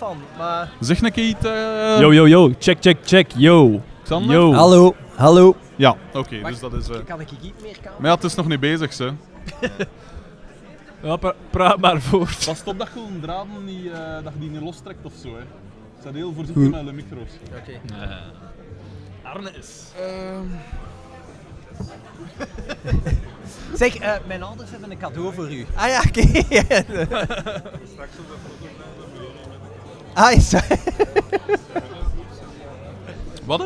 van. Maar... Zeg een keer iets... eh, Yo, yo, yo. Check, check, check. Yo. Xander? Yo. Hallo, hallo. Ja, oké, dus dat is... eh, Kan ik iets meer kan? Maar ja, het is nog niet bezig, ze. Ja, pra- praat maar voort. Pas op dat je een draden niet, eh, dat je die niet lostrekt of zo, hè. Zet heel voorzichtig met de micro's. Oké. Arne is. Zeg, eh, mijn ouders hebben een cadeau voor u. Ah ja, oké. ah, is dat? Wat?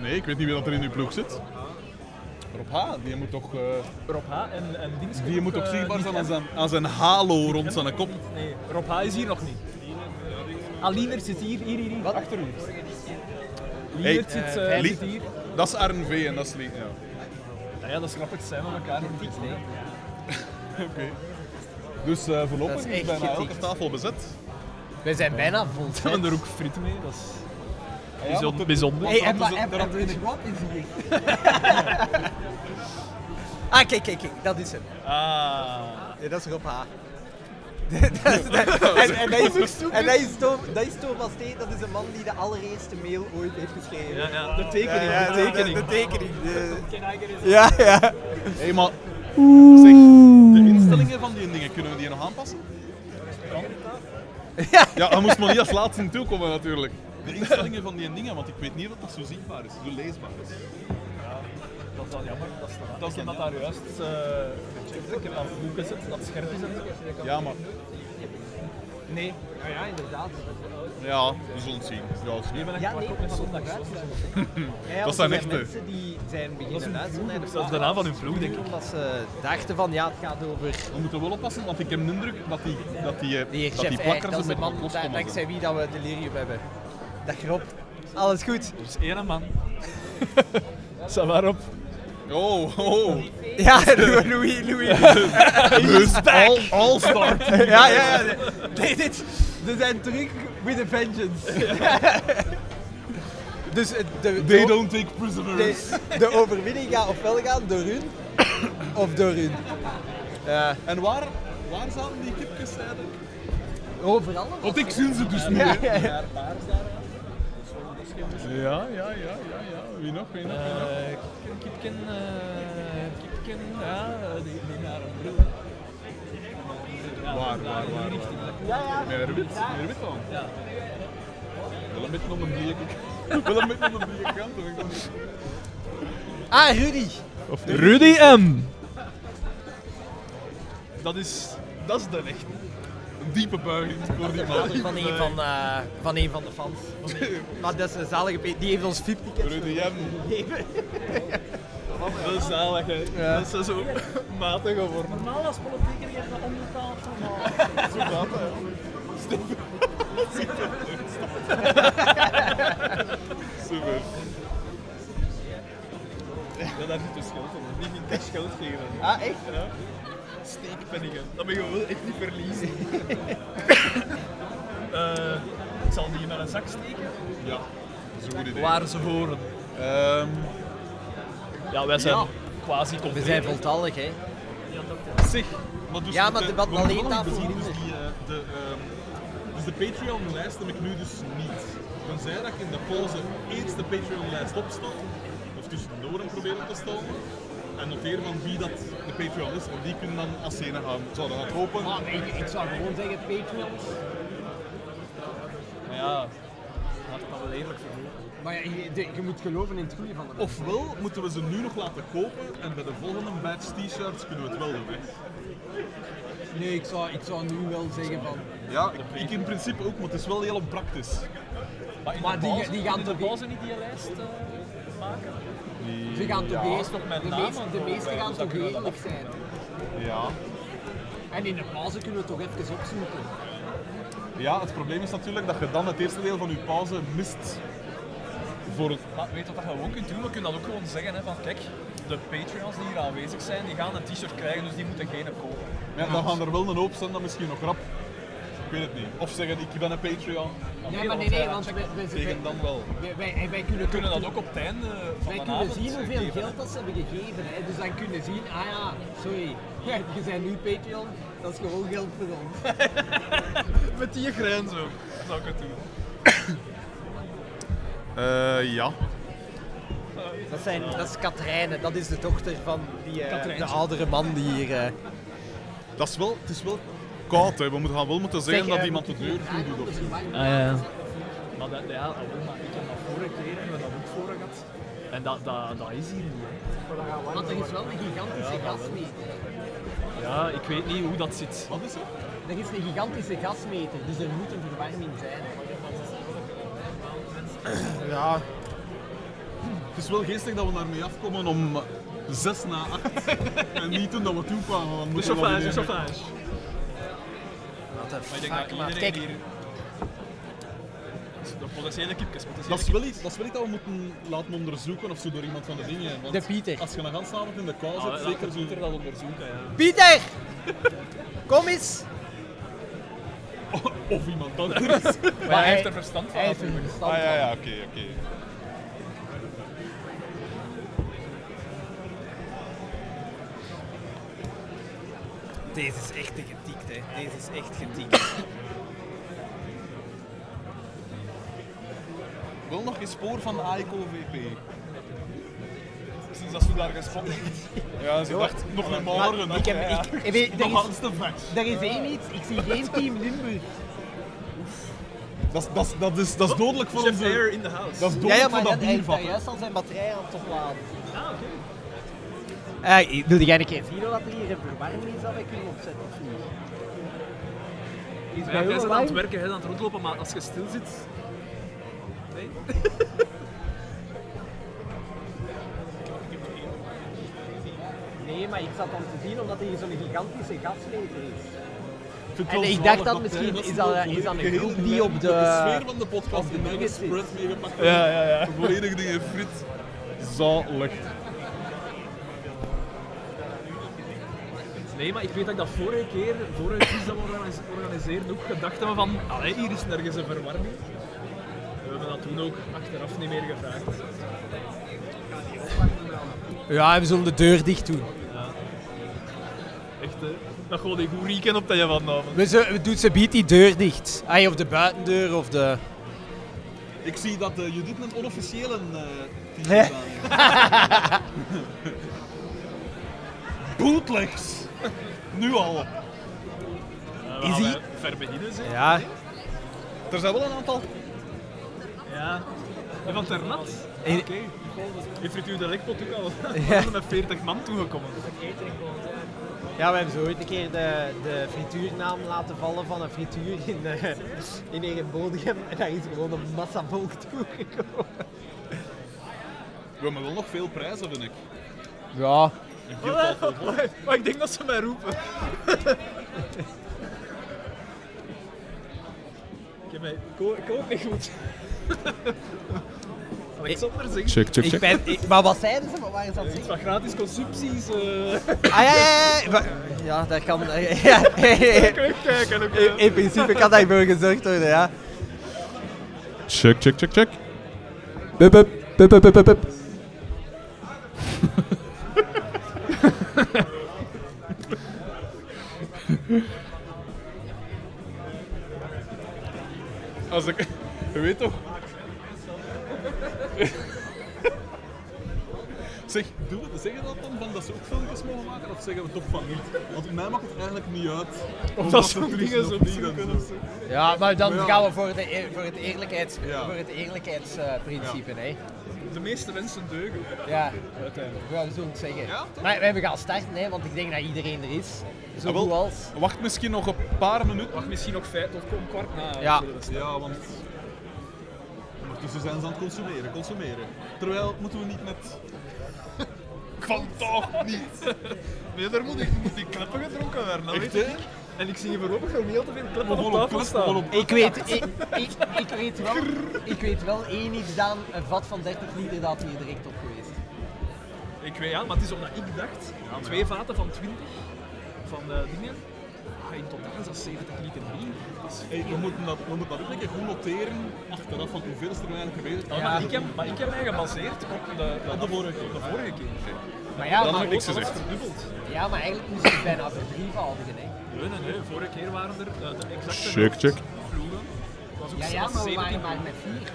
Nee, ik weet niet wie dat er in uw ploeg zit. Rob H, die moet toch, eh, Rob H. en, en Dienst. die moet toch zichtbaar zijn aan zijn, aan zijn halo rond zijn kop. Nee, Rob H. is hier nog niet. Alinert zit hier, hier, hier. Wat? achter u. Hey, Lienert zit, eh, eh, zit hier. Dat is RNV en dat is Lee. Ja. Ja, ja, dat is grappig, zijn we elkaar niet. Oké. Dus eh voorlopig is is, bijna elke tafel bezet. We zijn bijna vol. We hebben er ook frieten mee, dat is Ja, bijzonder. er- bijzonder. Hey, en dat en wat is hier? ah, kijk, kijk, kijk, dat is hem. Ah. Nee, dat is Rob H. Dat is- dat- en, en dat is, en dat is, Tom, dat is Thomas T. Dat is een man die de allereerste mail ooit heeft geschreven. Ja, ja, de tekening, Ja, de tekening. De, de tekening. de- ja, ja. Hé, maar... Zeg, de instellingen van die dingen, kunnen we die nog aanpassen? Ja. Ja, dat moest maar niet als laatste in toekomen natuurlijk. De instellingen van die dingen, want ik weet niet of dat zo zichtbaar is, zo leesbaar is. Dat is wel jammer. Dat is, Dat dat is is dan dat daar juist uh, ik heb aan boeken zit, dat scherp is. en zo. Ja, maar... Nee. Ja, ja, inderdaad. Ja, we zullen het zien. Ja, is hebben Ja, een nee, op met dat zijn echte. mensen die zijn beginnen de Dat is de naam van hun ploeg, denk ik. Omdat ze dachten van, ja, het gaat over We moeten wel oppassen, want ik heb de indruk dat die, dat die, eh, de dat die plakkers de beetje man loskomen da- dankzij zijn. wie dat we delirium hebben. Dag Rob. Alles goed? Er is één man. Sta maar op. Oh, oh. Ja, Louis, Louis. Louis. All, all star. ja, ja, ja. Nee, dit, ze zijn terug with a vengeance. dus eh, de, They de, don't take prisoners. de, de overwinning gaat ofwel gaan door hun, of door hun. Ja. En waar, waar zaten die kipjes eigenlijk? Overal. Want ik zie ze dus niet. Ja, ja, ja. Ja, ja, ja, ja, ja. Wie nog, wie nog, wie nog? Eh, Kipken, eh, Kipken, ja, die, die naar een bril. Ja, Waar, waar, waar, richting. Ja. Met een wit, met een wit aan. Ja. Wel een beetje om een blieke. Wel een beetje om een blieke kant. Ah, Rudy. Of Rudy M. Dat is, dat is de echt. Een diepe buiging voor die man. Van een van, eh, van een van de fans. Maar dat is een zalige Die heeft ons VIP-ticket Rudy M. Dat is zalig, hè. Ja. Dat is zo matig geworden. Normaal als politieker je dat onbetaald normaal. Zo gaat dat, hè. Super. Ja, daar zit de schuld op. Niet in cash geld geven. Ah, echt? Ja. Steekpenningen. Dat ben je wel echt niet verliezen. Eh, ik zal die naar een zak steken. Ja, dat is een goed idee. Waar ze horen. Ehm, Ja, wij zijn Ja. quasi We compleet. zijn voltallig, hè. zeg, maar dus Ja, maar de, wat we alleen wel tafel bezien, dus die, eh, de, ehm, dus de Patreon-lijst heb ik nu dus niet. Tenzij dat ik in de pauze eerst de Patreon-lijst opstel, of tussendoor hem proberen te stellen, en noteer van wie dat de Patreon is, en die kunnen dan als scène gaan. Zouden dat hopen? Maar ik, ik zou gewoon zeggen Patreon. Maar ja, laat het dan wel eerlijk verloren. Maar ja, je, de- je moet geloven in het goede van de mensen. Ofwel moeten we ze nu nog laten kopen en bij de volgende batch t-shirts kunnen we het wel doen. Hè. Nee, ik zou, ik zou nu wel zeggen van... Ja, ik, ik in principe ook, maar het is wel heel onpraktisch. Maar, in Maar de die- die gaan in de toch- pauze niet die lijst eh, maken? Ze gaan toch ja, eerst toch met de, naam meeste, de meeste gaan toch eerlijk zijn. Ja. En in de pauze kunnen we toch even opzoeken. ja, het probleem is natuurlijk dat je dan het eerste deel van je pauze mist. Voor het... Maar weet je wat je gewoon kunt doen? We kunnen dat ook gewoon zeggen hè, van kijk, de Patreons die hier aanwezig zijn, die gaan een t-shirt krijgen, dus die moeten geen kopen. Ja, dan gaan er wel een hoop zijn, dat misschien nog rap. Ik weet het niet. Of zeggen, ik ben een Patreon. Ja, maar nee, nee, want wij, wij, Tegen wij, dan wel. wij, wij, wij kunnen, We kunnen dat ook op het einde van Wij kunnen zien hoeveel geven, geld dat ze hebben gegeven. Hè. Dus dan kunnen zien, ah ja, sorry, ja, je bent nu Patreon, Dat is gewoon geld voor ons. Met die grens ook. Zou ik het doen. Eh, ja. Dat, zijn, dat is Katrijne, dat is de dochter van die, eh, de oudere man die hier... eh, Dat is wel, het is wel koud, hè. We moeten gaan wel moeten zeggen Zeg, dat eh, iemand de deur toe doet. Of zo. Ah, ja. Maar dat, ja, ah, maar ik heb dat vorige keer hebben we dat ook voor gehad. En dat, dat, dat is hier niet. hè. Want er is wel een gigantische gasmeter. Ja, ik weet niet hoe dat zit. Wat is het? Er is een gigantische gasmeter, dus er moet een verwarming zijn. Ja, Het is wel geestig dat we daarmee afkomen om zes na acht. en niet toen dat we toe kwamen. want De moeten we chauffage, de weer- chauffage. Maar ik denk dat fuck, man. iedereen Kijk, hier... De potentiële kipjes, potentiële Dat is, wel iets, dat is wel iets dat we moeten laten onderzoeken of zo door iemand van de dingen. Want De Pieter. Als je een ganse avond in de kou Ah, zit, zeker zo... Dat onderzoeken, ja. Pieter! Kom eens! Of iemand anders. Maar hij heeft er verstand van Hij heeft er verstand Ah ja, van. ja, oké, oké. Deze is echt getikt, hè. Deze is echt getikt. Wel nog geen spoor van de AICO-VP. Dat ze daar gespot Ja, ze dacht, Nog een morgen, ik heb, ik, ik weet, er, is, er is één iets, ik zie geen team Limburg. Dat is, dat, is, dat, is, dat is dodelijk voor Chef onze... Air in the house. Dat is Ja, dodelijk ja, voor maar dat hij hij heeft daar juist al zijn batterij aan het opladen. Ah, oké. Uh, wil jij een keer zien wat er hier een verwarming is dat wij kunnen opzetten of niet? Is Ja, jij bent aan het werken, hè, aan het rondlopen, maar als je stil zit... Nee? Nee, maar ik zat dan te zien omdat er hier zo'n gigantische gasmeter is. En ik dacht dat misschien hij- is dat- is dat een groep die op de- de sfeer van de podcast de in mijn spread meegepakt. Ja, ja, ja. Volledig dingen frit. Zalig. Nee, maar ik weet dat ik dat vorige keer, vorige keer dat we organis- organiseerden, ook gedacht hebben van, allee, hier is nergens een verwarming. We hebben dat toen ook achteraf niet meer gevraagd. Ja, we zullen de deur dicht doen. Dat gewoon die goed rieken op dat je vanavond. We, ze, we doen ze biedt die deur dicht. Ay, of de buitendeur of de... Ik zie dat uh, Judith een onofficiële uh, aan. Bootlegs! Nu al. Uh, Is die- Ver beginnen, zeg. Ja. Er zijn wel een aantal. Ja. En van Ternat? Oké. Je frituur de lekpot ook al. We Ja. zijn met 40 man toegekomen. Ja, we hebben zo ooit een keer de, de frituurnaam laten vallen van een frituur in, uh, in. En daar is gewoon een massa volk toegekomen. We hebben wel nog veel prijzen, vind ik. Ja. Een giltafel vol. Maar, maar ik denk dat ze mij roepen. ik heb mij... Ik hoor, ik hoor niet goed. Alexander Check, check, Ik check. ben, ik, maar wat zeiden ze? Wat waren ze aan het iets zeggen? van gratis consumpties. eh Ah ja, ja, ja. wa- Ja, dat kan... eh, Ja, Kijken ook. in, in principe kan daarvoor gezorgd worden, ja. Check, check, check, check. Bup, bup, bup, bup, bup, bup, bup. Als ik... Je weet toch? Zeg, doen we, zeggen we dat dan van dat ze ook filmpjes mogen maken of zeggen we toch van niet? Want mij maakt het eigenlijk niet uit. Of dat toeristen dingen zo niet zoeken en of zo. Ja, maar dan Maar ja. gaan we voor, de, voor het, eerlijkheids, Ja. voor het eerlijkheidsprincipe, hè. De meeste mensen deugen. Ja, Uiteindelijk. we zullen het zeggen. Ja, maar we hebben gaan starten, hè, want ik denk dat iedereen er is. Zo Ah, wel. als. Wacht misschien nog een paar minuten. Wacht, misschien nog vijf tot kom kwart na. Ja. Ja, want ondertussen zijn ze aan het consumeren, consumeren. Terwijl moeten we niet met. Van toch niet! Nee, daar moet ik, moet die kleppen gedronken werden. Dat Echt, weet ik. En ik zie hier voorlopig nog niet al te veel kleppen op tafel staan. Ik weet, ik, ik, ik, weet wel, ik weet wel één iets, Daan, een vat van 30 liter dat hier direct op geweest. Ik weet ja, maar het is omdat ik dacht, twee vaten van 20 van de dingen. In totaal is dat 70 liter bier. Hey, we, moeten dat, we moeten dat ook een keer goed noteren achteraf van hoeveel is er nou eigenlijk geweest. Ja, maar, ik heb, maar ik heb mij gebaseerd op de, de, Op de vorige keer. de vorige keer. Maar ja, Dan maar, heb ik niks Alles gezegd. verdubbeld. ja, maar eigenlijk moest je bijna verdrievoudigen, hè. Nee, nee, nee. Vorige keer waren er eh, de exacte Check, check. ploegen. was ook Ja, ja, maar we 17 waren maar met vier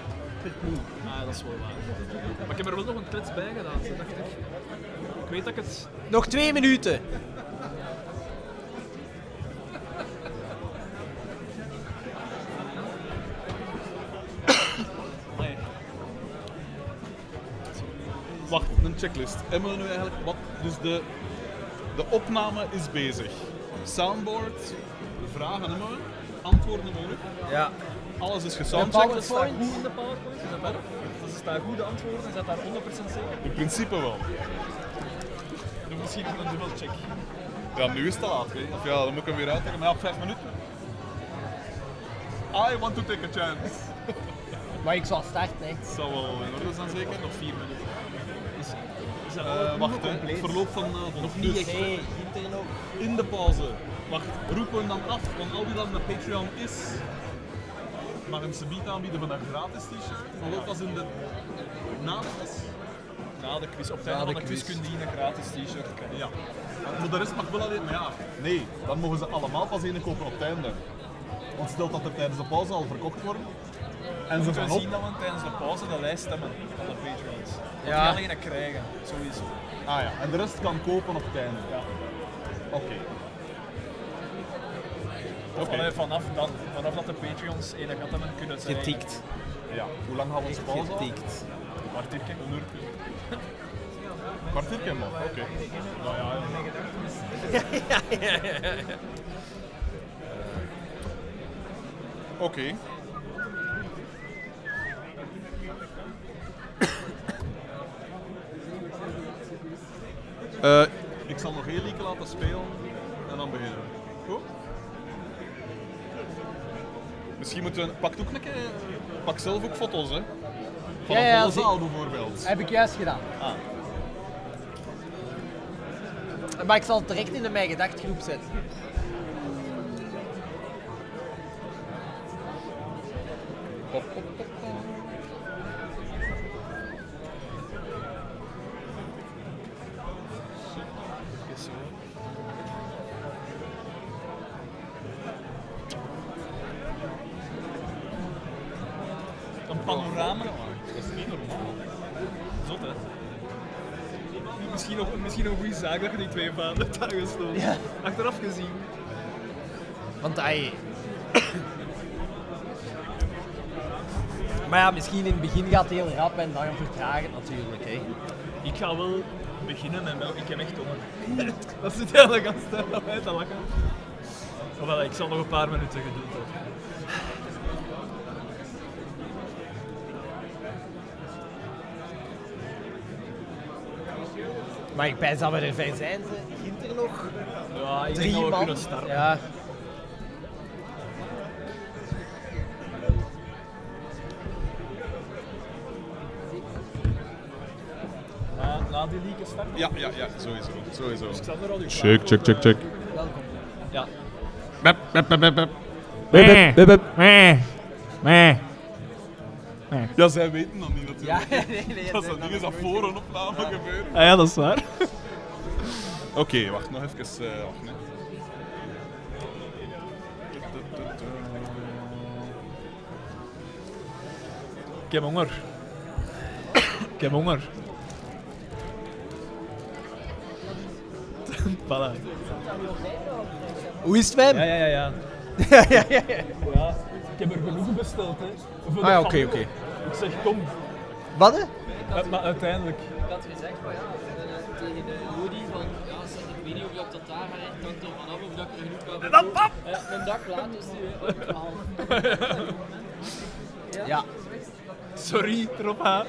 per ploeg. Ah, dat is wel waar. Maar ik heb er wel nog een klets bij gedaan, dacht ik. Ik weet dat ik het... Nog twee minuten. Wacht, een checklist. Hebben we nu eigenlijk wat? Dus de, de opname is bezig. Soundboard, vragen hebben we, antwoorden hebben we nu. Ja. Alles is gesoundcheckt. Dat staat goed in de PowerPoint, is dat wel? Dat is daar goede antwoorden, is dat daar 100% zeker? In principe wel. Doe misschien nog een dubbelcheck. Ja, nu is het te laat. Hè. Of ja, dan moet ik hem weer uitleggen. Maar ja, op vijf minuten. I want to take a chance. Maar ik zal starten, hè. Het zal wel in orde zijn zeker. Nog vier minuten. Eh, alle wacht, hè. compleet? verloop van avond. Nog niet echt. In de pauze. Wacht, roepen we hem dan af, want al wie dat met Patreon is, mag hem subiet aanbieden van een gratis t-shirt. Maar ook als in de na de quiz. Na de quiz, op het Na einde de van de quiz kun je een gratis t-shirt krijgen. Ja. Maar de rest mag wel alleen, maar ja, nee, dan mogen ze allemaal pas één kopen op het einde. Want stel dat er tijdens de pauze al verkocht worden. En ze gaan we op. zien dat we tijdens de pauze de lijst hebben van de Patreons. Dat Ja. die alleen krijgen, sowieso. Ah ja, en de rest kan kopen op het einde. Ja. Oké. Of allee, vanaf, dan, vanaf dat de Patreons ene gat hebben, kunnen ze Getikt. Ja. Hoe lang gaan we onze pauze? al? Getikt. Een kwartiertje. Een uur. Kwartiertje man, oké. Nou ja, ja. Oké. Eh, ik zal nog heel lieke laten spelen en dan beginnen we. Goed? Misschien moeten we... Pak ook een keer... Pak zelf ook foto's, hè. Van Ja, zie- zaal bijvoorbeeld. Heb ik juist gedaan. Ah. Maar ik zal het direct in de Mijn Gedacht groep zetten. Een zaak dat je die twee vaten hebt aangestoken. Ja. Achteraf gezien. Want hij. maar ja, misschien in het begin gaat het heel rap en dan vertragen het natuurlijk. Hè. Ik ga wel beginnen met melk. Ik heb echt honger. dat zit heel de gast tijd aan mij te lachen. Ofwel, ik zal nog een paar minuten geduld hebben. Maar ik pijs dat we er fijn zijn. Ze. Ginter nog Ja, ik denk drie dat we man. kunnen starten. Ja. Na, na die league start. Ja, ja, ja, sowieso. sowieso. Xander had u Check, check, check, check. Welkom. Ja. Bep, bep, bep, bep, bep. Ja, zij weten dat niet Ja, natuurlijk. nee, nee. dat is dat ding is dat voor een opname gebeurt. Ah ja, dat is waar. Oké, wacht nog even. eh wacht, nee. Ik heb honger. Ik heb honger. Voilà. Hoe is het met Ja, ja, ja, ja. Ja, ja, ja. ja. Ja, ik heb er genoeg besteld, hè. Voor Ah ja, oké, oké. Ik zeg, kom. Wat? hè? Maar uiteindelijk. Ik had gezegd van ja, tegen de Jody van ja, zeg, ik weet niet of dat tot daar gaat, het hangt er vanaf of dat ik er genoeg kan voor. Eh, Een dag later is die op 12. Ja. Sorry, erop aan.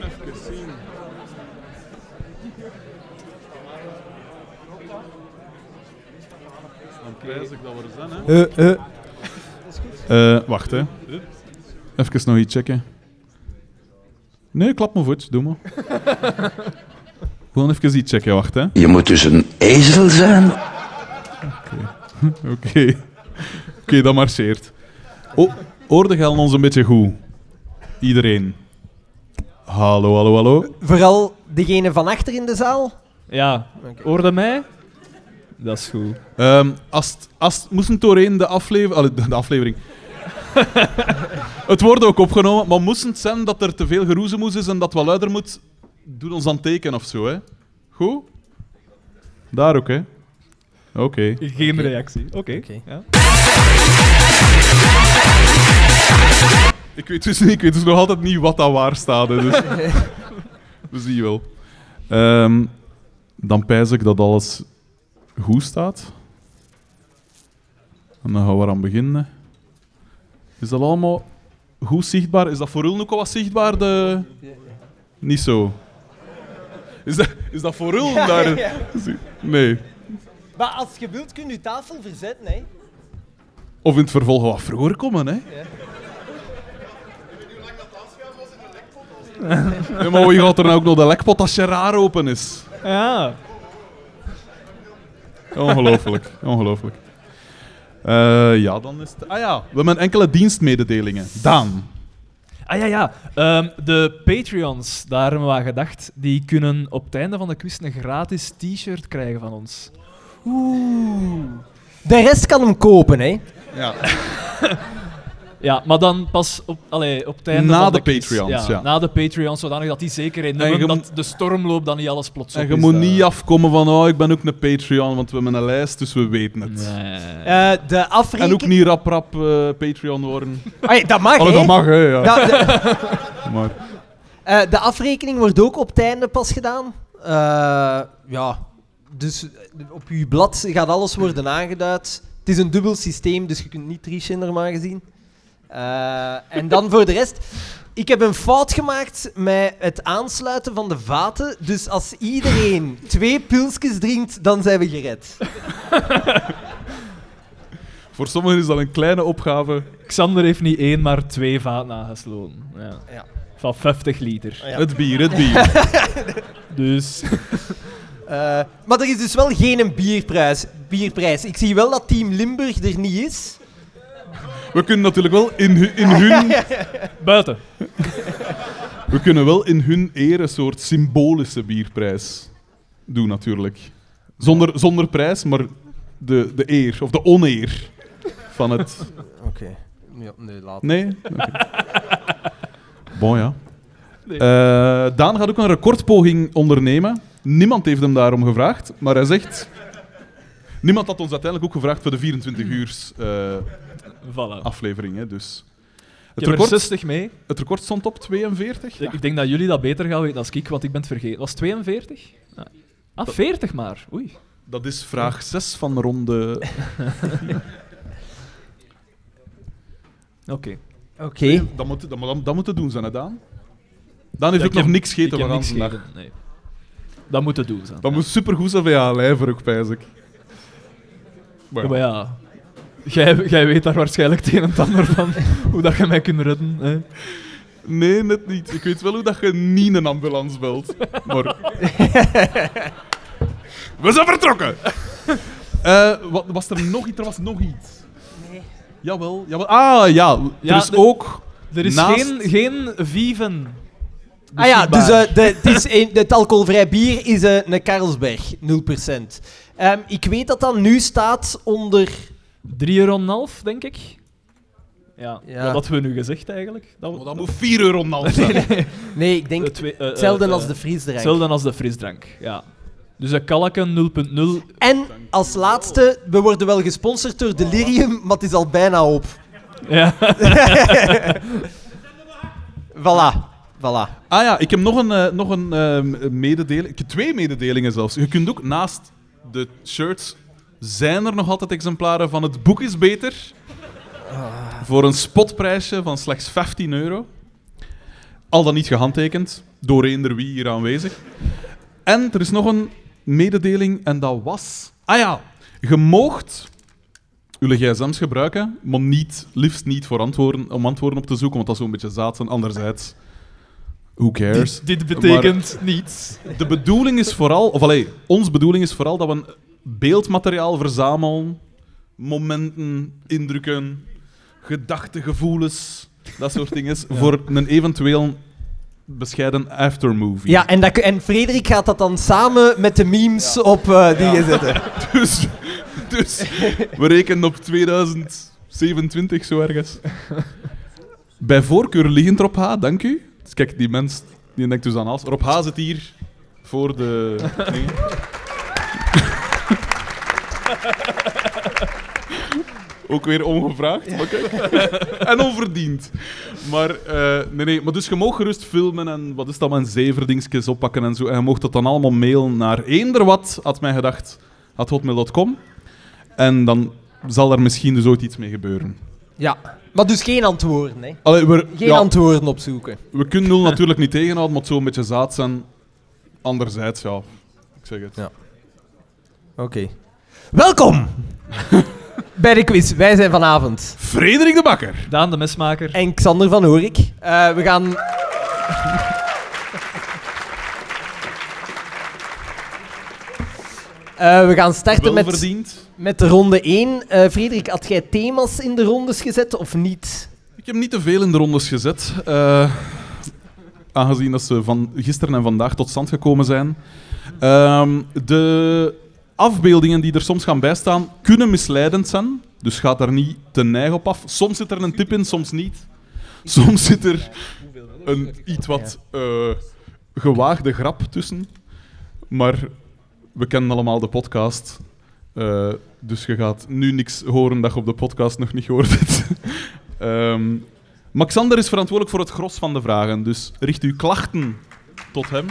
Even zien. Dan prijs ik dat we er zijn, hè. Eh, eh. Eh, wacht, hè. Even nog iets checken. Nee, klap me voet, doe maar. Gewoon even iets checken, wacht, hè. Je moet dus een ezel zijn. Oké. Oké, dat marcheert. O, oorde gelden ons een beetje goed. Iedereen. Hallo, hallo, hallo. Vooral degene van achter in de zaal. Ja, hoorde mij? Dat is goed. Ehm, als, het- moest doorheen de, aflever allee, de, de aflevering. het wordt ook opgenomen, maar moest het zijn dat er te veel geroezemoes is en dat wat luider moet, doe ons dan teken of zo, hè? Goed? Daar ook, hè? Oké. Geen reactie. Oké. Ja. Ik weet dus niet, ik weet dus nog altijd niet wat dat waar staat. hè, Dus. We zien wel. Ehm, dan pijs ik dat alles goed staat. En dan gaan we eraan beginnen. Is dat allemaal goed zichtbaar? Is dat voor u ook al wat zichtbaar? De... Niet zo. Is dat, is dat voor u daar? Nee. Maar als je wilt, kun je je tafel verzetten, hè. Of in het vervolg wat vroeger komen, hè? Ja, maar wie gaat er nou ook nog de lekpot als je raar open is? ja. Ongelooflijk, ongelooflijk. Eh, ja, dan is het... Ah ja, we hebben enkele dienstmededelingen. Daan. Ah ja, ja. Ehm, de Patreons, daar hebben we aan gedacht, die kunnen op het einde van de quiz een gratis t-shirt krijgen van ons. Oeh. De rest kan hem kopen, hè. Ja. Ja, maar dan pas op, allee, op het einde Na van de quiz. Patreons, ja. Na de Patreons, zodanig dat die zekerheid En hebben dat de stormloop dan niet alles plots op En je moet eh. niet afkomen van, oh, ik ben ook een Patreon, want we hebben een lijst, dus we weten het. Nee. Eh, de En ook niet rap rap eh, Patreon worden. Dat mag, Allee, dat mag, hè. Ja. De, Maar, eh, de afrekening wordt ook op het einde pas gedaan. Eh, ja, dus op je blad gaat alles worden aangeduid. Het is een dubbel systeem, dus je kunt niet trichen normaal gezien. Eh, en dan voor de rest... Ik heb een fout gemaakt met het aansluiten van de vaten. Dus als iedereen twee pilsjes drinkt, dan zijn we gered. voor sommigen is dat een kleine opgave. Xander heeft niet één, maar twee vaten aangesloten. Ja. Ja. Van 50 liter. Ja. Het bier, het bier. Dus... Eh, maar er is dus wel geen bierprijs, bierprijs. Ik zie wel dat Team Limburg er niet is. We kunnen natuurlijk wel in, hu- in hun... Buiten. We kunnen wel in hun eer een soort symbolische bierprijs doen, natuurlijk. Zonder, zonder prijs, maar de, de eer, of de oneer van het... Oké. Ja, nee, laat. Nee? Oké. Bon, ja. Eh, Daan gaat ook een recordpoging ondernemen. Niemand heeft hem daarom gevraagd, maar hij zegt... Niemand had ons uiteindelijk ook gevraagd voor de 24 uur eh, Voilà. aflevering, hè, dus... Ik Het heb er record, 60 mee. het record stond op 42. Ik denk dat jullie dat beter gaan weten als ik, want ik ben het vergeten. Was het 42? Ja. Ah, 40 maar. Oei. Dat is vraag 6 van ronde... Oké. Oké. Dat moet, dat, moet- dat moet te doen zijn, hè, Daan? Daan heeft Ja, ook ik nog heb- niks Ik gegeten van niks vandaag. gegeten, nee. Dat moet het doen zijn. Dat moet supergoed zijn van ja, lijver ook, pijs ik. Maar Ja, ja. maar ja, jij, jij weet daar waarschijnlijk het een en het ander van, hoe dat je mij kunt redden. Hè. Nee, net niet. Ik weet wel hoe dat je niet een ambulance belt. Maar... We zijn vertrokken! Eh, wat, was er nog iets? Er was nog iets. Nee. Jawel, jawel. Ah, ja. Er Ja, is de- ook... Er is Naast- geen, geen Viven. Ah ja, dus eh, de, het, is een- het alcoholvrij bier is eh, een Karlsberg, 0%. Ehm, ik weet dat dat nu staat onder... 3,5 euro, denk ik. Ja, Ja. wat hadden we nu gezegd eigenlijk? Dat, Oh, dat moet 4 euro en half zijn. Nee, ik denk de twee- eh, eh, hetzelfde eh, als de frisdrank. Hetzelfde als de frisdrank, ja. Dus een kalken 0.0. En als laatste, we worden wel gesponsord door Delirium, maar het is al bijna op. Ja. Voilà. Voilà. Ah ja, ik heb nog een, eh, nog een eh, mededeling. Ik heb twee mededelingen zelfs. Je kunt ook naast de shirts zijn er nog altijd exemplaren van het boek is beter. Voor een spotprijsje van slechts 15 euro. Al dan niet gehandtekend door eender wie hier aanwezig. En er is nog een mededeling en dat was... Ah ja, je moogt uw gsm's gebruiken, maar niet, liefst niet voor antwoorden, om antwoorden op te zoeken, want dat is zo'n beetje zaad zijn. Anderzijds, who cares? Dit, dit betekent niets. De bedoeling is vooral, of allee, ons bedoeling is vooral dat we een beeldmateriaal verzamelen, momenten, indrukken, gedachten, gevoelens, dat soort dingen, voor een eventueel bescheiden aftermovie. Ja, en, dat, en Frederik gaat dat dan samen met de memes op eh dingen zetten. Dus, dus we rekenen op 2027 zo ergens. Bij voorkeur liggend Rob H, dank u. Dus kijk, die mens die denkt dus aan alles. Rob H zit hier voor de... Ook weer ongevraagd, maar kijk. en onverdiend. Maar, eh, nee, nee, maar dus je mag gerust filmen en wat is dat, mijn zeverdingsjes oppakken en zo. En je mocht dat dan allemaal mailen naar eender wat, had mij gedacht, at hotmail.com. En dan zal er misschien dus ooit iets mee gebeuren. Ja, maar dus geen antwoorden, hè. Allee, we, Geen ja, antwoorden opzoeken. we kunnen nul natuurlijk niet tegenhouden, maar het zou een beetje zaad zijn. Anderzijds, ja, ik zeg het. Ja. Oké. Welkom bij de quiz. Wij zijn vanavond. Frederik de Bakker. Daan de mesmaker. En Xander van Horik. Eh, we gaan... Eh, we gaan starten Wel met, verdiend. met de ronde 1. Eh Frederik, had jij thema's in de rondes gezet of niet? Ik heb niet te veel in de rondes gezet. eh, aangezien dat ze van gisteren en vandaag tot stand gekomen zijn. Ehm, de afbeeldingen die er soms gaan bijstaan, kunnen misleidend zijn. Dus ga daar niet te neig op af. Soms zit er een tip in, soms niet. Soms zit er een iets wat eh, gewaagde grap tussen. Maar we kennen allemaal de podcast. Eh, dus je gaat nu niks horen dat je op de podcast nog niet gehoord hebt. Ehm Maxander is verantwoordelijk voor het gros van de vragen, dus richt uw klachten tot hem.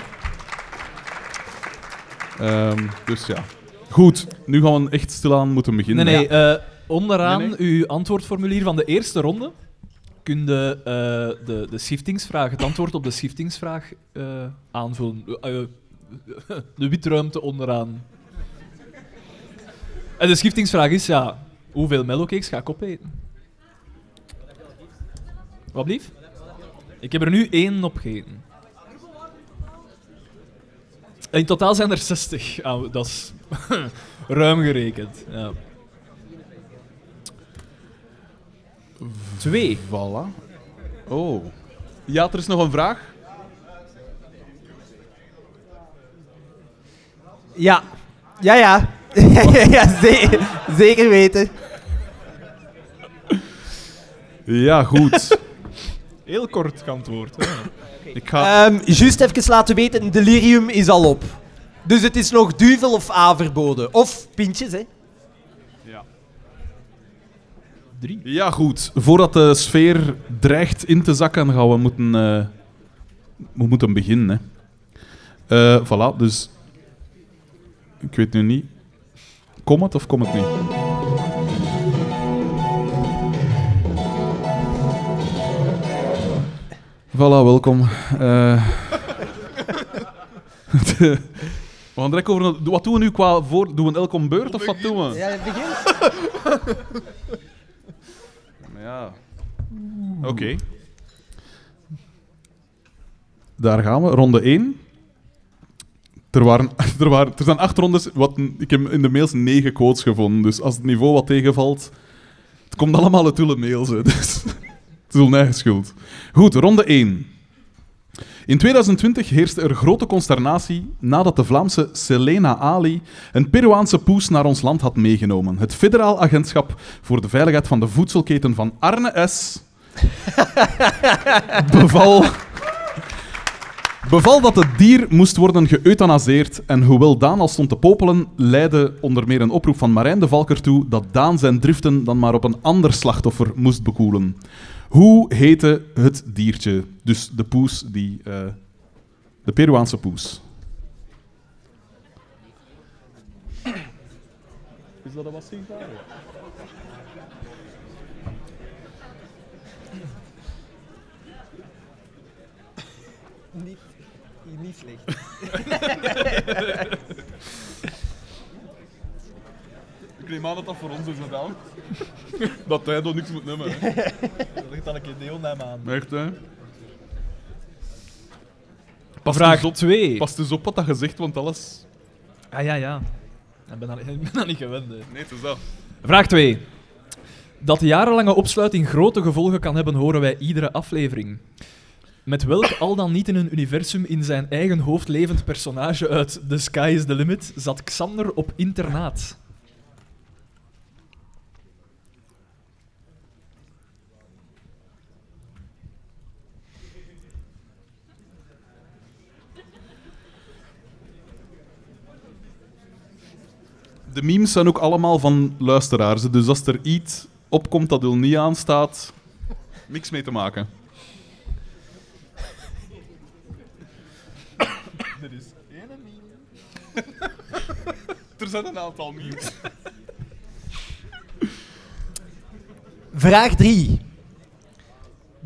Ehm, dus ja. Goed, nu gaan we echt stilaan moeten Nee, beginnen. nee. eh, onderaan Nee, uw antwoordformulier van de eerste ronde kun je eh, de, de schiftingsvraag, het antwoord op de schiftingsvraag eh, aanvullen. De witruimte onderaan. En de schiftingsvraag is, ja, hoeveel mellowcakes ga ik opeten? Wat blief? Ik heb er nu één opgegeten. In totaal zijn er 60. Ah, dat is ruim gerekend. Ja. Twee. Voilà. Oh. Ja, er is nog een vraag. Ja. Ja, ja. ja ze- zeker weten. Ja, goed. Heel kort antwoord. hè. Ik ga... Ehm juist even laten weten, delirium is al op. Dus het is nog duvel of A verboden. Of pintjes, hè. Drie. Ja, goed. Voordat de sfeer dreigt in te zakken, gaan we moeten, eh, we moeten beginnen. Hè. Eh, voilà, dus... Ik weet nu niet... Kom het of kom het niet? Voilà, welkom. Eh, we gaan direct over... naar- Wat doen we nu qua voor... Doen we elk om beurt of wat doen we? Ja, het begint. Ja. Oké. Daar gaan we, ronde 1. Er, waren, er, waren, er zijn acht rondes. Wat, ik heb in de mails negen quotes gevonden. Dus als het niveau wat tegenvalt. Het komt allemaal uit uw mails. Hè, dus het is eigen schuld. Goed, ronde 1. In 2020 heerste er grote consternatie nadat de Vlaamse Selena Ali een Peruaanse poes naar ons land had meegenomen. Het Federaal Agentschap voor de Veiligheid van de Voedselketen van Arne S. beval, beval dat het dier moest worden geëuthanaseerd en hoewel Daan al stond te popelen, leidde onder meer een oproep van Marijn de Valker toe dat Daan zijn driften dan maar op een ander slachtoffer moest bekoelen. Hoe heette het diertje? Dus de poes die... eh, de Peruaanse poes. Is dat een wat Niet, niet slecht. Ik neem aan dat dat voor ons is gedaan. dat hij toch niks moet nemen. Hè. Dat ligt dan een keer deelnemen aan. Echt, hè? Pas Vraag dus op, 2. pas dus op wat dat gezegd, want alles... Ah ja, ja. Ik ben dat, ik ben dat niet gewend. hè. Nee, het is dat. Vraag 2. Dat jarenlange opsluiting grote gevolgen kan hebben, horen wij iedere aflevering. Met welk al dan niet in een universum in zijn eigen hoofd levend personage uit The Sky is the Limit zat Xander op internaat? De memes zijn ook allemaal van luisteraars. Dus als er iets opkomt dat er niet aanstaat, niks mee te maken. Er is één meme. er zijn een aantal memes. Vraag 3.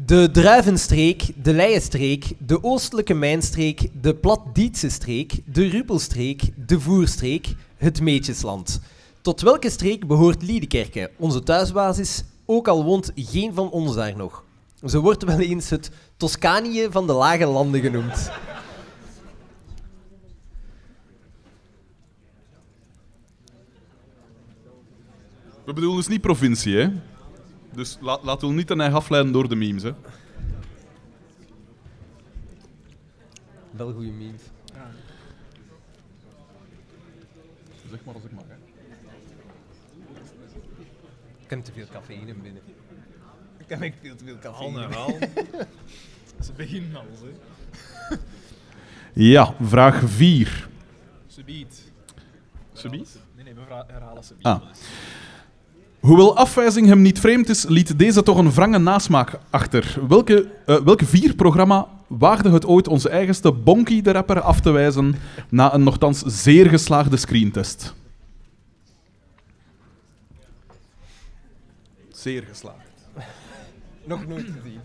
De Druivenstreek, de Leijenstreek, de Oostelijke Mijnstreek, de Platdietse streek, de Rupelstreek, de Voerstreek, het Meetjesland. Tot welke streek behoort Liedekerke, onze thuisbasis, ook al woont geen van ons daar nog? Ze wordt wel eens het Toscanië van de lage landen genoemd. We bedoelen dus niet provincie, hè? Dus la laten we niet eigen afleiden door de memes, hè? Wel goede memes. Zeg maar als ik mag, hè? Ik heb te veel cafeïne binnen. Ik heb echt veel te veel Al cafeïne. naar al. Ze beginnen al, hè. Ja, vraag 4. Subiet. Subiet? Nee, nee, we herhalen subiet. Ah. Hoewel afwijzing hem niet vreemd is, liet deze toch een wrange nasmaak achter. Welke, eh, welke vier programma waagde het ooit onze eigenste Bonky de rapper af te wijzen na een nogthans zeer geslaagde screentest? Zeer geslaagd. Nog nooit gezien.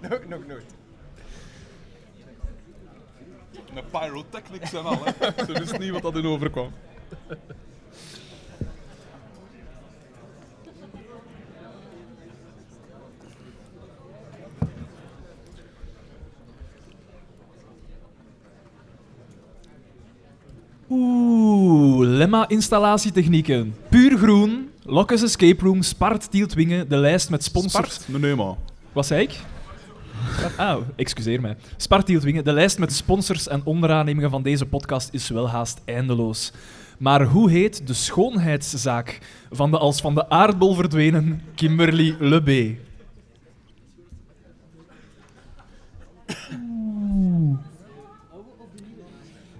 Nog, nog nooit. Een pyrotechnics en al, hè. Ze wisten niet wat dat in overkwam. Oeh, Lemma-installatietechnieken. Puur groen, Lokkes Escape Room, Spart Tieltwingen, de lijst met sponsors. Spart? Nee, maar. Wat zei ik? Ah, excuseer mij. Spart Tieltwingen, de lijst met sponsors en onderaannemingen van deze podcast is wel haast eindeloos. Maar hoe heet de schoonheidszaak van de als van de aardbol verdwenen Kimberly Lebé?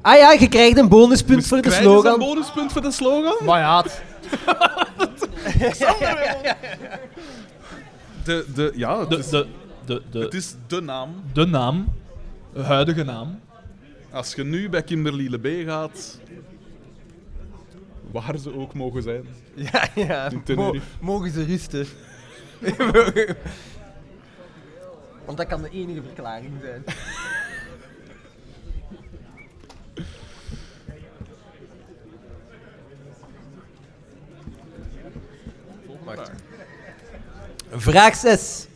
Ah ja, je krijgt een bonuspunt voor de ze een slogan. bonuspunt voor de slogan? Maar ja, het- De, de, ja, het, De, is, de, de, het de, is de naam. de naam, de huidige naam. Als je nu bij Kimberly Lebé gaat, waar ze ook mogen zijn. ja, ja. In Tenerife. mogen ze rusten. Want dat kan de enige verklaring zijn. Vraag 6.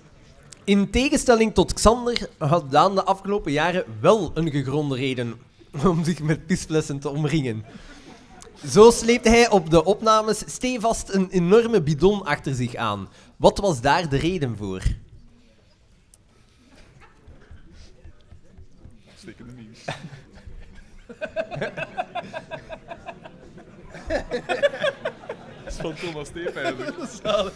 In tegenstelling tot Xander had Daan de afgelopen jaren wel een gegronde reden om zich met pisflessen te omringen. Zo sleepte hij op de opnames stevast een enorme bidon achter zich aan. Wat was daar de reden voor? Stekende nieuws. Dat is van Thomas Steepijzer.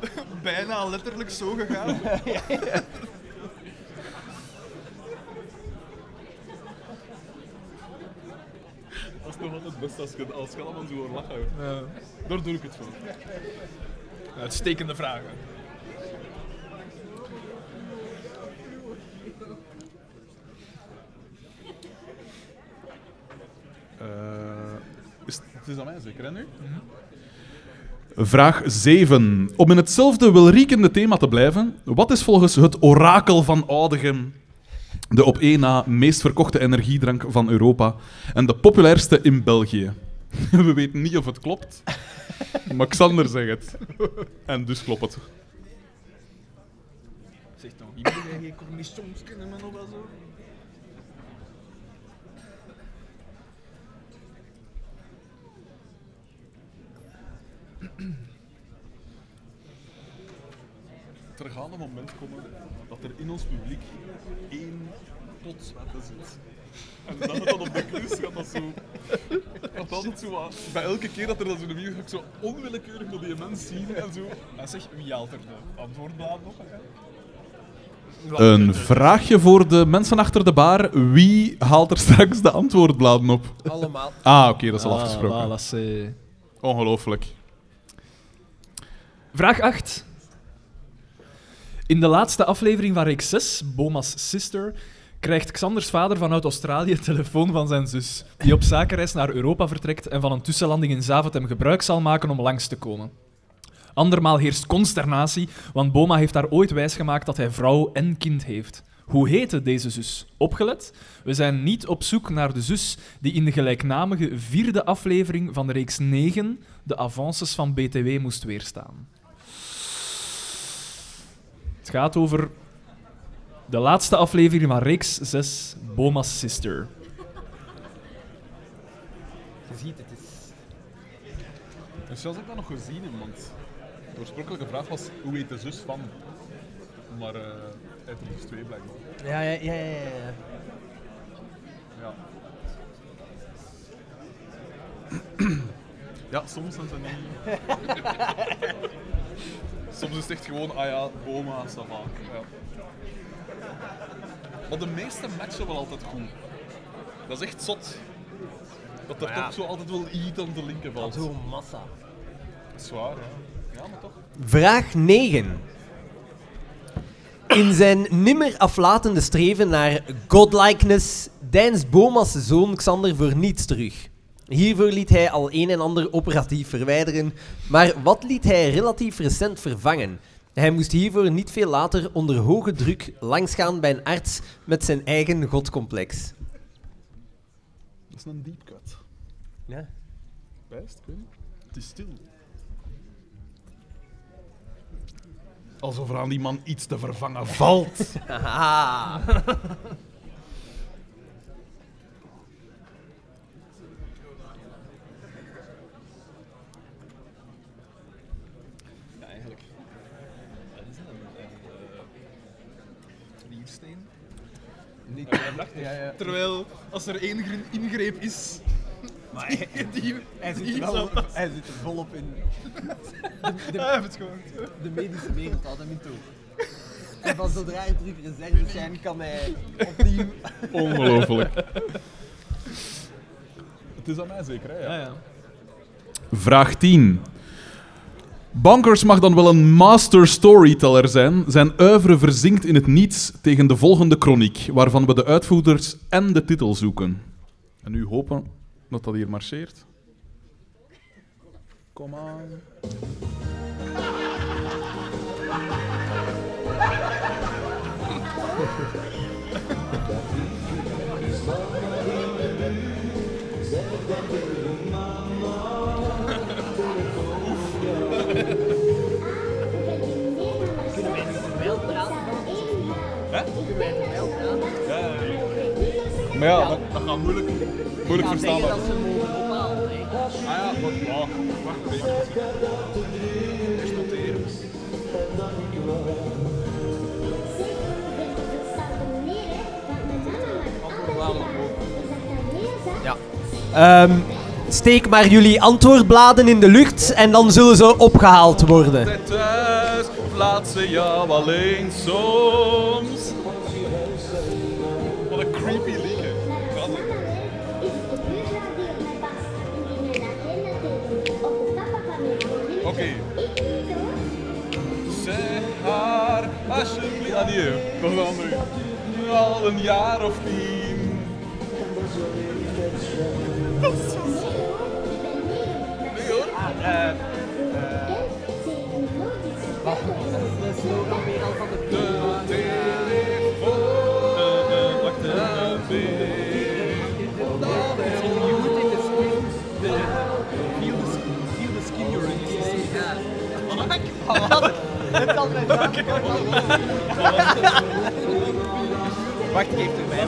Bijna letterlijk zo gegaan. Dat is nog altijd het beste als je, als je allemaal zo hoort lachen. Daar doe ik het voor. Uitstekende vragen. Is, het is aan mij zeker, hè, nu? Vraag 7. Om in hetzelfde welriekende thema te blijven, wat is volgens het orakel van Oudegem de op één na meest verkochte energiedrank van Europa en de populairste in België? We weten niet of het klopt, maar Xander zegt het. En dus klopt het. Zeg toch, iemand geen cornichons kennen me nog wel zo? er gaat een moment komen dat er in ons publiek één potswetter zit. En dat het dan op de kruis gaat dat zo... Dat zo. Bij elke keer dat er dat zo'n video ga ik zo onwillekeurig naar die mens zien en zo... En zeg, wie haalt er de antwoordbladen op? Een vraagje voor de mensen achter de bar. Wie haalt er straks de antwoordbladen op? Allemaal. Ah, oké, dat is al ah, afgesproken. Ongelooflijk. Vraag 8. In de laatste aflevering van reeks 6, Boma's Sister, krijgt Xanders vader vanuit Australië telefoon van zijn zus, die op zakenreis naar Europa vertrekt en van een tussenlanding in Zaventem gebruik zal maken om langs te komen. Andermaal heerst consternatie, want Boma heeft daar ooit wijsgemaakt dat hij vrouw en kind heeft. Hoe heette deze zus? Opgelet? We zijn niet op zoek naar de zus die in de gelijknamige vierde aflevering van reeks 9 de avances van BTW moest weerstaan. Het gaat over de laatste aflevering van reeks 6, Boma's Sister. Je ziet het, is... Dus zelfs heb ik dat nog gezien, want de oorspronkelijke vraag was hoe heet de zus van? Maar eh heeft er dus twee blijkbaar. Ja, ja, ja, ja. ja. Ja. Ja, soms zijn ze niet. soms is het echt gewoon, ah ja, Boma, Sava. Ja. Maar de meeste matchen wel altijd goed. Dat is echt zot. Dat er Maar ja. toch zo altijd wel iets aan te linken valt. Zo'n massa. Zwaar, ja. Ja, maar toch. Vraag 9. In zijn nimmer aflatende streven naar godlikeness deinst Boma's zoon Xander voor niets terug. Hiervoor liet hij al een en ander operatief verwijderen, maar wat liet hij relatief recent vervangen? Hij moest hiervoor niet veel later onder hoge druk langsgaan bij een arts met zijn eigen godcomplex. Dat is een deep cut. Ja. Best. Het is stil. Alsof er aan die man iets te vervangen valt. Haha. Ja, eigenlijk. Dat is een, een liersteen. Ja, ja. Terwijl, als er één ingreep is, Maar hij, die, hij, zit wel, hij zit er volop in. Hij heeft het gewoon. De medische wereld had hem niet toe. En van zodra er terug reserves zijn, kan hij opnieuw... Ongelooflijk. Het is aan mij zeker, hè? Ja. Ja, ja. Vraag 10. Bankers mag dan wel een master storyteller zijn. Zijn oeuvre verzinkt in het niets tegen de volgende chroniek, waarvan we de uitvoerders en de titel zoeken. En nu hopen dat dat hier marcheert. Kom aan. Maar ja, dat, dat gaat moeilijk, moeilijk Ja, verstaan. dat ze mogen ophalen. hè. Ah ja, ja, wacht een beetje. Eerst noteren. Ehm, steek maar jullie antwoordbladen in de lucht en dan zullen ze opgehaald worden. Thuis, of laat ze jou alleen soms. Haar alsjeblieft. Ah, nee, dat is een andere. Al een jaar of tien. Dat is zo. Nee hoor. De telefoon. Wacht even. Wacht, geef er mij.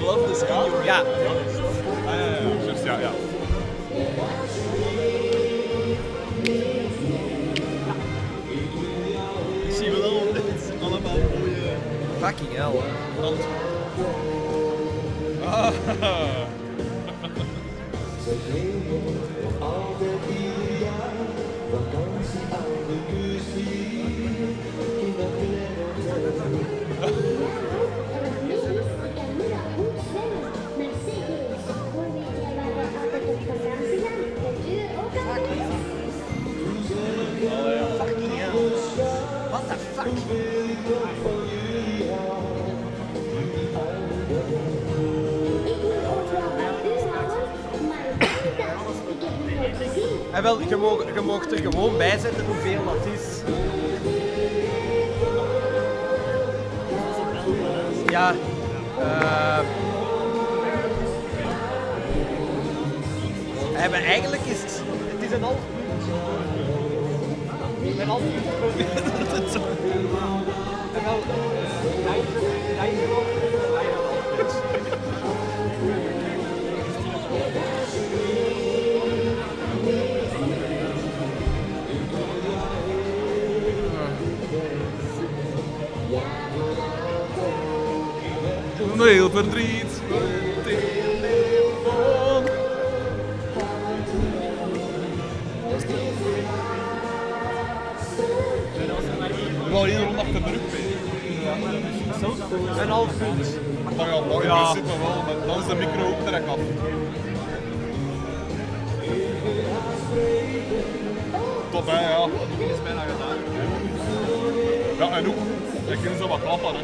Love the sky. Ja. Ah, ja, ja, juist, ja, ja. Ik zie wel Fucking hell. What En wel, je mag, je mag er gewoon bij zetten hoeveel dat is. Ja. eh eh, maar eigenlijk is het, het is een half En wel, eh, dat is- dat is gewoon- dat is heel verdriet. Een half punt. Maar ja, mooi, ja. zit maar wel, maar dan is de micro ook direct af. Tot hè, ja. Het is bijna gedaan. Ja, en ook, ik kan zo wat klappen, hè.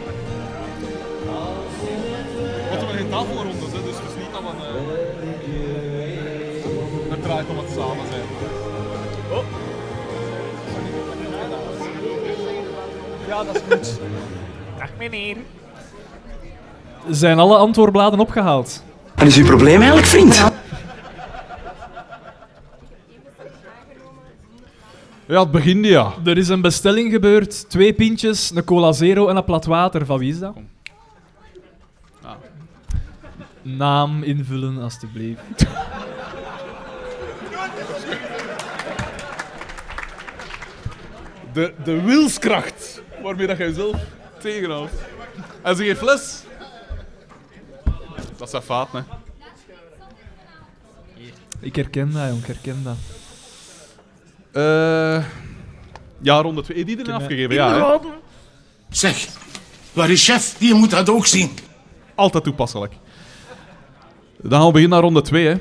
Want we hebben geen tafelrondes, hè, dus het is niet dat we... Uh, het draait om het samen zijn. Ja, dat is goed. Zijn alle antwoordbladen opgehaald? Wat is uw probleem eigenlijk, vriend? Ja, het begint ja. Er is een bestelling gebeurd. Twee pintjes, een cola zero en een plat water. Van wie is dat? Naam invullen, alstublieft. De, de wilskracht waarmee dat jij jezelf tegenhoudt. En ze geeft fles. Dat is een fout, hè. Ik herken dat, jong. Ik herken dat. Eh ja, ronde 2. Heb je die erin afgegeven? Ja, hè? Zeg, waar is chef? Die moet dat ook zien. Altijd toepasselijk. Dan gaan we beginnen naar ronde 2, hè.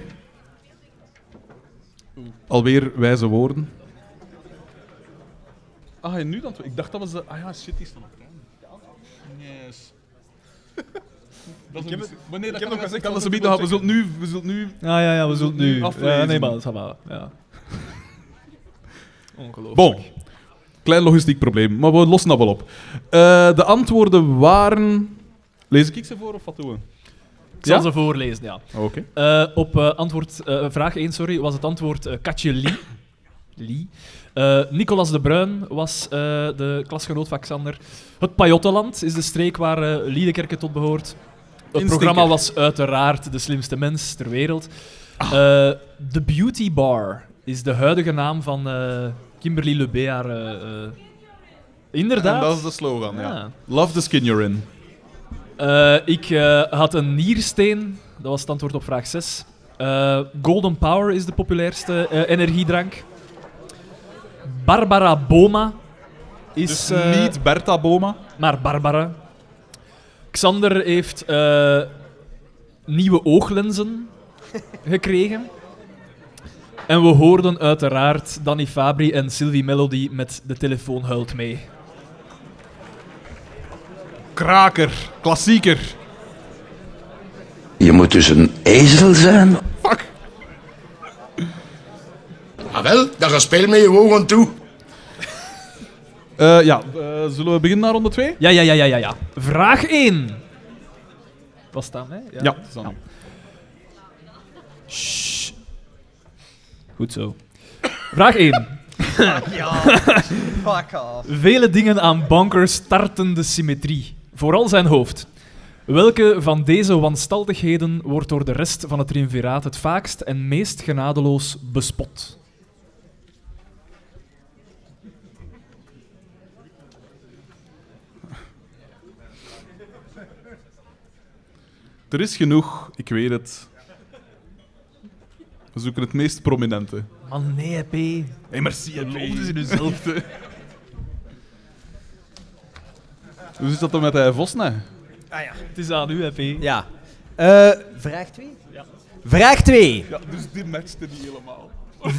Alweer wijze woorden. Ah, en nu dan? Ik dacht dat we ze... Ah ja, shit, die staan op Yes. Dat is heb een- het- Wanneer Ik heb nog kan, gezegd dat ze We zullen nu... We zullen nu... Ah ja, ja, we zullen nu. Ja, nee, maar dat. Ja. Ongelooflijk. Bon. Klein logistiek probleem, maar we lossen dat wel op. Eh, de antwoorden waren... Lees ik ze voor of wat doen we? Ik zal Ja? ze voorlezen, ja. Oké. Eh, op eh, antwoord, eh, vraag 1 sorry, was het antwoord eh, Katje Lee. Lee. Eh, Nicolas de Bruin was eh, de klasgenoot van Xander. Het Pajottenland is de streek waar eh Liedekerke tot behoort. Het programma was uiteraard de slimste mens ter wereld. Ah. Eh, The Beauty Bar is de huidige naam van eh, Kimberly Le Bear. eh, inderdaad. En dat is de slogan, ja. Love the skin you're in. Ik had een niersteen. Dat was het antwoord op vraag 6. Eh, Golden Power is de populairste energiedrank. Barbara Boma is... Dus niet Bertha Boma. maar Barbara. Xander heeft eh, nieuwe ooglenzen gekregen. En we hoorden uiteraard Danny Fabri en Sylvie Melody met De telefoon huilt mee. Kraker. Klassieker. Je moet dus een ezel zijn. Fuck. Ah wel, dan ga speel met je ogen toe. Eh, ja, eh, zullen we beginnen naar ronde 2? Ja, ja, ja, ja, ja, ja. Vraag 1. Was dat, hè? Ja, dat is dan. Shh. Goed zo. Vraag 1. Ja, fuck off. Vele dingen aan Bonker starten de symmetrie. Vooral zijn hoofd. Welke van deze wanstaltigheden wordt door de rest van het triumviraat het vaakst en meest genadeloos bespot? Er is genoeg, ik weet het. We zoeken het meest prominente. Man, nee, P. Hé, merci, hè, P. Dus in uzelf. Hoe zit dat dan met hij Vos, nee? Het is aan u, P. Ja. Eh, vraag 2? Vraag 2. Ja, dus die matchte niet helemaal.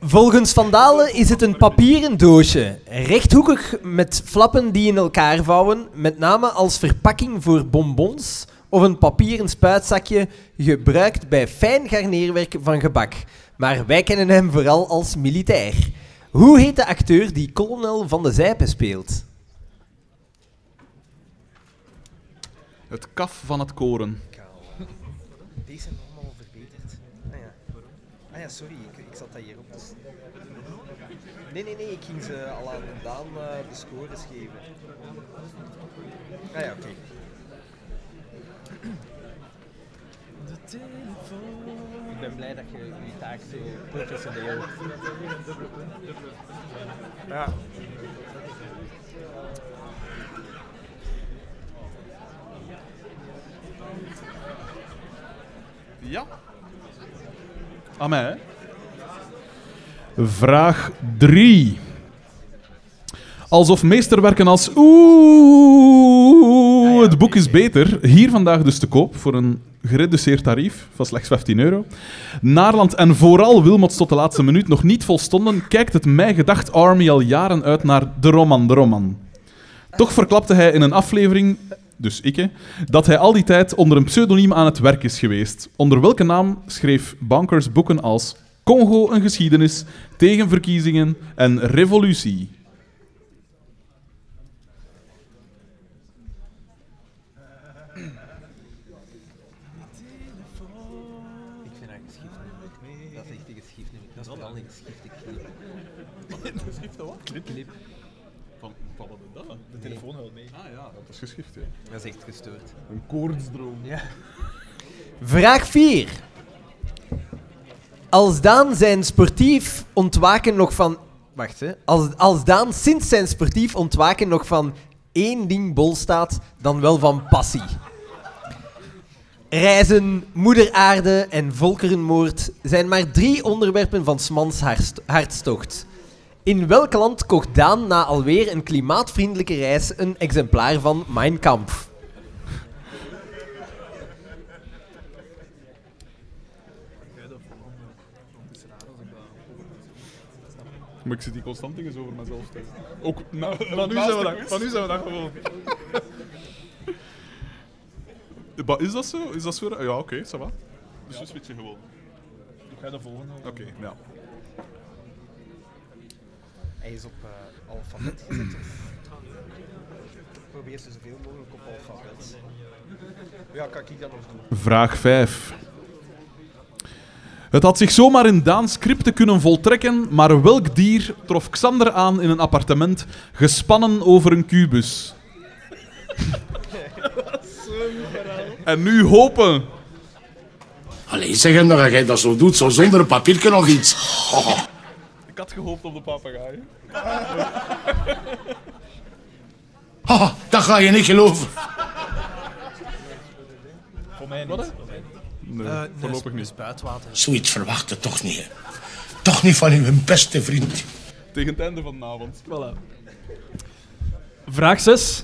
Volgens Van Dalen is het een papieren doosje, rechthoekig met flappen die in elkaar vouwen, met name als verpakking voor bonbons of een papieren spuitzakje gebruikt bij fijn garneerwerk van gebak. Maar wij kennen hem vooral als militair. Hoe heet de acteur die kolonel van de Zijpen speelt? Het kaf van het koren. Deze zijn allemaal verbeterd. Ah ja, ah, ja sorry, ik, ik zat dat hier op. Nee, nee, nee, ik ging ze al aan Daan eh, de scores geven. Ah ja, oké. Ik ben blij dat je je taak zo professioneel... Ja. Ja. Aan mij, hè? Vraag 3. Alsof meesterwerken als Oeh, het boek is beter. Hier vandaag dus te koop voor een gereduceerd tarief van slechts 15 euro. Naarland en vooral Wilmots tot de laatste minuut nog niet volstonden, kijkt het mij gedacht Army al jaren uit naar de roman, de roman. Toch verklapte hij in een aflevering, dus ik, hè, dat hij al die tijd onder een pseudoniem aan het werk is geweest. Onder welke naam schreef Bankers boeken als Congo een geschiedenis, tegenverkiezingen en revolutie? Ik vind dat geschift Dat is echt een geschift Dat is vooral een geschifte clip. Clip. Van, van wat is dat? De telefoon houdt mee. Ah ja, dat is geschift, hè. Dat is echt gestoord. Een koortsdroom. Ja. Vraag 4. Als Daan zijn sportief ontwaken nog van... Wacht, hè. Als, als Daan sinds zijn sportief ontwaken nog van één ding bol staat, dan wel van passie. Reizen, moeder aarde en volkerenmoord zijn maar drie onderwerpen van Smans hartst- hartstocht. In welk land kocht Daan na alweer een klimaatvriendelijke reis een exemplaar van Mein Kampf? Maar ik zit die constant dingen over mezelf te Ook na, Van nu zijn we de dat, van nu zijn we dat gewoon. Maar is dat zo? Is dat zo? Ja, oké, ça va. Dus dus weet je gewoon. Doe jij de volgende? Oké, ja. Hij is op uh, alfabet gezet. Of... Probeer ze zoveel mogelijk op alfabet. Ja, kan ik dat nog doen? Vraag 5. Het had zich zomaar in Daans scripten kunnen voltrekken, maar welk dier trof Xander aan in een appartement, gespannen over een kubus? en nu hopen. Allee, zeg hem dat jij dat zo doet, zo zonder een papiertje nog iets. Ik had gehoopt op de papegaai. Haha, dat ga je niet geloven. Voor mij niet. Nee, voorlopig niet. Spuitwater. Zoiets verwacht je toch niet, hè? Toch niet van uw beste vriend. Tegen het einde van de avond. Voilà. Vraag 6.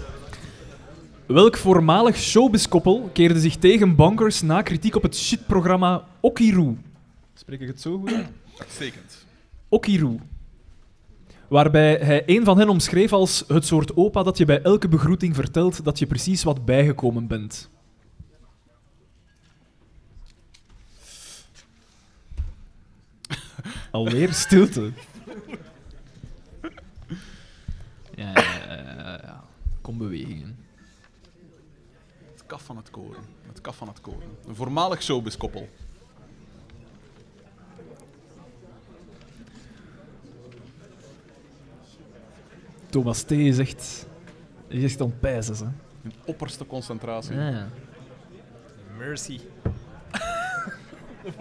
Welk voormalig showbiz-koppel keerde zich tegen bankers na kritiek op het shitprogramma Okiru? Spreek ik het zo goed uit? Uitstekend. Okiru. Waarbij hij een van hen omschreef als het soort opa dat je bij elke begroeting vertelt dat je precies wat bijgekomen bent. Alweer stilte. Ja, ja, ja, ja, ja. Kom bewegingen. Het kaf van het koren. Het kaf van het koren. Een voormalig showbiz-koppel. Thomas T. is echt, is echt aan het pijzen, hè. In opperste concentratie. Ja, ja. Mercy.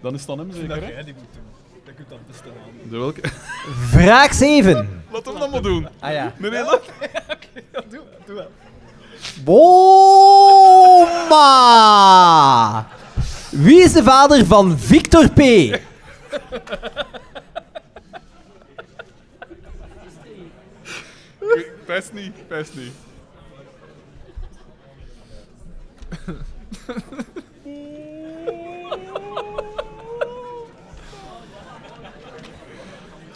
Dan is het dan hem zeker, hè? die moet doen. Dat kunt dan best aan. De welke? Vraag 7. Laat hem dan maar doen. Ah ja. Nee, nee, laat. Ja, doe, doe wel. Boma! Wie is de vader van Victor P? Best niet, best niet.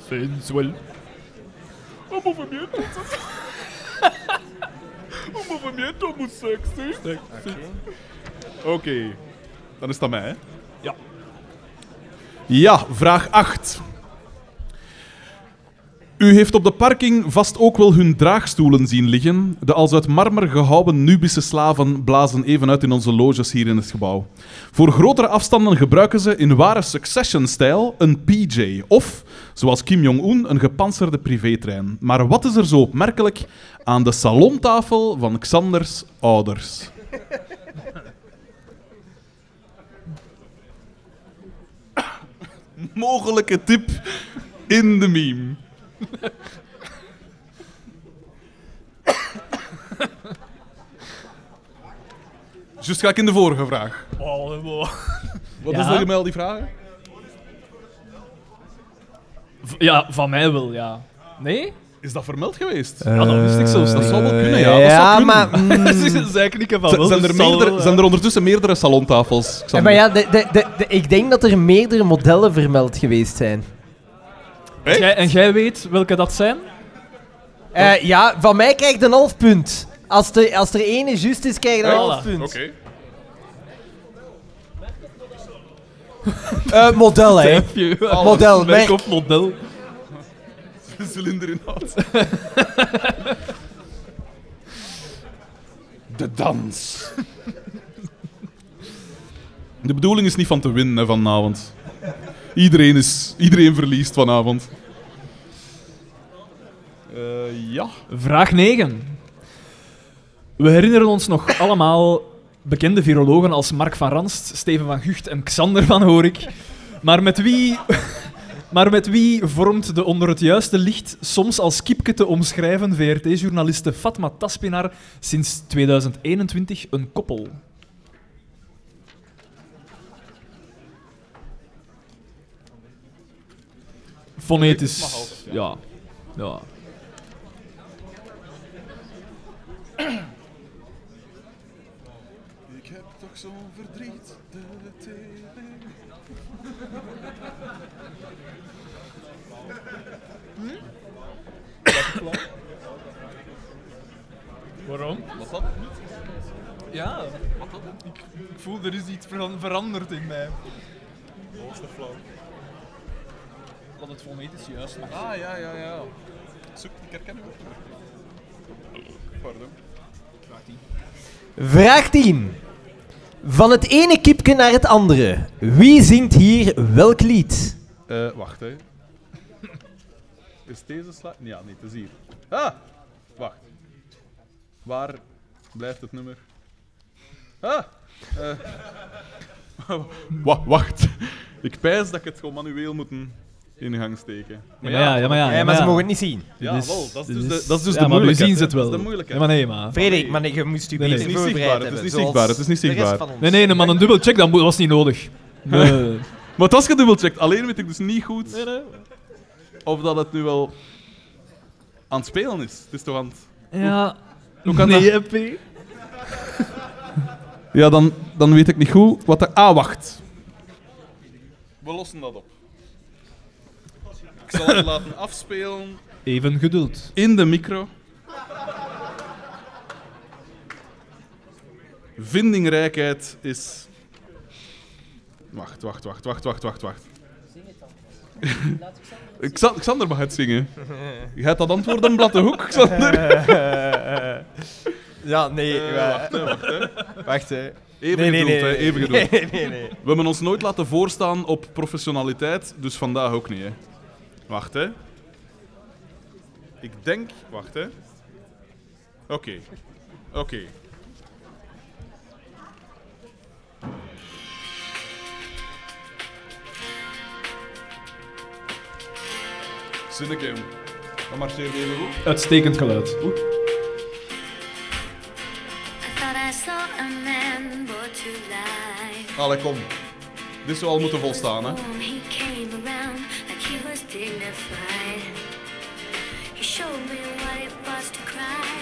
Sensual. Un movimiento. Un movimiento muy sexy. Oké, dan is aan mij, hè? Ja. Ja, vraag 8. U heeft op de parking vast ook wel hun draagstoelen zien liggen. De als uit marmer gehouwen Nubische slaven blazen even uit in onze loges hier in het gebouw. Voor grotere afstanden gebruiken ze in ware Succession-stijl een PJ of, zoals Kim Jong-un, een gepantserde privétrein. Maar wat is er zo opmerkelijk aan de salontafel van Xanders ouders? Mogelijke tip in de meme. Just ga ik in de vorige vraag. Oh, wow. Wat Ja. is er gemeld, die vragen? V- Ja, van mij wel, ja. Nee? Is dat vermeld geweest? Ja, dat wist ik zelfs dat zal wel kunnen, ja. Dat ja, zou kunnen. maar... mm, van wel. zijn, er zal meerdere, wel, zijn er ondertussen meerdere salontafels? Xander? maar ja, de, de, de, de- ik denk dat er meerdere modellen vermeld geweest zijn. Jij- en jij weet welke dat zijn? Eh, ja, van mij krijg je een half punt. Als, de, als er ene juist is, krijg je een half punt. Oké. Eh, model, hè. Model, Merk of model. De cilinderinhoud. De dans. De bedoeling is niet van te winnen hè, vanavond. Iedereen, is, iedereen verliest vanavond. Eh, ja. Vraag 9. We herinneren ons nog allemaal bekende virologen als Mark van Ranst, Steven van Gucht en Xander van Horik. Maar met wie, maar met wie vormt de onder het juiste licht soms als kipke te omschrijven VRT-journaliste Fatma Taspinar sinds 2021 een koppel? Fonetisch. Ja. Ja. Ik heb toch zo'n verdriet. De Waarom? Wat dan? Ja, ik, ik voel er is iets veran- veranderd in mij. Wat? Dat het fonetisch juist mag. Ah, ja, ja, ja. Zoek, ik herken hem ook. Pardon. Vraag 10. Van het ene kipje naar het andere. Wie zingt hier welk lied? Eh, wacht, hè. Is deze slag? Ja, niet, het is hier. Ah! Wacht. Waar blijft het nummer? Ah! eh. Wa- wacht. Ik pijs dat ik het gewoon manueel moet in gang steken. Maar ja, ja, maar ja. Ja, maar ze mogen het niet zien. Ja, wel, dat is dus de- dat is dus ja, de maar we moeilijkheid, zien ze hè. het wel. Dat is de moeilijkheid. Ja, maar nee, maar... Frederik, maar nee, je moest je Nee, nee, beter het is niet voorbereid zichtbaar, het is niet zoals zichtbaar, het is niet de rest zichtbaar. van ons. Nee, nee, nee, maar een dubbelcheck dat mo- was niet nodig. Nee. Maar het was gedubbelcheckt. Alleen weet ik dus niet goed of dat het nu wel aan het spelen is. Het is toch aan het... Ja. Hoe kan nee, dat? Ja, dan, dan weet ik niet goed wat er... Ah, wacht. We lossen dat op. Ik zal het laten afspelen Even geduld. in de micro. Vindingrijkheid is... Wacht, wacht, wacht, wacht, wacht, wacht, wacht. Xa- Xander mag het zingen. Je gaat dat antwoord een blad de hoek, Xander. Ja, nee. Eh, wacht, hè, wacht, hè. Wacht, hè. Even Nee, geduld, nee, hè, even geduld. Nee, nee, nee. We hebben ons nooit laten voorstaan op professionaliteit, dus vandaag ook niet. Hè. Wacht, hè. Ik denk... Wacht, hè. Oké. Oké. Zinneke, jong. Dat marcheert even goed. Uitstekend geluid. man brought to life. Allee, kom. Dit zou al moeten volstaan, hè. Dignified. He showed me what it was to cry.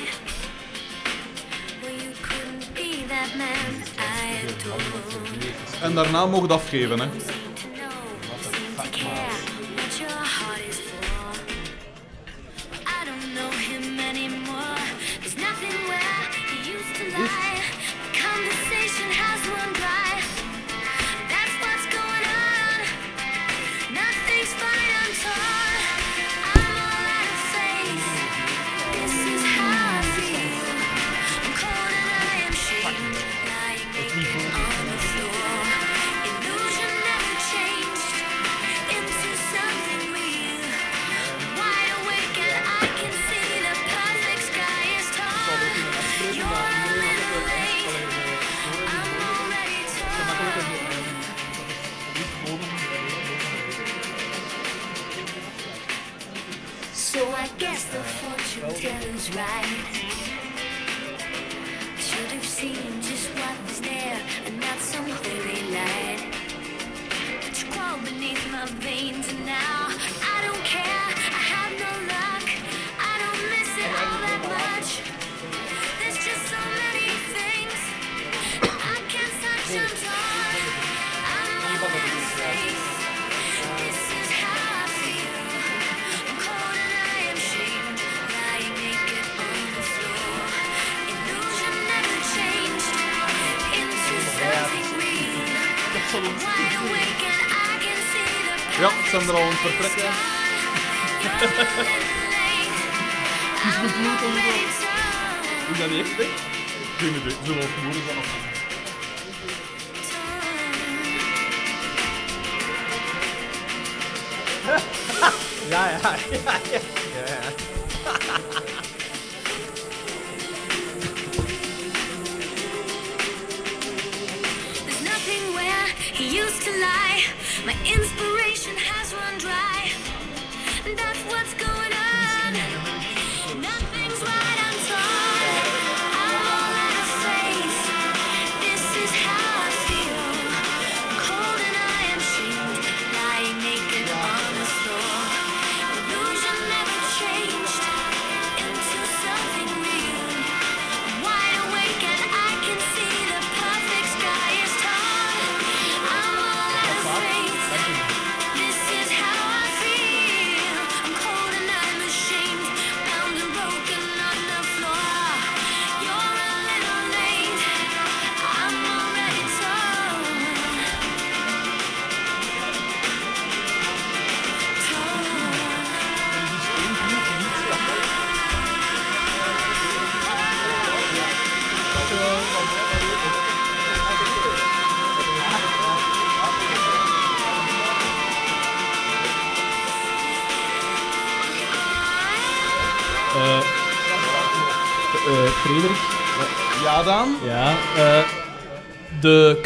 Well, you couldn't be that man I adored. En daarna mogen het afgeven, hè.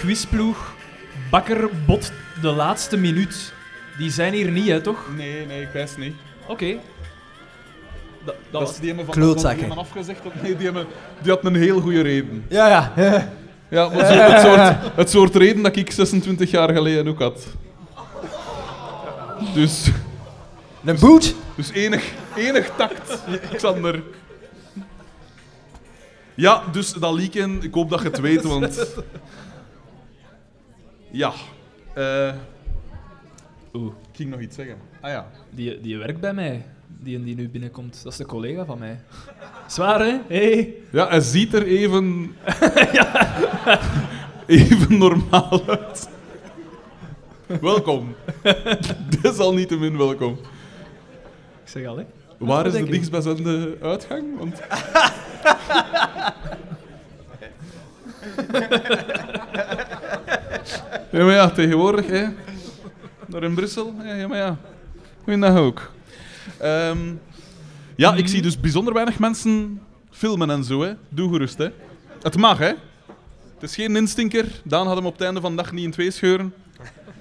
Quizploeg Bakker bot de laatste minuut. Die zijn hier niet, hè, toch? Nee, nee, ik wijs niet. Oké. Dat, dat Dat was... is die hebben van Klootzakken. Die hebben afgezegd dat nee, die, hebben, die had een heel goede reden. Ja, ja. Ja, maar zo, het, soort, het soort reden dat ik 26 jaar geleden ook had. Dus, Een boot? dus enig, enig tact, Xander. Ja, dus dat leaken, ik hoop dat je het weet, want... Ja. eh Oeh, ik ging nog iets zeggen. Ah ja. die, die werkt bij mij. Die die nu binnenkomt. Dat is de collega van mij. Zwaar, hè? Hey. Ja, hij ziet er even... even normaal uit. Welkom. Desalniettemin welkom. Ik zeg al, hè? Waar is de dichtstbijzijnde uitgang? Want... ja, maar ja, tegenwoordig, hè. Daar in Brussel. Ja, ja maar ja. Goeiedag ook. Ehm, ja, ik zie dus bijzonder weinig mensen filmen en zo, hè. Doe gerust, hè. Het mag, hè. Het is geen instinker. Daan had hem op het einde van de dag niet in twee scheuren.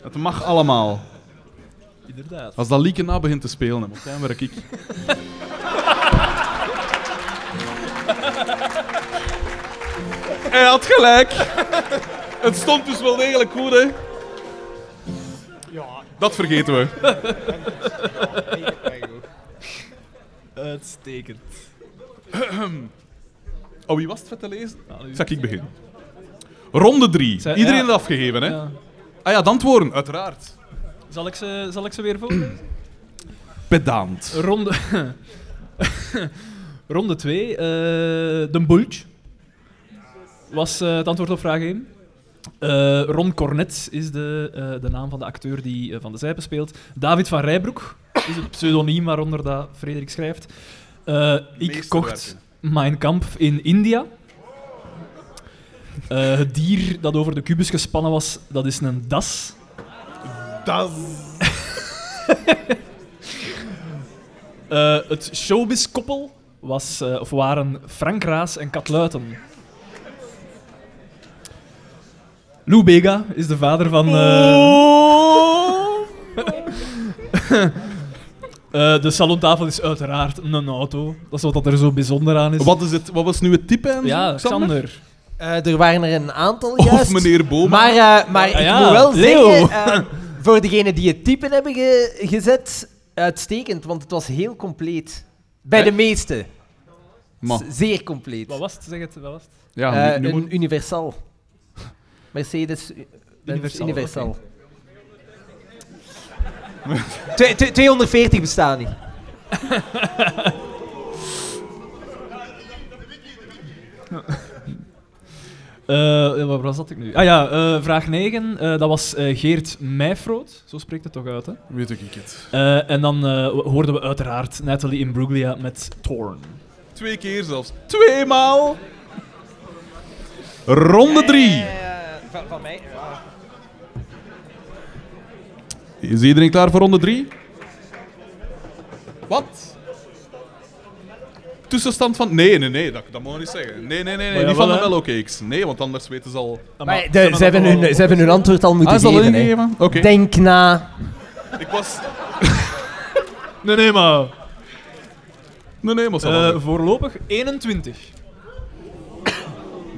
Het mag allemaal. Inderdaad. Als dat lieken na begint te spelen, dan werk ik. Hij had gelijk. Het stond dus wel degelijk goed, hè? Dat vergeten we. Uitstekend. Oh, wie was het vet te lezen? Zal ik beginnen? Ronde 3. Zij- Iedereen ja. het afgegeven, hè? Ja. Ah ja, de antwoorden, uiteraard. Zal ik ze, zal ik ze weer voorlezen? Pedant. Ronde... Ronde 2. de Bulge was eh, het antwoord op vraag 1. Eh, Ron Cornet is de, eh, de naam van de acteur die eh, Van de Zijpen speelt. David van Rijbroek is het pseudoniem waaronder dat Frederik schrijft. Ik kocht Mein Kampf in India. Het dier dat over de kubus gespannen was, dat is een das. Das. Het showbiz-koppel was, of waren Frank Raas en Kat Luiten. Lou Bega is de vader van... eh, eh, de salontafel is uiteraard een auto. Dat is wat er zo bijzonder aan is. Wat, is het, wat was nu het type? En Ja, Xander? Xander. Eh, er waren er een aantal Of juist. meneer Boma. Maar, eh, maar Ah, ik ja, moet wel Leo. zeggen, eh, voor degenen die het typen hebben ge- gezet, uitstekend, want het was heel compleet. Bij de meeste. Zeer compleet. Wat was het? Zeg het, wat was het? Ja, nu, nu een moet- Universal. Mercedes Universal, Universal. Twee- twee- 240 bestaan niet. Eh, waar was dat ik nu? Ah ja, eh, vraag 9. eh, dat was eh, Geert Meijfroot. Zo spreekt het toch uit, hè? weet ik het. Eh, en dan eh, hoorden we uiteraard Natalie Imbruglia met Torn. Twee keer zelfs. Tweemaal. Ronde 3. Van, van mij. Is iedereen klaar voor ronde 3? Wat? Tussenstand van... Nee, nee, nee, dat, dat mag je niet zeggen. Nee, nee, nee, nee niet van wel, de hè? mellowcakes. Nee, want anders weten ze al... Maar de- ze, hebben hun, ze hebben hun antwoord al moeten Ah, al geven. Denk na. Ik was... Nee, nee, maar... Nee, nee, maar... Eh, Uh, voorlopig 21.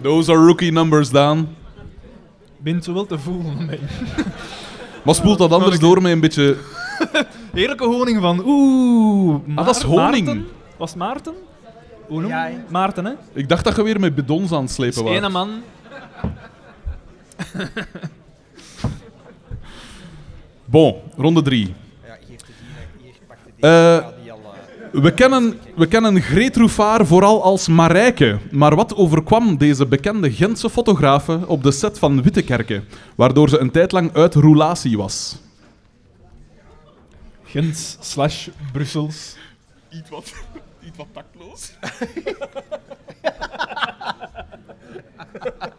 Those are rookie numbers, Daan. Bent wel te voelen. Nee. Maar spoelt dat anders door met een beetje... Heerlijke honing van... Oeh... Ah, dat is Maar- honing. Maarten? Was het Maarten? Hoe noem je Ja, ja. Maarten, hè? Ik dacht dat je weer met bidons aan het slepen was. ene man. Bon, ronde 3. Eh, we, kennen, we kennen Greet Roefaar vooral als Marijke. Maar wat overkwam deze bekende Gentse fotografe op de set van Wittekerke, waardoor ze een tijd lang uit roulatie was? Gent slash Brussels. Iets wat, iets wat tactloos.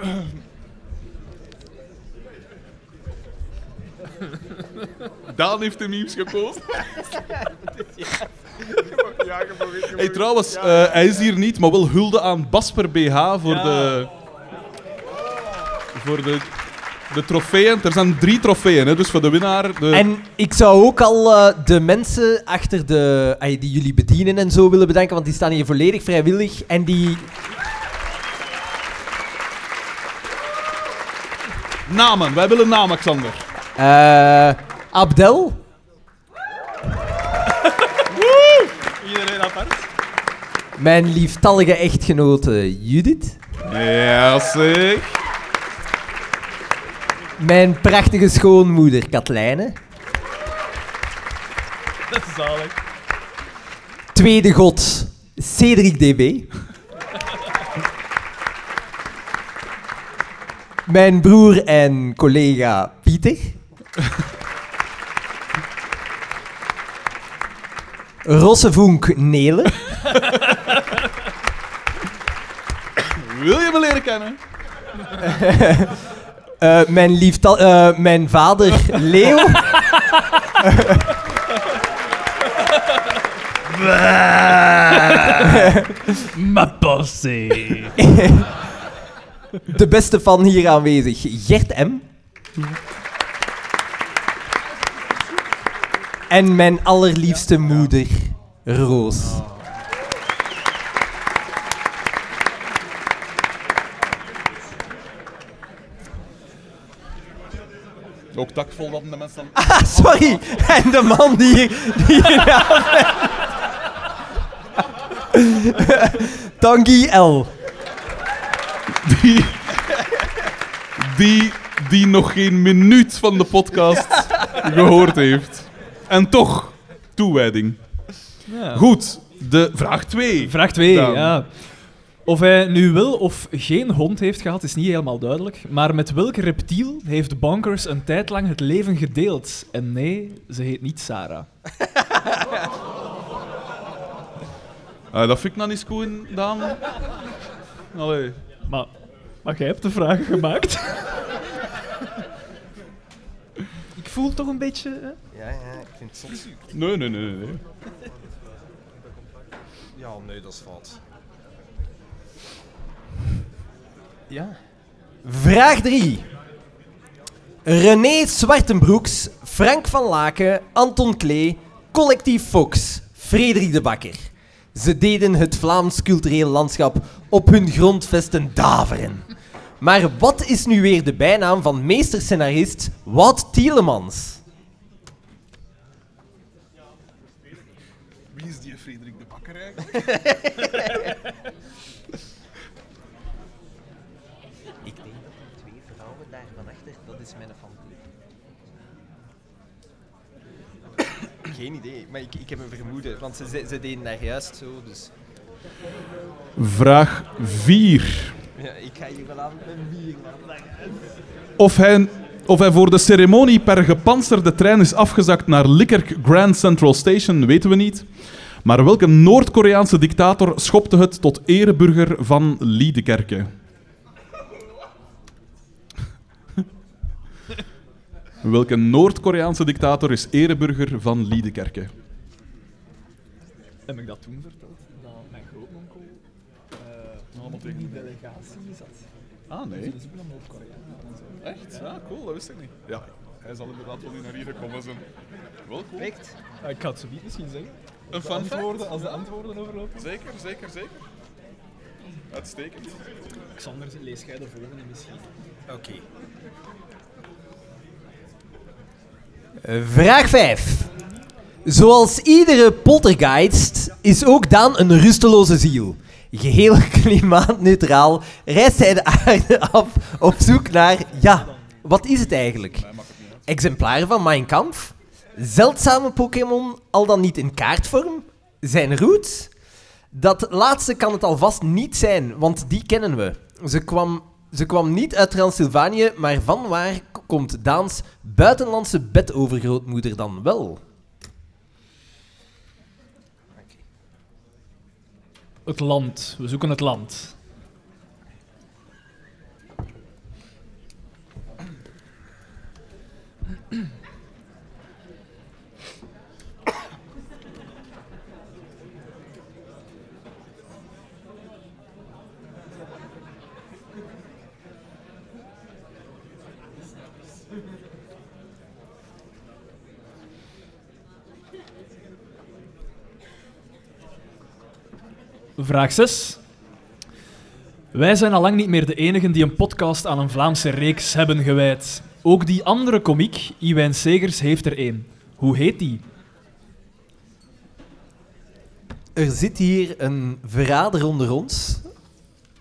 Daan heeft de memes gekozen. Hey, trouwens, eh, hij is hier niet, maar wel hulde aan Basper BH voor de... Voor de, de trofeeën. Er zijn drie trofeeën, hè, dus voor de winnaar... De... En ik zou ook al eh, de mensen achter de, die jullie bedienen en zo willen bedanken, want die staan hier volledig vrijwillig. En die. Namen, wij willen namen, Xander. eh, Abdel, Iedereen apart. mijn lieftallige echtgenote Judith, Ja, zeg. mijn prachtige schoonmoeder Katlijne, Dat is zalig. tweede god Cedric DB, mijn broer en collega Pieter. Rossevonk Nele. Wil je me leren kennen? Eh, mijn, lieftal, eh, mijn vader Leo. Ma passé. De beste fan hier aanwezig, Gert M. En mijn allerliefste moeder, Roos. Ook takvol dat de mensen... Ah, sorry. En de man die hier... Die hier Tanguy L. Die, die, die nog geen minuut van de podcast gehoord heeft. En toch, toewijding. Ja. Goed, de vraag 2. Vraag 2, Daan. ja. Of hij nu wel of geen hond heeft gehad, is niet helemaal duidelijk. Maar met welk reptiel heeft Bonkers een tijd lang het leven gedeeld? En nee, ze heet niet Sarah. Ah, dat vind ik nou niet goed, Daan. Allee. Maar, maar jij hebt de vragen gemaakt. Ik voel toch een beetje... hè? Ja, ja, ik vind het. Nee, nee, nee, nee, nee. Ja, nee, dat is fout. Ja. Vraag 3. René Zwartenbroeks, Frank van Laken, Anton Klee, Collectief Fox, Frederik de Bakker. Ze deden het Vlaams cultureel landschap op hun grondvesten daveren. Maar wat is nu weer de bijnaam van meesterscenarist Wout Tielemans? Wie is die Frederik de Bakker eigenlijk? Ik denk twee vrouwen daar van achter, dat is mijn fantasie. Geen idee, maar ik, ik heb een vermoeden, want ze, ze, ze deden daar juist zo, dus... Vraag 4. Ja, ik ga hier wel aan met bier. Of hij, of hij voor de ceremonie per gepantserde trein is afgezakt naar Likkerk Grand Central Station, weten we niet. Maar welke Noord-Koreaanse dictator schopte het tot ereburger van Liedekerke? Welke Noord-Koreaanse dictator is ereburger van Liedekerke? Heb ik dat toen verteld? Dat mijn grootmonkel uh, in die delegatie zat. Ah, nee. Dus ik ben naar Noord-Korea. Echt? Ja, cool, dat wist ik niet. Ja, hij zal inderdaad wel niet naar hier gekomen zijn. Wel cool. Perfect. Ik ga het zo niet misschien zeggen. Een De antwoorden, als de antwoorden overlopen. Zeker, zeker, zeker. Uitstekend. Xander, lees jij de volgende misschien? Oké. Vraag 5. Zoals iedere poltergeist is ook Daan een rusteloze ziel. Geheel klimaatneutraal reist hij de aarde af op zoek naar, ja, wat is het eigenlijk? Exemplaren van Mein Kampf? Zeldzame Pokémon, al dan niet in kaartvorm? Zijn roots? Dat laatste kan het alvast niet zijn, want die kennen we. Ze kwam, ze kwam niet uit Transylvanië, maar van waar komt Daans buitenlandse bedovergrootmoeder dan wel? Het land. We zoeken het land. Vraag 6. Wij zijn al lang niet meer de enigen die een podcast aan een Vlaamse reeks hebben gewijd. Ook die andere komiek, Iwijn Segers, heeft er één. Hoe heet die? Er zit hier een verrader onder ons.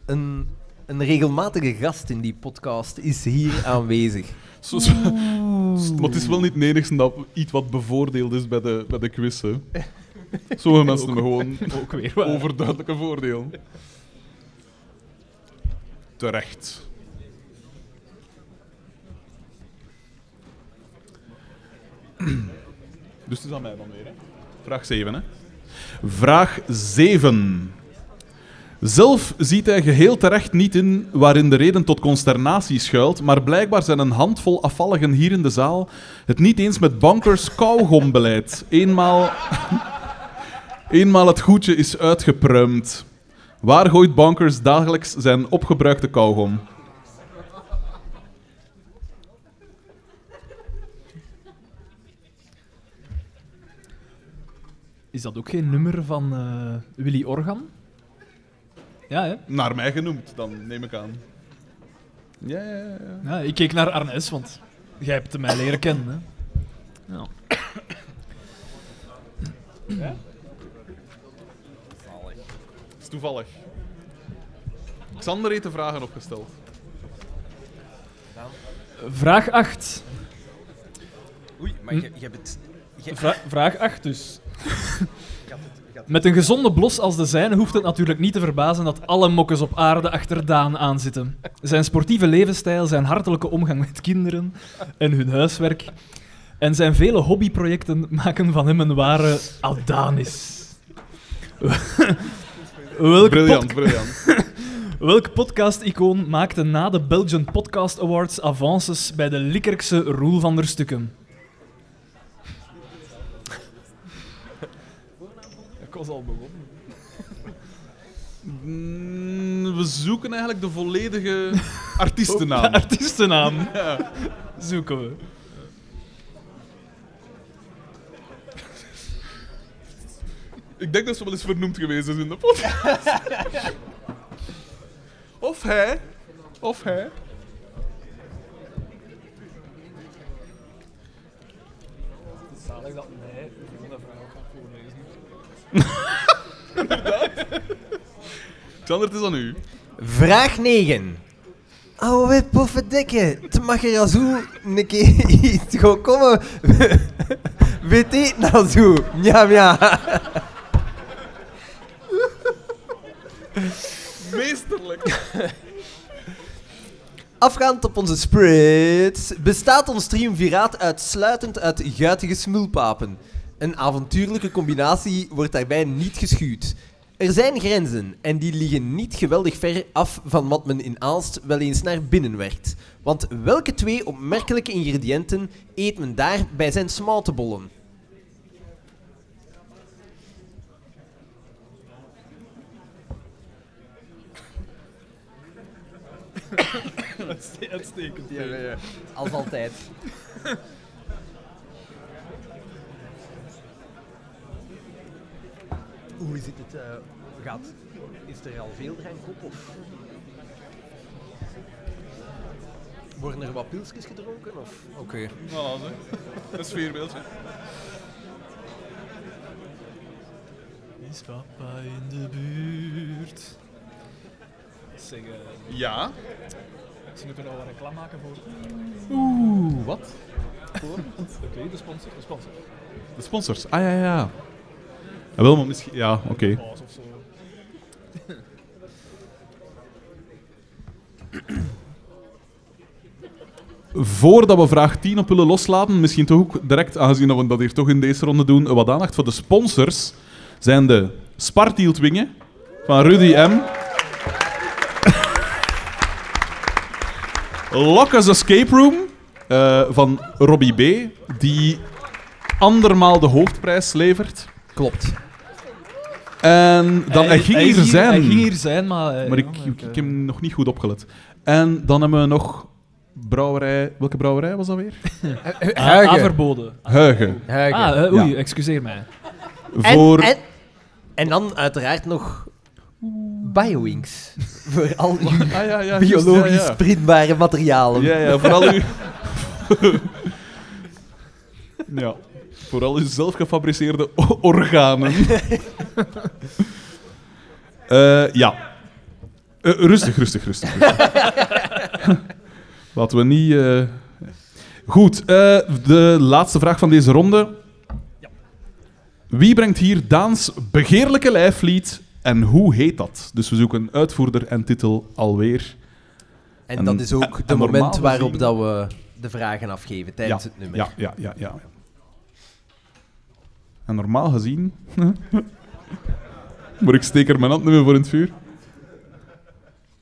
Een, een regelmatige gast in die podcast is hier aanwezig. Zo, zo- Maar het is wel niet het enigste dat iets wat bevoordeeld is bij de, bij de quiz. Hè. Sommige mensen hebben gewoon Ook weer waar. overduidelijke voordeel. Terecht. Dus het is aan mij dan weer. Hè? Vraag 7. Hè? Vraag 7. Zelf ziet hij geheel terecht niet in waarin de reden tot consternatie schuilt, maar blijkbaar zijn een handvol afvalligen hier in de zaal het niet eens met bankers kauwgombeleid. Eenmaal, eenmaal het goedje is uitgepruimd. Waar gooit bankers dagelijks zijn opgebruikte kauwgom? Is dat ook geen nummer van eh, Willy Organ? Ja, hè? Naar mij genoemd, dan neem ik aan. Ja, ja, ja. ja. Ja, ik keek naar Arnes, want jij hebt mij leren kennen. Hè? Ja. Is toevallig. Xander heeft de vragen opgesteld. Vraag 8. Oei, maar je, je hebt het... je- Vra- vraag 8 dus. Met een gezonde blos als de zijne hoeft het natuurlijk niet te verbazen dat alle mokkes op aarde achter Daan aanzitten. Zijn sportieve levensstijl, zijn hartelijke omgang met kinderen en hun huiswerk en zijn vele hobbyprojecten maken van hem een ware Adonis. Welk Briljant, pod- briljant. Welk podcast-icoon maakte na de Belgian Podcast Awards avances bij de Likkerkse Roel van der Stukken? Ik was al begonnen. Mm, we zoeken eigenlijk de volledige artiestennaam. De artiestennaam Ja. zoeken we. Ik denk dat ze wel eens vernoemd geweest is in de podcast. of hij. Of hij. Zalig dat mij de vrouw gaat voorlezen. Xander, het is aan u. Vraag 9. Oh, we poffendikke. Het mag er als hoe een keer iets gaan komen. Weet je nou zo? Ja, ja. Meesterlijk. Afgaand op onze spreads bestaat ons triumviraat uitsluitend uit guitige smulpapen. Een avontuurlijke combinatie wordt daarbij niet geschuwd. Er zijn grenzen en die liggen niet geweldig ver af van wat men in Aalst wel eens naar binnen werkt. Want welke twee opmerkelijke ingrediënten eet men daar bij zijn smoutenbollen? Uitstekend. Als altijd. Hoe zit het? eh, gaat, is er al veel drank op? Of? Worden er wat pilsjes gedronken? Of? Oké. Voilà, hè. Dat is sfeerbeeldje. Is papa in de buurt? Eh, Ja. ze moeten nou een reclame maken voor... Oeh, wat? Oké, de sponsor, de sponsor. De sponsors. Ah ja, ja. ja. wel, maar misschien. Ja, oké. Voordat we vraag 10 op willen loslaten, misschien toch ook direct, aangezien dat we dat hier toch in deze ronde doen, wat aandacht voor de sponsors zijn de Spartieltwingen van Rudy M. Locke's Escape Room eh, van Robbie B, die andermaal de hoofdprijs levert. Klopt. En dan, hij, ging hier zijn. Hij ging hier zijn, maar... eh, Maar ik, ik, ik heb nog niet goed opgelet. En dan hebben we nog brouwerij. Welke brouwerij was dat weer? Ah, ah, verboden. Huigen. Huigen. Ah, eh, oei, Ja. excuseer mij. En, Voor. en, en dan uiteraard nog Biowings. voor al uw Ah, ja, ja, biologisch ja, ja. printbare materialen. Ja, ja, vooral u. ja, vooral uw zelf gefabriceerde o- organen. Eh, ja. Eh, rustig, rustig, rustig. rustig. Laten we niet. eh, Goed, eh, de laatste vraag van deze ronde. Wie brengt hier Daans begeerlijke lijflied en hoe heet dat? Dus we zoeken uitvoerder en titel alweer. En, En- dat is ook en moment waarop gezien- dat we de vragen afgeven tijdens ja, het nummer. Ja, ja, ja, ja. En normaal gezien... maar ik steek er mijn hand niet meer voor in het vuur.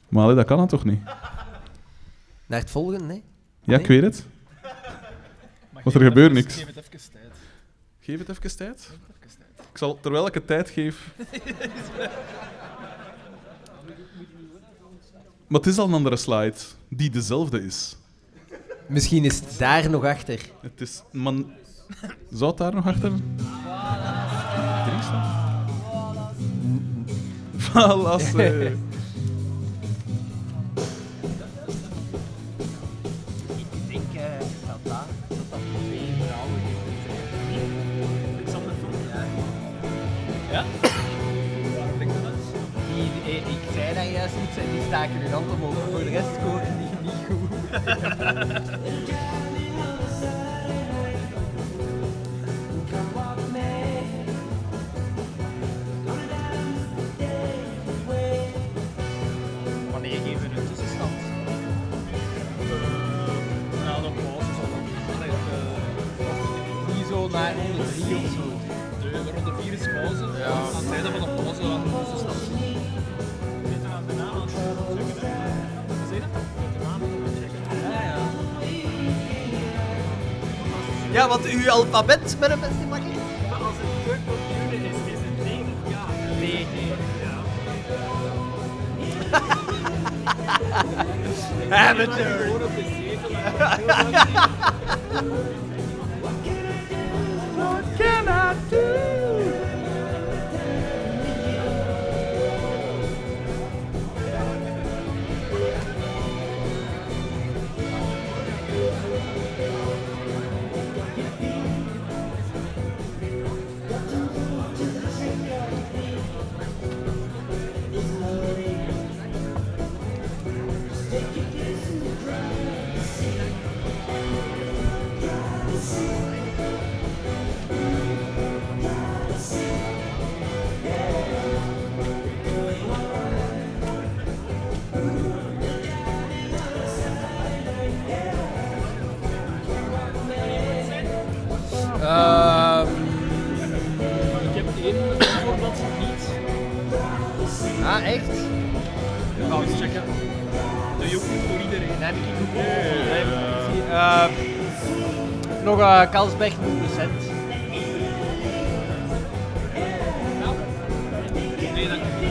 Maar allee, dat kan dan toch niet? Naar het volgende, nee? Ja, ik weet het. Want er gebeurt niks. Geef het even tijd. Geef het even tijd. Zal, terwijl ik het tijd geef... Maar het is al een andere slide, die dezelfde is. Misschien is het daar nog achter. Het is... Man... Zou het daar nog achter? Valasse. Ja? Dat? Die- ik zei daar juist iets en die staken hun hand omhoog. Voor de rest scoren die niet goed. Wanneer geven we een tussenstand? Na de pauze zal dat eh, Niet zo naar ronde drie of zo. Is pauze. Ja. Aan het einde van de pauze aan zeg je? De naam aan het checken. Ja, ja. Ja, want uw alfabet met een beste makker? Maar als het druk op is, is het ja? D. Ja. Amateur. What can I do? De yoghurt voor iedereen. Nee, heb ik niet goed nee. Ehm, Nog een Kalsberg 0%. Nee, dank u.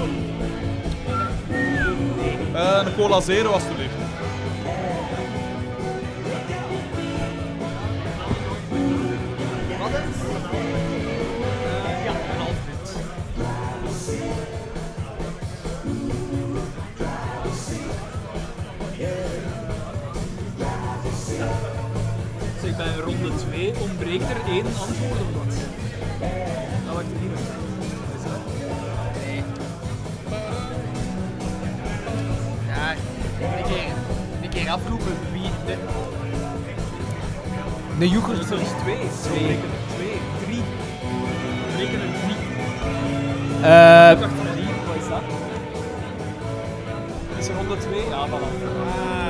Eh, een cola zero, alstublieft. Wat is? Bij ronde 2 ontbreekt er één antwoord op wat. Dat wacht ik niet. Is dat? Nee. Ja, een keer, een keer afroepen wie de... Yoghurt Dat is twee. Twee. Breken er twee. Drie. Breken er drie. Eh. Wat is dat? Is er ronde 2? Ja, voilà.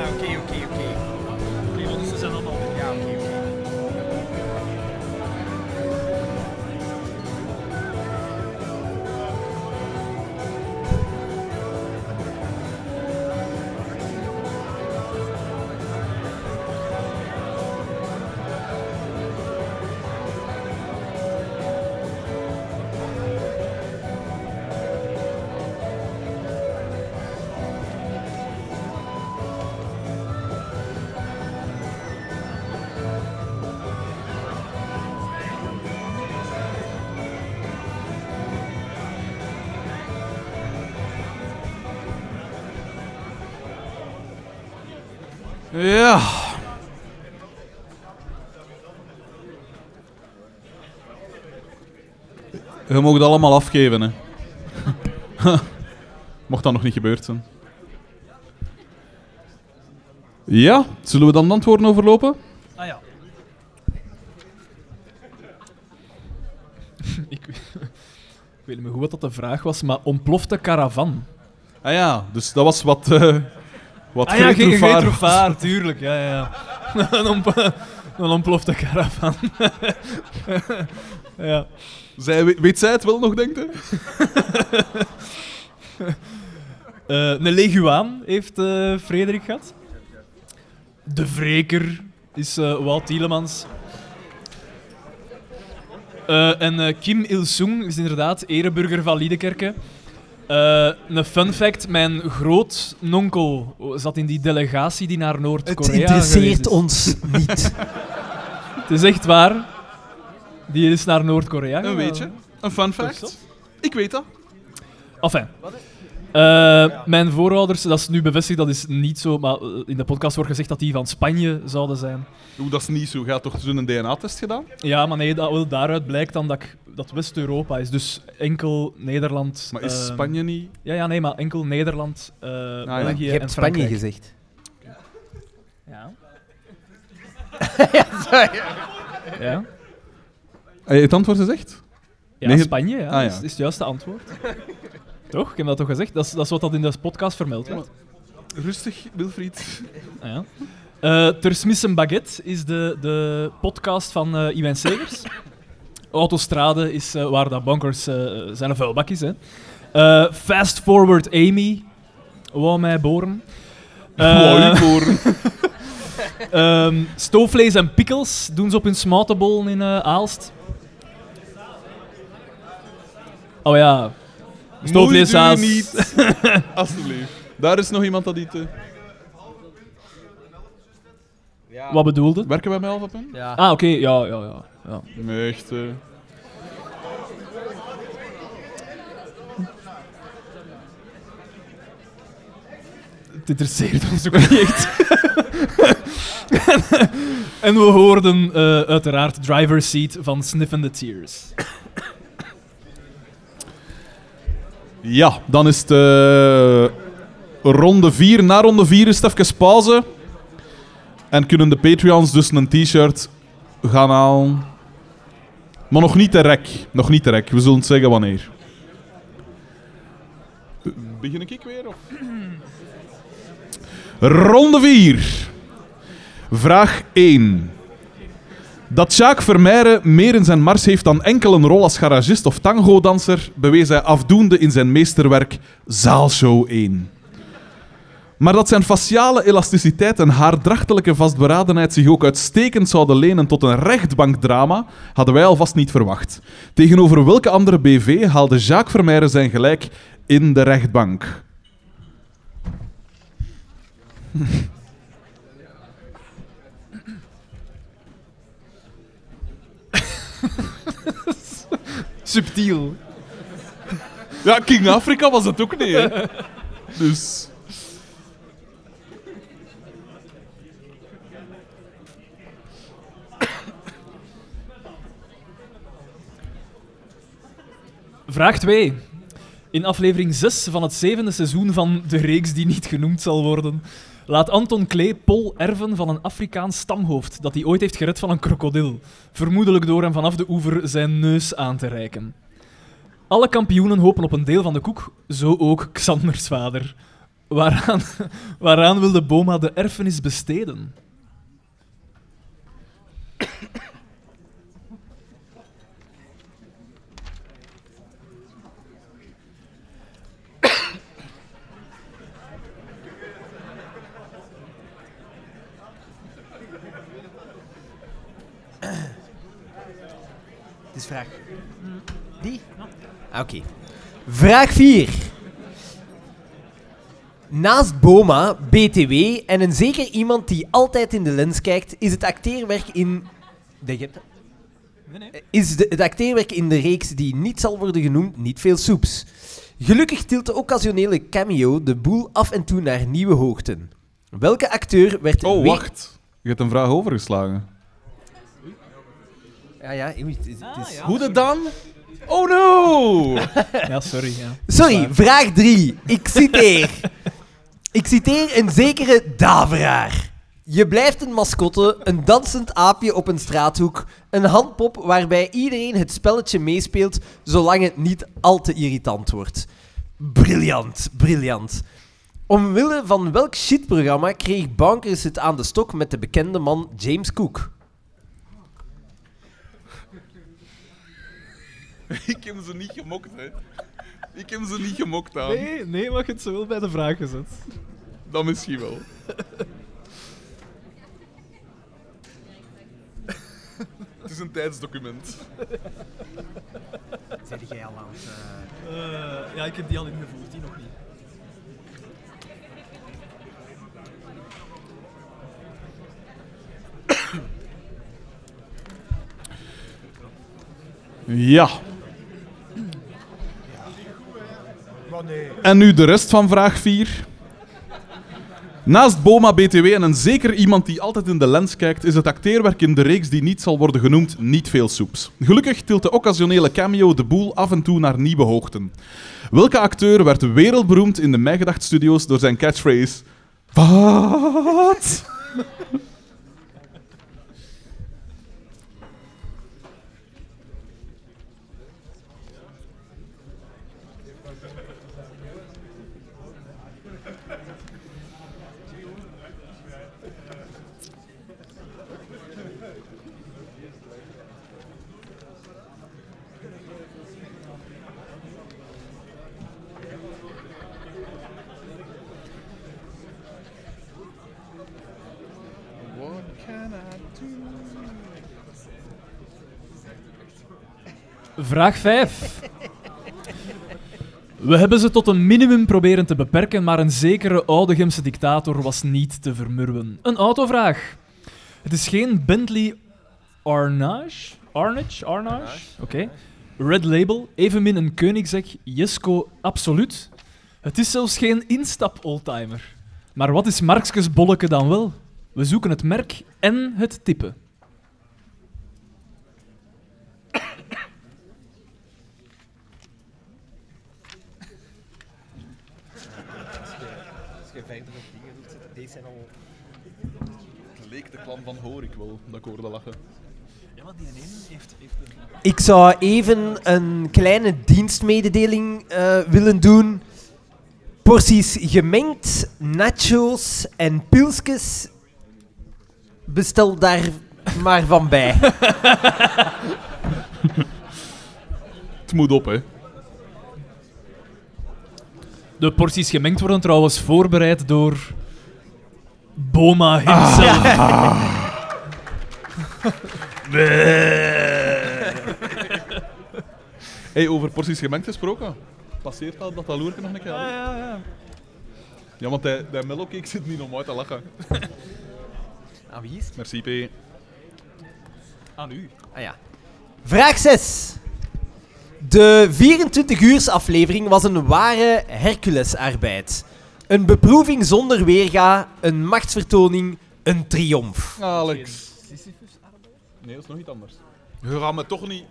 Je mag het allemaal afgeven, hè. Mocht dat nog niet gebeurd zijn. Ja, zullen we dan de antwoorden overlopen? Ah ja. ik, ik weet niet meer goed wat dat de vraag was, maar ontplofte caravan. Ah ja, dus dat was wat... eh wat ah ja, geen. Getrofaar, tuurlijk. Ja, ja, ja. een, omp- een ontplofte caravan. ja. Zij, weet, weet zij het wel nog, denkt u? Eh, een leguaan heeft eh, Frederik gehad. De wreker is eh Walt Tielemans. Eh, en eh, Kim Il-sung is inderdaad ereburger van Liedekerke. Eh, een fun fact, mijn grootnonkel zat in die delegatie die naar Het Noord-Korea geweest interesseert is. ons niet. Het is echt waar. Die is naar Noord-Korea Een weetje. Een fun fact. Ik weet dat. Enfin. Eh, mijn voorouders, dat is nu bevestigd, dat is niet zo, maar eh, in de podcast wordt gezegd dat die van Spanje zouden zijn. Oeh, dat is niet zo. Je had toch zo'n DNA-test gedaan? Ja, maar nee, dat, wel, daaruit blijkt dan dat, ik- dat West-Europa is. Dus enkel Nederland. Maar is ehm, Spanje niet... Ja, ja, nee, maar enkel Nederland, eh ja. België Je en hebt Spanje Frankrijk. gezegd. Ja. Sorry. Ja, Heb je het antwoord gezegd? ja Nee, je- Spanje, ja, Ah, ja. Is, is het juiste antwoord. toch? Ik heb dat toch gezegd? Dat is, dat is wat dat in de podcast vermeld werd. Rustig, Wilfried. Ah, ja. Eh, Ter Smissen Baguette is de, de podcast van eh Iwan Segers. Autostrade is eh, waar dat bankers eh, zijn een vuilbak is. Hè. Eh, Fast Forward Amy wou mij boren. Eh, Wou u boren. ehm, stoofvlees en pickles doen ze op hun smatenbol in eh, Aalst. Oh ja. Stoofvlees, Moeit u saus. niet. Alsjeblieft. Daar is nog iemand dat iets... eh, Wat bedoelde? Werken wij met Alphapen? Ja. Ah, oké. Ja, ja, ja. ja. Nee, echt... eh. Het interesseert ons ook niet echt. en we hoorden eh, uiteraard Driver's Seat van Sniffin' the Tears. Ja, dan is het eh, ronde 4. Na ronde 4 is het even pauze. En kunnen de Patreons dus een t-shirt gaan halen. Maar nog niet direct. Nog niet direct. We zullen het zeggen wanneer. Be- Begin ik weer? Of? Ronde 4. Vraag 1. Dat Jacques Vermeire meer in zijn mars heeft dan enkel een rol als garagist of tango-danser, bewees hij afdoende in zijn meesterwerk Zaalshow 1. Maar dat zijn faciale elasticiteit en haardrachtelijke vastberadenheid zich ook uitstekend zouden lenen tot een rechtbankdrama, hadden wij alvast niet verwacht. Tegenover welke andere BV haalde Jacques Vermeire zijn gelijk in de rechtbank? Subtiel. Ja, King Afrika was het ook niet, hè? Dus... Vraag 2. In aflevering 6 van het zevende seizoen van de reeks die niet genoemd zal worden, laat Anton Klee Pol erven van een Afrikaans stamhoofd dat hij ooit heeft gered van een krokodil, vermoedelijk door hem vanaf de oever zijn neus aan te reiken. Alle kampioenen hopen op een deel van de koek, zo ook Xanders vader. Waaraan, waaraan wil de Boma de erfenis besteden? Vraag. Die? Ah, Oké. Vraag 4. Naast Boma, BTW en een zeker iemand die altijd in de lens kijkt, is het acteerwerk in. Nee, je. Is de, het acteerwerk in de reeks die niet zal worden genoemd niet veel soeps. Gelukkig tilt de occasionele cameo de boel af en toe naar nieuwe hoogten. Welke acteur werd... Oh, wacht. Je hebt een vraag overgeslagen. Ja, ja, het is- het is- Hoe dat dan? Oh no! Ja, sorry. Ja. Sorry, vraag 3. Ik citeer. Ik citeer een zekere Daveraar. Je blijft een mascotte, een dansend aapje op een straathoek, een handpop waarbij iedereen het spelletje meespeelt, zolang het niet al te irritant wordt. Briljant, briljant. Omwille van welk shitprogramma kreeg Bankers het aan de stok met de bekende man James Cook? Ik heb ze niet gemokt, hè. Ik heb ze niet gemokt aan. Nee, nee, maar je hebt ze wel bij de vraag gezet. Dat misschien wel. Het is een tijdsdocument. Zeg jij al aan het... Eh, ja, ik heb die al ingevoerd, die nog niet. Ja. En nu de rest van vraag 4. Naast Boma, BTW en een zeker iemand die altijd in de lens kijkt, is het acteerwerk in de reeks die niet zal worden genoemd niet veel soeps. Gelukkig tilt de occasionele cameo de boel af en toe naar nieuwe hoogten. Welke acteur werd wereldberoemd in de Mijgedacht Studios door zijn catchphrase... Wat? Vraag 5. We hebben ze tot een minimum proberen te beperken, maar een zekere Oudegemse dictator was niet te vermurwen. Een autovraag. Het is geen Bentley Arnage? Arnage? Arnage? Oké. Red Label, evenmin een Koenigsegg Jesko Absoluut. Het is zelfs geen instap-oldtimer. Maar wat is Markskes bolleke dan wel? We zoeken het merk en het type. Als je verder op dingen doet, deze zijn al... Het van Hoor ik wel, dat ik hoorde lachen. Ja, maar die ene heeft, heeft een... Ik zou even een kleine dienstmededeling eh, willen doen. Porties gemengd, nachos en pilsjes. Bestel daar maar van bij. Het moet op, hè. De porties gemengd worden trouwens voorbereid door Boma himself. Hey, over porties gemengd gesproken. Passeert dat dat dat loerke nog een keer? Ja, ja, ja. Ja, want die, die mellowcake zit niet om uit te lachen. Aan wie is het? Merci, P. Aan u. Ah ja. Vraag 6. De 24 uurs aflevering was een ware Herculesarbeid. Een beproeving zonder weerga, een machtsvertoning, een triomf. Alex. Nee, dat is nog iets anders. Je gaat me toch niet...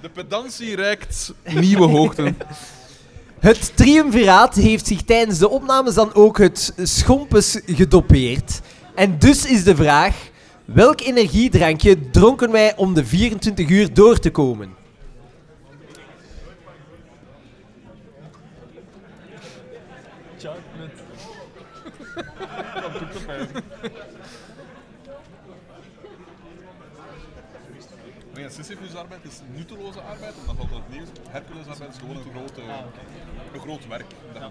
De pedantie reikt nieuwe hoogten. Het triumviraat heeft zich tijdens de opnames dan ook het schompes gedopeerd. En dus is de vraag, welk energiedrankje dronken wij om de 24 uur door te komen? Nee, Sisyphus-arbeid is nutteloze arbeid, omdat dat het nieuws Hercules-arbeid is gewoon een, grote, een groot werk. Dat.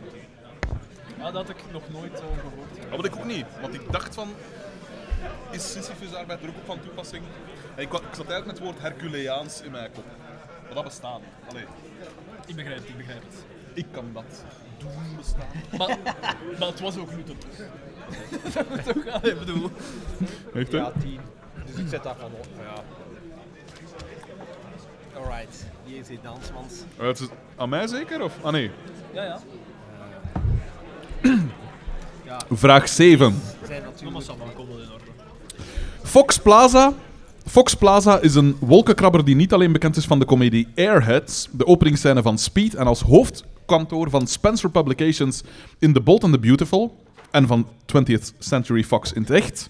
Ja, dat had ik nog nooit zo gehoord. Dat had ik ook niet, want ik dacht van... Is Sisyphus-arbeid er ook op van toepassing? En ik, ik zat eigenlijk met het woord Herculeaans in mijn kop. Maar dat bestaat niet. Allee, Ik begrijp het, ik begrijp het. ik kan dat doen bestaan. Maar, maar het was ook nutteloos. Toch? Allee, ik bedoel... Echt, hè? 10. Dus ik zet dat van op. Ja. Alright, hier is het dansmans. Eh, het is aan mij zeker? Of? Ah nee. Ja, ja. Vraag 7. Zijn natuurlijk... Samba, kom wel in orde. Fox Plaza. Fox Plaza is een wolkenkrabber die niet alleen bekend is van de comedie Airheads, de openingsscène van Speed en als hoofdkantoor van Spencer Publications in The Bold and the Beautiful en van 20th Century Fox in het echt.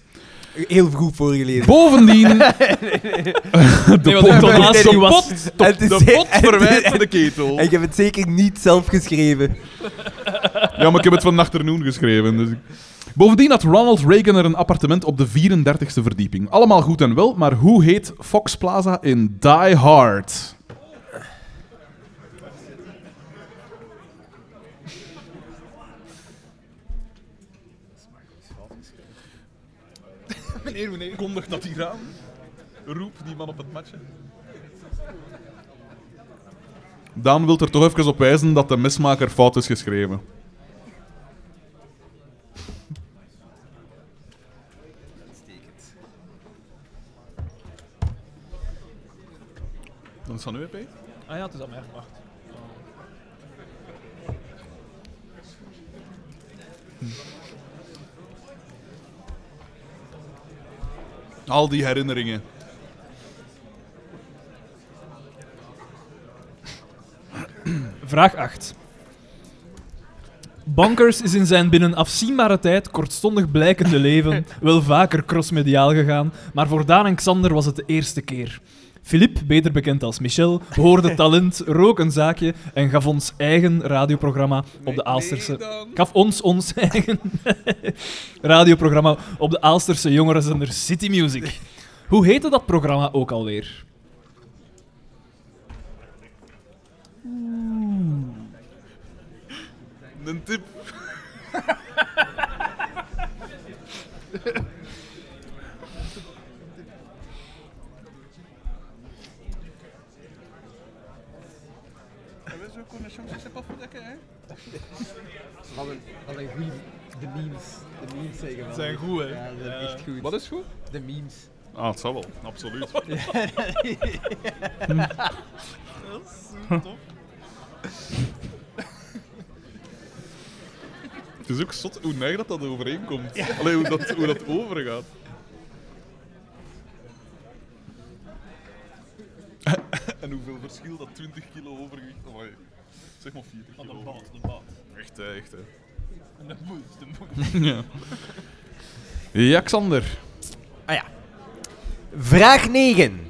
Heel goed voorgelezen. Bovendien... De intonatie de was... pot, Het is de pot verwijt de ketel. En ik heb het zeker niet zelf geschreven. Ja, maar ik heb het van Nachternoen geschreven. Dus ik- Bovendien had Ronald Reagan er een appartement op de 34e verdieping. Allemaal goed en wel, maar hoe heet Fox Plaza in Die Hard? Meneer, meneer. Kondig dat hier aan. Roep die man op het matje. Daan wil er toch even op wijzen dat de mismaker fout is geschreven. Dan is het aan u, P. Ah ja, het is aan mij. Wacht. Al die herinneringen. Vraag 8. Bankers is in zijn binnen afzienbare tijd kortstondig blijkende leven wel vaker crossmediaal gegaan, maar voor Daan en Xander was het de eerste keer. Philippe, beter bekend als Michel, hoorde talent, rook een zaakje en gaf ons eigen radioprogramma op de Aalsterse... Gaf ons ons eigen radioprogramma op de Aalsterse jongerenzender City Music. Hoe heette dat programma ook alweer? Een tip. Wat een, wat een goeie... De memes. De memes zeggen. Zijn goed, hè? Ja, dat is echt goed. Wat is goed? De memes. Ah, het zal wel. Absoluut. Het is ook zot hoe neig dat dat overeenkomt. Allee, hoe dat, hoe dat overgaat. en hoeveel verschil dat 20 kilo overgewicht... Oh. Zeg maar 40 kilo. De baat, de baat. Echt, hè, echt. Hè. En de moed, de moed. ja. Ja, Xander. Ah ja. Vraag 9.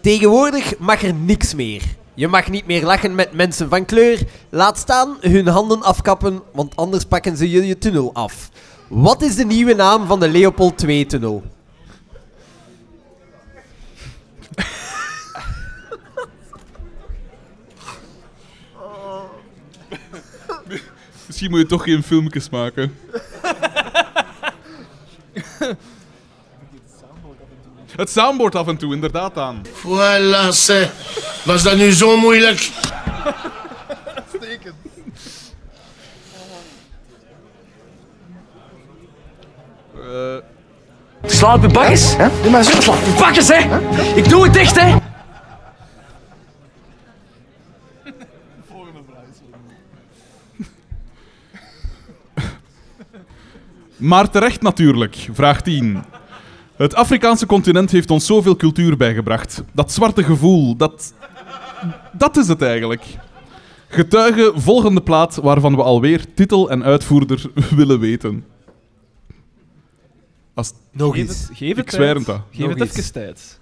Tegenwoordig mag er niks meer. Je mag niet meer lachen met mensen van kleur. Laat staan hun handen afkappen, want anders pakken ze je je tunnel af. Wat is de nieuwe naam van de Leopold 2-tunnel? Misschien moet je toch geen filmpjes maken. Het soundboard af en toe, inderdaad aan. Voilà, c'est. Was dat nu zo moeilijk? Eh, Sla op je bakjes, hè? Doe maar zo. Sla op je bakjes, hè? Ik doe het echt, hè? Maar terecht natuurlijk, vraag 10. Het Afrikaanse continent heeft ons zoveel cultuur bijgebracht. Dat zwarte gevoel, dat... Dat is het eigenlijk. Getuige volgende plaat waarvan we alweer titel en uitvoerder willen weten. Als... Nog Geef eens. het, geef het Ik tijd. het dat. Geef Nog het eens. even tijd.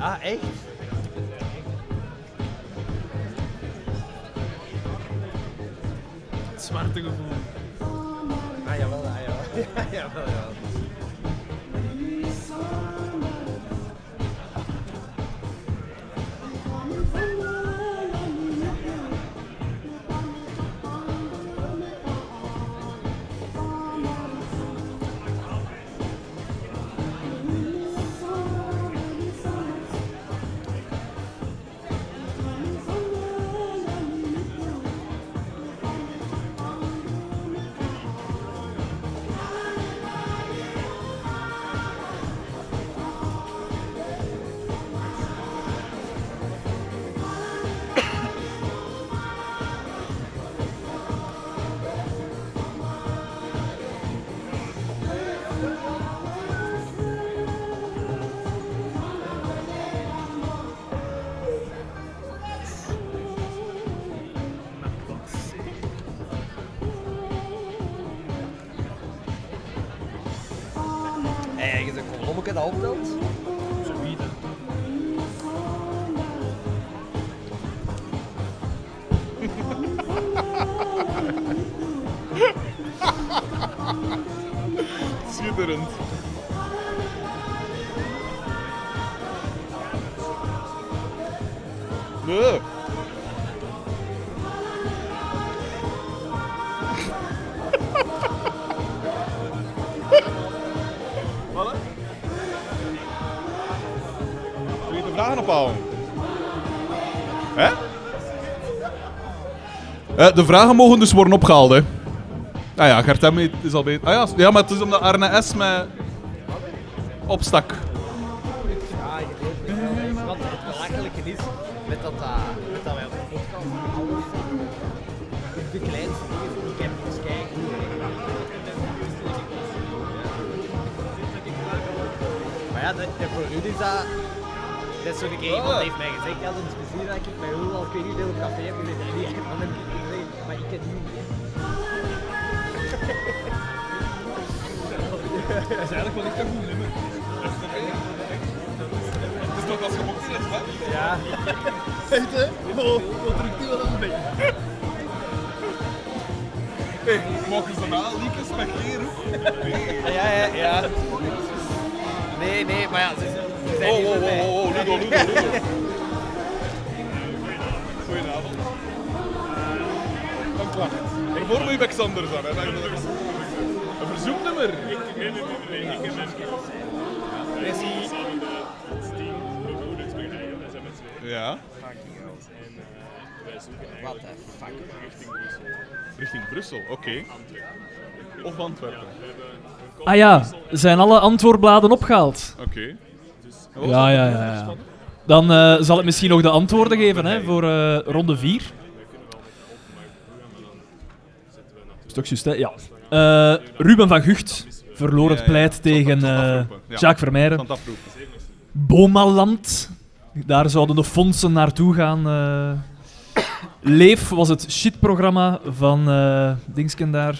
Ah, echt? Het zwarte gevoel. Ah, jawel, ah, jawel. Ja, jawel, jawel. Optelt. Schitterend. Nee. Hè? Eh, de vragen mogen dus worden opgehaald, hè? Ah ja, Gertem is al beter. Ah ja, ja, maar het is omdat Arne S. mij opstak. Want het belachelijke is, met dat, eh, met dat wij op de podcast alles, de kleinste dingen, ik heb eens kijken. Maar ja, dat voor u is dat... Dat is zo'n keer iemand heeft mij gezegd, ja, dat is plezier dat ik bij u al, weet niet veel op café heb gezeten. En die dan heb ik gezegd, maar ik ken niet. Dat is eigenlijk wel echt een goed nummer. Het is toch als je mocht zitten, hè? Ja. Echt, hè? Wat drukt die wel aan een beetje? Hé, mogen ze na liekjes met geen roep? Nee. Ja, ja, ja. Nee, nee, maar ja, zijn Oh, hier oh, bij mij. oh, oh, Ludo, Ludo, Ludo. Goedenavond. Een klacht. Voor mij bij Xander hè. Is Een verzoeknummer. Nee, nee, nee, nee. Ik heb Ja. What the fuck? Richting Brussel, oké. Of Antwerpen. Ah ja, zijn alle antwoordbladen opgehaald? Oké. Ja, ja, ja. ja. Dan eh, zal ik misschien nog de antwoorden geven hè, voor eh, ronde 4. Is toch juist, hè? Ja. Eh, Ruben van Gucht verloor het pleit tegen. Jacques afroepen. Bomaland. Daar zouden de fondsen naartoe gaan. eh. Leef was het shitprogramma van eh Dingsken daar.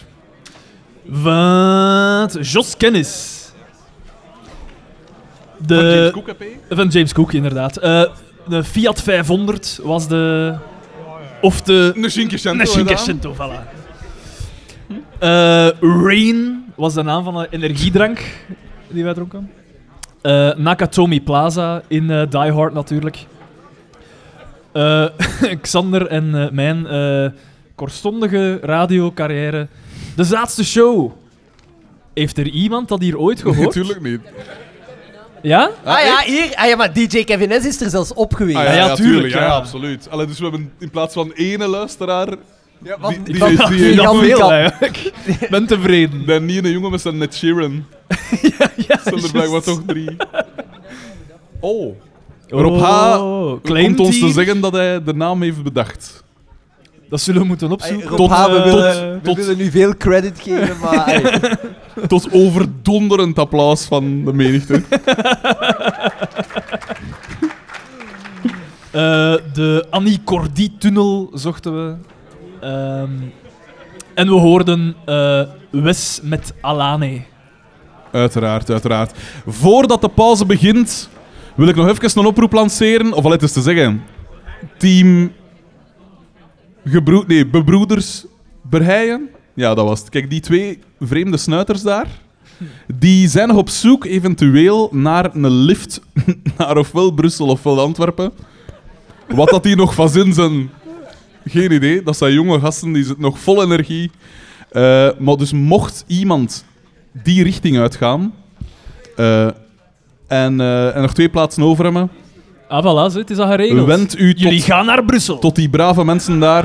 Van Jos Kennis. De, Van James Cook, heb je? Van James Cook, inderdaad. Eh, de Fiat 500 was de... Of de... Een Cinquecento. Voilà. Eh, Rain was de naam van een energiedrank die wij dronken. Eh, Nakatomi Plaza in eh, Die Hard natuurlijk. Eh, Xander en mijn eh, kortstondige radiocarrière. De zaadste show. Heeft er iemand dat hier ooit gehoord? Natuurlijk niet. Ja? Ah ja, hier. Ah ja, maar DJ Kevin S is er zelfs op geweest. Ah, ja, ja, ja, tuurlijk. Ja, ja. absoluut. Allee, dus we hebben in plaats van ene luisteraar... Ja, wat- die, die, die, die, Ja, Dat veel. eigenlijk. Ik ben tevreden. de nieuwe jongen met zijn Ned Sheeran. Ja, zijn er blijkbaar toch drie. Oh. Rob H. Oh, claimt komt ons te zeggen dat hij de naam heeft bedacht. Dat zullen we moeten opzoeken. Rob Tot, H, we, eh, willen, we tot- willen nu veel credit geven, maar... hey, Tot overdonderend applaus van de menigte. Eh, de Annie Cordy-tunnel zochten we. Ehm, en we hoorden eh, Wes met Alane. Uiteraard, uiteraard. Voordat de pauze begint, wil ik nog even een oproep lanceren. Of al het is te zeggen. Team... Gebroed... Nee, bebroeders Berheien. Ja, dat was het. Kijk, die twee vreemde snuiters daar. Die zijn nog op zoek eventueel naar een lift naar ofwel Brussel ofwel Antwerpen. Wat dat die nog van zin zijn, geen idee. Dat zijn jonge gasten, die zitten nog vol energie. Eh, maar dus mocht iemand die richting uitgaan eh, en, eh, en nog twee plaatsen over hebben, Ah, voilà, zo, het is al geregeld. wend u Jullie tot, gaan naar Brussel. tot die brave mensen daar.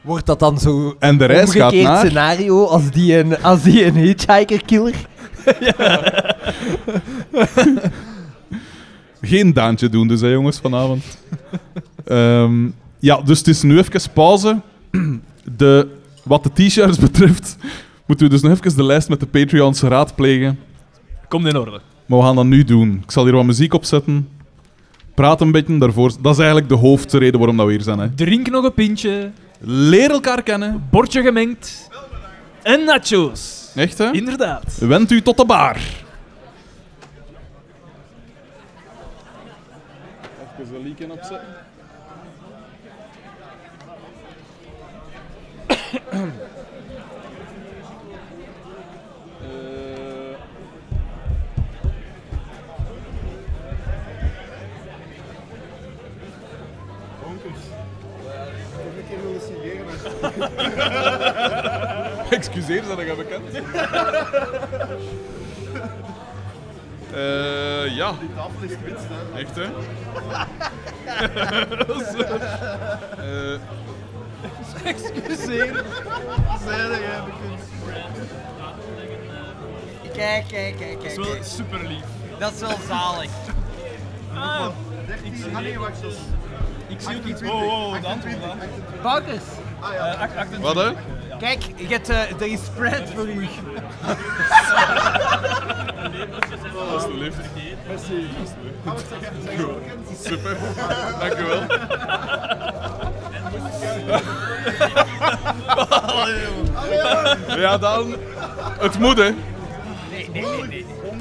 wordt dat dan zo En de reis gaat omgekeerd naar... scenario als die een, als die een hitchhiker-killer? Geen daantje doen dus, hè, jongens, vanavond. Ehm, ja, dus het is nu even pauze. De, wat de t-shirts betreft, moeten we dus nog even de lijst met de Patreons raadplegen. Komt in orde. Maar we gaan dat nu doen. Ik zal hier wat muziek opzetten. Praat een beetje daarvoor. Dat is eigenlijk de hoofdreden waarom dat we hier zijn. Hè. Drink nog een pintje, Leer elkaar kennen. bordje gemengd en nachos. Echt, hè? Inderdaad. Wend u tot de bar. Even een leaken opzetten. Excuseer, zijn dat bekend? Eh ja. Die tafel is wit, hè? Echt, hè? Eh, Excuseer. Kijk, kijk, kijk, kijk. super lief. Dat is wel zalig. Ah, ik zie, ik zie ook iets. Oh, oh, de antwoord. Boukers, acht- 28. Wat, hè? kijk, je hebt, eh, er is spread voor u. Alsjeblieft. Super. Dank u wel. Ja, dan. Het moet, hè.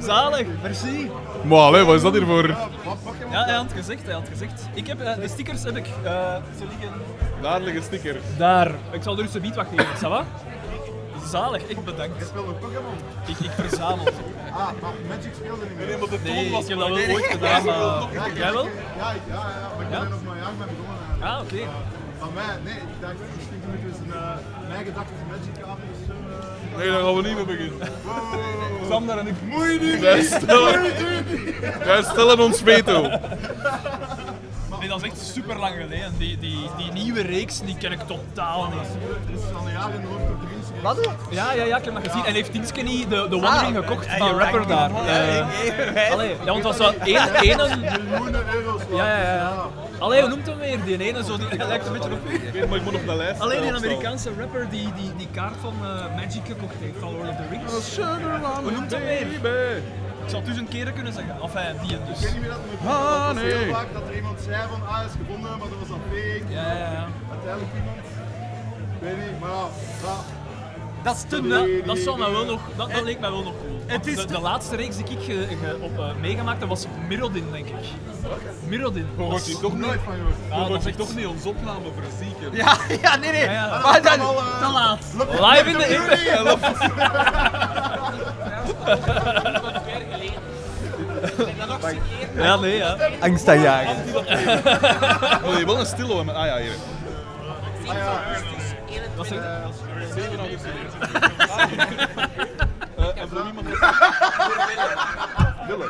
Zalig, merci. Maar allee, wat is dat hier voor... Ja, hij had het gezegd, hij had het gezegd. Ik heb, eh, de stickers heb ik, eh, ze liggen Daar liggen sticker. daar. Ik zal er eens een bied wat geven, ça va? Zalig, echt bedankt. Je speelt Pokémon? Ik, ik verzamel. Ah, maar Magic speelde niet meer. Nee, maar de toon Nee, was ik heb dat wel ooit gedaan, maar... Jij wel? Ja, ja, ja, maar ik ben er nog maar een jaar mee begonnen. eigenlijk. Ah, oké. Van mij, nee, ik dacht misschien moeten we eens een uh, mijn gedachten Magic avond of zo. eh, Nee, daar gaan we niet mee beginnen. wow. Sander en ik... Moei niet! Wij stellen, wij stellen ons veto. Nee, dat is echt super lang geleden. Die, die, die nieuwe reeks die ken ik totaal niet. Er is al een jaar in de. Wat? Ja, ja, ja, ik heb dat gezien. En heeft Dienske niet de, de One Ring gekocht Ah, van rapper daar? ja, Eh, Allee, ja, want het was zo één, één, Miljoenen euro's. Ja, ja, ja. Allee, hoe noemt hem weer? Die ene, zo, die hij lijkt een beetje op u. Maar ik moet nog de lijst Alleen die. Amerikaanse rapper die die, die kaart van eh, Magic gekocht heeft, van Lord of the Rings. Hoe noemt hem weer? Ik zal het dus een keer kunnen zeggen. Of hij, die Ik dus. weet niet meer dat het me Ah, dat nee. heel vaak dat er iemand zei van, ah, is gevonden, maar dat was al fake. Ja, ja, ja. Uiteindelijk iemand. Ik weet niet, maar ja, ja. Dat is te dat, zou mij wel nog, dat, dat leek mij wel nog cool. Het is de, te- de laatste reeks die ik ge- ge- op, eh, meegemaakt heb was Mirrodin, denk ik. Mirrodin. Je wordt hier toch nooit van gehoord. Je dat echt- toch niet ons opname verzieken. Ja, ja, nee, nee. Ja, ja. Maar dan, Al, eh, te laat. Live in de internet. Ja, nee, ja. Angst aan jagen. Wil je wel een stilo hebben? Ah ja, hier. Wat zeg je? 7 augustus. Eh, En voor iemand... Willem.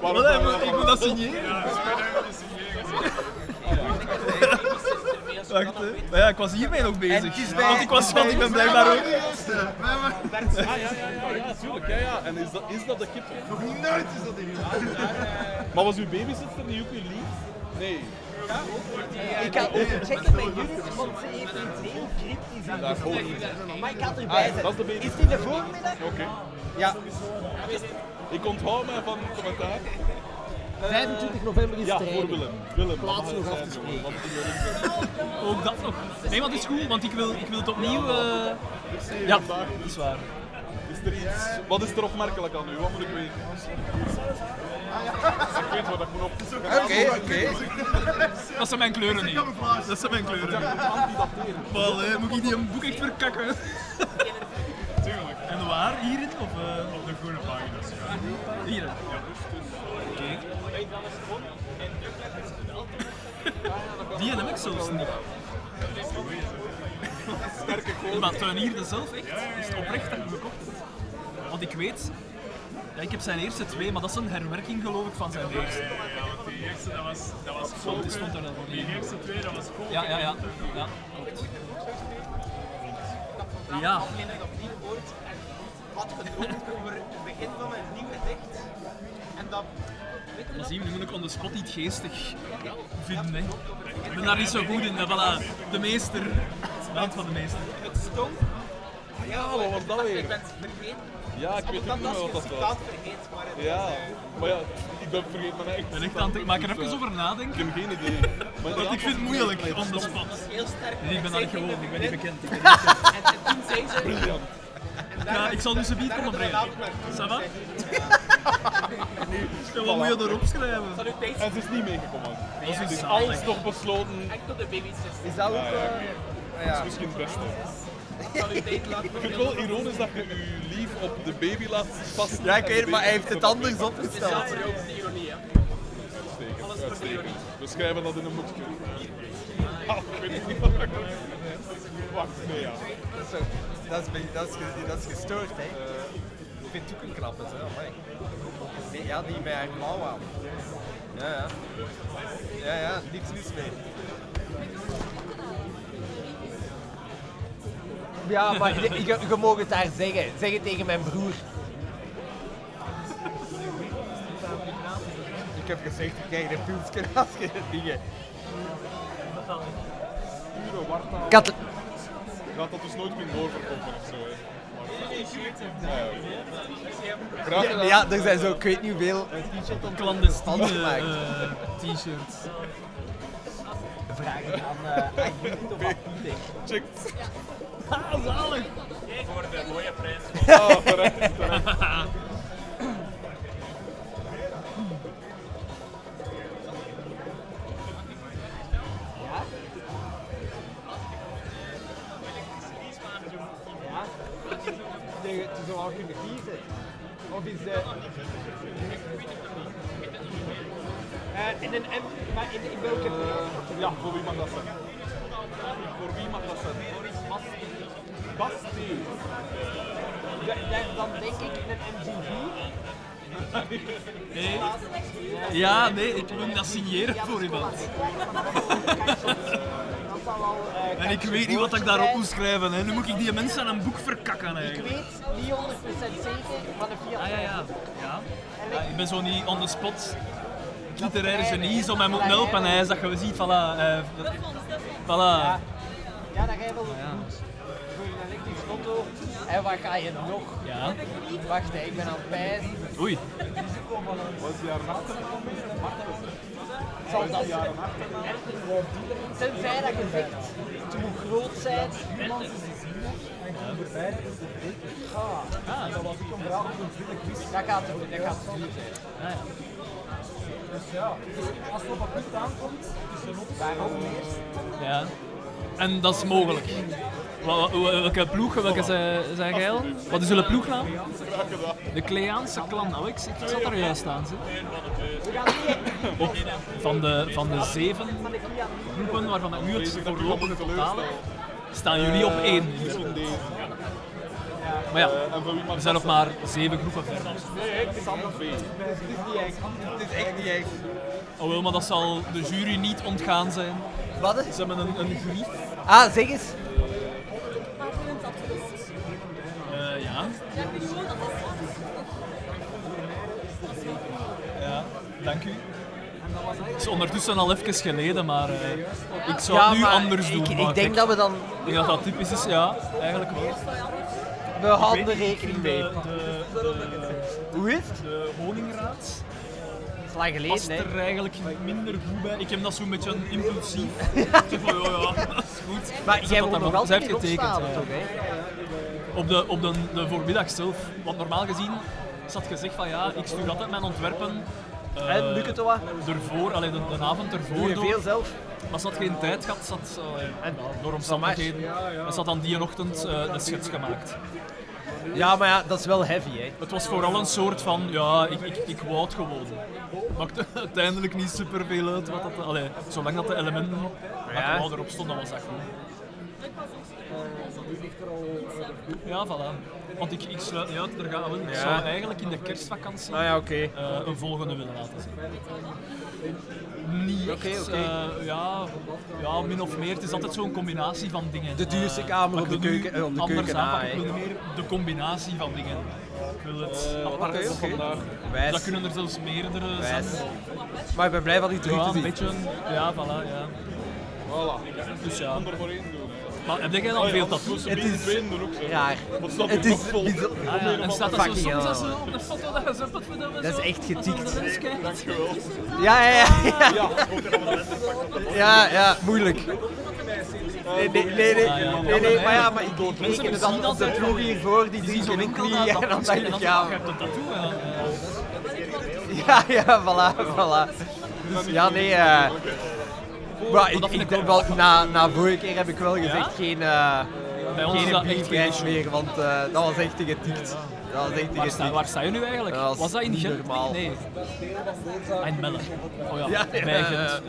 Wat, ik moet- ik moet dat signeren. Wacht, hè. Maar ja, ik was hiermee nog bezig. Want ik was want ik ben blijkbaar ook. Ah ja, ja, ja, ja, tuurlijk. Ja, ja. En is dat, is dat de kip? Nog nooit is dat hier. Maar was uw babysitter niet ook uw lief? Nee. Ik ga ook checken met Judith, want ze heeft iets heel volgt Maar ik Ah, erbij dat is de baby. In de voormiddag? Oké. Ja. Ik onthoud mij van het commentaar. 25 november is Ja, het voor Willem. Willem, Plaats nog af zijn, te spreken. Ook dat nog. Nee, want het is goed, want ik wil, ik wil het opnieuw. eh, Ja, dat is waar. Is er iets, wat is er opmerkelijk aan u? Wat moet ik weten? Ik weet wat ik moet op. Oké, oké. Dat zijn mijn kleuren niet. Dat zijn mijn kleuren. Maar eh, moet ik die een boek echt verkakken? Tuurlijk. En waar? Hierin? Of, eh, op de groene pagina's. Hier. Die heb ik zelfs niet. Maar tuinierde zelf echt? Is het oprecht dat hem gekocht hebt? Want ik weet, ja, ik heb zijn eerste twee, maar dat is een herwerking geloof ik van zijn eerste. Die eerste, dat was, dat was Want die stond er dan nog niet. Die eerste twee, dat was Volker. Ja, ja, ja. ja. Ja. Had gedroomd over het begin van een nieuw gedicht. En dat... Dan zien nu moet ik on the spot iets geestig vinden. Hè. Ik ben daar niet zo goed in. hè. Voilà, de meester. De hand van de meester. Het stonk. Ja, wat was dat weer? Ik ben het vergeten. Ja, ik weet niet meer wat dat was. Maar Ja, eh, maar ja, ik ben vergeten mijn eigen. Ik ben echt aan het maar ik er even over Ik nadenken. heb geen idee. Maar Want ik vind het moeilijk on the spot. heel sterk. Nee, ik ben niet gewoon, ik ben niet bekend. Ik. En, en toen zei ze... Briljant. Ja, ik zal dus een beat komen brengen. Ça va? Wat moet je erop schrijven? En ze is niet meegekomen. Dat is is dus alles nog besloten. De baby's. Is dat ook... Dat is misschien het beste. Ik vind het wel ironisch dat je je lief op de baby laat passen. Ja, ik weet het, maar hij de heeft het anders opgesteld. Uitstekend, uitstekend. We schrijven dat in een boekje. Ah, ik weet niet wat ik Wacht, nee ja. Dat is, dat is, dat is gestoord, hè? Ik vind het ook een knappe, hè? Amai. Nee, ja, die met haar mouw aan. Ja, ja. Ja, ja, niks mis mee. Ja, maar je, je, je mag het daar zeggen. Zeg het tegen mijn broer. Ik heb gezegd, ik krijg een pilsje als je dingen... Pure gaat dat dus nooit meer doorverkopen of zo. Hè. Ja, ja. Ja, er zijn zo, ik weet niet hoeveel... Clandestine Handgemaakt. eh, t-shirts. Vragen aan, uh, aan Judith of aan Pieter. Check. Ah, zalig! Voor de mooie prijs. Terecht, terecht. zou kunnen kiezen. Of is de... Eh, in een M, maar in, in welke... Ja, voor wie mag dat zijn? Voor wie mag dat zijn? Basti. Ja, dan- dan denk ik in een MG4. Nee. Ja, nee, ik moet dat signeren voor iemand. En ik weet niet wat ik daarop moet schrijven. Hè. Nu moet ik die mensen aan een boek verkakken Ik eigenlijk. weet niet 100% zeker van de Fiat Ah ja, ja. ja. Ja, ik ben zo niet on the spot. Literaire genie, zo mij moeten helpen. Hij is dat je ziet, voilà. eh, voilà. Ja, dat ga je wel goed. Voor een elektrische auto. En wat ga je nog? Ja. Wacht, ik ben aan het pijzen. Oei. Wat is die haar naam? Zal dat zijn? Tenzij dat je zegt, moet groot zijn. Ah, dat was ik een verhaal over Dat gaat te dat gaat te duur zijn. Ah, ja. Dus ja, als het op een punt aankomt, is er nog Waarom? Ja. En dat is mogelijk. Wel- wel- Welke ploeg, welke zijn, al? Wat is jullie ploegnaam? De Kleaanse klan. Oh, ik, ik zat er juist aan. Op, van, de, van de zeven groepen waarvan ik nu het voorlopige totaal staan jullie op één. Maar ja, er zijn nog maar zeven groepen verder. Nee. Het is echt niet echt. Oh wel, maar dat zal de jury niet ontgaan zijn. Wat? Ze hebben een, een grief. Ah, zeg eens. Ja. Ja, dank u. Het is ondertussen al even geleden, maar eh, ik zou Ja, het nu anders doen. ik- denk dat we dan- Ik denk dat dat typisch is, ja, eigenlijk wel. We houden er niet, rekening mee. vind De, de, de, Hoe is het? de honingraad Dat is lang geleden, past er eigenlijk minder goed bij. Ik heb dat zo'n beetje impulsief. ik zeg van, ja, ja, dat is goed. Maar jij daar nog altijd getekend. ja. toch, hè? Op de, op de, de voormiddag zelf. Want normaal gezien zat gezegd van ja, ik stuur altijd mijn ontwerpen. eh, En, lukt het wel? Ervoor, allee, de, de avond ervoor. Doe je door. veel zelf? Maar ze had geen tijd gehad, ze had eh, ja, door omstandigheden. Ja, ja. En ze had dan die ochtend eh, een schets gemaakt. Ja, maar ja, dat is wel heavy, hè. Het was vooral een soort van, ja, ik, ik, ik wou het gewoon. Maakte uiteindelijk niet super veel uit. Wat dat, allee, zolang dat de elementen Ja. ja. wat erop stonden, was dat goed. Ja, voilà. Want ik, ik sluit niet uit, er gaan we. Ik zou eigenlijk in de kerstvakantie Ah ja, oké. eh, een volgende willen laten zien. Niet eh, ja, ja, min of meer. Het is altijd zo'n combinatie van dingen. De duurste Eh, kamer op de keuken- op de anders keuken na, aanpakken. Ik wil meer de combinatie van dingen. Ik wil het apart vandaag. Wijs. Dat kunnen er zelfs meerdere zijn. Maar ik ben blij van die terug Ja, te een zien. beetje. Ja, voilà, ja. Voilà. Dus ja. Kom voor één doen. Maar heb jij al veel tattoos? Het is doen ook zo. raar. Het is bizar- Ah, ja. En staat dat zo soms als op de foto dat je zo put voor Dat is echt getikt. Dankjewel. Ja, ja, ja. Ja, ja, moeilijk. Nee, nee, nee, nee, nee, nee, maar ja, maar ik reken het dan op de ploeg hiervoor, die drinken zo'n een winkel knie en dan dacht en ik, dan ja, je hebt een tattoo. en dan, ja, ja, voilà, voilà. Dus ja, nee, eh maar ik, dat vind ik, ik wel, na, na vorige keer heb ik wel gezegd geen, eh Bij ons is geen echt meer, want eh, dat was echt getikt. Dat was echt Waar sta, waar sta je nu eigenlijk? Dat was Was dat in Gent? normaal. Nee. Ah, in Melle. Oh ja, Ja, bij Gent.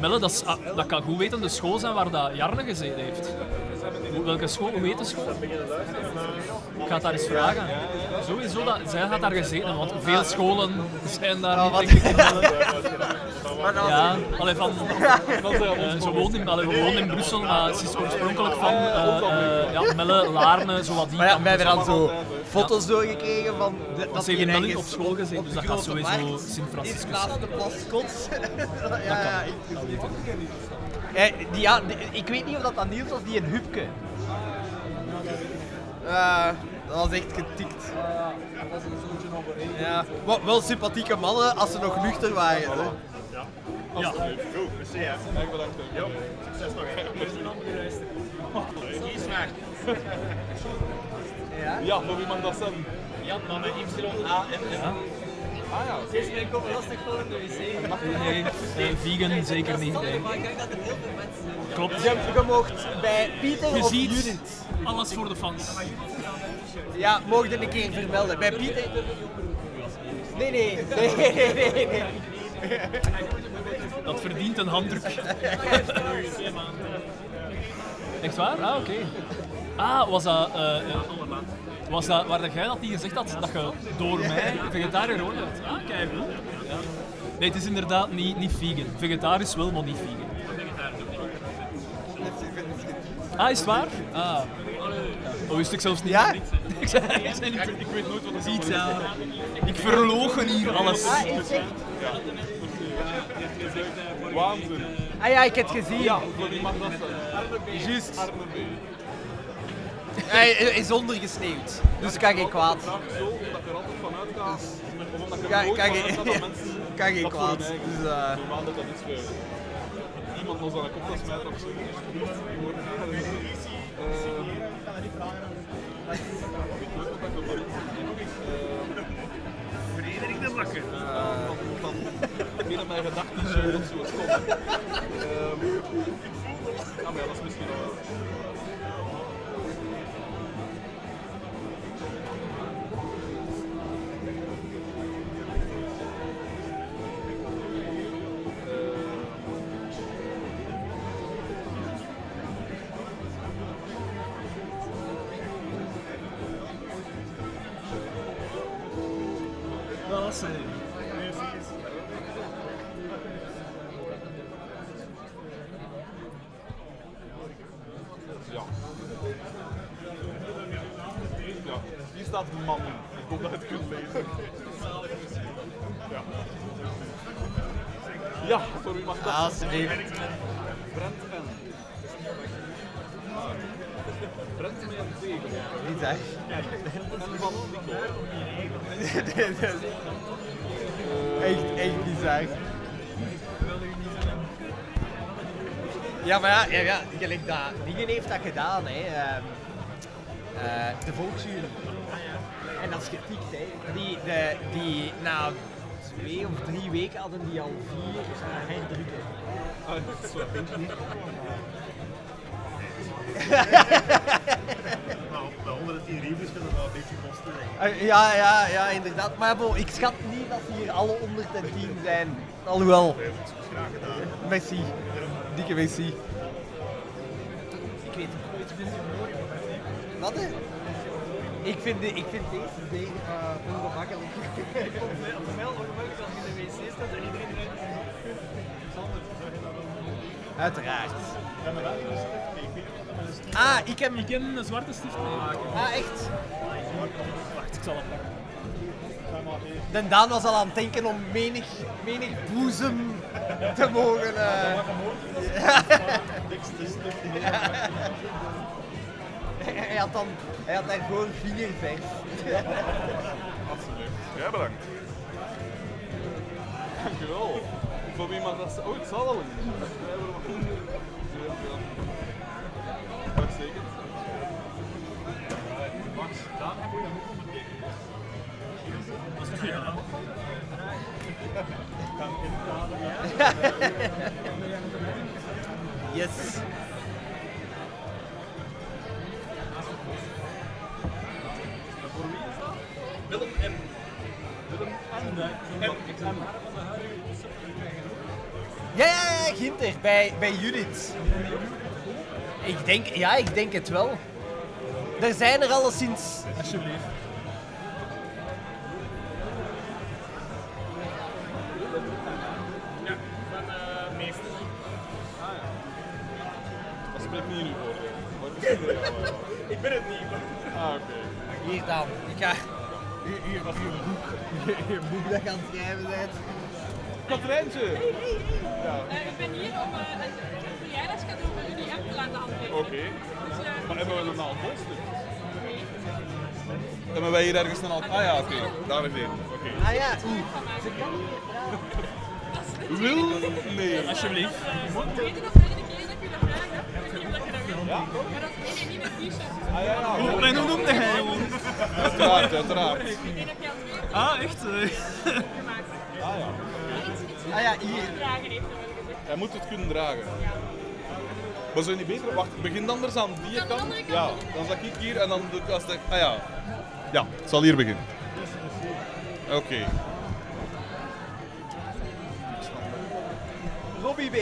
Melle, dat, is, ah, dat kan goed weten de school zijn waar dat Jarne gezeten heeft. Welke school? Hoe heet de school? Ik ga het daar eens vragen. Sowieso, dat, zij had daar gezeten, want veel scholen zijn daar Ja, niet denk Ja, allee, van, eh, ze woont in, allee, wonen in Brussel, maar ze is oorspronkelijk van eh, eh, ja, Melle, Laarne, zo wat die Maar ja, wij hebben dan zo foto's doorgekregen van... de- Dat ze ergens op school gezeten, dus dat gaat sowieso Sint-Franciscus In plaats van de plas Scots. ja, ja, inclusief. Eh, die, ja, die- ik weet niet of dat, dat Niels was, die een hupke. Eh, dat was echt getikt. Ja, wel, wel sympathieke mannen als ze nog nuchter waren. Hè. Ja. Goed, merci hè. Erg bedankt. Ja. Succes nog hè. Kiesmaak. Ja? Ja, voor wie mag dat zijn? Ja, maar met Y, A en M. Ah ja. Sinds mij komen lastig voor in de wc. Nee, eh, vegan zeker niet. nee. Maar ik denk dat er heel veel mensen zijn. Klopt. Je, je mocht bij Pieter Je of ziet Judith. alles voor de fans. Ja, mocht een keer vermelden. Bij Pieter... Nee, nee, nee, nee, nee. nee. Dat verdient een handdruk. Echt waar? Ah, oké. Ah, was dat... eh, was dat waar dat jij dat niet gezegd had, dat je door mij vegetariër geworden bent? Ah, kijk. Ja. Nee, het is inderdaad niet, niet vegan. Vegetarisch wel, maar niet vegan. Ah, is het waar? Ah. Oh, wist ik zelfs niet. Ja? ik, zei, ik, zei niet, ik weet nooit wat het is. Ja. Ik verlogen hier alles. Ah, is echt? Waanzin. Ah ja, ik heb het gezien. Ja, voor wie mag dat zijn? Juist. Hij is ondergesneeuwd, dus kan geen kwaad. Zo, omdat er altijd van uitgaat. Of omdat er nooit kan van geen- uitgaat dat mensen kan geen kwaad. Dus, eh, Normaal dat dat is voor iemand ons aan de kop te smijten of zo. Frederik de Bakker. Van binnen mijn gedachten zo dat zo gelijk dat Dingen heeft dat gedaan, hè. eh, de volksuren. En dat is getikt, hè. Die, de, die na twee of drie weken hadden die al vier uh, herdrukken. Ah, dat is wel Nou, bij 110 reviews kunnen we wel een beetje kosten. Eh, ja, ja, ja, inderdaad. Maar ik schat niet dat ze hier alle onder de 10 zijn. Alhoewel. Merci. Dikke merci. Ik weet Wat? hè? Ik vind, de, ik vind deze zeer uh, ongemakkelijk. Ik vond het wel- wel ongemakkelijk als je in de wc staat en iedereen eruit Uiteraard. Ah, ik heb... Ik ken een zwarte stift mee. Ah, echt? Wacht, ik zal het pakken. De Daan was al aan het denken om menig, menig boezem te mogen... eh, Hij had, dan, hij had daar gewoon vingerverf. Alsjeblieft. Jij bedankt. Dankjewel. Voor wie mag dat zijn? Oh, het zal wel. Ja, ja. Uitstekend. Max, daar heb je Yes. Ja, ja, ja, Ginter, bij, bij Judith. Ik denk, ja, ik denk het wel. Er zijn er alleszins... Alsjeblieft. Ja, van uh, eh, meester. Ah, Alsjeblieft niet in. Ik ben het niet. Ah, oké. Hier dan, ik ga... Hier, hier, hier, boek. Hier, boek dat je aan het schrijven bent. Katrijntje! Ja. Eh, ik ben hier om eh, een een verjaardagscadeau van jullie app te laten handgeven. Oké. Dus, eh, Maar hebben we een naald poster? Hebben wij hier ergens een naald? Ah ja, oké. Daar is één. Oké. Ah ja, oeh. Wil? Nee. Alsjeblieft. Ik weet nog een keer dat je dat vraagt. hè. Ik weet niet of dat je dat weet. Ja? Maar dat is nee, nee, niet met t-shirt. Ah ja, ja. Hoe, en hoe noemde hij hem? Uiteraard, uiteraard. Ik denk dat je al twee Ah, echt? eh. gemaakt. Ah ja. Ah ja, hier. dragen heeft hij wel gezegd. Hij moet het kunnen dragen. Maar zou je niet beter... Wacht, begin anders aan die kant. Ja, dan zal ik hier en dan doe ik als de... Ah ja. Ja, het zal hier beginnen. Oké. Robbie B.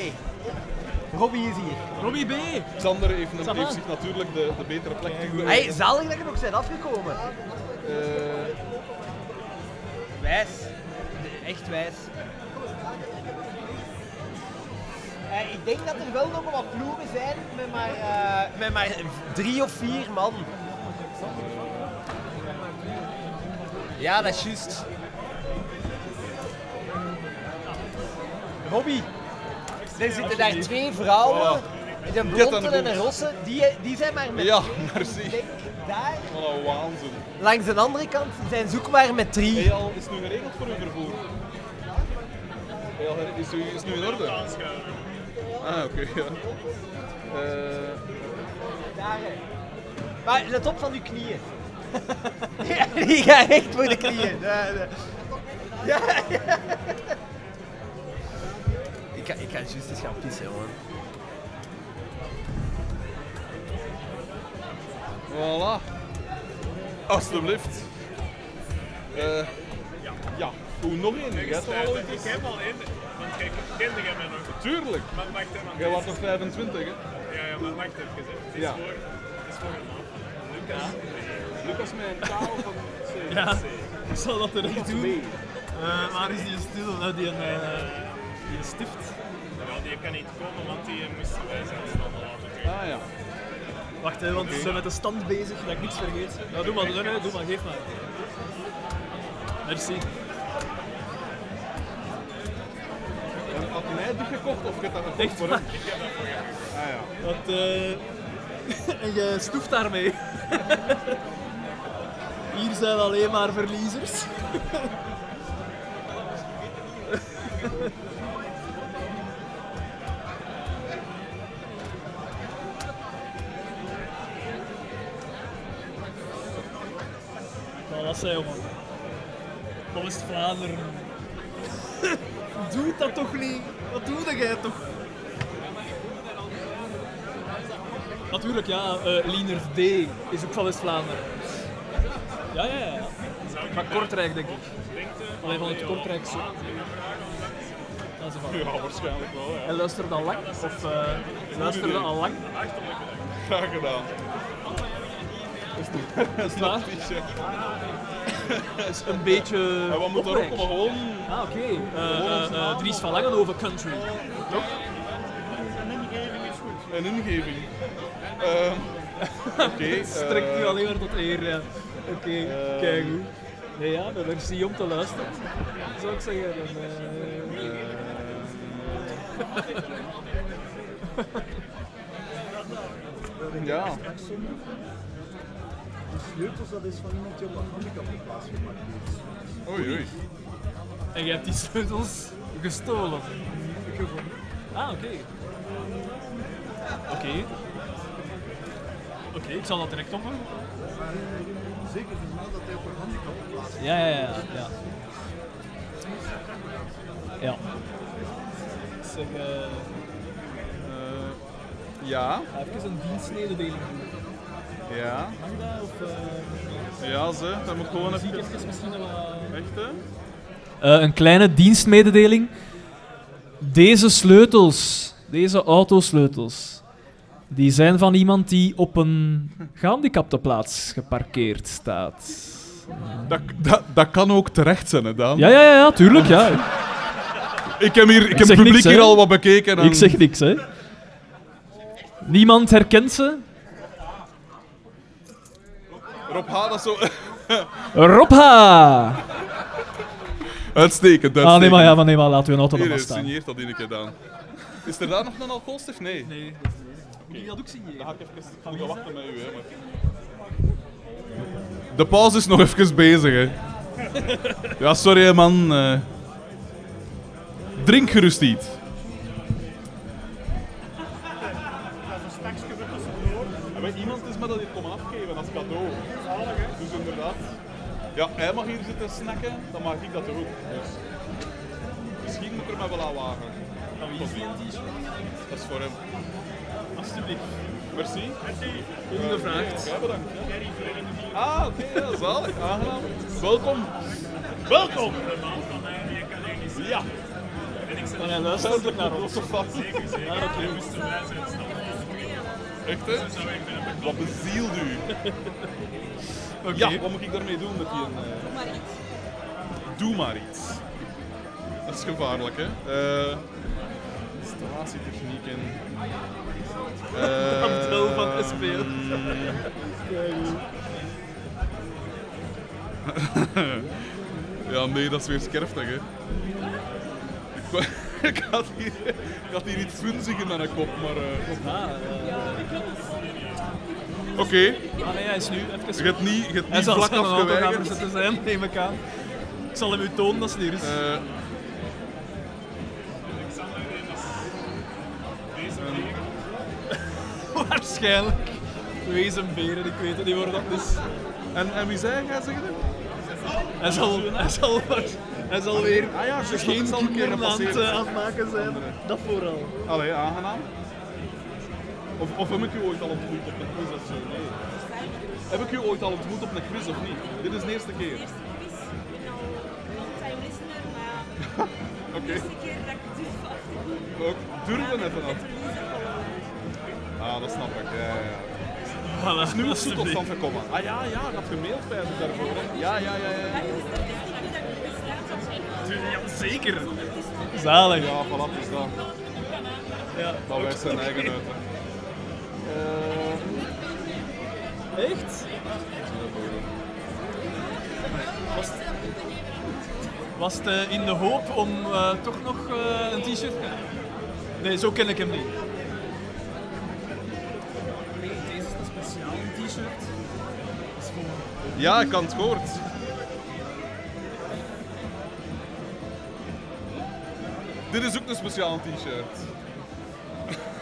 Robbie is hier. Robbie B. Xander heeft, hem, zich natuurlijk de, de betere plek toegewezen. Hey, zalig dat je nog bent afgekomen. Eh, Wijs. Echt wijs. Eh, ik denk dat er wel nog wat ploegen zijn met maar, eh, met maar drie of vier man. Ja, dat is juist. Robbie, er zitten daar twee vrouwen, een Get blonde de en een rosse, die, die zijn maar met Ja, merci. Denk daar, Wat een waanzin. langs de andere kant, zijn ze ook maar met drie. Hey, al, is het nu geregeld voor uw vervoer? Hey, al, is, u, is het nu in orde? Ah, oké, ja. Eh, Daar, hè. Maar let op van uw knieën. ja, die gaan echt voor de knieën. Ja, ja. Ja, ja. Ik ga, ik ga juist eens gaan pissen, man. voilà. Alsjeblieft. Eh ja. Hoe nog één? Ik heb al één, jij kende jij mij nog. Tuurlijk. Maar wacht even. Jij was nog 25, hè? Ja, ja, maar wacht even. Het is Ja. voor, het is voor een naam. Lucas. Lucas met een taal van C. Ja, ik zal dat er niet doen. Eh, waar is die stil? Eh, die, eh, die stift. Ja, die kan niet komen, want die moesten wij zijn stand laten doen. Ah ja. Wacht, hè, want ze zijn met de stand bezig, dat ik niks vergeet. Ja, doe maar, nee, nee, doe maar, geef maar. Merci. Had hij dit gekocht of heb je dat gekocht Echt voor hem? Dat. Ah ja. Wat, eh, en je stoeft daarmee. Hier zijn alleen maar verliezers. Nou, wat zei jongen? Dat is Vlaanderen. Doe dat toch niet? Wat doe jij toch? Natuurlijk, ja. eh Lienert D. is ook van West-Vlaanderen. Ja, ja, ja. Maar Kortrijk, denk ik. Alleen van het Kortrijkse. Dat is een Ja, waarschijnlijk wel, ja. En luisterde al lang? Of uh, luisterde idee. al lang? Graag gedaan. Is? Pietje. is een beetje. En wat moet komen? Gewoon... Ah, oké. Eh, eh, eh, Dries van Langenhoven Country. Toch? Een ingeving is goed. Een ingeving. Ehm Oké. Het strekt u eh, alleen maar tot eer, ja. Oké, Eh, kijk goed. Nee, ja, dan merci om te luisteren. Zou ik zeggen. Dan, eh, Ja. De sleutels, dat is van iemand die op een handicapplaats geparkeerd is. Oei, oei. En jij hebt die sleutels gestolen. Ah, oké. Oké. Oké, ik zal dat direct opnemen. Maar eh, zeker vermeld dat hij op een handicapplaats is. Ja, ja, ja. Ja. ja. Zeg, eh Eh, ja. even een dienstmededeling doen. Ja. Mag dat? Of, eh Ja, ze. Dat moet gewoon muziek even... even misschien wel... Echt, hè? Eh, een kleine dienstmededeling. Deze sleutels, deze autosleutels, die zijn van iemand die op een gehandicaptenplaats geparkeerd staat. Dat, dat, dat kan ook terecht zijn, hè, Daan? Ja, ja, ja, ja, tuurlijk, ja. Ik heb, hier, ik heb het publiek niks, hier al wat bekeken. En... Ik zeg niks, hè. Niemand herkent ze. Rob H, dat is zo... Rob H. Uitstekend, uitstekend. Ah, nee, maar ja, maar nee, maar laten we een auto nog maar staan. signeert dat in keer dan. Is er daar nog een alcoholstift? Nee. Nee. Moet je dat ook signeren? Dan ga ik even gaan we wachten met u. Hè, maar... De pauze is nog even bezig, hè. Ja, sorry, hè, man. eh. Drink gerust iets. Ja, hij mag hier zitten snacken, dan mag ik dat ook. Dus. Misschien moet ik er mij wel aan wagen. Wie is die t-shirt? Dat is voor hem. Alsjeblieft. Merci. Ongevraagd. Ja, bedankt. Ja. Ah, oké, ja, zalig. Aangenaam. Welkom. Welkom. Ja. Maar hij luistert ook naar ons. Ja, oké. Echt, hè? Wat bezielt u? Ja, wat moet ik daarmee doen met die... een, eh, Doe maar iets. Dat is gevaarlijk, hè? Eh installatietechnieken. Eh, Abdel van SPL. ja, nee, dat is weer skerftig, hè. Ik, ik, had hier, ik had hier iets funzig in mijn kop, maar... eh, Oké. Ah nee, hij is nu even... Je hebt niet, je hebt Hij niet zal vlak afgeweigerd. verzetten zijn, neem ik aan. Ik zal hem u tonen als het hier is. Eh, Waarschijnlijk. Wezenberen, ik weet het niet waar dat is. En, en wie zei jij zeggen? Hij zal, hij zal, hij zal weer Ah ja, geen dat zal een keer kinderen aan het, gepasseerd eh, zijn. aan het maken zijn. Dat vooral. Allee, aangenaam. Of, of heb ik u ooit al ontmoet op een quiz of zo? Nee. Heb ik u ooit al ontmoet op een quiz of niet? Dit is de eerste keer. Oké. Ook durven even af. Ah, dat snap ik. Ja, ja, ja. Voilà, Het is nu goed tot stand gekomen. Ah ja, ja, ik had gemaild bij zich daarvoor. hè. Ja, ja, ja, ja. Ja, zeker. Zalig. Ja, voilà, het is dat. Ja. Dat wijst zijn eigen uit. Eh, Echt? Was het, was het eh, in de hoop om eh, toch nog eh, een t-shirt? Nee, zo ken ik hem niet. Nee, deze is een speciaal t-shirt. Dat is voor... Ja, ik had het gehoord. Dit is ook een speciaal t-shirt.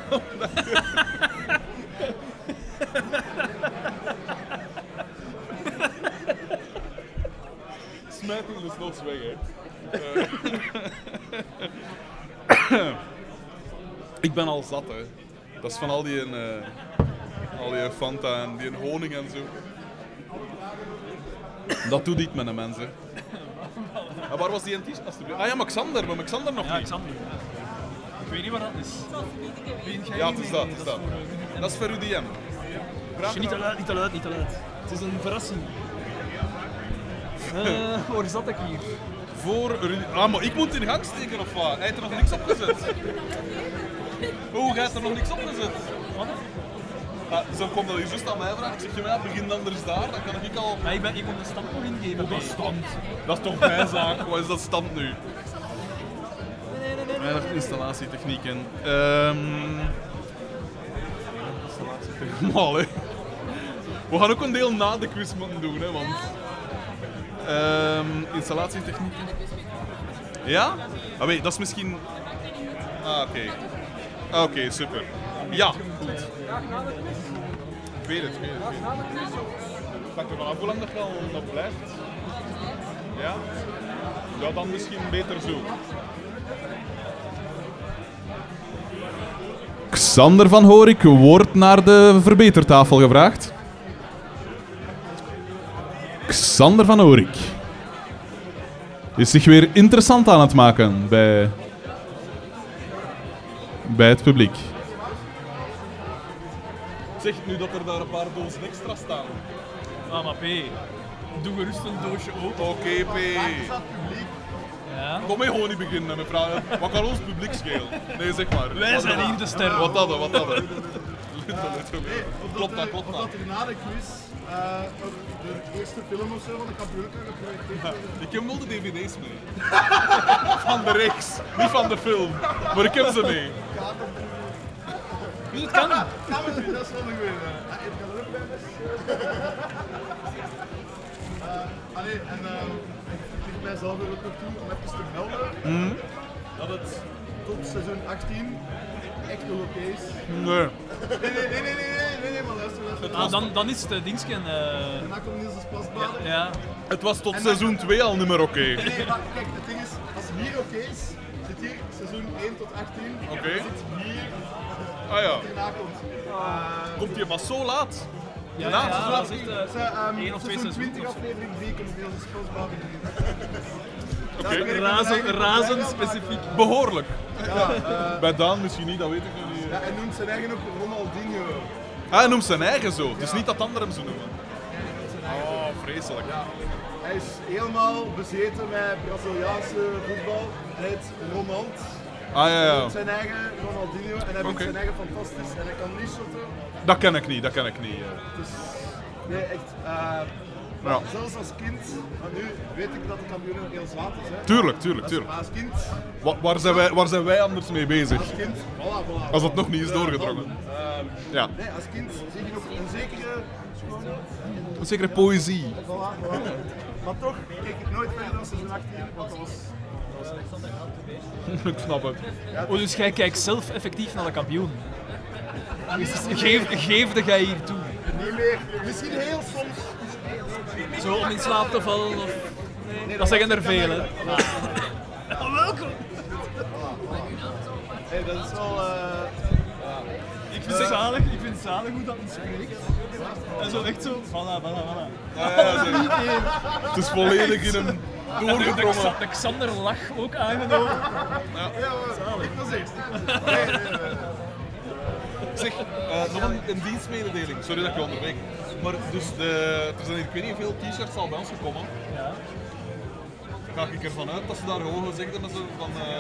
Smijt hem dus nog weg, hè. Eh. Ik ben al zat, hè. Dat is van al die, eh, al die Fanta en die honing en zo. Dat doet iets met een mens, hè. Ah, waar was die alstublieft? Ah ja, maar Xander, maar Xander nog Ja, niet. Xander. Ik weet niet wat dat is. Ja, niet het is dat, het is dat. Dat is voor uw DM. Vraag Niet te luid, niet te luid, niet te luid. Het is een verrassing. Eh, waar zat ik hier? Voor Rudy... Ah, maar ik moet in gang steken of wat? Hij heeft er nog niks opgezet. Hoe, jij hebt er nog niks opgezet? Wat? Ah, zo komt dat je juist aan mij vraagt. Ik zeg je, ja, begin anders daar, dan kan ik al... Maar ik, ben, ik moet de stand nog ingeven. Oh, dat is stand. Dat is toch mijn zaak? Wat is dat stand nu? Weinig installatietechnieken. Ehm installatietechnieken. Mal, hè. We gaan ook een deel na de quiz moeten doen, hè, want... Installatietechnieken. Ja? Ah, weet, dat is misschien... Ah, oké. Ah, Oké, super. Ja, goed. Weet het, ik weet het. Ik weet het. Hangt er vanaf hoe lang dat je al nog blijft. Ja? Ja, dan misschien beter zo. Xander van Horik wordt naar de verbetertafel gevraagd. Xander van Horik is zich weer interessant aan het maken bij, bij het publiek. Zeg nu dat er daar een paar dozen extra staan. Ah, maar P. Doe gerust een doosje open. Oké, P. Ja. Kom mee gewoon niet beginnen met vragen. Wat kan ons publiek schelen? Nee, zeg maar. Wij Wat zijn hier de sterren. Wat dat, wat dat? Klopt dat, klopt of dat. dat er na de quiz eh, de eerste film of zo van de geprojecteerd wordt. ik heb wel de dvd's mee. van de reeks, niet van de film. Maar ik heb ze mee. Dus het kan. Kan het niet, dat is wel een goeie. eh. Ik kan er ook bij. Eh, allee, en mijzelf er ook nog toe om even te melden Mhm. dat het tot seizoen 18 echt nog oké is. Nee. Nee, nee, nee, nee, nee, nee, nee, nee, maar luister, luister. Ah, dan, dan is het uh, Dingsken. eh, Daarna komt Niels' pasbaden. ja. Het was tot En dan- seizoen 2 al niet meer oké. Nee, nee, maar kijk, het ding is, als het hier oké is, zit hier seizoen 1 tot 18. Oké. Zit hier Ah ja. komt. Komt je pas zo laat? Ja, ja, seizoen dat 18? is echt, Ze, ehm, of twee seizoen seizoenen 20 of zo. aflevering 3 komt Niels' pasbaden erin. Oké. Ja, razend niet, specifiek. maar- Behoorlijk. Ja, eh, Bij Daan misschien niet, dat weet ik nog niet. ja, hij noemt zijn eigen ook Ronaldinho. Ah, hij noemt zijn eigen zo. Het is niet dat anderen hem zo noemen. Oh, vreselijk. Hij is helemaal bezeten met Braziliaanse voetbal. Hij heet Ronald. Ah, ja, ja. Zijn eigen Ronaldinho en hij vindt zijn eigen fantastisch en hij kan niet shotten. Dat ken ik niet, dat ken ik niet. Dus nee, echt. eh, Ja. Zelfs als kind, nu weet ik dat de kampioen heel zwaar is. Hè. Tuurlijk, tuurlijk, tuurlijk. Maar als kind, Wa- waar, zijn wij, waar zijn wij anders mee bezig? als kind, voilà, voilà. Als het nog niet is doorgedrongen. Ehm, Ja. Nee, als kind zie je nog een zekere. Een zekere poëzie. Voilà, voilà. Maar toch keek ik nooit verder dan seizoen 18, want dat was... Ik snap het. Oh, dus jij kijkt zelf effectief naar de kampioen. Geef, geefde jij hier toe? Niet meer. Misschien heel soms. Zo om in slaap te vallen? Of... Nee, dat zeggen er veel, hè. Oh, welkom! Hey, dat is wel... eh, Ik vind het zalig, ik vind het zalig hoe dat spreekt. En zo echt zo, voilà, voilà, voilà. Ja, ja. Het is volledig in hem En de, de, doorgedrongen. Xa- de Xander lach ook aangenomen. Ja. Ja, maar ik was eerst. Zeg, eh, nog een, een dienstmededeling. Sorry dat ik je onderbreek. Maar dus de, er zijn hier, ik weet niet hoeveel t-shirts al bij ons gekomen. Ja. Ga ik ervan uit dat ze daar gewoon gezegd hebben zo van... eh,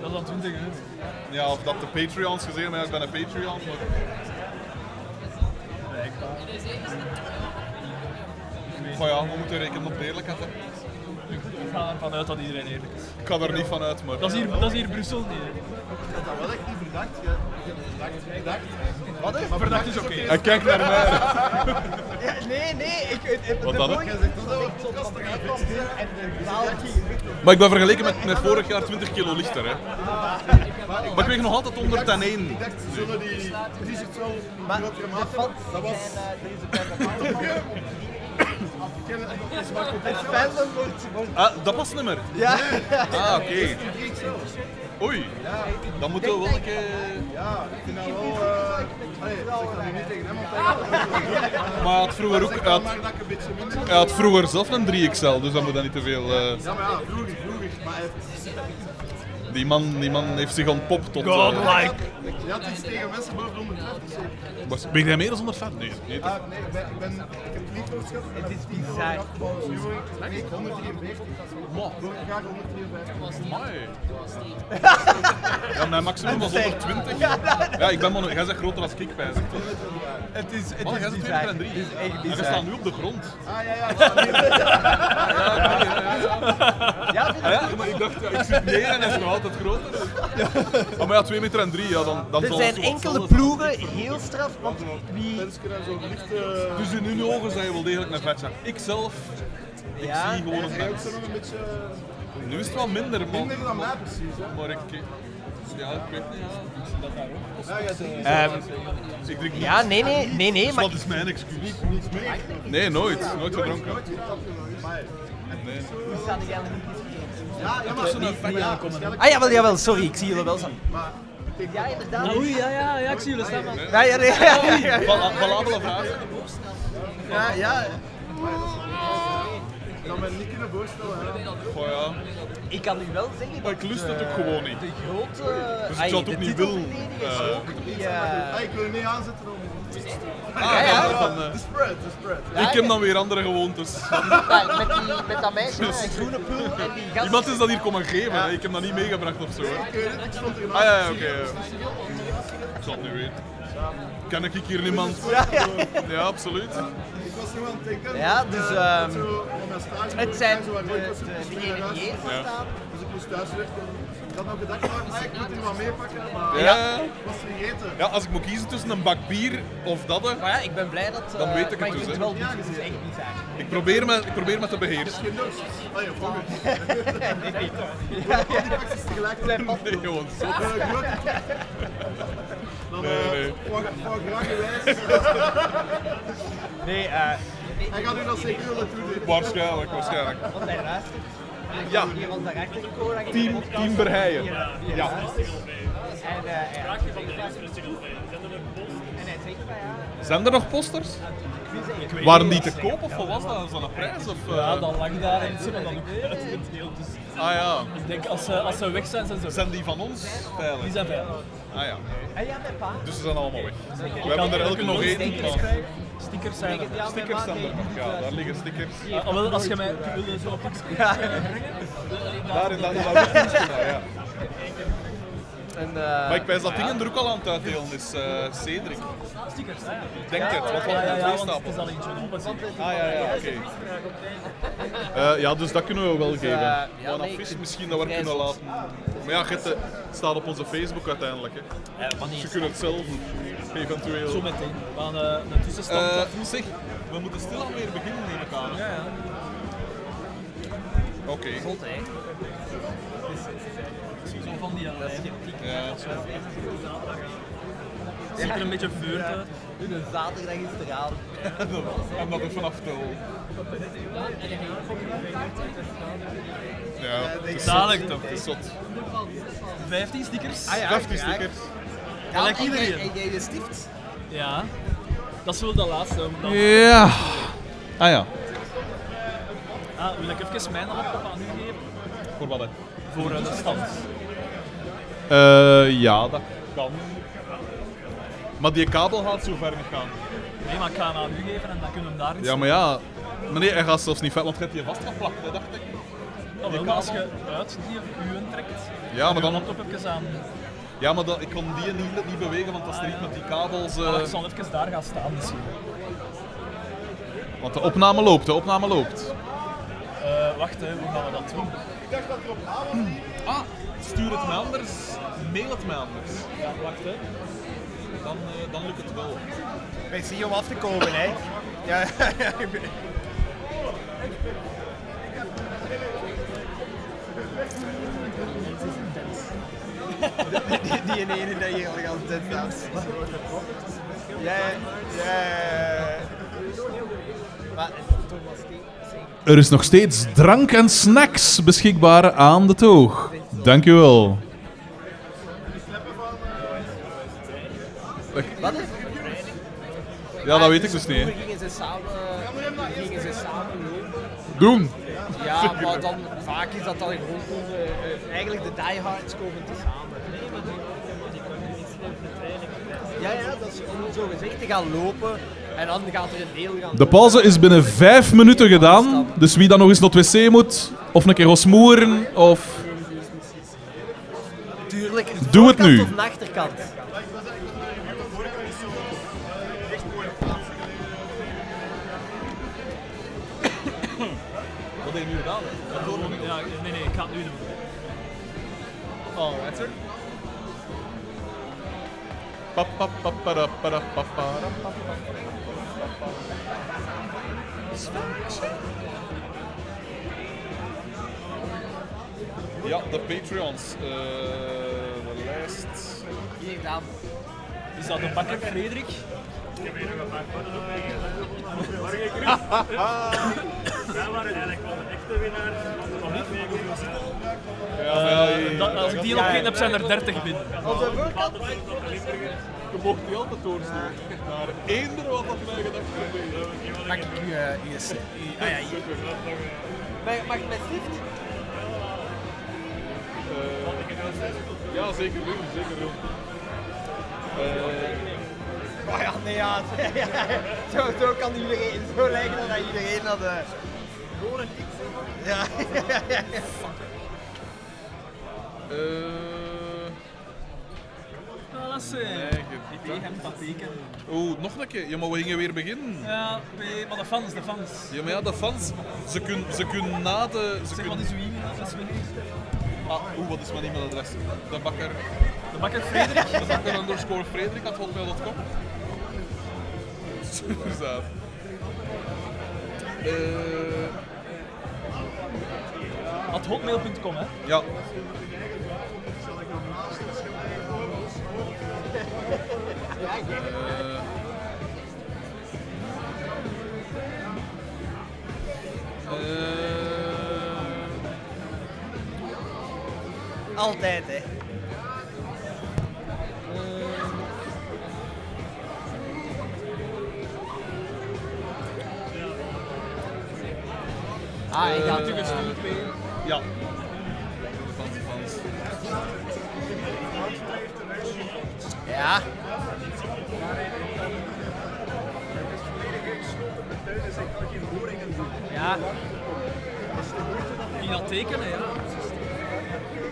Dat is dan 20 hè. ja, of dat de Patreons gezegd hebben, ja, ik ben een Patreon. Maar... Van ja, we moeten rekenen op de eerlijkheid. Hè. Ik ga ervan uit dat iedereen eerlijk is. Ik ga er niet van uit, maar... Dat is hier, dat is hier Brussel niet, hè. Ik had dat wel echt niet verdacht. Je, verdacht, verdacht. Wat is? Maar Verdacht is oké. Hij kijkt naar mij. Ja, nee, nee. Ik, ik, Wat de dan? vorige- En Maar ik ben vergeleken met, met vorig jaar 20 kilo lichter. Hè. Maar ik weeg nog altijd 101. Ik dacht, zullen die Maar de maat fans hebben? Dat was... eh, deze ken het ik fandom wordt... wordt Ah, dat past niet meer. ja. Ah, oké. XL. Oei. Dan moeten we wel een keer... Ja, ik vind dat wel... eh Allee, zeg dat nu niet tegen hem. Maar hij had vroeger ook... Hij had, ik hij had vroeger zelf een 3XL, dus dan moet dat niet te veel... eh, Ja, maar ja, vroeger, vroeger. Maar. Die, man, die man heeft zich ontpopt tot... eh, Godlike. Je had iets tegen mensen boven de 150 zeker? was- Ben jij meer dan 150? Nee. nee. Ah, nee, ik ben... Ik, ben, ik heb niet geschat. Het is bizar. Word ik... Nee, 143. Vorig jaar 153. Amai. Ja, mijn maximum was 120. Ja, ik ben mono... Jij bent groter als ik, pijs. Het is, het is bent 2 bizar. meter en 3. Het is echt En je bizar. staat nu op de grond. Ah, ja, ja. ja, nee, Ja, vind Ah, ja, maar ik dacht, ja, ik zit neer en hij is nog altijd groter. Ah, maar ja, 2 meter en 3, ja, dan, dan Er zijn enkele ploegen heel straf, want wie... Eh, Dus in hun ogen zijn je wel degelijk een vetzak. Ik zelf, ik Ja, zie gewoon een ook een beetje... Nu is het wel minder, man. Minder dan mij precies, hè. Maar ik... Ja, ik weet niet, ja. Ja, jij zegt Ehm, Ik drink niet. ja, nee, nee, nee, nee, Dus wat is mijn excuus? niets meer. Nee, nooit. Nooit gedronken. Nee. Ja, ja, maar... Niet, maar ja, waarschijnlijk- Ah, jawel, jawel, sorry, ik zie jullie wel staan. Ja, dat- inderdaad. Ah, oei, ja, ja, ja, ik zie jullie staan. man. Ja, ja, nee, ja, ja, ja. Vala- Valabele vraag. Ja, ja. Ik kan me niet kunnen voorstellen, hè. Goh ja. Ik kan u wel zeggen Maar ik lust het ook gewoon niet. de grote... Dus ik zou het de ook niet willen. eh, eh, Ah, ik wil niet aanzetten om... Ja, ja. van, van, De spread, de spread. ja, ik heb dan weer andere gewoontes. ja, met, die, met dat meisje met die groene pul en die gast... Iemand is dat hier komen geven, hè. ik heb dat niet meegebracht of zo. Hè. Ik weet het, ik stond er Ah ja, ja, oké. ja. Ik zal het nu weten. Ken ik hier niemand? Ja, ja. Ja, absoluut. Ik was nog aan het denken. Ja, dus, eh, ehm, het zijn de- ik was de- moest de naar huis. ENG staan. Dus ik moest thuis werken. Ik had nog gedacht, van, ah, ik moet hier wat meepakken, maar Ja. ik was vergeten. Ja, als ik moet kiezen tussen een bak bier of dat, Maar ja, ik ben blij dat... Dan eh, weet ik maar het dus, hè. wel, dit is echt bizar. ik probeer me, ik probeer me te beheersen. Geen dorst. Ah ja, volgend. Ja, Al die pakjes tegelijk. Nee, gewoon zo. Eh, groot. Dan Nee, eh, nee. voor, voor graag gewijs. Nee, eh... Hij gaat u dat zeker willen toedienen. Waarschijnlijk, waarschijnlijk. Want hij luistert. Ja. Was daarachter gekomen. Team, team hier Ja. En, eh, hij- zegt van ja... Zijn er nog posters? Waren die te koop of wat was dat? Dat een prijs? Of, eh? Ja, dan lag daar en ze dan ook uitgedeeld. Dus Ah ja. ik denk als ze, als ze weg zijn, zijn ze weg. Zijn die van ons veilig? Die zijn veilig. Ah ja. En ja, mijn pa. Dus ze zijn allemaal weg. Ik We hebben er elke nog één. stickers maar- krijgen. Stickers zijn er. Stickers staan er nog. Ja, eh, daar liggen stickers. Ah, ah, wel, als je mij wilde zo op Ja. Daar in dat in dat witje, ja. En, eh, Maar ik wijs dat dingen er ook al aan het uitdelen is, eh Cedric. Stickers, denk het, want we hebben ja, twee want het stapels. is al eentje open. zie. Ah ja, ja, oké. Eh, ja, dus dat kunnen we wel geven. ja, Gewoon nee, een vind misschien dat we kunnen laten. Maar ja, het staat op onze Facebook uiteindelijk. Hè. Dus je kunt het zelf eventueel. Zo meteen. We gaan eh, een tussenstand zeg, we moeten stilaan weer beginnen, neem ik aan. Ja, ja. Oké. Zot, hè. Zo van die allerlei. Ja. Ziet er een beetje veurt uit. Een zaterdag is het eraan. En dat even aftellen. Ja, het is Dadelijk toch? Het is zot. 15 stickers. Ah ja, 15 graag. stickers. En jij- iedereen. En jij de stift? Ja. Dat is wel de laatste. Dan... Ja. Ah ja. Ah, wil ik even mijn laptop aan u geven? Voor wat? Voor eh, de stand. Eh, ja, dat kan. Maar die kabel gaat zo ver niet gaan. Nee, maar ik ga hem aan u geven en dan kunnen we hem daarin Ja, maar ja. Maar nee, hij gaat zelfs niet vet, want je hebt die vastgeplakt, hè, dacht ik. Wel, maar als je uit die uwen trekt, Ja, maar je dan- laptop even aan. Ja, maar dat, ik kon die niet, niet bewegen, want dat is er iets met die kabels. eh, Maar ik zal even daar gaan staan misschien. Want de opname loopt, de opname loopt. Eh, wacht, hè, hoe gaan we dat doen? Ah, stuur het mij anders, mail het mij anders. Ja, wacht hè. Dan, eh, dan lukt het wel. Wij zien om af te komen, hè. Ja, ja, ik die, die, ene dat je al staat. Ja, ja, ja. Maar Thomas Er is nog steeds drank en snacks beschikbaar aan de toog. Dankjewel. Wat is Ja, dat weet ik dus niet. Doen. Ja, maar dan vaak is dat dan gewoon eh, eh, eigenlijk de diehards komen te samen. Ja, ja, dat is om zo gezegd te gaan lopen en dan gaat er een deel gaan De pauze is binnen vijf minuten gedaan. Dus wie dan nog eens naar het wc moet, of een keer gaat smoeren, of... Tuurlijk. Doe het nu. Of een achterkant. Wat heb je nu gedaan? Ja, nee, nee, ik ga het nu doen. Oh. Pa, pa, pa, pa, pa, pa, pa, pa. Ja, de Patreons. eh, de lijst. Hier gedaan. Is dat de bakker Frederik? Ik heb hier nog een paar foto's op Wij waren eigenlijk wel de echte winnaar van de Olympische Ja, maar ja, Eh, dat- als ik die nog geen heb, zijn er 30 binnen. Op de voorkant? Je mocht die altijd doorsturen. Naar eender wat dat mij gedacht heeft. Mag ik u, eh, s- uw- ah ja, hier. Mag, mag ik met stift? Eh, ja, zeker doen, zeker doen. Eh, Oh ja, nee, ja. Zo, zo kan iedereen, zo lijkt het dat iedereen dat... eh Gewoon een tik Ja. eh, Zien. nee, P hem dat nog een keer. Ja, maar we gingen weer beginnen. Ja, P, maar de fans, de fans. Ja, maar ja, de fans, ze kunnen, ze kunnen na de... Ze Zeg, kunnen... wat is uw e-mailadres? Ah, oeh, wat is mijn e-mailadres? De bakker... De bakker Frederik? De bakker underscore Frederik at hotmail.com. Superzaad. Eh At hotmail.com, hè? ja. Altijd, hè. Ah, ik had u gestuurd mee. Ja. Fans, fans. Ja. Ja. Die dat tekenen, ja.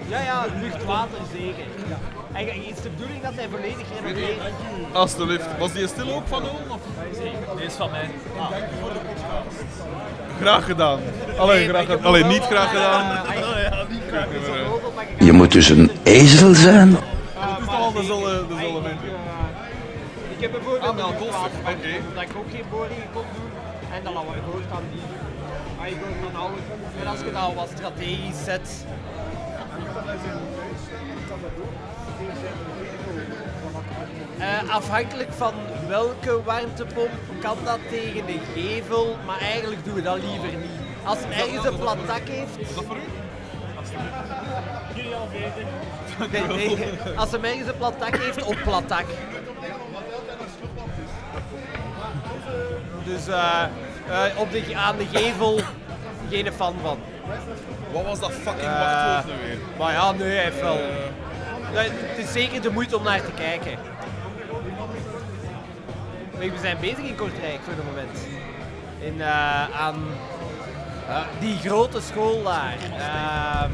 Ja, ja, lucht, water, zeker. En is de bedoeling dat hij volledig renoveert? Alsjeblieft. Was die stil ook van Oom? Of? Die is van mij. Ah. Graag gedaan. Alleen, graag gedaan. Alleen niet graag gedaan. Je moet dus een ezel zijn. Het is toch al dezelfde, mensen. Ik heb bijvoorbeeld Ah, een waterbank, oké. omdat ik ook geen boringen kon doen. En dan hadden we gehoord aan die. Ik. En als je dat wat strategisch zet. Eh, afhankelijk van welke warmtepomp kan dat tegen de gevel, maar eigenlijk doen we dat liever niet. Als het ergens een plat dak heeft. Is dat voor u? Nee, nee. Als hem ergens een plat dak heeft, op plat dak. Dus eh, eh, op de, aan de gevel geen fan van. Wat was dat fucking Eh, wachtwoord nu weer? Maar ja, nee, hij heeft wel. Nee, het is zeker de moeite om naar te kijken. Maar we zijn bezig in Kortrijk voor het moment. In, eh, aan eh, die grote school daar. Ehm,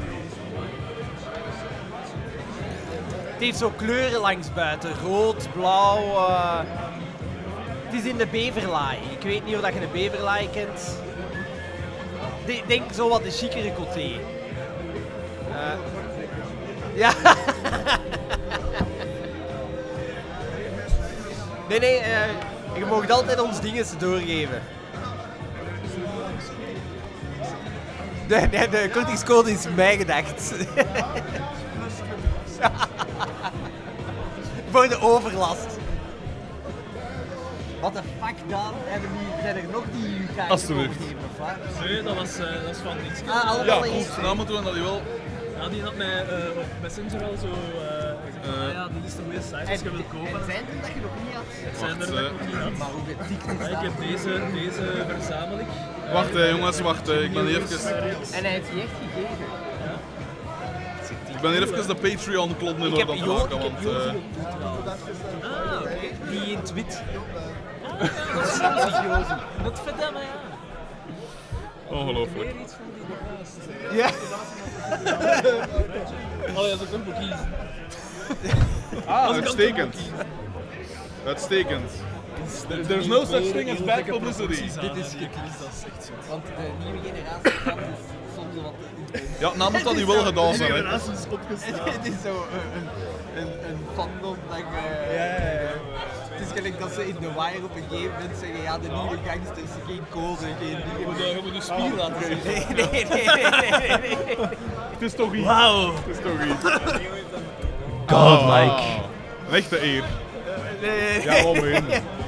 het heeft zo kleuren langs buiten. Rood, blauw. Het is in de Beverlaai. Ik weet niet of je de Beverlaai kent. Ik denk zo wat de chicere coté. Eh, ja. nee, nee, eh, je mag altijd ons dingen doorgeven. De, de, de kortingscode is mij gedacht. Voor de overlast. Wat de fuck dan? Hebben die, zijn er nog die u kaartjes Alsjeblieft. overgeven of wat? Nee, dat was, eh, dat was van iets. Ah, allemaal Ja, eens. goed. Nou moeten we dat wel. Ja, die had mij eh, op Messenger al zo eh, gezegd van, ah ja, dit is de mooie site als je wilt kopen. En zijn er dat je nog niet had? Het zijn er Wacht, dat ik nog niet had. Maar hoe getikt is ik dat? heb deze, deze verzamel ik. Eh, Wacht, hè, jongens, wacht. hè. Ik ben hier even. En hij heeft die echt gegeven. Ik ben hier even de Patreon-klon in Ik heb orde aan Jo- het maken, ik heb want. Eh, Ah, oké. Die in het wit. Dat is. Dat verdamme, ja. Ongelooflijk. Weer iets van die naast. Ja. Oh ja, dat kan ik kiezen. Ah, uitstekend. Uitstekend. There's no such thing as bad publicity. Dit is geklikt. Want de nieuwe generatie dus soms wat... Ja, nou moet dat nu wel gedaan zijn. hè. Het is zo een, een, een, een fandom dat je... Het is gelijk dat ze in The Wire op een gegeven moment zeggen, ja, de nieuwe gangsters, geen code, geen dingen. Je moet een spier laten zien. Nee, nee, nee, nee, nee. Het is toch iets. Wauw. Het is toch iets. Godlike. Ah, Een echte eer. nee. Ja, in.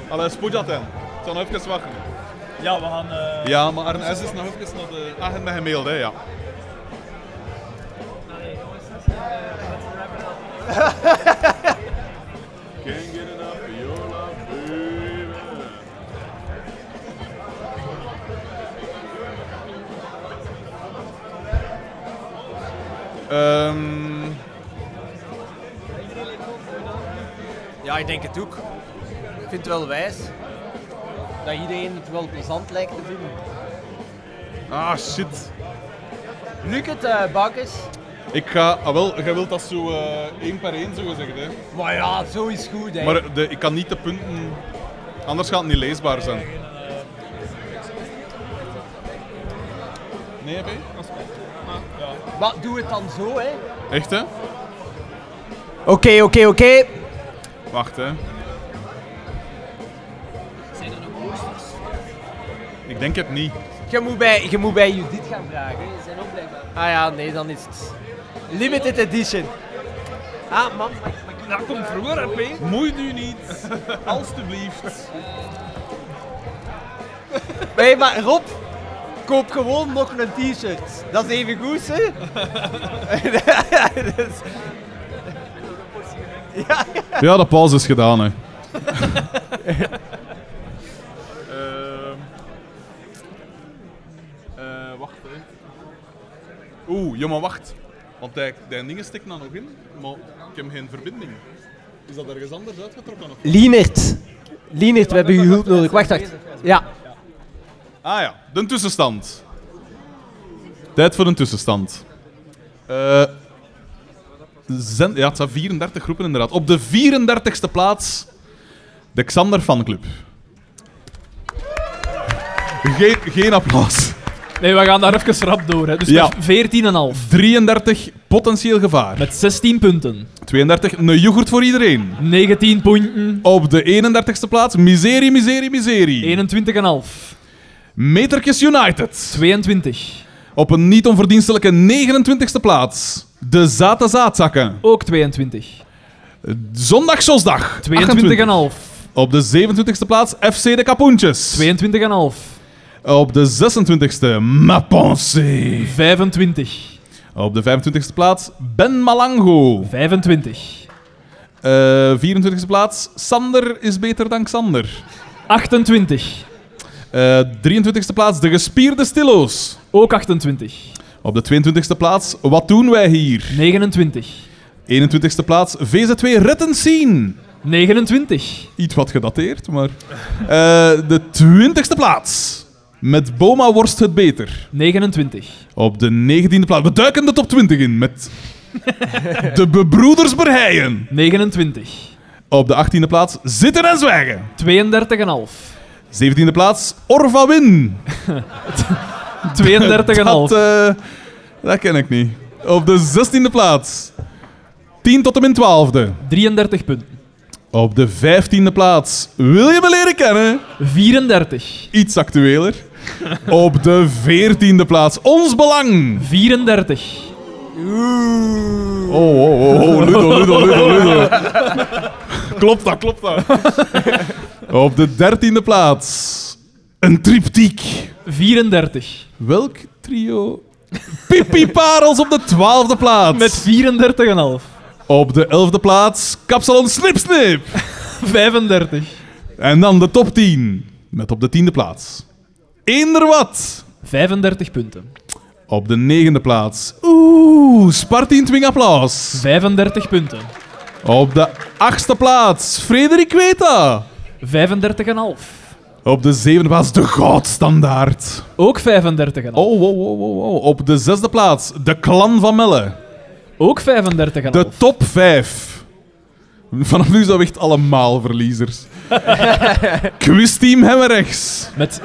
Allee, spoed dat in. Ik zal nog even wachten. Ja, we gaan... eh, Ja, maar Arne S is nog even naar de... Ah, en met gemaild, hè, ja. Can't get enough of your love, baby. Ehm, Ja, ik denk het ook. Ik vind het wel wijs dat iedereen het wel plezant lijkt te vinden. ah, shit. Luc het, uh, Bakkes. Ik ga... Ah, wel, jij wilt dat zo eh, één per één, zo gezegd, hè. Maar ja, zo is goed, hè. Maar de, ik kan niet de punten... Anders gaat het niet leesbaar zijn. Nee, heb je? Wat, doe het dan zo, hè. Echt, hè? Oké, oké, oké. Wacht, hè. Zijn er nog posters? Ik denk het niet. Je moet bij, je moet bij Judith gaan vragen. Ze zijn ook blijkbaar. Ah ja, nee, dan is het... Limited edition. Ah, man. Dat komt vroeger, hè, P. Moeit u niet. Alsjeblieft. Nee, maar Rob, koop gewoon nog een t-shirt. Dat is even goed, hè? Dat is- ja, ja. Ja, de pauze is gedaan, hè. Ehm. Eh, wacht, hè. Oeh, ja, maar wacht. Want die, die dingen stikken dan nog in, maar ik heb geen verbinding. Is dat ergens anders uitgetrokken? Of? Lienert. Lienert, we hebben uw hulp nodig. Wacht, wacht. Ja. Ah ja, de tussenstand. Tijd voor een tussenstand. Eh, zen- ja, het zijn 34 groepen inderdaad. Op de 34ste plaats de Xander Fanclub. Geen, geen applaus. Nee, we gaan daar even rap door. Hè. Dus Ja. met 14,5. 33 potentieel gevaar. Met 16 punten. 32 een yoghurt voor iedereen. 19 punten. Op de 31ste plaats miserie, miserie, miserie. 21,5. Metertjes United. 22. Op een niet onverdienstelijke 29ste plaats de Zate Zaadzakken. Ook 22. Zondag Sosdag. 22,5. Op de 27ste plaats FC de Kapoentjes. 22,5. Op de 26ste Ma Pensée. 25. Op de 25ste plaats Ben Malango. 25. Eh 24ste plaats Sander is beter dan Xander. 28. Eh 23ste plaats De Gespierde Stillo's. Ook 28. Op de 22ste plaats Wat doen wij hier? 29. 21ste plaats VZ2 Retten 29. Iets wat gedateerd, maar... Eh, de 20ste plaats. Met Boma Worst het beter. 29. Op de 19e plaats. We duiken de top 20 in met... de Bebroeders Berheien. 29. Op de 18e plaats Zitten en Zwijgen. 32,5. 17e plaats Orva Win. 32,5. Dat, eh, dat ken ik niet. Op de 16e plaats 10 tot en met 12e. 33 punten. Op de 15e plaats Wil je me leren kennen? 34. Iets actueler. Op de 14e plaats Ons Belang. 34. Oh, oh, oh, oh, Ludo, Ludo, Ludo, Ludo. klopt dat, klopt dat. Op de 13e plaats een triptiek. 34. Welk trio? Pipi Parels op de 12e plaats. Met 34,5. Op de 11e plaats Kapsalon Snip Snip. 35. En dan de top 10. Met op de 10e plaats. Eender wat. 35 punten. Op de negende plaats. Oeh, Spartien Twing applaus. 35 punten. Op de achtste plaats. Frederik Weta. 35,5. Op de zevende plaats de goudstandaard. Ook 35,5. Oh, wow, wow, wow, wow. Op de zesde plaats de clan van Melle. Ook 35,5. De top 5. Vanaf nu zijn we echt allemaal verliezers. Quizteam Hemmerrechts. Met 36,5.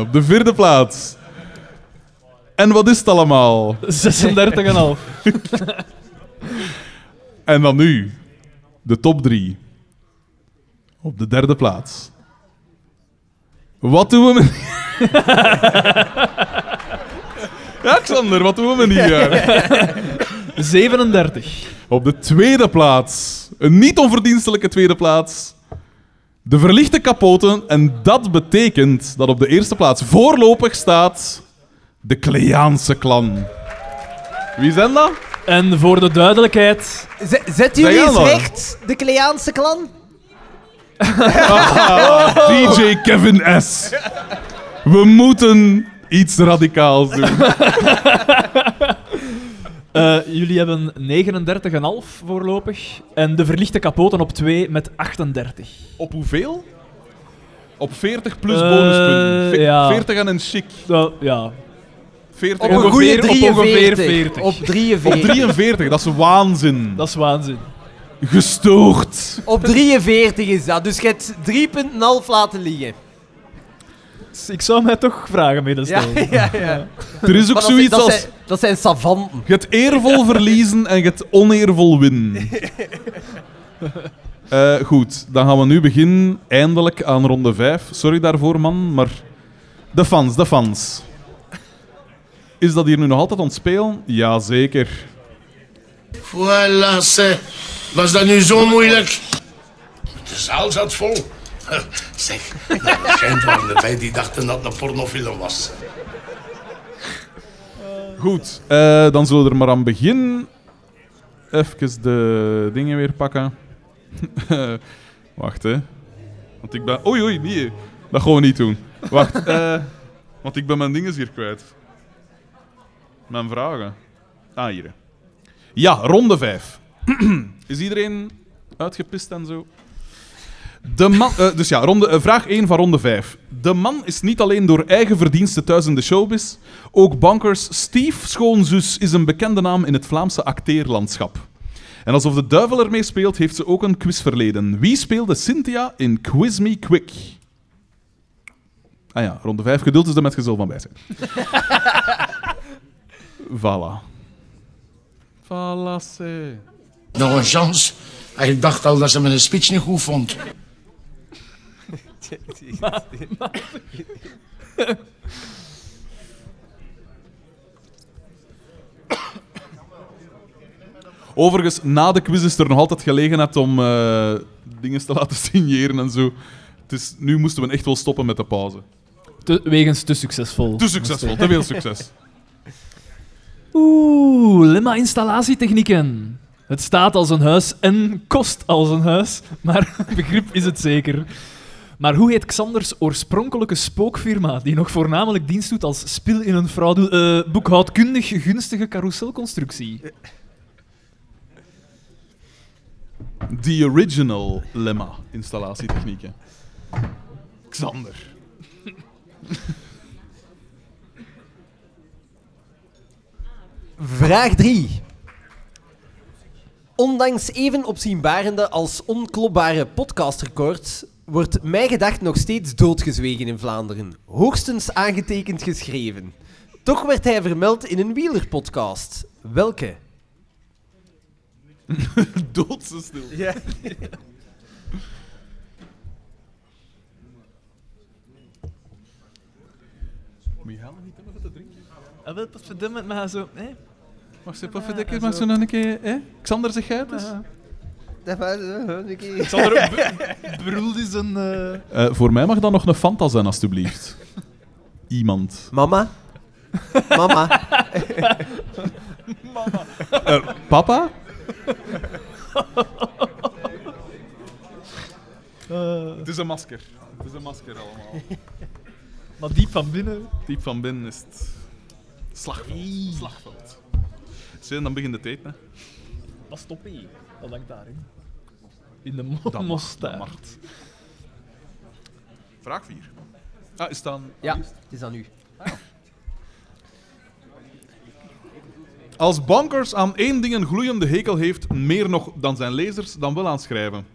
Op de vierde plaats. En wat is het allemaal? 36,5. En dan nu, de top 3. Op de derde plaats. Wat doen we met... ja, Xander, wat doen we met die jaar? 37. Op de tweede plaats, een niet onverdienstelijke tweede plaats, de verlichte kapoten. En dat betekent dat op de eerste plaats voorlopig staat de Kleaanse clan. Wie zijn dat? En voor de duidelijkheid... Z- Zet jullie eens recht, de Kleaanse klan? DJ Kevin S. We moeten iets radicaals doen. Eh, jullie hebben 39,5 voorlopig. En de verlichte kapoten op 2 met 38. Op hoeveel? Op 40 plus Eh, bonuspunten. Ve- ja. 40 en een chic. Ja, ja. 40. Op een Ongeveer- goede op ongeveer 43. 40. Op 43. Op 43, dat is waanzin. Dat is waanzin. Gestoord. Op 43 is dat. Dus je hebt 3,5 laten liggen. Ik zou mij toch vragen mee Ja, stellen. ja, ja. Er is ook dat zoiets zijn, dat als... Zijn, dat zijn savanten. Je hebt eervol verliezen en je hebt oneervol winnen. Eh, goed, dan gaan we nu beginnen, eindelijk, aan ronde 5. Sorry daarvoor, man, maar... De fans, de fans. Is dat hier nu nog altijd aan het spelen? Jazeker. Voilà, zeg. Was dat nu zo moeilijk? De zaal zat vol. Zeg, waarschijnlijk waren erbij die dachten dat het een pornofilm was. Goed, eh, dan zullen we er maar aan beginnen. Even de dingen weer pakken. Wacht, hè. Want ik ben... Oei, oei, nee. Dat gaan we niet doen. Wacht, eh, want ik ben mijn dingen hier kwijt. Mijn vragen. Ah, hier. Ja, ronde 5. Is iedereen uitgepist en zo? De man, eh, dus ja, ronde, eh, vraag 1 van ronde 5. De man is niet alleen door eigen verdiensten thuis in de showbiz. Ook bankers Steve Schoonzus is een bekende naam in het Vlaamse acteerlandschap. En alsof de duivel ermee speelt, heeft ze ook een quizverleden. Wie speelde Cynthia in Quiz Me Quick? Ah ja, ronde 5. Geduld is er met gezul van bij zijn. voilà. Voilà. Nog een chance. Ik dacht al dat ze mijn speech niet goed vond. Overigens, na de quiz is er nog altijd gelegenheid om eh, dingen te laten signeren en zo. Is, nu moesten we echt wel stoppen met de pauze. Te, wegens te succesvol. Te succesvol, te veel succes. Oeh, Lemma installatietechnieken. Het staat als een huis en kost als een huis, maar begrip is het zeker. Maar hoe heet Xanders oorspronkelijke spookfirma, die nog voornamelijk dienst doet als spil in een fraude, eh, boekhoudkundig gunstige carouselconstructie? The original Lemma installatietechnieken. Xander. Vraag 3. Ondanks even opzienbarende als onklopbare podcastrecords wordt Mij Gedacht nog steeds doodgezwegen in Vlaanderen. Hoogstens aangetekend geschreven. Toch werd hij vermeld in een wielerpodcast. Welke? Doodse stil. Ja. Moet je niet hebben te drinken? Ah, wel, pas verdomme, maar zo... hè? Wacht even, even dikker, mag zo nog een keer... Hè? Xander, zeg jij het eens? Xander be- beroeld is een... eh, Eh, voor mij mag dat nog een Fanta zijn, alstublieft. Iemand. Mama? Mama? Eh, papa? eh, Het is een masker. Het is een masker allemaal. maar diep van binnen... Diep van binnen is het slagveld. Slagveld. Zie, dan begint de tijd, hè. Wat stop je? Wat hangt daarin? In de mo Dat mag, mosterd. dat mag. Vraag 4. Ah, is het dan... Ja, het is aan u. Als Bonkers aan één ding een gloeiende hekel heeft, meer nog dan zijn lezers, dan wel aan schrijven.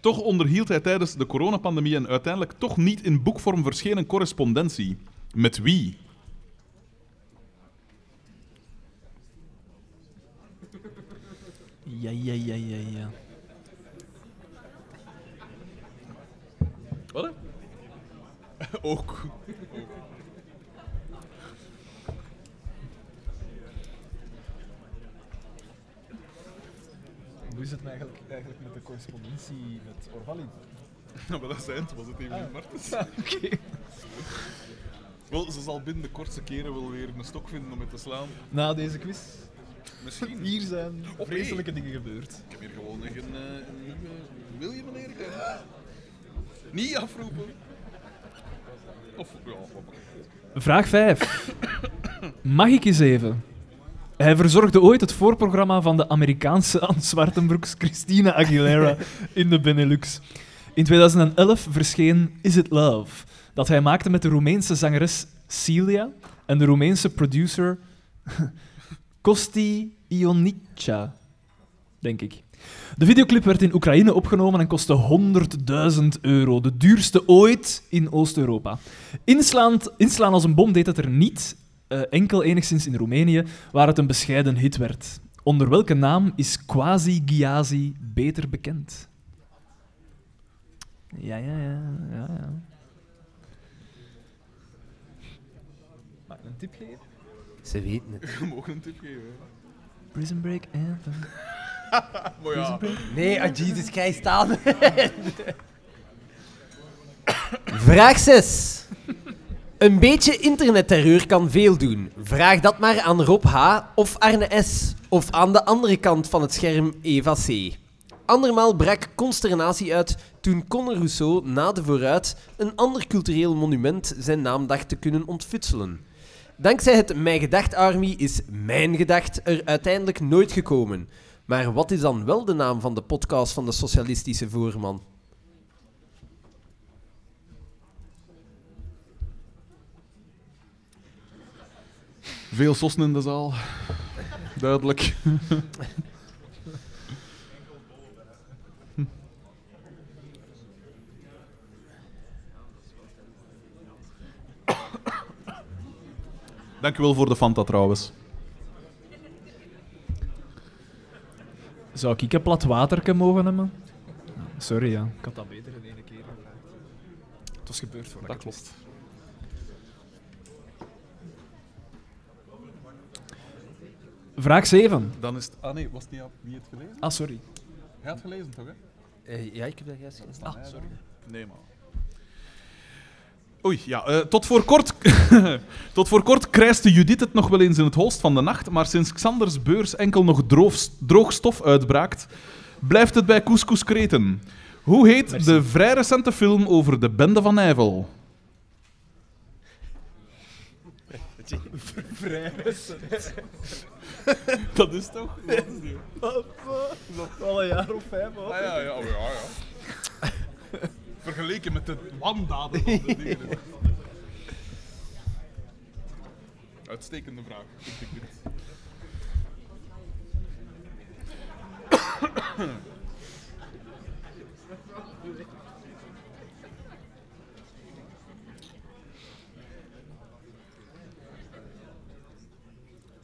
Toch onderhield hij tijdens de coronapandemie een uiteindelijk toch niet in boekvorm verschenen correspondentie. Met wie? Ja, ja, ja, ja, ja. Wat? Ook. Hoe is het eigenlijk, eigenlijk met de correspondentie met Orvalin? Ja, maar dat zijn het, was het even Ah. Martens. Oké. Wel, ze zal binnen de kortste keren wel weer een stok vinden om het te slaan. Na deze quiz. Misschien. Hier zijn Of nee. vreselijke dingen gebeurd. Ik heb hier gewoon een, een, een nieuwe... Wil je meneer? Niet afroepen. Of, ja. Vraag 5. Mag ik eens even? Hij verzorgde ooit het voorprogramma van de Amerikaanse Anne Zwartenbroeks Christina Aguilera in de Benelux. In 2011 verscheen Is It Love, dat hij maakte met de Roemeense zangeres Celia en de Roemeense producer Kosti Ionica, denk ik. De videoclip werd in Oekraïne opgenomen en kostte 100.000 euro, de duurste ooit in Oost-Europa. Inslaan, inslaan als een bom deed het er niet, eh, enkel enigszins in Roemenië, waar het een bescheiden hit werd. Onder welke naam is Quasi Giazi beter bekend? Ja, ja, ja, ja, ja. Mag ik een tip geven? Ze weten het. Je mag een tip geven. Prison Break Anthem. Maar ja. Nee, oh Jesus Christ, staan. Vraag 6. Een beetje internetterreur kan veel doen. Vraag dat maar aan Rob H. of Arne S. Of aan de andere kant van het scherm Eva C. Andermaal brak consternatie uit toen Conor Rousseau na de vooruit een ander cultureel monument zijn naam dacht te kunnen ontfutselen. Dankzij het Mijn Gedacht Army is Mijn Gedacht er uiteindelijk nooit gekomen. Maar wat is dan wel de naam van de podcast van de socialistische voorman? Veel sossen in de zaal. Duidelijk. Dank u wel voor de Fanta trouwens. Zou ik een plat water mogen hebben? Sorry, ja. Ik had dat beter in één keer. Het was gebeurd voor Dat klopt. Vraag 7. Dan is het... Ah nee, was het niet, niet het gelezen? Ah, sorry. Hij had gelezen toch, hè? Eh, ja, ik heb dat juist gelezen. Ah, sorry. Nee, man. Oei, ja. eh, tot, voor kort, tot voor kort krijste Judith het nog wel eens in het holst van de nacht, maar sinds Xanders beurs enkel nog droog, droog stof uitbraakt, blijft het bij Couscous Kreten. Hoe heet de vrij recente film over de bende van Nijvel? Vrij recent. Dat is toch? Wat? Al een jaar of vijf hoor. Ah, ja, ja, oh, ja, ja. Vergeleken met de wandaden van de dingen. Uitstekende vraag. vind ik dit.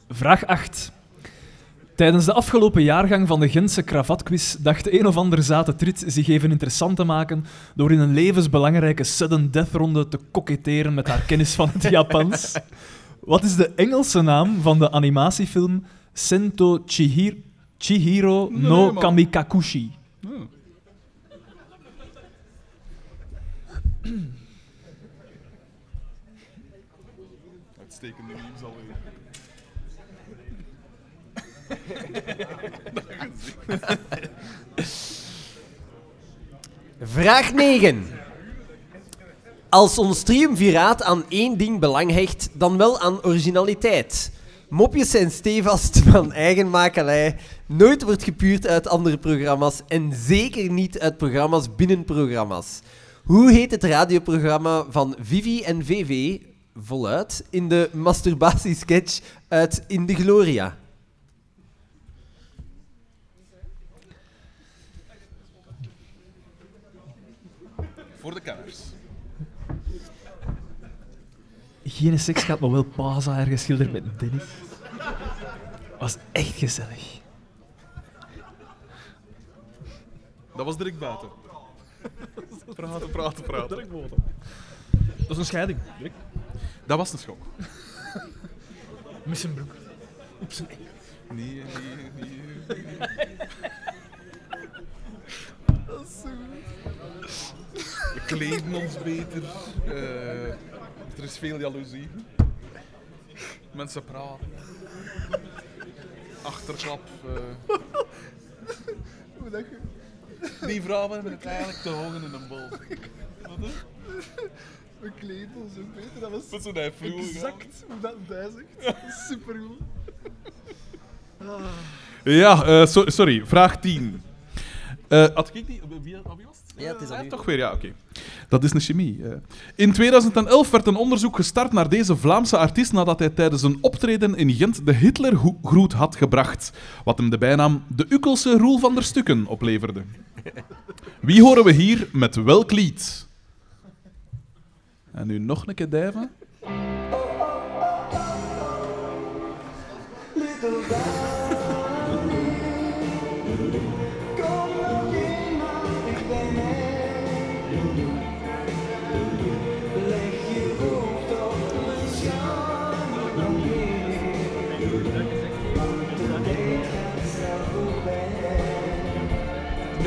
Vraag 8. Tijdens de afgelopen jaargang van de Gentse kravatquiz dacht een of ander zate trit zich even interessant te maken door in een levensbelangrijke sudden death ronde te koketteren met haar kennis van het Japans. Wat is de Engelse naam van de animatiefilm Sento Chihiro, Chihiro no. Kamikakushi? Oh. Uitstekende memes alweer. Vraag 9. Als ons triumviraat aan één ding belang hecht, dan wel aan originaliteit. Mopjes zijn stevast van eigen makelij, nooit wordt gepuurd uit andere programma's en zeker niet uit programma's binnen programma's. Hoe heet het radioprogramma van Vivi en VV, voluit, in de masturbatiesketch uit In de Gloria? Voor de kenners. Geen seks gaat maar wel Paza ergens geschilderd met Dennis. Was echt gezellig. Dat was direct buiten. praten, praten, praten. Direct boven. Dat is een scheiding. Direct. Dat was een schok. Met zijn broek. Op zijn Nee, nee, nee. Dat is zo kleden ons beter. eh, er is veel jaloezie. Mensen praten. Achterklap. eh. Hoe dat je... Die vrouwen hebben het eigenlijk te hoog in een bol. Wat is? We kleden ons ook beter. Dat was hij vroeger exact hoe dat hij zegt. Supergoed. Ja, eh, so- sorry. Vraag 10. Eh, had ik die? Wie, wie was het? Ja, het is u. Toch weer, ja, oké. Dat is een chemie. eh. In 2011 werd een onderzoek gestart naar deze Vlaamse artiest nadat hij tijdens een optreden in Gent de Hitlergroet had gebracht, wat hem de bijnaam de Ukkelse Roel van der Stukken opleverde. Wie horen we hier met welk lied? En nu nog een keer dijven.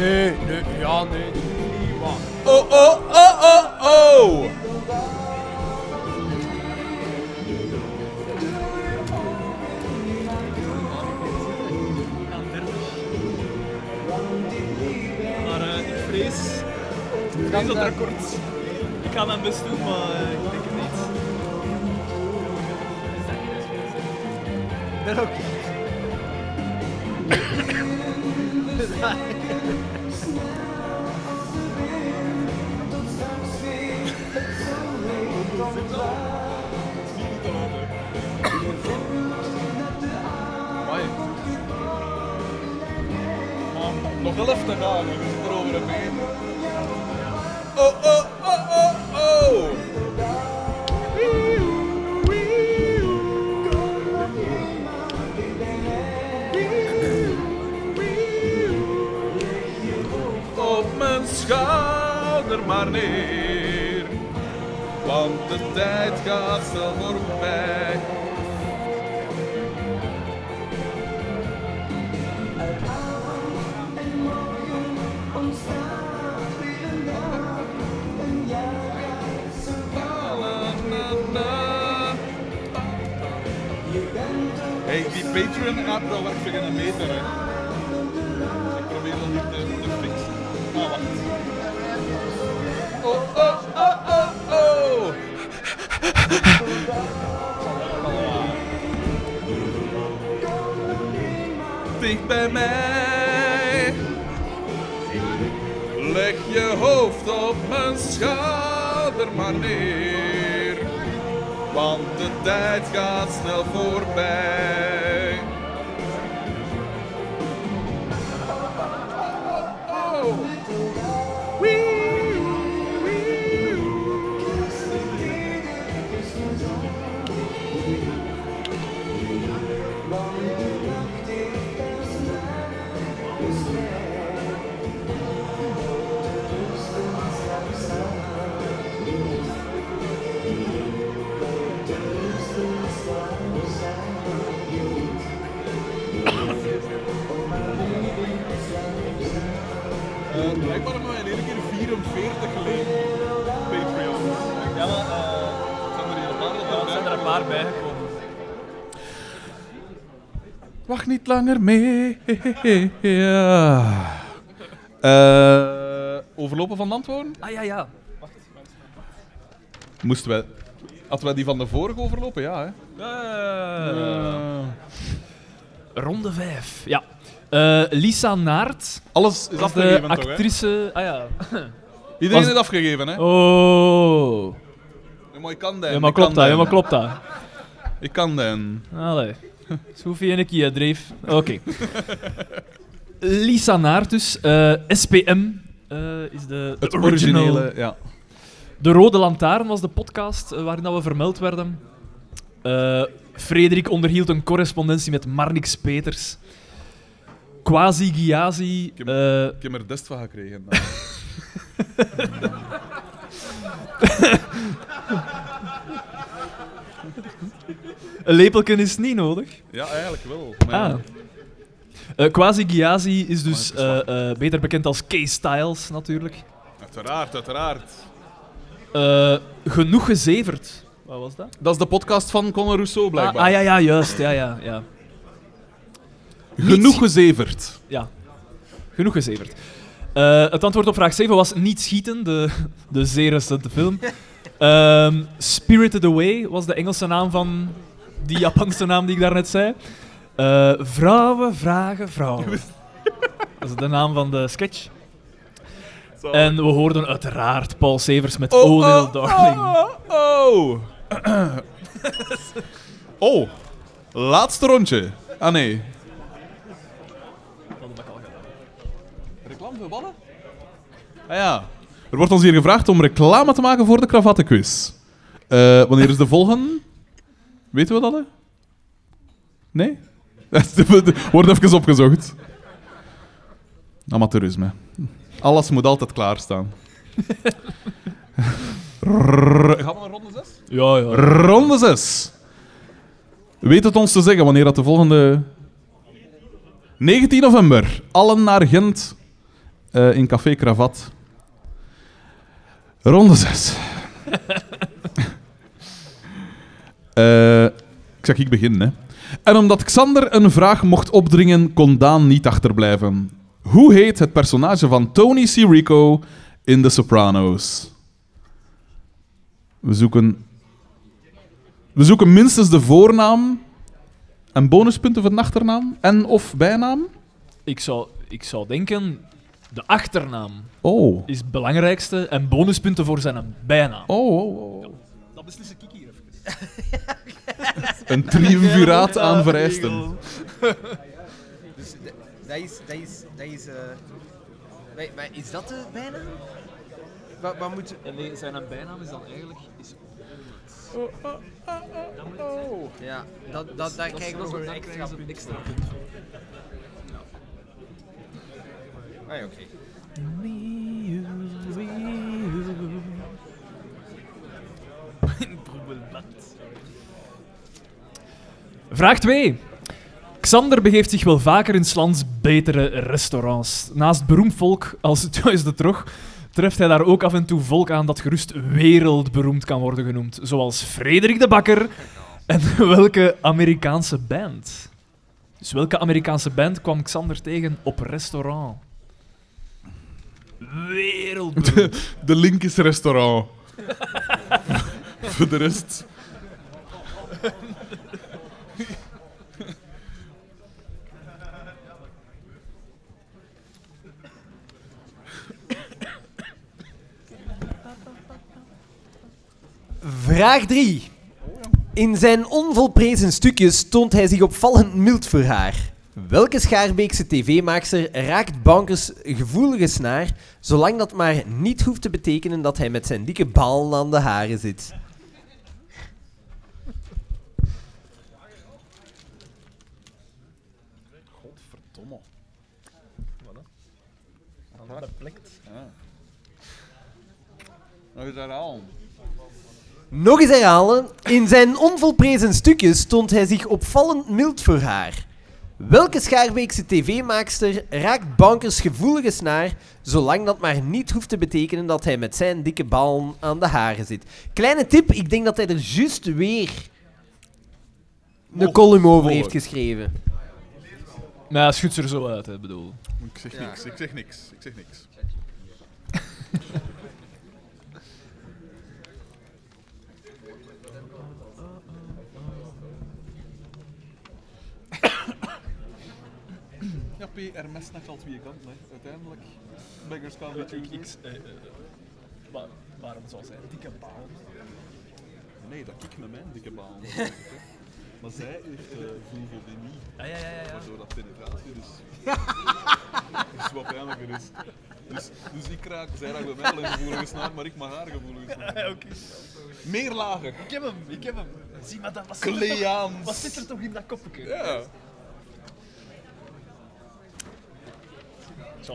Nee, nee, ja, nee. niet waar. Oh, oh, oh, oh, oh! Maar eh, ik vrees... Ik vrees dat record. Ik ga mijn best doen, maar eh, ik denk het niet. ben ook. Amai. Nog wel even te gaan, over een been. Oh, oh, oh, oh, oh! Op mijn schouder maar neer, want de tijd gaat snel voorbij. Patreon-app, dat werkt een meter, hè. Ik probeer dat hier te, te fixen. Ah, wacht. Oh, oh, oh, oh, oh! Dicht bij mij. Leg je hoofd op mijn schouder maar. Want de tijd gaat snel voorbij. 44 geleden. Patreon. Ja, maar eh, Zijn er hier een paar ja, zijn er een paar bijgekomen. Wacht niet langer mee. Ja. Eh, overlopen van de antwoorden? Ah ja, ja. Moesten wij... Hadden wij die van de vorige overlopen? Ja, hè? Eh, Ronde 5. Ja. Eh, Lisa Naert. Alles is afgegeven, de toch, hè? actrice. Ah ja. Iedereen heeft afgegeven, hè? Oh. Ja, maar ik kan dat. Ja, maar klopt dat, ja, maar klopt dat. Ik kan dat. Allee. Soefie en ik hier dreef. Oké. Lisa Naert dus. eh, SPM eh, is de, Het de original. originele, ja. De Rode Lantaarn was de podcast eh, waarin dat we vermeld werden. Frederik onderhield een correspondentie met Marnix Peters. Quasi Giazi. Ik heb, ik heb er dest van gekregen. een lepelken is niet nodig. ja, eigenlijk wel. Maar ja. Ah. Eh, Quasi Giazi is dus eh, eh, beter bekend als K-Styles natuurlijk. Uiteraard, uiteraard. Eh, genoeg gezeverd. Wat was dat? Dat is de podcast van Conor Rousseau, Ah, blijkbaar. ah, ja, ja, juist. Ja, ja, ja. Genoeg gezeverd. Ja, genoeg gezeverd. Eh, het antwoord op vraag 7 was Niet schieten, de, de zeer recente film. Ehm, Spirited Away was de Engelse naam van die Japanse naam die ik daarnet zei. Eh, vrouwen vragen vrouwen. Dat is de naam van de sketch. En we hoorden uiteraard Paul Severs met Oh, Oh, oh, Darling. Oh, oh. oh, laatste rondje. Ah nee. Ballen? Ah ja. Er wordt ons hier gevraagd om reclame te maken voor de kravattenquiz. Eh wanneer is de volgende? Weten we dat? Hè? Nee? Wordt even opgezocht. Amateurisme. Alles moet altijd klaarstaan. Rrrr. Gaan we naar ronde 6? Ja, ja. Ronde 6. Weet het ons te zeggen wanneer dat de volgende... 19 november. Allen naar Gent eh, in Café Kravat. Ronde 6. Eh, ik zeg ik beginnen, hè. En omdat Xander een vraag mocht opdringen, kon Daan niet achterblijven. Hoe heet het personage van Tony Sirico in The Sopranos? We zoeken we zoeken minstens de voornaam en bonuspunten voor de achternaam en of bijnaam. Ik zou, ik zou denken, de achternaam Oh. is het belangrijkste en bonuspunten voor zijn bijnaam. Oh, oh, oh. Dat beslissen ik hier even. Een triumviraat aan vereisten. Dus d- dat is... Dat is, dat is eh, maar, maar is dat de bijnaam? Wat, wat moet... En nee, zijn bijnaam is dan eigenlijk... Is Ja, dat, dat, daar krijgen we nog een extra punt. extra voor. Ah oké. Vraag 2. Xander begeeft zich wel vaker in Slans betere restaurants. Naast beroemd volk als Joyce de Trog treft hij daar ook af en toe volk aan dat gerust wereldberoemd kan worden genoemd. Zoals Frederik de Bakker en welke Amerikaanse band? Dus welke Amerikaanse band kwam Xander tegen op restaurant? Wereldberoemd. De link is restaurant. Voor de rest. Vraag 3. In zijn onvolprezen stukjes toont hij zich opvallend mild voor haar. Welke Schaarbeekse tv-maakster raakt Bankers gevoelige snaar, zolang dat maar niet hoeft te betekenen dat hij met zijn dikke balen aan de haren zit? Godverdomme. Nog eens herhalen. Nog eens herhalen. In zijn onvolprezen stukjes toont hij zich opvallend mild voor haar. Welke Schaarbeekse tv-maakster raakt Bankers gevoelige snaar, zolang dat maar niet hoeft te betekenen dat hij met zijn dikke balen aan de haren zit? Kleine tip, ik denk dat hij er juist weer een column over heeft geschreven. Maar hij schudt er zo uit, hè, bedoel. Ik zeg niks, ik zeg niks, ik zeg niks. Ja, P, er mes naar al twee kanten, hè. Uiteindelijk. Beggars can't be choosers. waarom zou zij dikke bal? Nee, dat ik met mijn dikke baan. maar zij heeft uh, vulvodynie. Ja, ja, ja, ja. Waardoor dat penetratie dus... dus wat pijnlijker is. Dus, dus ik raak, zij raakt bij mij wel een gevoelige snaar, maar ik mag haar gevoelige snaar. Oké. Meer lager. Ik heb hem, ik heb hem. Zie maar dat. Wat Kleaans. Wat zit er toch in dat koppetje? Ja.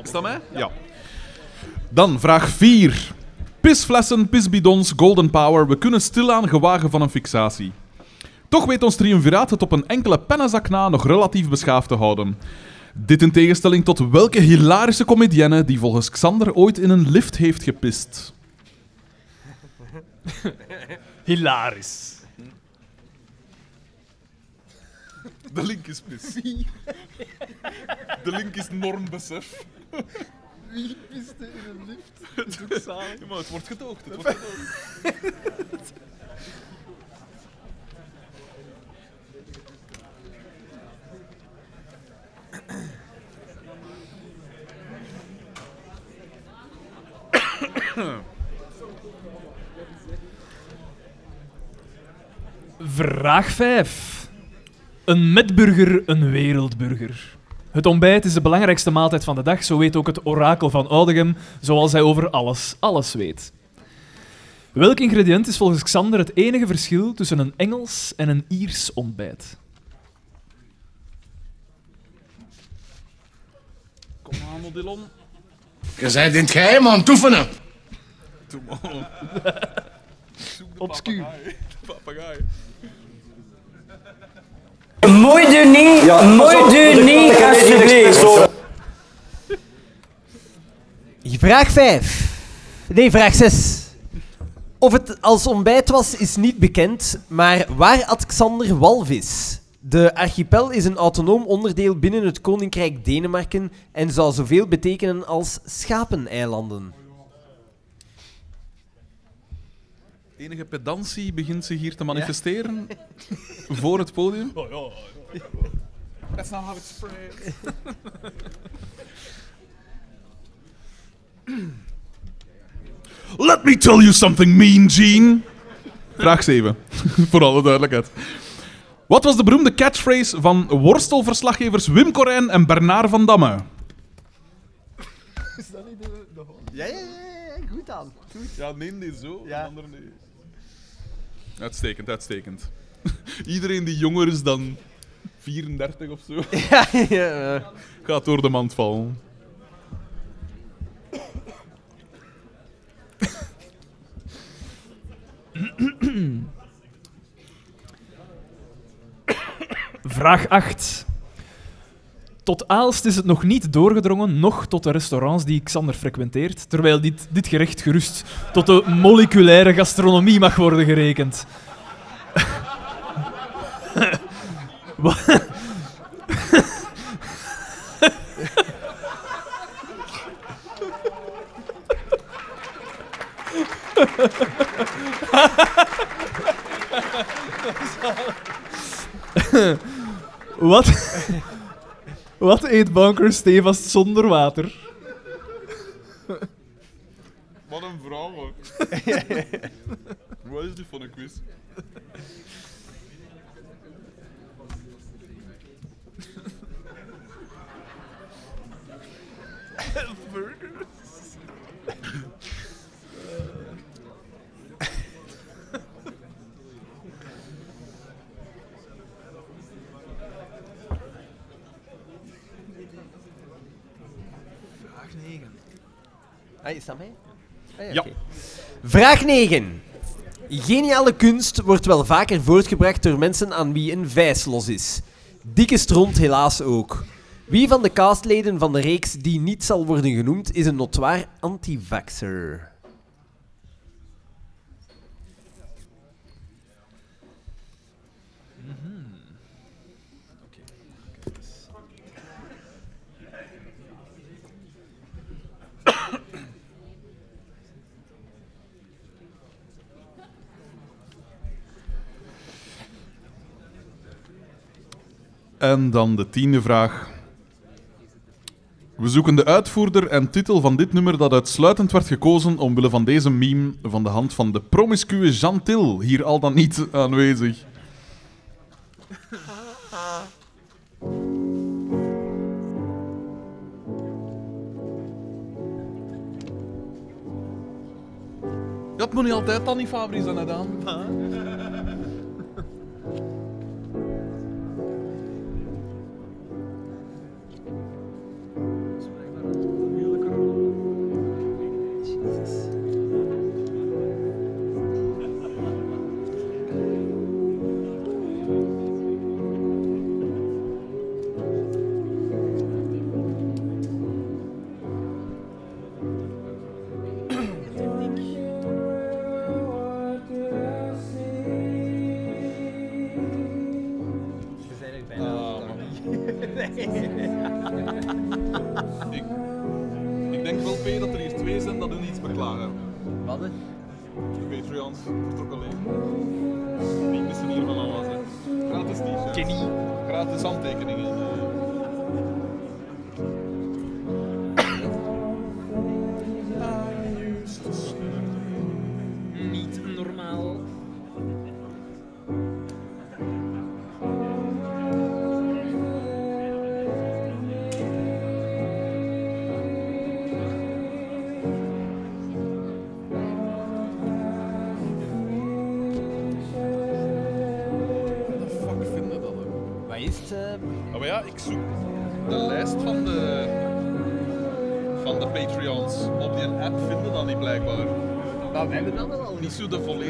Is dat mij? Ja. Dan vraag 4. Pisflessen, pisbidons, golden power. We kunnen stilaan gewagen van een fixatie. Toch weet ons triumviraat het op een enkele pennenzak na nog relatief beschaafd te houden. Dit in tegenstelling tot welke hilarische comedienne die volgens Xander ooit in een lift heeft gepist. Hilarisch. De link is pis. De link is normbesef. Wie piste in een lift? Dat is ook zalig. Ja, maar het wordt gedoogd. Het wordt gedoogd. Vraag 5. Een metburger, een wereldburger. Het ontbijt is de belangrijkste maaltijd van de dag, zo weet ook het orakel van Oudegem, zoals hij over alles, alles weet. Welk ingrediënt is volgens Xander het enige verschil tussen een Engels en een Iers ontbijt? Kom aan, Odilon. Je bent in het geheim aan het oefenen. Doe maar. Obscuur. Papagaai. Mooi niet, mooi Vraag 5. Nee, vraag 6. Of het als ontbijt was, is niet bekend, maar waar at Xander walvis? De archipel is een autonoom onderdeel binnen het Koninkrijk Denemarken en zou zoveel betekenen als schapeneilanden. Enige pedantie begint zich hier te manifesteren voor het podium. Oh ja. That's not how. Let me tell you something, mean Gene. Vraag 7, voor alle duidelijkheid. Wat was de beroemde catchphrase van worstelverslaggevers Wim Corijn en Bernard van Damme? Is dat niet de, de Ja, ja, ja, goed aan. Ja, neem die zo, Ja. de andere nee. Uitstekend, uitstekend. Iedereen die jonger is dan 34 of zo, Ja, ja, ja. gaat door de mand vallen. Vraag 8. Tot Aalst is het nog niet doorgedrongen, nog tot de restaurants die Xander frequenteert, terwijl dit, dit gerecht gerust tot de moleculaire gastronomie mag worden gerekend. Wa- Wat? Wat eet Banker stevast zonder water? Wat een vraag ook. Wat is dit voor een quiz? Vraag 9. Ah, is dat mij? Ah, Ja. oké. Vraag 9. Geniale kunst wordt wel vaker voortgebracht door mensen aan wie een vijs los is. Dikke stront helaas ook. Wie van de castleden van de reeks die niet zal worden genoemd, is een notoir antivaxer? En dan de tiende vraag. We zoeken de uitvoerder en titel van dit nummer dat uitsluitend werd gekozen omwille van deze meme van de hand van de promiscue Jean Till, hier al dan niet aanwezig. Dat moet niet altijd dan niet zijn gedaan. De dat wel al.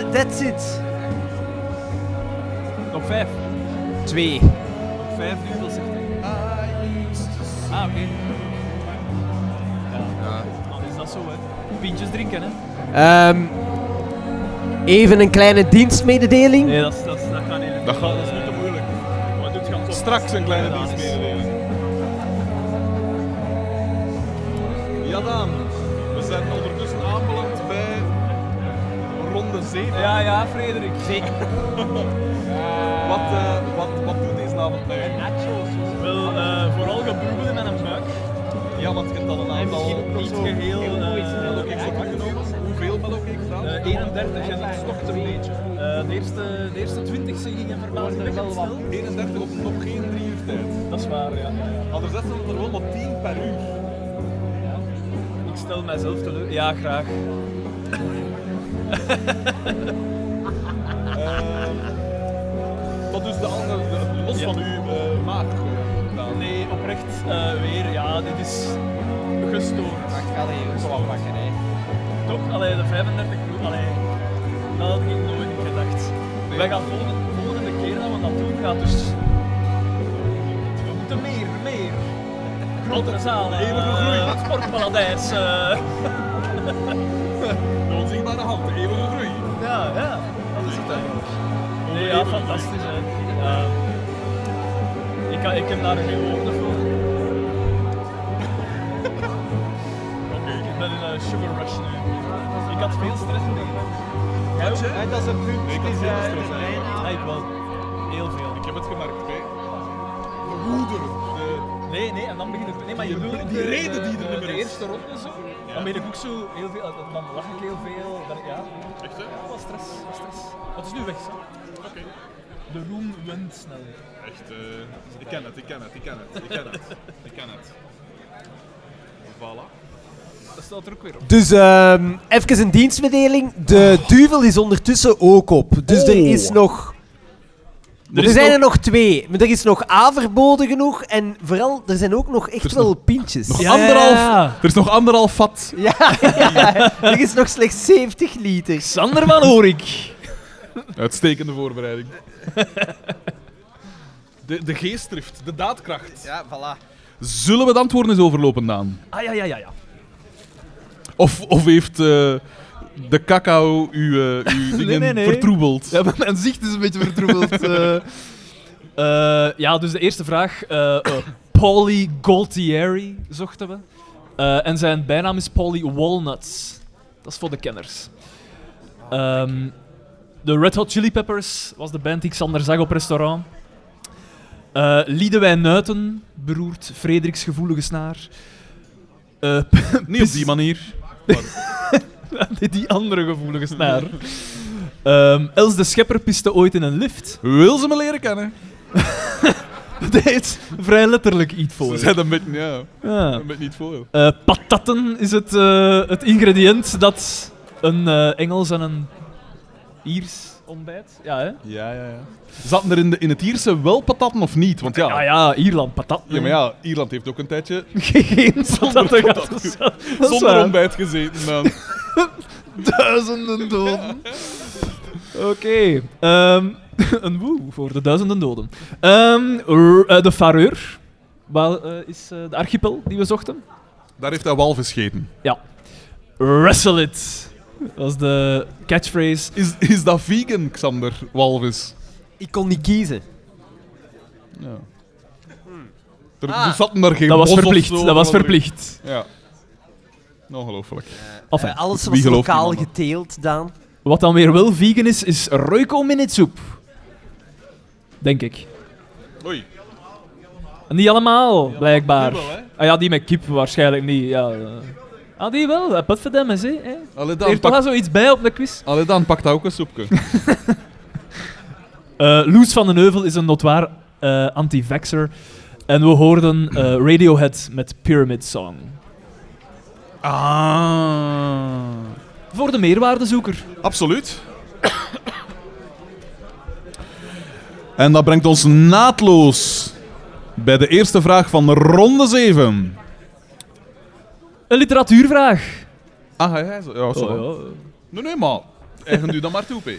Dat, that's it. Nog vijf. Twee. Nog vijf nu, dat zegt hij. Ah, oké. Ja. Dan is dat zo, hè. Pintjes drinken, hè. Ehm, even een kleine dienstmededeling. Nee, dat, dat, dat gaat niet. Dat gaat- dat is niet te moeilijk. Maar gaat toch Straks een kleine gedaan ronde 7. Ja, ja, Frederik. Zeker. Wat, eh, wat, wat doet deze avond bij u? Wel, eh, vooral gebroebelen met een buik. Ja, want je hebt al een aantal niet geheel... eh, mellowcakes opgenomen. Hoeveel mellowcakes eh, 31 en dat stokt een beetje. Eh, de, eerste, de eerste 20 gingen verbazingwekkend snel. 31 op nog geen drie uur tijd. Dat is waar, ja. Anders zetten we er wel maar 10 per uur. Ik stel mijzelf teleur. Ja, graag. Wat dus de andere, de- los van uw eh, maag eh? Nee, oprecht eh, weer. Ja, dit is gestoord. Wacht, ga even zo wakker, hè. Toch? Allee, de 35 pro- Allee, dat had ik nooit gedacht. Wij gaan volgende, volgende keer dat we dat doen, gaat dus... We moeten meer, meer. Grotere zalen. Eeuwige groei. eh, Het sportparadijs. eh. Ik, heb daar geen woorden voor. Oké, ik ben in een sugar rush nu. Ik had veel stress mee. Jij ook? Dat is een punt. Nee, ik had is, veel eh, stress, Ja, ik wel. Heel veel. Ik heb het gemerkt, hè. De woede, de... Nee, nee, en dan begin ik... Nee, maar je bedoelt die de- reden die er de- niet meer De is. eerste ronde zo. Dan ben ik ook zo heel veel... Dan lach ik heel veel. Dan, ja, Echt, hè? ja, wat stress, wat stress. Wat is nu weg, zo? Oké. De roem wint snel. Echt, eh, ik ken het, ik ken het, ik ken het, ik ken het. Ik ken het. Voilà. Dat staat er ook weer op. Dus ehm even een dienstmededeling. De duvel is ondertussen ook op. Dus er Oh. is nog... Er, is zijn nog- er nog twee. Maar er is nog A verboden genoeg. En vooral, er zijn ook nog echt wel nog- pintjes. Nog Ja, anderhalf. Er is nog anderhalf vat. Ja, ja, er is nog slechts 70 liter. Sander van Oorik. Uitstekende voorbereiding. De, de geestdrift, de daadkracht. Ja, voilà. Zullen we de antwoorden eens overlopen, Daan? Ah, ja, ja, ja, ja. Of, of heeft eh, de cacao uw, eh, uw dingen nee, nee. vertroebeld? Ja, maar mijn zicht is een beetje vertroebeld. eh. Ja, dus de eerste vraag. eh, Paulie Gualtieri zochten we. En zijn bijnaam is Paulie Walnuts. Dat is voor de kenners. Ehm, de Red Hot Chili Peppers was de band die Xander zag op restaurant. Eh Liedewijn Nuiten beroert Frederiks gevoelige snaar. Eh, Niet op die manier. die, die andere gevoelige snaar. Ehm, Els de Schepper piste ooit in een lift. Wil ze me leren kennen? deed vrij letterlijk iets voor. Ze zijn een beetje, ja, Ja. een beetje niet voor. Eh, patatten is het, het ingrediënt dat een Engels en een Iers ontbijt. Ja, hè? Ja, ja, ja. Zaten er in, de, in het Ierse wel patatten of niet? Want ja, Ja, ja, Ierland, patat. ja, maar ja, Ierland heeft ook een tijdje Geen zonder, patat- zonder ontbijt gezeten. Dan. Duizenden doden. Oké. ehm, een woe voor de duizenden doden. Ehm, eh, de Fareur. Waar eh, is eh, de archipel die we zochten? Daar heeft hij walvis gegeten. Ja. Wrestle it. Dat is de catchphrase. Is, is dat vegan, Xander? Walvis? Ik kon niet kiezen. Ja. Er, Ah. er zaten daar geen Dat was bos of verplicht, zo dat was verplicht. Ja. Ongelooflijk. Enfin, Eh, alles wie was gelooft lokaal geteeld, Daan. Wat dan weer wel vegan is, is Royco Minitsoep. Denk ik. Oei. Niet allemaal, blijkbaar. ah ja, die met kip waarschijnlijk niet. Ja, eh. Ah, die wel. Uh, Putfedem is, hè. hè. Allee, dan, pak, zoiets bij op de quiz. allee, dan pakt hij ook een soepje. Eh Loes van den Heuvel is een notwaar eh anti-vaxxer. En we hoorden eh, Radiohead met Pyramid Song. ah. Voor de meerwaardezoeker. Absoluut. En dat brengt ons naadloos bij de eerste vraag van ronde 7. Een literatuurvraag. Ah, ja, zo. Oh, ja. Nee, nee, maar. Eigen u dan maar toe, P.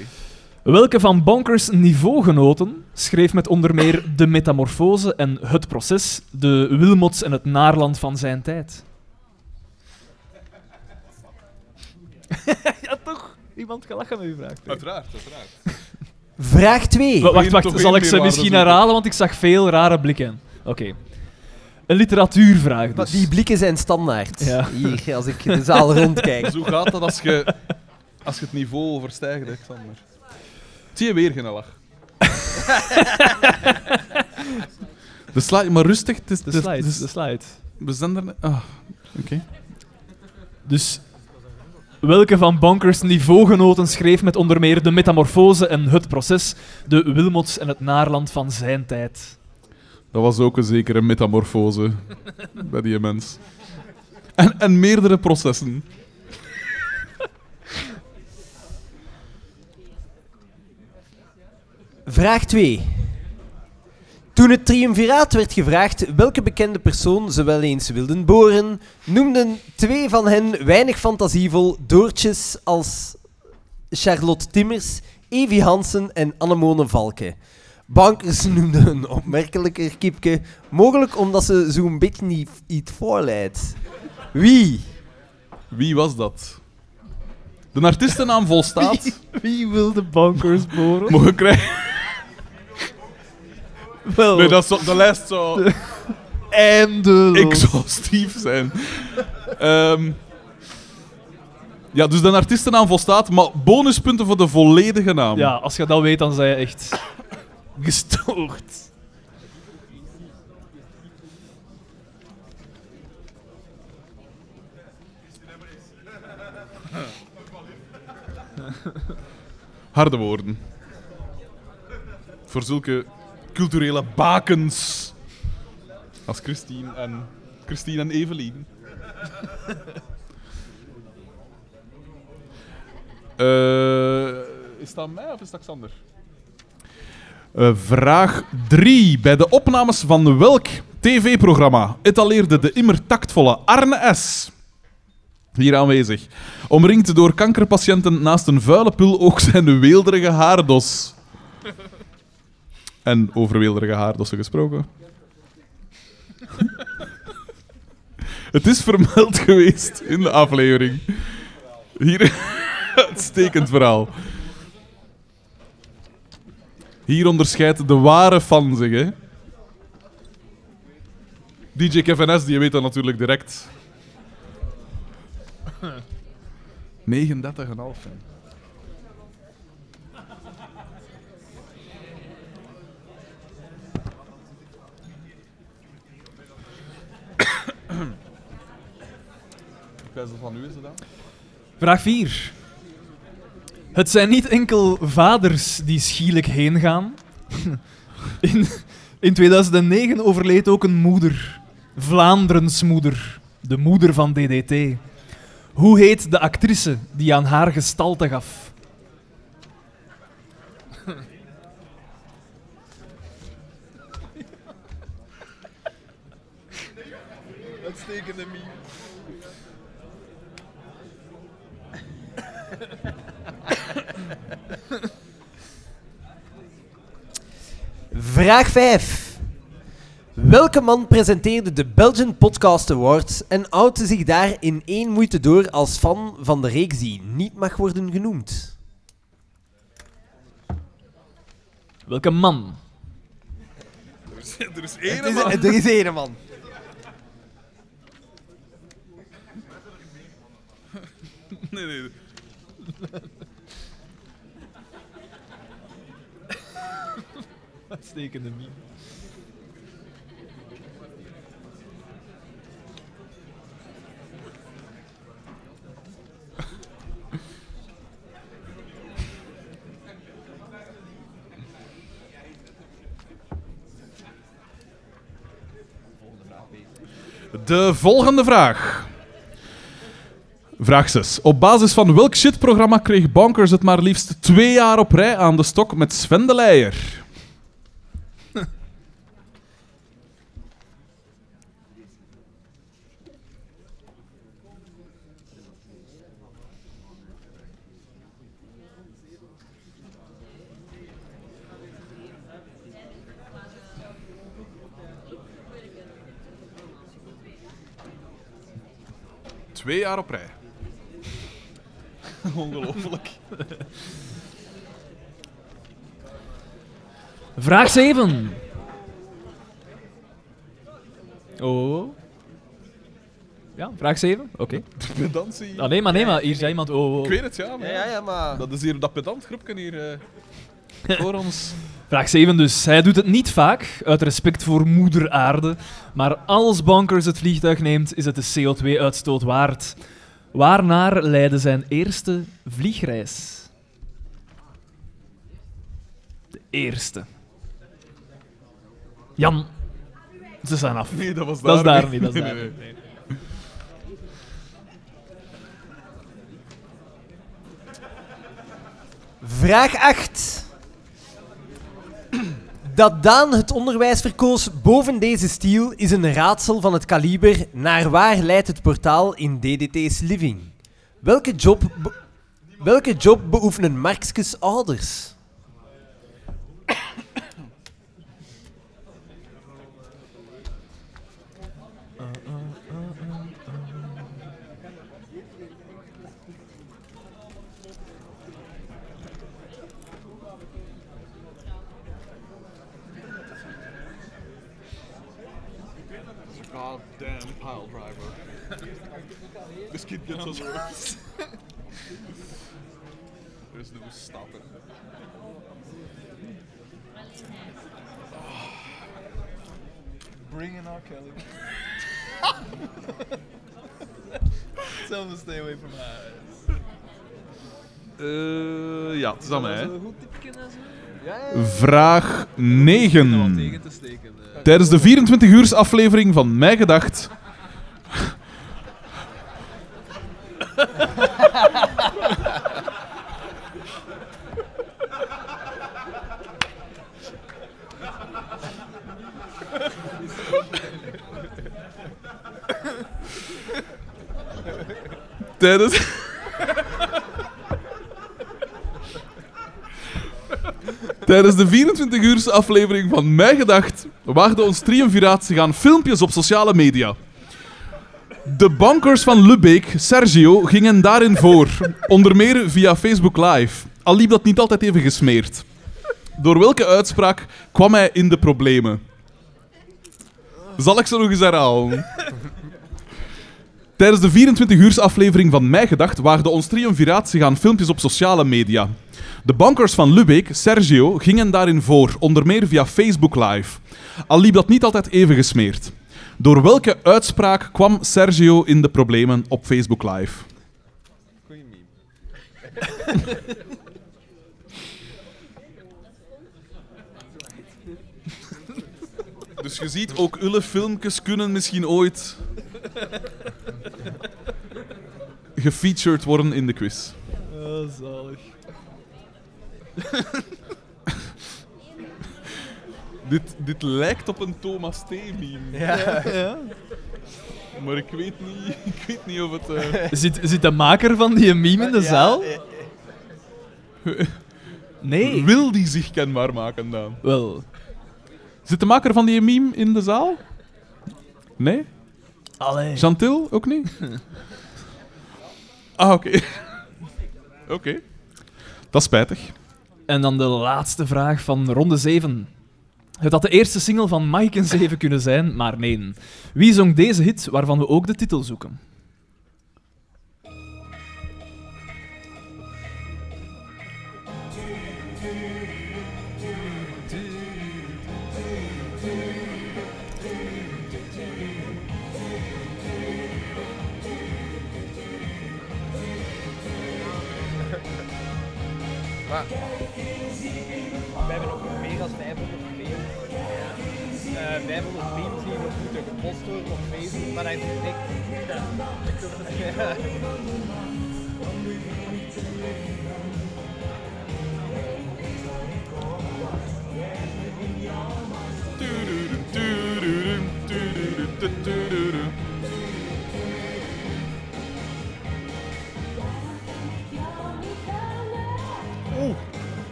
Welke van Bonkers niveaugenoten schreef met onder meer De Metamorfose en Het Proces de Wilmots en het Naarland van zijn tijd? ja, toch? Iemand kan lachen met uw vraag. Uiteraard, uiteraard. Vraag 2. Wa- Wacht, wacht. Zal ik ze misschien herhalen, want ik zag veel rare blikken. Oké. Een literatuurvraag Maar dus. die blikken zijn standaard. Ja. Hier, als ik de zaal rondkijk. Zo gaat dat als je, als je het niveau overstijgt, hè, Xander. Zie je weer geen lach. de slide, maar rustig. Het is, De slide, de slide. we zijn er... Ah, oké. Dus welke van Bonkers niveaugenoten schreef met onder meer De Metamorfose en Het Proces de Wilmots en het Naarland van zijn tijd? Dat was ook een zekere metamorfose bij die mens. En, en meerdere processen. Vraag 2. Toen het triumviraat werd gevraagd welke bekende persoon ze wel eens wilden boren, noemden twee van hen weinig fantasievol doortjes als Charlotte Timmers, Evie Hansen en Annemone Valke. Bankers noemden een opmerkelijker kipke, mogelijk omdat ze zo'n beetje niet iets voorleidt. Wie? Wie was dat? De artiestennaam volstaat. Wie wil de Bonkers boren? Mogen krijgen. Wel, Nee, dat is zo, de lijst zou eindeloos. exhaustief zijn. Ehm, ja, dus de artiestennaam volstaat, maar bonuspunten voor de volledige naam. Ja, als je dat weet, dan zijn je echt gestoord. Harde woorden. Voor zulke culturele bakens. Als Christine en, Christine en Evelien. Eh, is dat mij of is dat Xander? Eh, vraag 3. Bij de opnames van welk tv-programma etaleerde de immer tactvolle Arne S. Hier aanwezig. Omringd door kankerpatiënten naast een vuile pul ook zijn weelderige haardos. En over weelderige haardossen gesproken. Het is vermeld geweest in de aflevering. Hier, uitstekend verhaal. Hier onderscheidt de ware fan zich, hè. DJ Kevin S, die weet dat natuurlijk direct. 39,5. hè. Ik wijs dat van u is het dan. Vraag 4. Het zijn niet enkel vaders die schielijk heen gaan. In, in 2009 overleed ook een moeder. Vlaanderens moeder. De moeder van DDT. Hoe heet de actrice die aan haar gestalte gaf? Uitstekende meme. Vraag 5. Welke man presenteerde de Belgian Podcast Awards en outte zich daar in één moeite door als fan van de reeks die niet mag worden genoemd? Welke man? Er is één is- man. Er is één man. Nee, nee. Uitstekende meme. De volgende vraag. Vraag 6. Op basis van welk shitprogramma kreeg Bonkers het maar liefst twee jaar op rij aan de stok met Sven de Leijer? Twee jaar op rij. Ongelooflijk. Vraag 7. Oh. Ja, vraag 7? Oké. Pedantie. Ah, nee, maar nee, maar hier zei iemand. Oh, oh. Ik weet het, ja. Maar Ja, ja, ja, maar... Dat is hier dat pedant groepje hier eh, voor ons. Vraag 7 dus. Hij doet het niet vaak, uit respect voor moeder aarde. Maar als Bonkers het vliegtuig neemt, is het de CO2-uitstoot waard. Waarnaar leidde zijn eerste vliegreis? De eerste. Jan. Ze zijn af. Nee, dat was Dat is daar daar niet. niet. Dat is Nee, daar nee, niet. Vraag 8. Dat Daan het onderwijs verkoos boven deze stiel is een raadsel van het kaliber naar waar leidt het portaal in DDT's living. Welke job, welke job beoefenen Markskes ouders? This kid gets us worse. There's no stopping. Bring in R. Kelly. Tell him to stay away from my eyes. Eh, ja, het is aan mij. hè. Zo'n goed tipje en zo. Ja, ja. Vraag 9. tegen te steken. eh. Tijdens de 24 uur aflevering van Mij Gedacht. Tijdens. Tijdens de 24 uur aflevering van Mij Gedacht waagde ons triumviraat zich aan filmpjes op sociale media. De bankers van Lubeek, Sergio, gingen daarin voor, onder meer via Facebook Live. Al liep dat niet altijd even gesmeerd. Door welke uitspraak kwam hij in de problemen? Zal ik ze nog eens herhalen? Tijdens de 24 uur aflevering van Mij Gedacht waagde ons triumviraat zich aan filmpjes op sociale media. De bankers van Lubeek, Sergio, gingen daarin voor, onder meer via Facebook Live. Al liep dat niet altijd even gesmeerd. Door welke uitspraak kwam Sergio in de problemen op Facebook Live? Dus je ziet, ook ulle filmpjes kunnen misschien ooit gefeatured worden in de quiz. Oh, zalig. dit, dit lijkt op een Thomas T. meme. Ja. ja. Maar ik weet niet, ik weet niet of het... eh, Zit, zit de maker van die meme in de Ja, zaal? Nee. Wil die zich kenbaar maken dan? Wel. Zit de maker van die meme in de zaal? Nee? Allee. Chantil ook niet? ah, oké. oké. Dat is spijtig. En dan de laatste vraag van ronde 7. Het had de eerste single van Mike en 7 kunnen zijn, maar nee. Wie zong deze hit waarvan we ook de titel zoeken?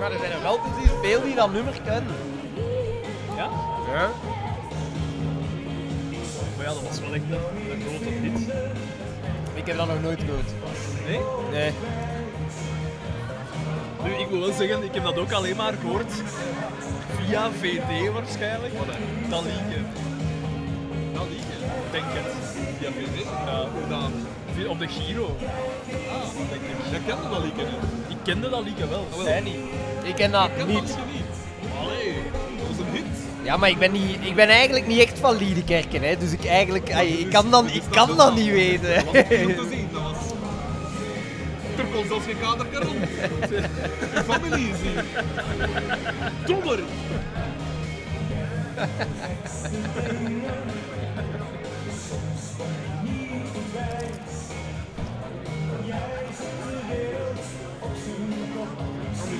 Maar er zijn er wel precies veel die dat nummer kennen. Ja? Ja. Maar ja, dat was wel echt een, een grote hit. Ik heb dat nog nooit gehoord. Nee? Nee. Nu, ik wil wel zeggen, ik heb dat ook alleen maar gehoord via VD waarschijnlijk. Dat liedje. Dat liedje. Ik denk het. Ja, VD. Ja. Hoe dan? Op de Giro. Ah, denk ik. Jij kende dat liedje niet? Ik kende dat liedje wel. Zij niet. Ik ken dat Ik ken dat niet. Allee, dat is een hit. Ja, maar ik ben, niet, ik ben eigenlijk niet echt van Liedekerken, hè. Dus ik eigenlijk... ik kan dan, ik kan dat niet weten. Dat was te zien. Dat was... Er kon zelfs geen kaderke rond. Je familie is hier. Dommer.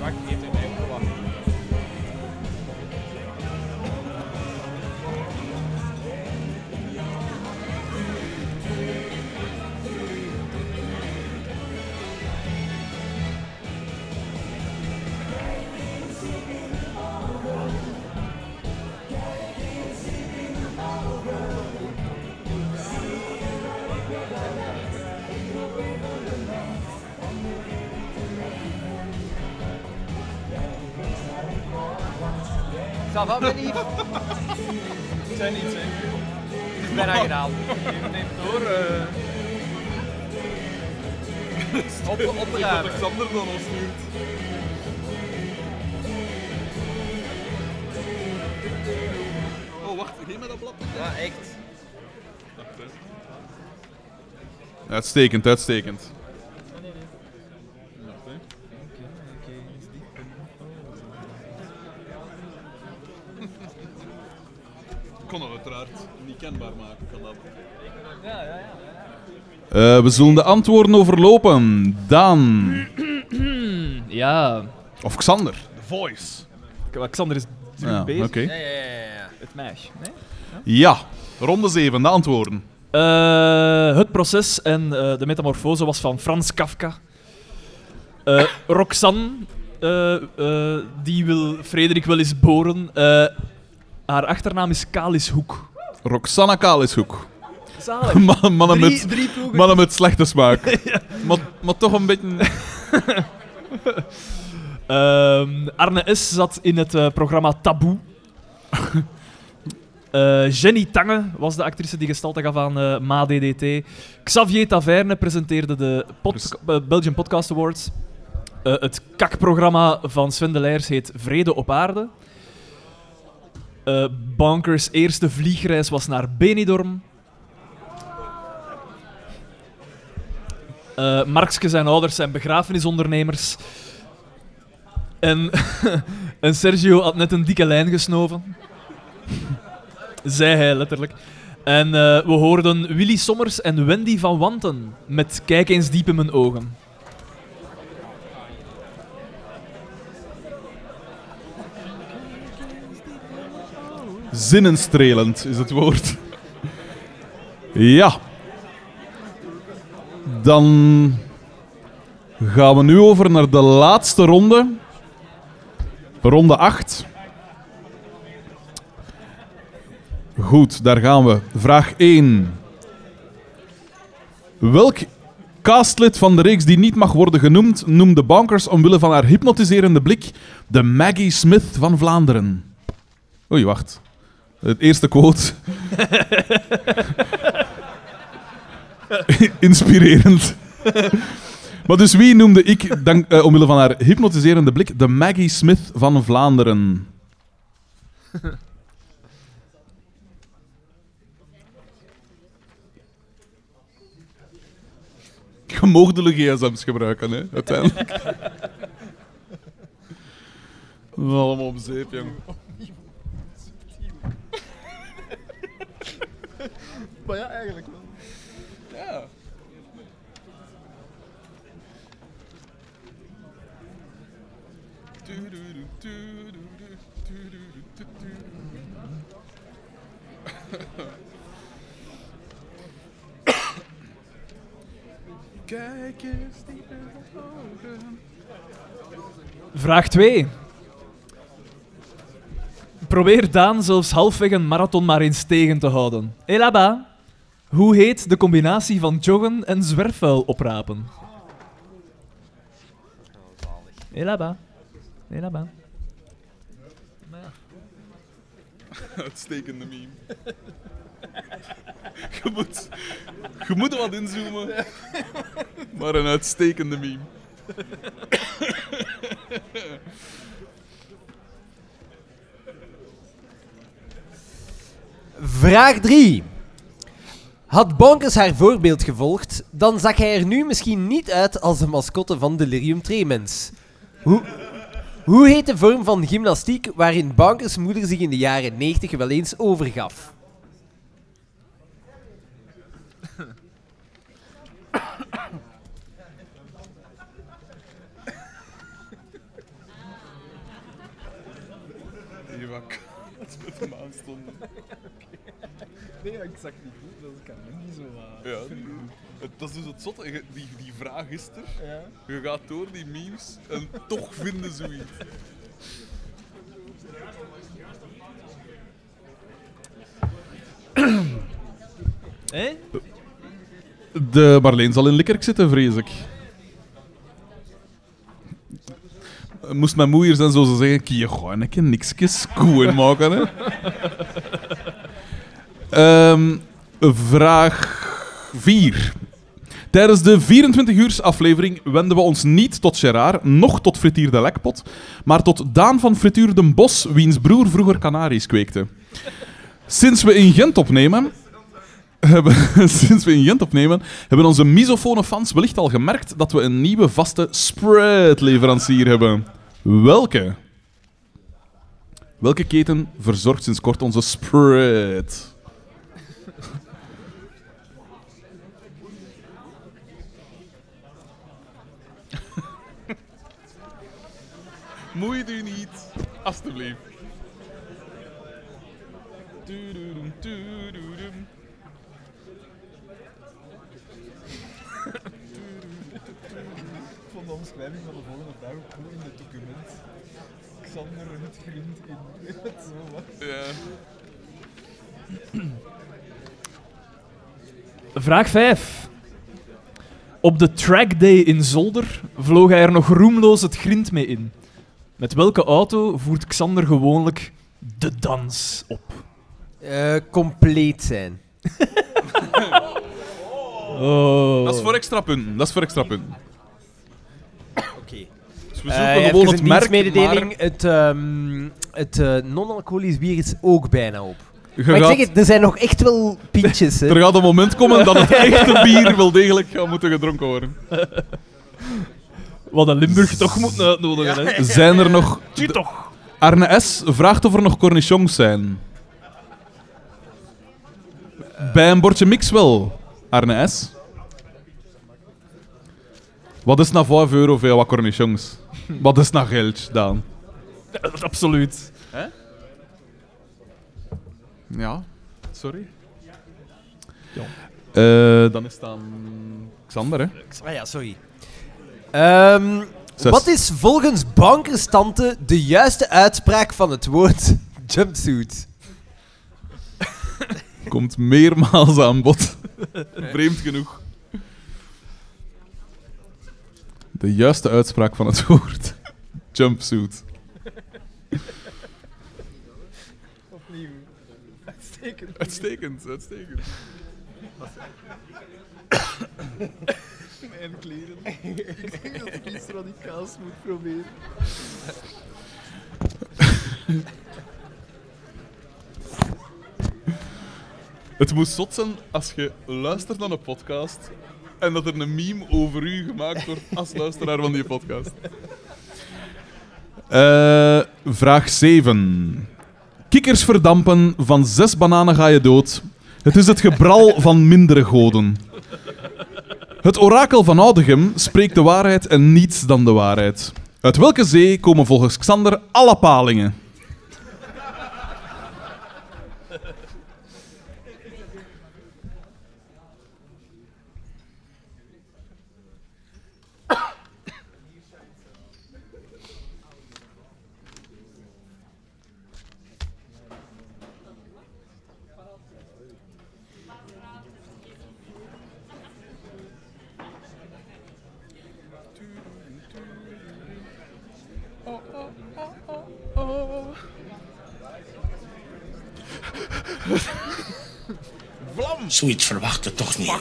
Wacht, Uitstekend, uitstekend. Kon het uiteraard niet kenbaar maken. Kan dat. Ja, ja, ja. Eh, we zullen de antwoorden overlopen. Dan. Ja. Of Xander. The Voice. Xander is druk Ja, bezig. oké. Ja, ja, ja, ja. Het meisje. Nee? Ja, ronde 7, de antwoorden. Eh, het proces en eh, de metamorfose was van Frans Kafka. Eh, Roxanne, die wil Frederik wel eens boren. Haar achternaam is Kalishoek. Roxanna Kalishoek. Zalig. Man- mannen, Drie- met, drie ploegen. mannen met slechte smaak. maar, maar toch een beetje... Ehm, Arne S. zat in het programma Taboe. Eh, Jenny Tange was de actrice die gestalte gaf aan eh Ma DDT. Xavier Taverne presenteerde de pod- eh, Belgian Podcast Awards. Het kakprogramma van Sven de Leijers heet Vrede op Aarde. Bonkers eerste vliegreis was naar Benidorm. Eh Markske zijn ouders zijn begrafenisondernemers. En, en Sergio had net een dikke lijn gesnoven. Zei hij letterlijk. En eh, we hoorden Willy Sommers en Wendy van Wanten met Kijk eens diep in mijn ogen. Zinnenstrelend is het woord. Ja. Dan gaan we nu over naar de laatste ronde. Ronde 8. Goed, daar gaan we. Vraag 1. Welk castlid van de reeks die niet mag worden genoemd, noemde Bonkers omwille van haar hypnotiserende blik de Maggie Smith van Vlaanderen? Oei, wacht. Het eerste quote. Inspirerend. maar dus wie noemde ik, eh, omwille van haar hypnotiserende blik, de Maggie Smith van Vlaanderen? Je mag de gsm's gebruiken, hè, uiteindelijk. Allemaal op zeep, jong. Maar ja, eigenlijk wel. Ja. Kijk eens diep in mijn ogen. Vraag 2. Probeer Daan zelfs halfweg een marathon maar eens tegen te houden. Hé là-bas. Hoe heet de combinatie van joggen en zwerfvuil oprapen? Hé là-bas. Uitstekende meme. je, moet, je moet wat inzoomen. Maar een uitstekende meme. Vraag 3. Had Bonkers haar voorbeeld gevolgd, dan zag hij er nu misschien niet uit als de mascotte van Delirium Tremens. Hoe, hoe heet de vorm van gymnastiek waarin Bonkers moeder zich in de jaren 90 wel eens overgaf? Hier wat het met hem aanstonden. Nee, ik zag niet goed, dat kan me niet zo uh, Ja, het, dat is dus het zotte. Je- Die, die vraag is er. Ja. Je gaat door die memes en toch vinden zoiets. Hé? De Marleen zal in Likkerk zitten, vrees ik. Moest mijn moeder zijn zo ze zeggen, kun je gewoon een keer niks koeien maken, hè? Ehm, vraag 4. Tijdens de 24 uur aflevering wenden we ons niet tot Gerard, noch tot Frituur de Lekpot, maar tot Daan van Frituur den Bos, wiens broer vroeger Canaries kweekte. Sinds we in Gent opnemen, hebben, sinds we in Gent opnemen, hebben onze misofone fans wellicht al gemerkt dat we een nieuwe vaste spread-leverancier hebben. Welke? Welke keten verzorgt sinds kort onze spread? Moeit u niet. Ik vond de omschrijving van de volgende dag ook goed in het document. Xander het vriend in. Zo was. Ja. Vraag 5. Op de trackday in Zolder vloog hij er nog roemloos het grind mee in. Met welke auto voert Xander gewoonlijk de dans op? Eh, compleet zijn. Oh. Dat is voor extra punten. Dat is voor extra punten. Oké. we Eh, zoeken even gewoon het merk, maar- Het, ehm, het eh, non-alcoholisch bier is ook bijna op. Je Maar ik zeg het, er zijn nog echt wel pintjes. Hè. Er gaat een moment komen dat het echte bier wel degelijk gaat moeten gedronken worden. Wat een Limburg toch moet uitnodigen, hè? Zijn er nog... Zie toch. Arne S. vraagt of er nog cornichons zijn. Bij een bordje mix wel, Arne S. Wat is na 5 euro veel wat cornichons? Wat is na geld, Daan? Absoluut. Hè? Ja, sorry. Ja. Eh, dan is het aan Xander, hè? Ah ja, sorry. Ehm, wat is volgens bankerstante de juiste uitspraak van het woord jumpsuit? Komt meermaals aan bod. Vreemd genoeg. De juiste uitspraak van het woord. Jumpsuit. Opnieuw. Uitstekend. Uitstekend, uitstekend. Mijn kleren. ik denk dat ik iets radicaals moet proberen. Het moet zot zijn als je luistert naar een podcast en dat er een meme over u gemaakt wordt als luisteraar van die podcast. Eh, vraag 7. Kikkers verdampen, van zes bananen ga je dood. Het is het gebral van mindere goden. Het orakel van Oudegem spreekt de waarheid en niets dan de waarheid. Uit welke zee komen volgens Xander alle palingen? Zoiets verwacht toch niet.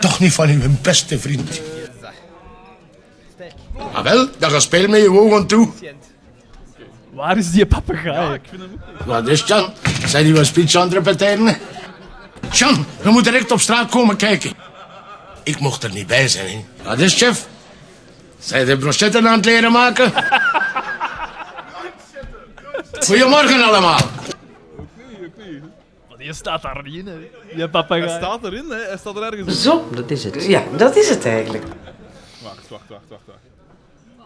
Toch niet van uw beste vriend. Ah wel, dan ga speel met je ogen toe. Waar is die papegaai? Wat is Jan? Zijn die wat speech aan het repeteren? Jan, we moeten direct op straat komen kijken. Ik mocht er niet bij zijn. Hè. Wat is chef? Zijn de brochetten aan het leren maken? Goedemorgen allemaal. Die staat daar niet in, hè. Die papegaai. Hij staat erin, hè? Hij staat er ergens in. Zo, dat is het. Ja, dat is het eigenlijk. Wacht, wacht, wacht, wacht. wacht.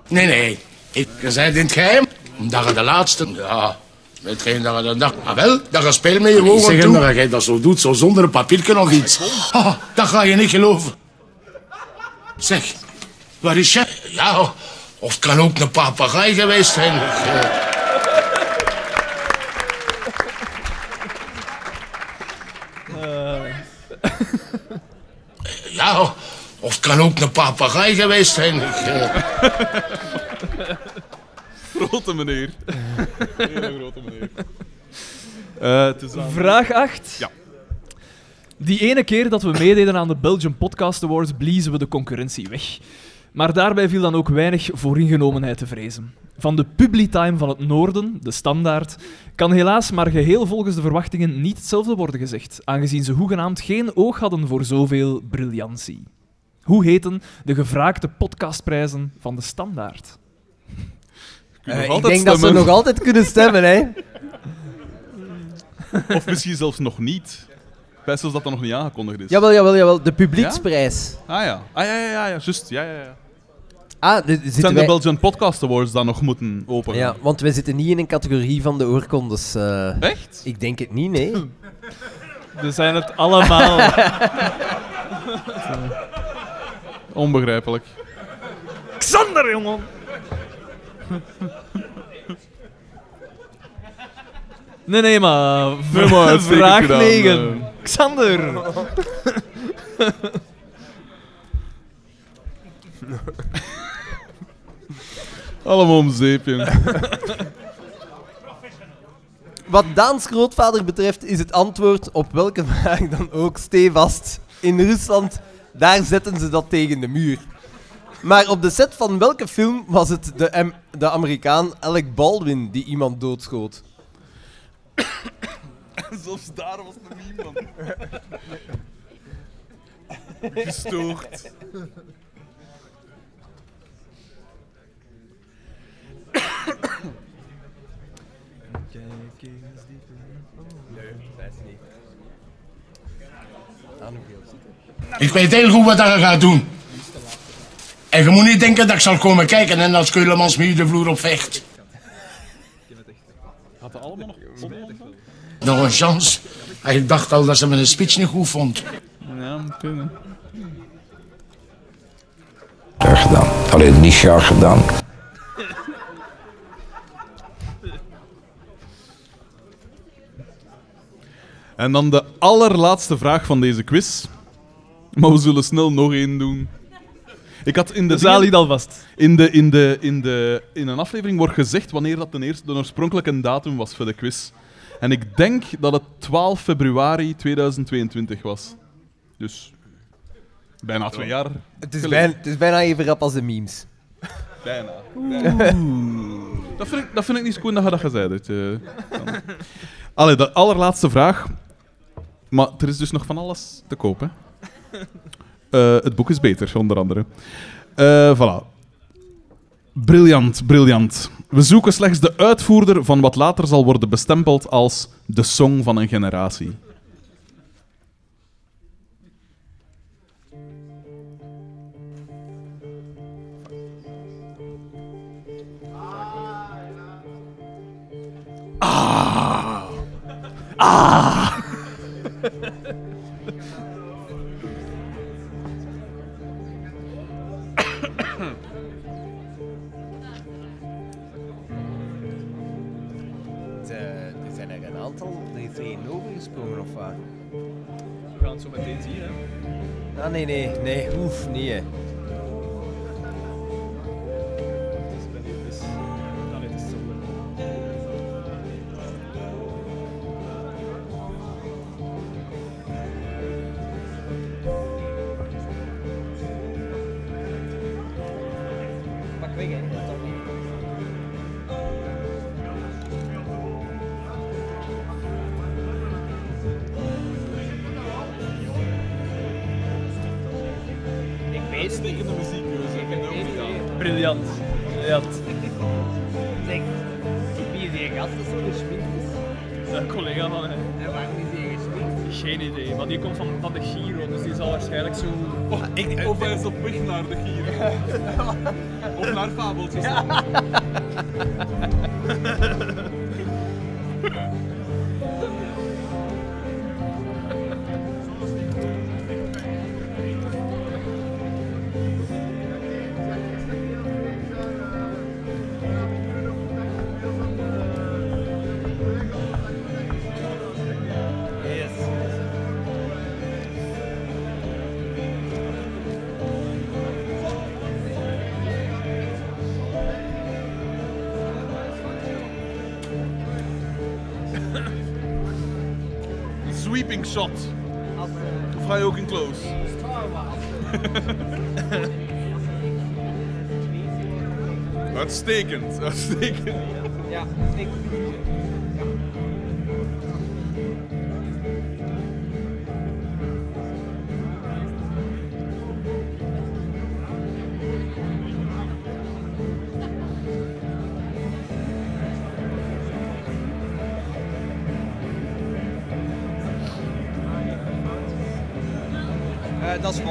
Nee, nee. Ik zei het in het geheim. Omdat je de laatste... Ja, weet geen dat je dat dacht. Ah wel, dat je speel met je ogen zeg toe. dat jij dat zo doet, zo zonder een papiertje nog iets. Oh, dat ga je niet geloven. Zeg, waar is je? Ja, of het kan ook een papegaai geweest zijn. Ja, of het kan ook een papegaai geweest zijn. Eh, Grote meneer. Hele grote meneer. Eh, Vraag 8. Ja. Die ene keer dat we meededen aan de Belgian Podcast Awards, bliezen we de concurrentie weg. Maar daarbij viel dan ook weinig vooringenomenheid te vrezen. Van de Publitime van het Noorden, de standaard, kan helaas maar geheel volgens de verwachtingen niet hetzelfde worden gezegd, aangezien ze hoegenaamd geen oog hadden voor zoveel briljantie. Hoe heten de gevraagde podcastprijzen van de standaard? Eh, ik altijd denk dat ze nog altijd kunnen stemmen, hè? Of misschien zelfs nog niet. Best als dat dan nog niet aangekondigd is. Jawel, jawel, jawel. De publieksprijs. Ah ja. Ah ja, ja, ja, ja. juist. Ja, ja, ja. Ah, de, Het zitten zijn de wij... Belgian Podcast Awards dan nog moeten openen. Ja, want wij zitten niet in een categorie van de oorkondes. eh. Echt? Ik denk het niet, nee. We zijn het allemaal. Onbegrijpelijk. Xander, jongen! Nee, nee, maar... Nee, maar uitstekend Vraag gedaan, 9. eh. Xander! Allemaal om. Wat Daans grootvader betreft is het antwoord op welke vraag dan ook stevast. In Rusland, daar zetten ze dat tegen de muur. Maar op de set van welke film was het de, Am- de Amerikaan Alec Baldwin die iemand doodschoot? Zelfs daar was nog niemand. Gestoord. Ik weet heel goed wat je gaat doen. En je moet niet denken dat ik zal komen kijken en als Keulemans me de vloer op vecht. Had er allemaal nog Nog een chance. Ik dacht al dat ze mijn speech niet goed vond. Ja, moet kunnen. Graag gedaan. Alleen niet graag gedaan. En dan de allerlaatste vraag van deze quiz. Maar we zullen snel nog één doen. Ik had in de, De zaal alvast. In, de, in, de, in, de, in een aflevering wordt gezegd wanneer dat ten eerste de oorspronkelijke datum was voor de quiz. En ik denk dat het 12 februari 2022 was. Dus bijna twee jaar. Het is, bijna, het is bijna even rap als de memes. Bijna. Dat vind, ik, dat vind ik niet zo goed dat je dat gezegd hebt. eh. Allee, de allerlaatste vraag. Maar er is dus nog van alles te kopen. het boek is beter, onder andere. Eh voilà. Briljant, briljant. We zoeken slechts de uitvoerder van wat later zal worden bestempeld als de song van een generatie. Ah! Ah! Er zijn er een aantal. Er één overgesprongen of wat? We gaan het zo meteen zien, hè. Ah, nee, nee, nee. Oef, nee. hè. Maar die komt van, van de Giro, dus die zal waarschijnlijk zo... Oh, ik, of hij is op weg naar de Giro. of naar Fabeltjes. Shot. Of ga je ook in close? Uitstekend, uitstekend. Ja, ik.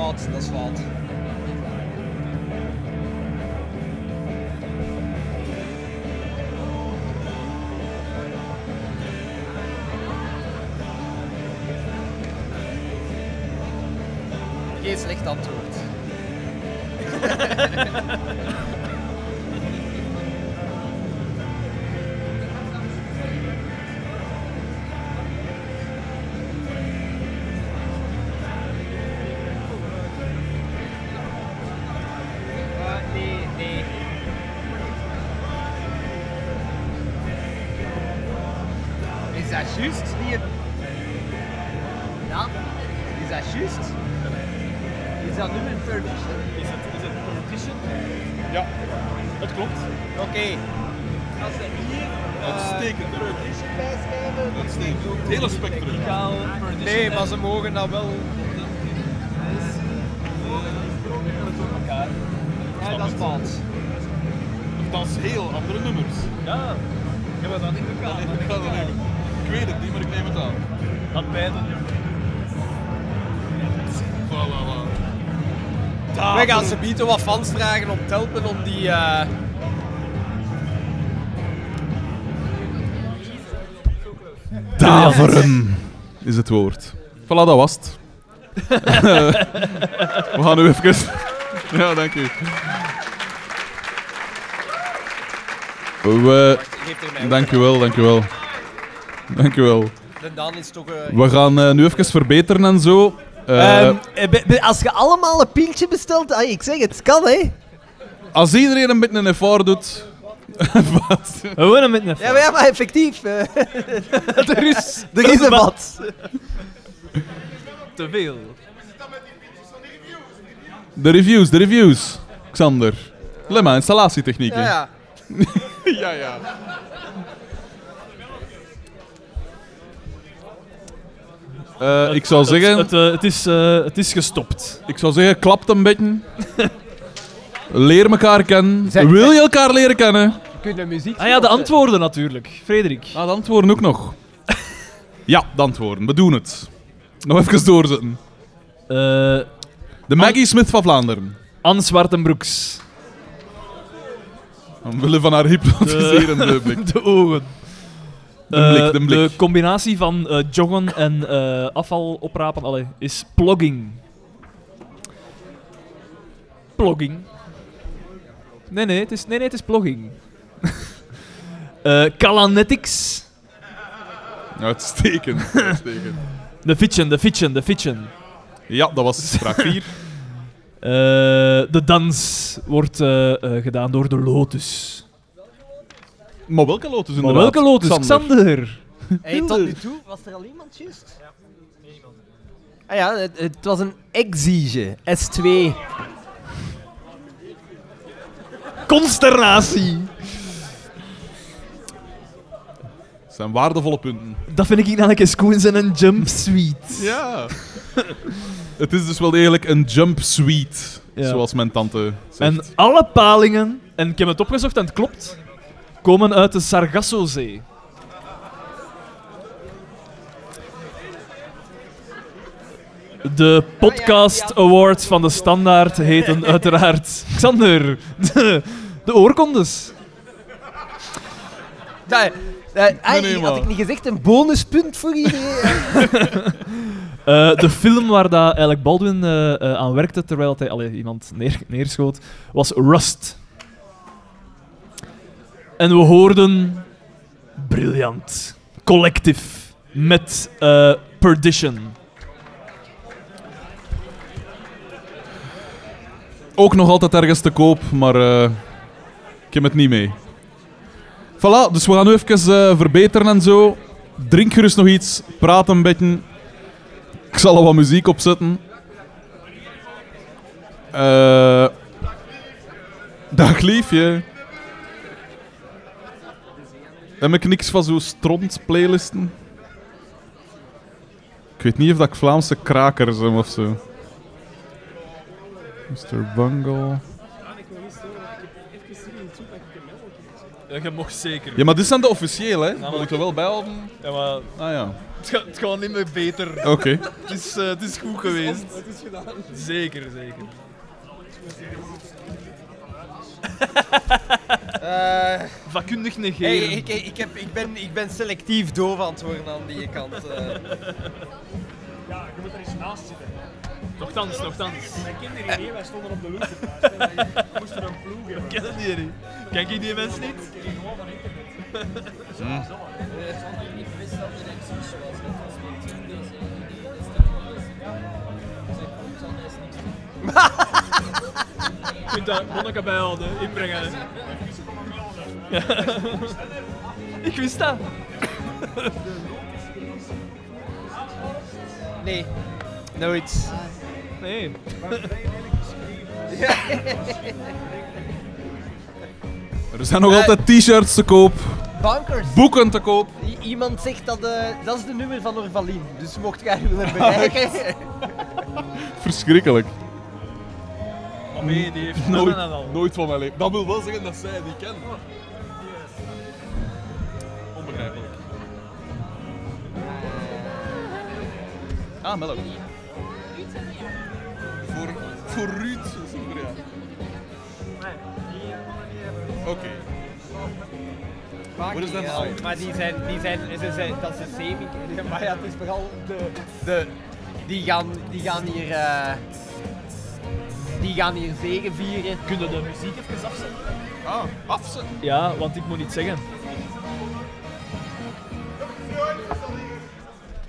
Eh, dat is ze bieden wat fans vragen om te helpen om die... eh, Daveren is het woord. Voilà, dat was het. We gaan nu even... Ja, dank u. We... Mij Dank u wel, dank u wel. Dank u wel. Eh, We gaan eh, nu even verbeteren en zo. Eh, Ehm, eh, be- als je allemaal een pintje bestelt, ah, ik zeg het, het kan hè. als iedereen een beetje een effort doet... Wat? Gewoon een beetje. Ja, maar, ja, maar effectief. eh, er is, er is een wat. Te veel. De reviews, de reviews. Xander. Lemma, installatietechnieken. Ja, ja. ja, ja. Eh, ik zou Het- zeggen... Het, eh, het, is, eh, het is gestopt. Ik zou zeggen, klapt een beetje. Leer elkaar kennen. Zeg- Wil je elkaar leren kennen? Kunnen muziek... Ah ja, de antwoorden natuurlijk. Frederik. Ah, de antwoorden ook nog. ja, de antwoorden. We doen het. Nog even doorzetten. Eh De Maggie Smith van Vlaanderen. Anne Zwartenbroeks. Omwille van haar hypnotiserende blik. De ogen. De Eh, blik, de blik. de combinatie van eh, joggen en eh, afval oprapen allee, is plogging. Plogging. Nee, nee, het is, nee, nee, het is plogging. Eh Calanetics. Uitstekend. Uitstekend. De fietsen, de fietsen, de fietsen. Ja, dat was vraag 4. Eh, de dans wordt gedaan door de Lotus. Maar welke Lotus Maar inderdaad? welke Lotus? Xander. Hey, tot nu toe, was er al iemand juist? Ah ja, het, het was een Exige S2. Consternatie. Dat zijn waardevolle punten. Dat vind ik eigenlijk eens cool in een jumpsuit. Ja. Het is dus wel degelijk een jumpsuite, Ja. zoals mijn tante zegt. En alle palingen, en ik heb het opgezocht en het klopt, komen uit de Sargassozee. De Podcast Awards van de Standaard heten uiteraard Xander, de, de oorkondes. Nee, had ik niet gezegd een bonuspunt voor iedereen? Eh, de film waar dat eigenlijk Baldwin eh, eh, aan werkte terwijl hij allee, iemand neer, neerschoot, was Rust. En we hoorden briljant, collective, met eh, Perdition. Ook nog altijd ergens te koop, maar eh, ik heb het niet mee. Voilà, dus we gaan nu even eh, verbeteren en zo. Drink gerust nog iets, praat een beetje. Ik zal er wat muziek opzetten. Eh dag liefje. Heb ik niks van zo'n stront-playlisten? Ik weet niet of dat ik Vlaamse krakers heb of zo. Mr. Bungle. Ja, je mocht zeker. Ja, maar dit zijn de officieel, hè? maar We moeten wel bijhouden. Ja, maar Ah ja. het, gaat, het gaat niet meer beter. Oké. het, is, eh, het is goed geweest. Het is gedaan. Zeker, zeker. Eh, Vakkundig negeren. hey, ik, ik, heb, ik, ben, ik ben selectief doof aan het worden aan die kant. eh. Ja, je moet er eens naast zitten. Nochtans, nochtans. Mijn kinderen niet, wij stonden op de loser. We moesten een ploeg hebben. Ken die niet? Ken ik die mensen niet? Gewoon van internet. Ik wist dat er een sushi was, dat was mijn team. Dus ik vond dat is niks kunt daar monniken bijhouden, inbrengen. Ja. Ik wist dat. Nee, nooit. Nee. Er zijn nog altijd t-shirts te koop, Bankers. boeken te koop. I- iemand zegt dat eh, dat is de nummer van Orvalin. Dus mocht jij willen bereiken. Verschrikkelijk. Nee, die heeft Nooit, nooit. en al. nooit van mijn leven. Dat wil wel zeggen dat zij die kent. Onbegrijpelijk. Ah, Mello. Voor, voor Ruud. Super, ja. Oké. Wat is dat nou? Maar die zijn, die zijn, ze zijn, dat is een semi. Maar ja, het is vooral de, de die gaan, die gaan hier, eh, die gaan hier zegen vieren. Kunnen de muziek even afzetten? Ah, afzetten. Ja, want ik moet iets zeggen.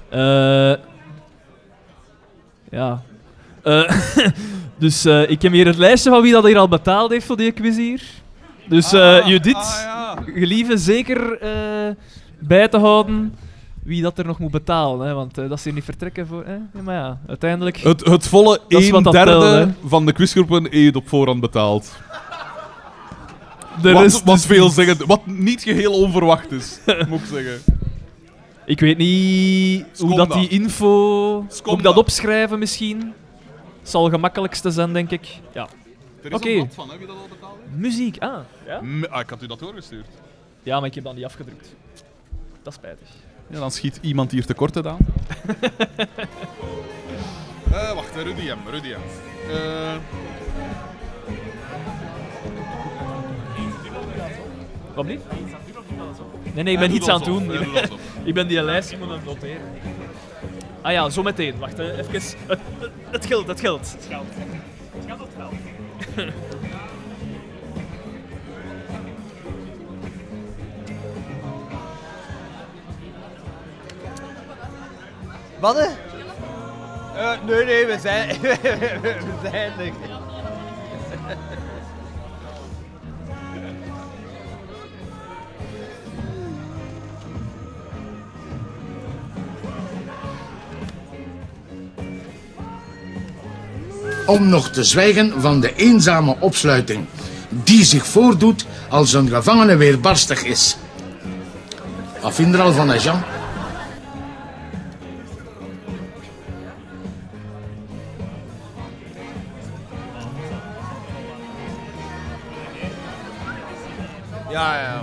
Eh. ja. Eh, dus eh, ik heb hier het lijstje van wie dat hier al betaald heeft voor die quiz hier. Dus eh Judith, ah, ja. gelieve zeker eh, bij te houden wie dat er nog moet betalen. Hè, want eh, dat ze hier niet vertrekken voor... Hè? Ja, maar ja, uiteindelijk... Het, het volle Dat is wat 1 dat derde van de quizgroepen heeft op voorhand betaald. De wat, rest wat dus veel zeggen, wat niet geheel onverwacht is, moet ik zeggen. Ik weet niet hoe dat die info... Moet ik dat opschrijven misschien? Zal het gemakkelijkste zijn, denk ik. Ja. Er is een van, hè, wie dat al betaald heeft? Muziek, ah. Ja? M- ah, ik had u dat doorgestuurd. ja, maar ik heb dat niet afgedrukt. Dat is spijtig. Ja, dan schiet iemand hier tekort aan. Eh, wacht, hè, Rudy M. Rudy M. Eh, Wat blieft? Nee, nee, ik ben iets aan het doen. ik ben die lijst moeten noteren. Ah ja, zo meteen. Wacht, even. Het, het, het geld, het geld. Het geld. Het geld, Wat? hè? Eh, nee, nee, we zijn, we zijn er. Om nog te zwijgen van de eenzame opsluiting die zich voordoet als een gevangene weerbarstig is. Wat vind je er al van, hè, Ja, ja.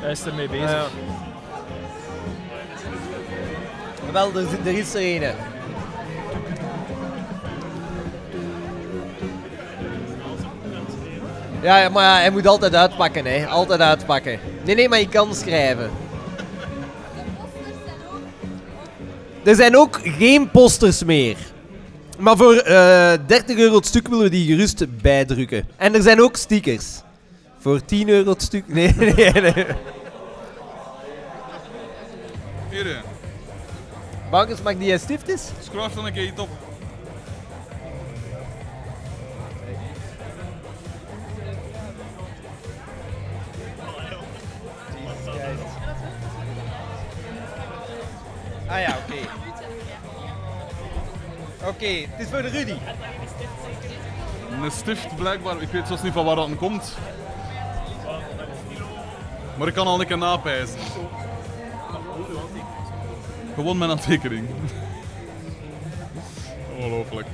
Hij is ermee bezig. Ja. Wel, er, er is er een. Ja, ja, maar ja, hij moet altijd uitpakken, hè. Altijd uitpakken. Nee, nee, maar je kan schrijven. Er zijn ook geen posters meer. Maar voor eh 30 euro het stuk willen we die gerust bijdrukken. En er zijn ook stickers. Voor 10 euro het stuk. Nee, nee, nee. hier. Bankers, mag die een stift is? Schrijf dan een keer iets op. Ah ja, oké. Oké, het is voor de Rudy. Een stift blijkbaar, ik weet zelfs niet van waar dat komt. Maar ik kan al een keer napijzen. Gewoon mijn aantekening. Ongelooflijk.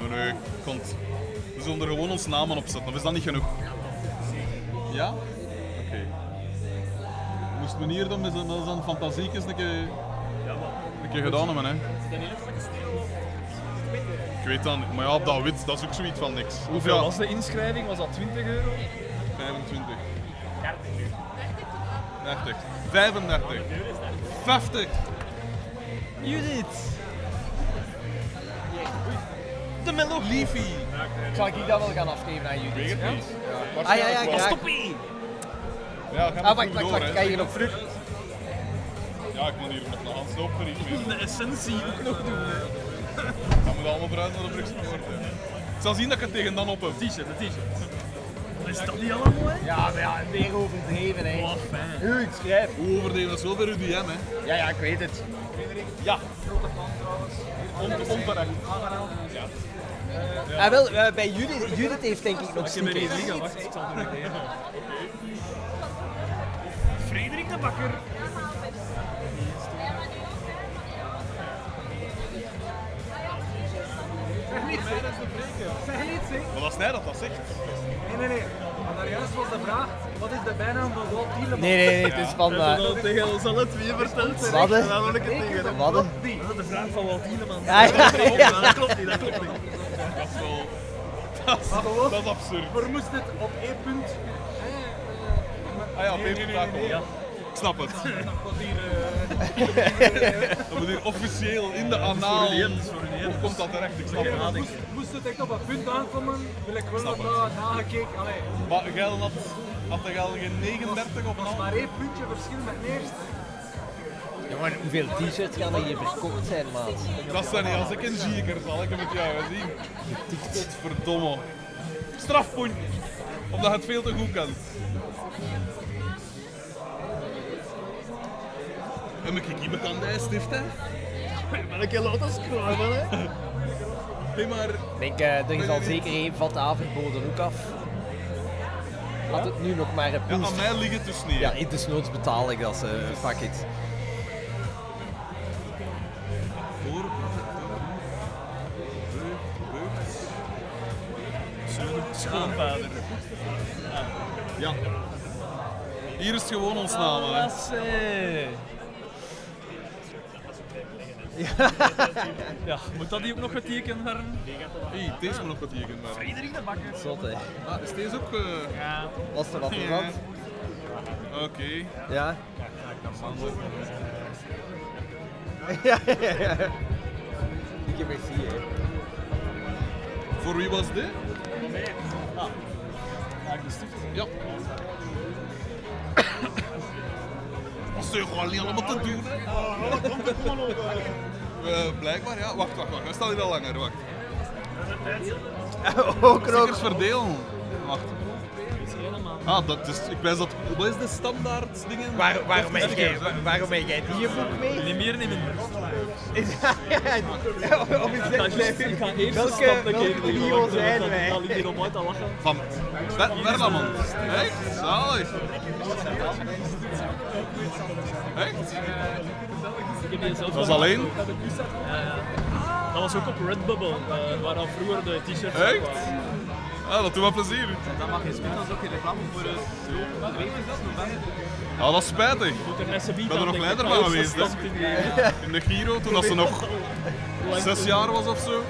Nee, nee, komt. We zullen er gewoon ons namen op zetten, of is dat niet genoeg? Ja? Oké. Moest men hier dan met zo'n fantasiekjes een keer, keer gedaan hebben, hè? Ik weet dat niet, maar ja, op dat wit, dat is ook zoiets van niks. Hoeveel ja, was de inschrijving? Was dat 20 euro? 25. 30. 35. 50. Judith. De melodie. Liefie. Zal ik dat wel gaan afgeven aan Judith? Ja? niet. Ah ja, ja, graag. Stoppie! Ja, ga Ah, maar wacht, vroeg wacht, door, wacht. hè. Kan je nog vlug? Ja, ik moet hier nog een handstoop mee. De essentie ook nog doen. Dat moet allemaal vooruit naar de Brugse Poort. hè. Ik zal zien dat ik het tegen dan op heb. T-shirt, de t-shirt. Is dat niet allemaal, hè? Ja, maar ja, weer overdreven, hè. Oh, fijn. U, ik schrijf. Hoe overdreven, dat is wel bij UDM, hè. Ja, ja, ik weet het. Ja. On, onterecht. Ah, wel, eh, bij Judith, Judith heeft denk ik nog Ik heb er niet liggen, wacht, ik zal er nog even. Frederik de Bakker. Zeg niets, hè. Zeg niets, hè. Maar als hij dat dat zegt. Nee, nee, nee. Maar daarjuist was de vraag, wat is de bijnaam van Walt Tielemans? Nee, nee, nee, het is van... Dat eh, al tegen ons alle twee verteld. Wat, hè? En dan wil ik het tegen hem. Wat, hè? Dat is de vraag van Walt Tielemans. Ja, ja, ja. Dat klopt niet, dat klopt niet. Dat is wel... Dat is, dat is absurd. We moesten het op één punt. Ah ja, nee, nee, nee. Ja. Ik snap het. Eh, Dat moet hier officieel in de anaal. Hoe komt dat terecht? Ik snap het. moest, moest het echt op een punt aankomen, wil ik wel dat dat nagekeken. Allee, Maar Gel had, had de Gel geen 39 op het was maar één puntje verschil met de eerste. Ja, maar hoeveel t-shirts gaan er hier verkocht zijn, maat? Dat zijn niet als ik een zieker zal, ik heb het jou gezien. Godverdomme. Strafpunt. Omdat je het veel te goed kent. En ik hier bekend hij stift hè? Welke laten scrollen, hè? Nee, maar... Ik denk, eh, er is al zeker één vat aanverboden ook af. Had het nu nog maar een Ja, aan mij ligt het dus niet. Ja, in desnoods betaal ik dat, eh fuck it. Voor. Schoonvader. Ja. Hier is het gewoon ons naam, hè. Ja, moet dat hier ook nog getekend worden? Hey, deze moet nog getekend worden. Frederik de Bakker. Zot, hè. Ah, is deze ook... eh, Ja. Was er wat Ja. vervat? Oké. Ja. Ja, ja, ja. Ik heb echt hier. Voor wie was dit? Ah. Ja, de stift. Ja. Dat is toch gewoon niet allemaal te doen, hè? Eh, blijkbaar, ja. Wacht, wacht, wacht. Hij staat hier al langer, wacht. Ook nog. Stickers verdelen. Wacht. Ah, dat is... Ik wijs dat... Wat is de standaard dingen? Waar, waarom, heb Stickers, jij, waar- waarom heb jij die boek mee? Niet meer, niet minder. Of is Ik ga dat ik ga eerst welke, stap welke zijn wij? Dan lachen. Van. Echt? Zalig. Echt? Dat nog- alleen? Ja, ja. Dat was ook op Redbubble, uh, waar dan vroeger de t-shirts Echt? Ah, dat doet me plezier. Dat mag je spelen als ook in reclame voor de stroop. Weet je dat? Ja, dat is spijtig. Ik ben er nog leider aan van denken. geweest. Hè. in de Giro, toen dat ze nog zes jaar was of zo.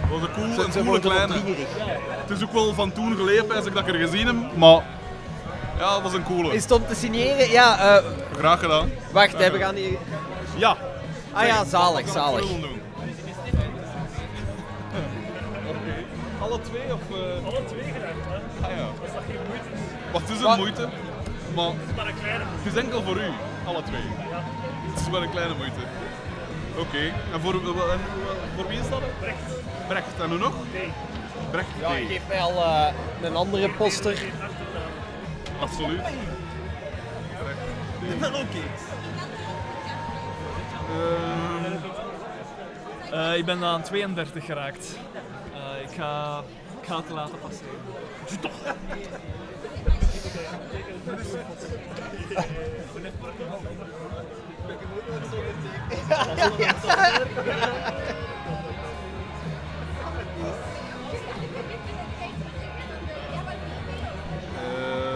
Dat was een cool, een coole kleine. Het is ook wel van toen geleden, pijs ik dat ik er gezien heb, maar ja, dat was een coole. Is het om te signeren? Ja, eh, Graag gedaan. wacht, hè, we gaan hier... Ja. Ah ja, zalig, zalig. doen. Alle twee of... eh? Alle twee gedaan, hè? Ah ja. Dat is toch geen moeite? Wat is Wat? een moeite? Maar Het is maar een kleine het is enkel voor u, alle twee. Het is maar een kleine moeite. Oké, en, voor, en voor wie is dat? Brecht. Brecht, en hoe nog? Nee. Brecht Ja, T. geef mij al eh, een andere poster. Absoluut. Oké. Ehm, Eh, ik ben aan 32 geraakt. Eh, ik, ga, ik ga het laten passeren. eh,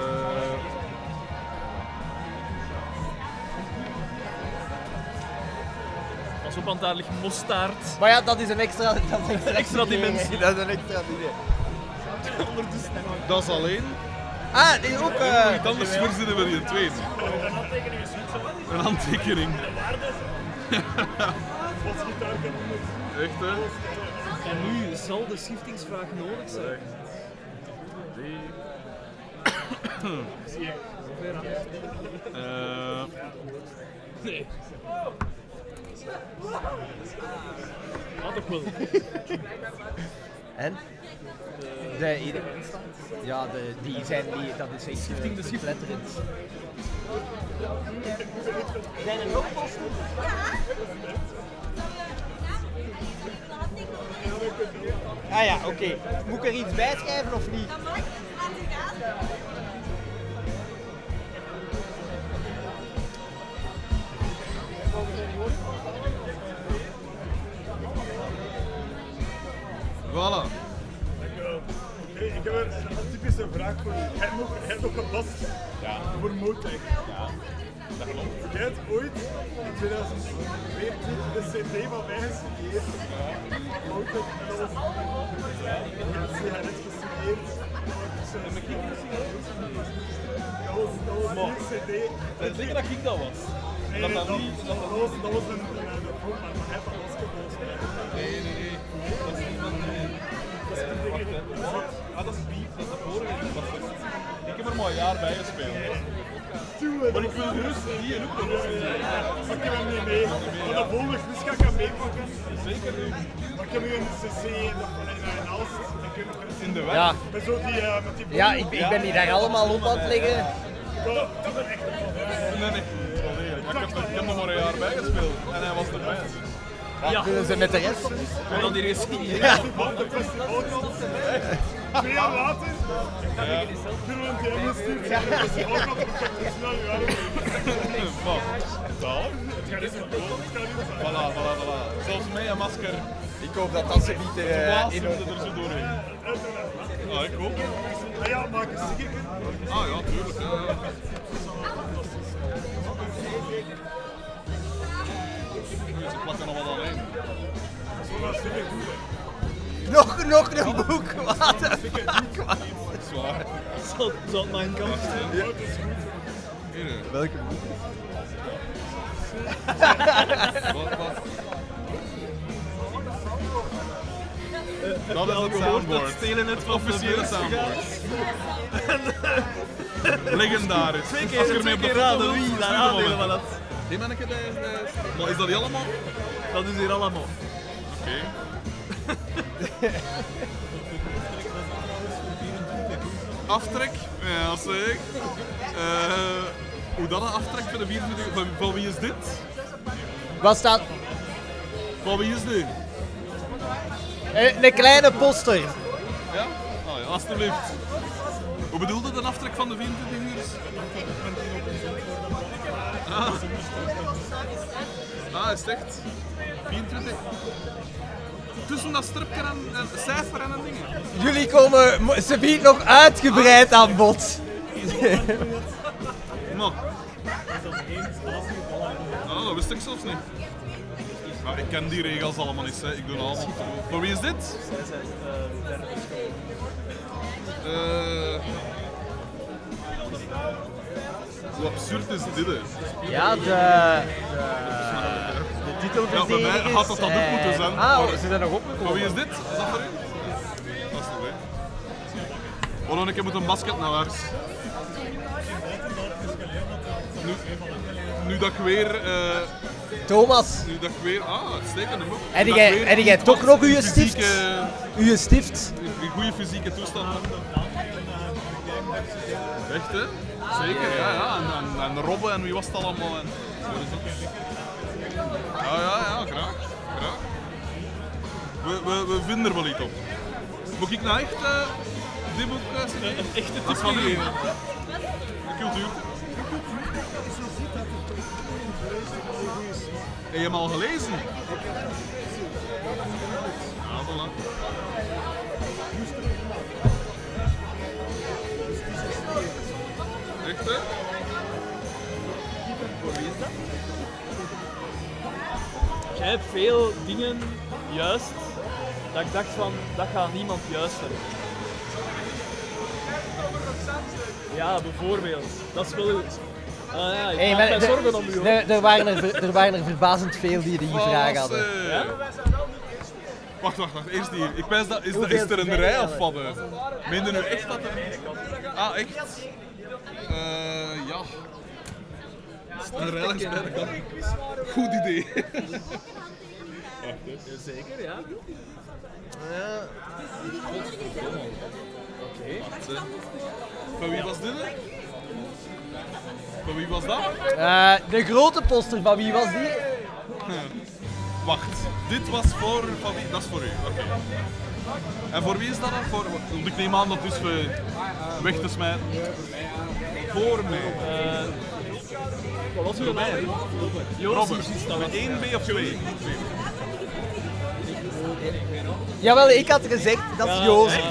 op, want daar ligt mostaard. Maar ja, dat is een extra... Dat is een Extra dimensie. Dat is een extra dingen. dat is alleen. Ah, dit is ook... Uh, eh, iets anders verzinnen we die twee. Een handtekening is goed, zo. Een handtekening. Echt hè? En nu zal de schiftingsvraag nodig zijn. Zie je. Eh, Nee. Ah, toch wel. En? De, ieder- ja, de, die zijn die, dat is echt Schifting de letterend. Zijn er nog posten? Ah ja, oké. Moet ik er iets bij schrijven of niet? Voilà. Hey, ik heb een, een typische vraag voor u. Hij heeft nog, hij heeft nog gebast voor Motec. Ja, dat klopt. Jij hebt ooit in 2014 de CD van mij gesigneerd. Van Motec. En dat was een sigaret gesigneerd. En ik Dat was, dat was die CD. Het zeker dat ik dat was. Nee, Dat nee, dat dat, niet- dat, was, dat was een, een, een vorm, maar hij heeft dat basketbal Nee, nee, nee. Dat Ah, dat is Beef, dat is de vorige. Ik heb er maar een jaar bij gespeeld. Maar ik wil die en ook nog eens zien. Pak je hem niet mee? Maar de volgende quiz ga ik hem meepakken. Zeker nu. Maar ik heb nu een cc en een je In de weg? Ja. Met zo die, eh, met die Ja, ik, ik ben die daar allemaal op aan het leggen. Dat, is echt Nee, nee. Maar ik heb, ik heb er maar een jaar bij gespeeld. En hij was erbij. Ja. Willen ze met de rest? En dan die resigneerd. Ja. Twee jaar later. Ja. Kunnen we een DM gestuurd. Ja. Snel Wat? Zalig. Het gaat niet zo goed. Voilà, voilà, voilà. Zelfs mij een masker. Ik hoop dat dat ze niet eh, in er zo doorheen. Ah, ik ook. Ah ja, maak een stickertje. Ah ja, tuurlijk. Ja, ja. Ze plakken nog wat alleen. Dat is super goed. Nog, nog een boek. Wat de fuck, man. Zwaar. Zal, zal het mijn kant zijn? Ja. Welke boek? Wat, wat? Dat is het soundboard. stelen het van officiële soundboard. Legendarisch. Twee keer, Als je twee ermee op de raden wie, daar hem aandelen van dat. Die manneke, is- die is- Maar is dat niet allemaal? Dat is hier allemaal. Oké. Aftrek? Ja, zeg. Eh hoe dat een aftrek voor de 24 van, van wie is dit? Wat staat? Van wie is dit? Eh, een kleine poster. Ja? Ah ja, alstublieft. Hoe bedoelde een aftrek van de 24 uur? Ah. Ah, is echt? 24? Tussen dat stripje en, en cijfer en een ding. Jullie komen ze biedt nog uitgebreid aan bod. Maar. Ah, dat wist ik zelfs niet. Maar ik ken die regels allemaal niet, hè. ik doe allemaal. Voor wie is dit? Eh. Hoe absurd is dit? Ja, de, de, de Ja, bij mij had dat dat ook moeten zijn. Ah, ze zijn nog opgekomen. Maar wie is dit? Is dat voor u? Dat is toch hè? We gaan een keer met een basket naar huis. Nu, nu dat ik weer... eh, Thomas. nu dat ik weer... Ah, uitstekende boek. Heb jij- ik toch nog uw fysieke- stift? Uw stift? In goede fysieke toestand. Echt, hè? Zeker, ja, ja. En, en, en Robben en wie was het allemaal? En, ja, ja, ja, graag. graag. We, we, we vinden er wel iets op. Moet ik nou echt eh, dit boek uh, Een echte Dat is van. De cultuur. Heb je hem al gelezen? Ja, voilà. Dat? Jij hebt veel dingen juist dat ik dacht van dat gaat niemand juist hebben. Ja, bijvoorbeeld. Dat is wel. Ah ja, ik Hey, maak mij zorgen om u. hoor. er, waren er, ver- er waren er verbazend veel die die vraag hadden. Eh. Ja? Wacht, wacht, wacht. Eerst die. Ik dat, is, dat, is er een rij of wat? hè? Meen je nu echt dat er... Ah, echt? Eh, ja. Een rij langs beide kanten. Goed idee. Zeker, ja. Ja. Wacht, hè. Van wie was dit? Van wie was dat? Eh, de grote poster van wie was die? Wacht, dit was voor van wie? Dat is voor u, oké. En voor wie is dat dan? Voor, want ik neem aan dat dus we weg te smijten. Voor mij. Wat was Voor uw mij. naam? Robert. Met 1 B of 2? Jawel, ik had gezegd, dat is Jozef.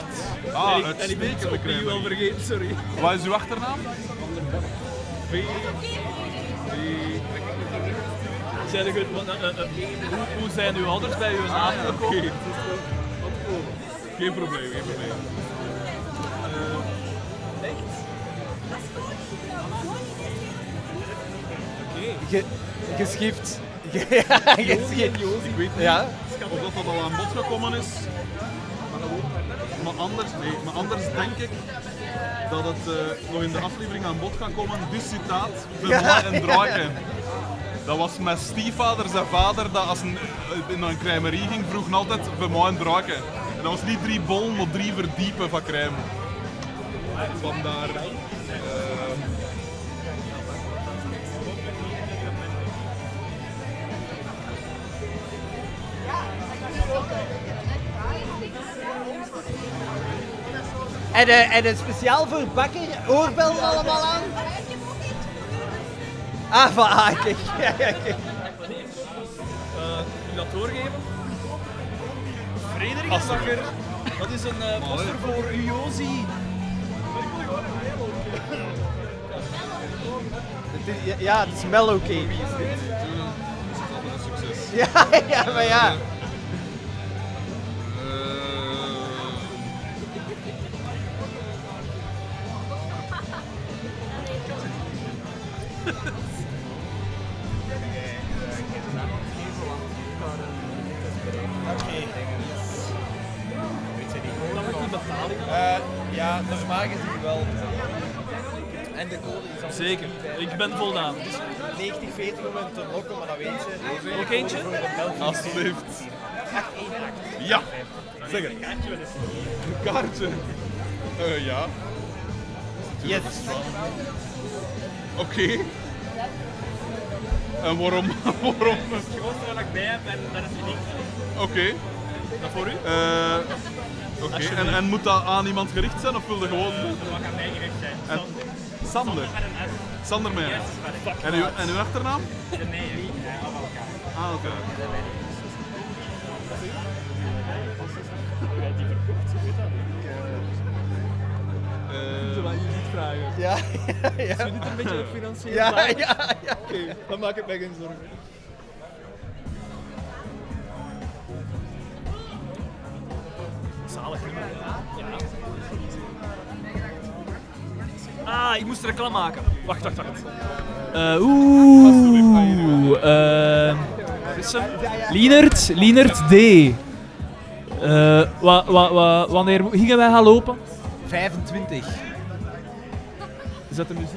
Ah, En ik- en ik ben het opnieuw crème. wel vergeten, sorry. Wat is uw achternaam? V. V. Zijn er goed, eh, eh, eh, hoe, zijn uw ouders bij uw naam Ah, ja, gekomen? Geen probleem, geen probleem. Ge geschift. Ge ja, geschift. Ik weet niet Ja. of dat, dat al aan bod gekomen is. Maar anders, nee, maar anders denk ik dat het eh, nog in de aflevering aan bod gaat komen. Dit citaat, ja, en ja. draken. Dat was met stiefvader zijn vader, dat als een, eh, naar een crèmerie ging, vroeg altijd mij en draken. En dat was niet drie bollen, maar drie verdiepen van crème. Vandaar. eh, En, eh, en een speciaal voor bakker, oorbel allemaal aan? Ah, van ah, kijk. Ja, ja, kijk. Eh, u dat doorgeven? Frederik Bakker. Dat is een eh, poster voor Uozi. Het is- ja, Ja, het is mellow cake. is altijd een succes. Ja, ja, maar ja. Ik ben voldaan. 90, 40 om te lokken, maar dat weet je. Nog eentje? Alsjeblieft. 818. Ja, zeg het. Een kaartje. Eh ja. Yes. Oké. En waarom? waarom? Het grootste wat ik bij heb en dat is uniek. Oké. Dat voor u? Eh, Oké, en, en moet dat aan iemand gericht zijn of wil je gewoon... Dat mag aan mij gericht zijn. En, Sander. Met een S. Sander met En uw, en uw achternaam? De Meijerie, eh, af elkaar. Ah, oké. Die verkocht, je weet dat Eh, Zullen we je niet vragen? Ja, ja, ja. U dit een beetje financieel Ja, ja, ja. Oké, dan maak ik mij geen zorgen. Zalig. Ja. Ah, ik moest reclame maken. Wacht, wacht, wacht. Eh, Oeh. eh, wat is hem? Lienert, Lienert D. Eh, wa, wa, wa, wanneer gingen wij gaan lopen? 25. Is dat de muziek?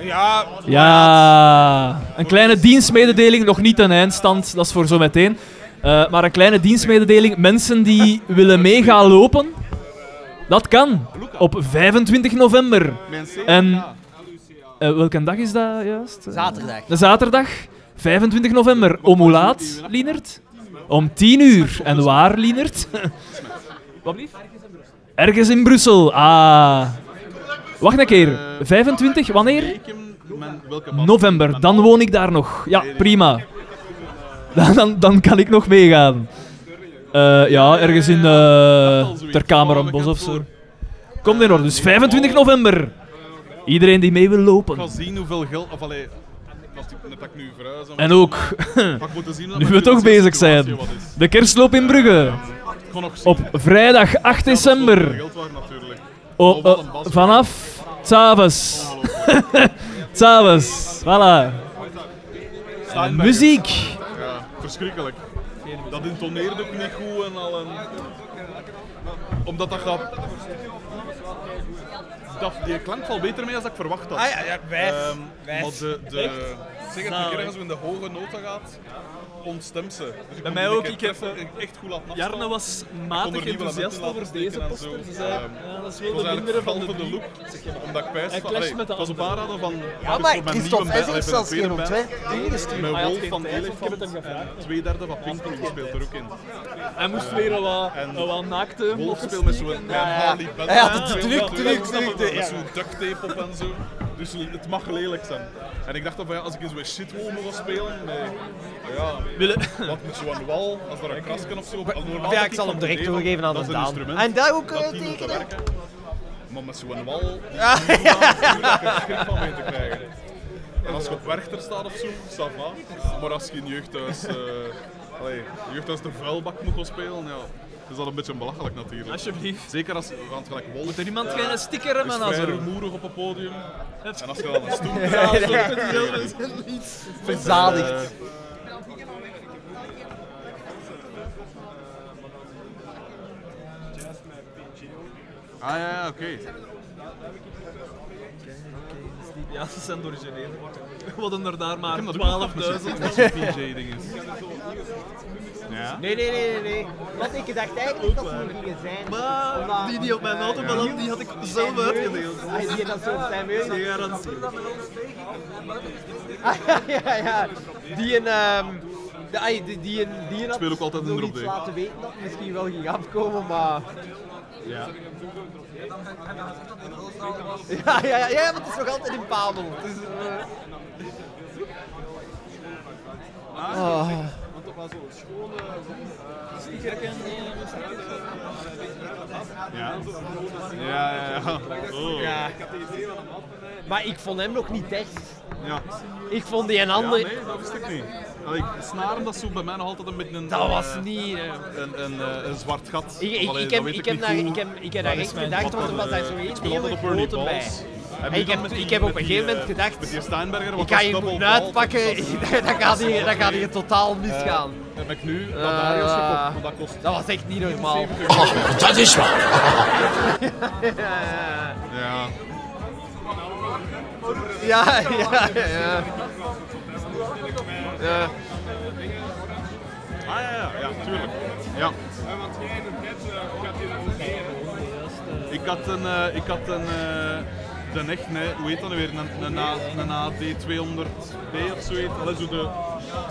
Ja, Ja, een kleine dienstmededeling, nog niet een eindstand, dat is voor zo meteen. Eh, maar een kleine dienstmededeling, mensen die willen mee gaan lopen, dat kan. Op 25 november. En eh, welke dag is dat juist? Zaterdag. De zaterdag, 25 november. Om hoe laat, Lienert? Om 10 uur. En waar, Lienert? Wat blieft? Ergens in Brussel. Ah. Wacht een keer. 25, wanneer? November. Dan woon ik daar nog. Ja, prima. Dan, dan kan ik nog meegaan. Eh, ja, ergens in uh, Ter Kamerenbos of zo. Komt in orde. Dus 25 november. Iedereen die mee wil Ik lopen. ga zien hoeveel geld... Of allee, als ik, net dat ik nu verhuis... En ook, ik zien nu we toch bezig zijn, situatie wat is. de kerstloop in Brugge. ga nog zien. Op vrijdag 8 december. Geld waar natuurlijk. O- o- vanaf s'avonds. s'avonds, voilà. Muziek. Ja, verschrikkelijk. Dat intoneert ook niet goed en al. En... Omdat dat gaat. Dat, die klank valt beter mee als ik verwacht had. Ah ja, ja, wijs. Ehm, Wijs. Maar de, de, Zeg het, een keer als we in de hoge nota gaat, ontstemt ze. Dus Bij kon mij ook. Ik heb, eh, echt goed laten Jarne afstaan. was kon matig enthousiast over deze poster. Ze zei, Ehm, ja, dat is wel de mindere van de van de look. Omdat ik pijs Hij van... allee, met de Het was op aanraden van... Ja, maar mijn Christophe band, heeft zelfs geen ontwerp band. dingen gestuurd. Met Hij had Wolf van tijd, want ik heb het hem Elefant. gevraagd. en Twee derde van Pinkpop speelt er ook in. Hij moest weer een wat, En een wat naakte Wolf speelt met zo'n. Hij had het druk, druk, zo'n- druk, Met zo'n duct tape op en zo. Dus het mag lelijk zijn. En ik dacht dan van ja, als ik in zo'n shithole mocht spelen, nee. ja, wat met zo'n wal, als er een krasken of zo. Normaal Ja, ik zal hem direct doorgeven aan dat de Daan. instrument En daar ook, dat eh, moet tekenen? werken. Maar met zo'n wal, die Ja. moet een schrik van mee te krijgen. En als je op Werchter staat of zo, ça va. Maar als je in jeugdhuis, eh allee, jeugdhuis de vuilbak moet gaan spelen, ja, is dat een beetje belachelijk natuurlijk. Alsjeblieft. Zeker als, want gelijk Wolf... Moet er iemand geen sticker hebben aan vrij zo? rumoerig op het podium. En als je dan een stoel Ja, krijgt, ja. dan is het iets Verzadigd. Eh, Ah ja, ja, oké. Ja, ze zijn origineel. We hadden er daar maar Ik heb dat ook nog 12.000. met zo'n PJ-ding is. Ja? Nee, nee, nee, nee, nee. Want ik dacht eigenlijk dat ze er gingen zijn. Maar Omdat- die die op mijn auto Ja. belandt, die had ik zelf uitgedeeld. Ah, die dat zo op zijn. Die garantie. Ah, ja, ja. Die een... ehm de, ai, die, die een, die een had speel ook altijd een drop laten weten dat het misschien wel ging afkomen, maar... Ja. Ja, ja, ja, ja, maar het is nog altijd in Pabel. Het is, eh, Oh. Was zo'n schone... Stickerken, Ja. Ja, ja, ja. Oh. Ja. Maar ik vond hem nog niet echt. Ja. Ik vond die een ander... Ja, nee, dat wist ik niet. Allee, snaren, dat is zo bij mij nog altijd een beetje een... Dat was eh, niet... eh, Een, een, eh, een zwart gat. Ik, ik, allee, ik, dat heb, weet ik, heb niet daar, ik, heb, ik heb daar Dat echt mijn gedacht, want er was daar zo ik één speel altijd hele op Ernie grote bij. Balls. En ik heb, ik heb op een gegeven moment gedacht, Met die Steinberger, ik ga dat hier double moeten ball, uitpakken, dat is- dan gaat hier, dan gaat hier totaal misgaan. Heb ik nu dat Darius gekocht, maar dat kost... Dat was echt niet normaal. Dat is waar. Ja. Ja, ja, ja. Ja. Ah ja, ja, ja, tuurlijk. Ja. Want jij doet net, uh, gaat hier. Ik had een, eh, ik had een, eh, de echt, nee, hoe heet dat nu weer, een, een, A- een AD200B of zoiets. Dat is zo de,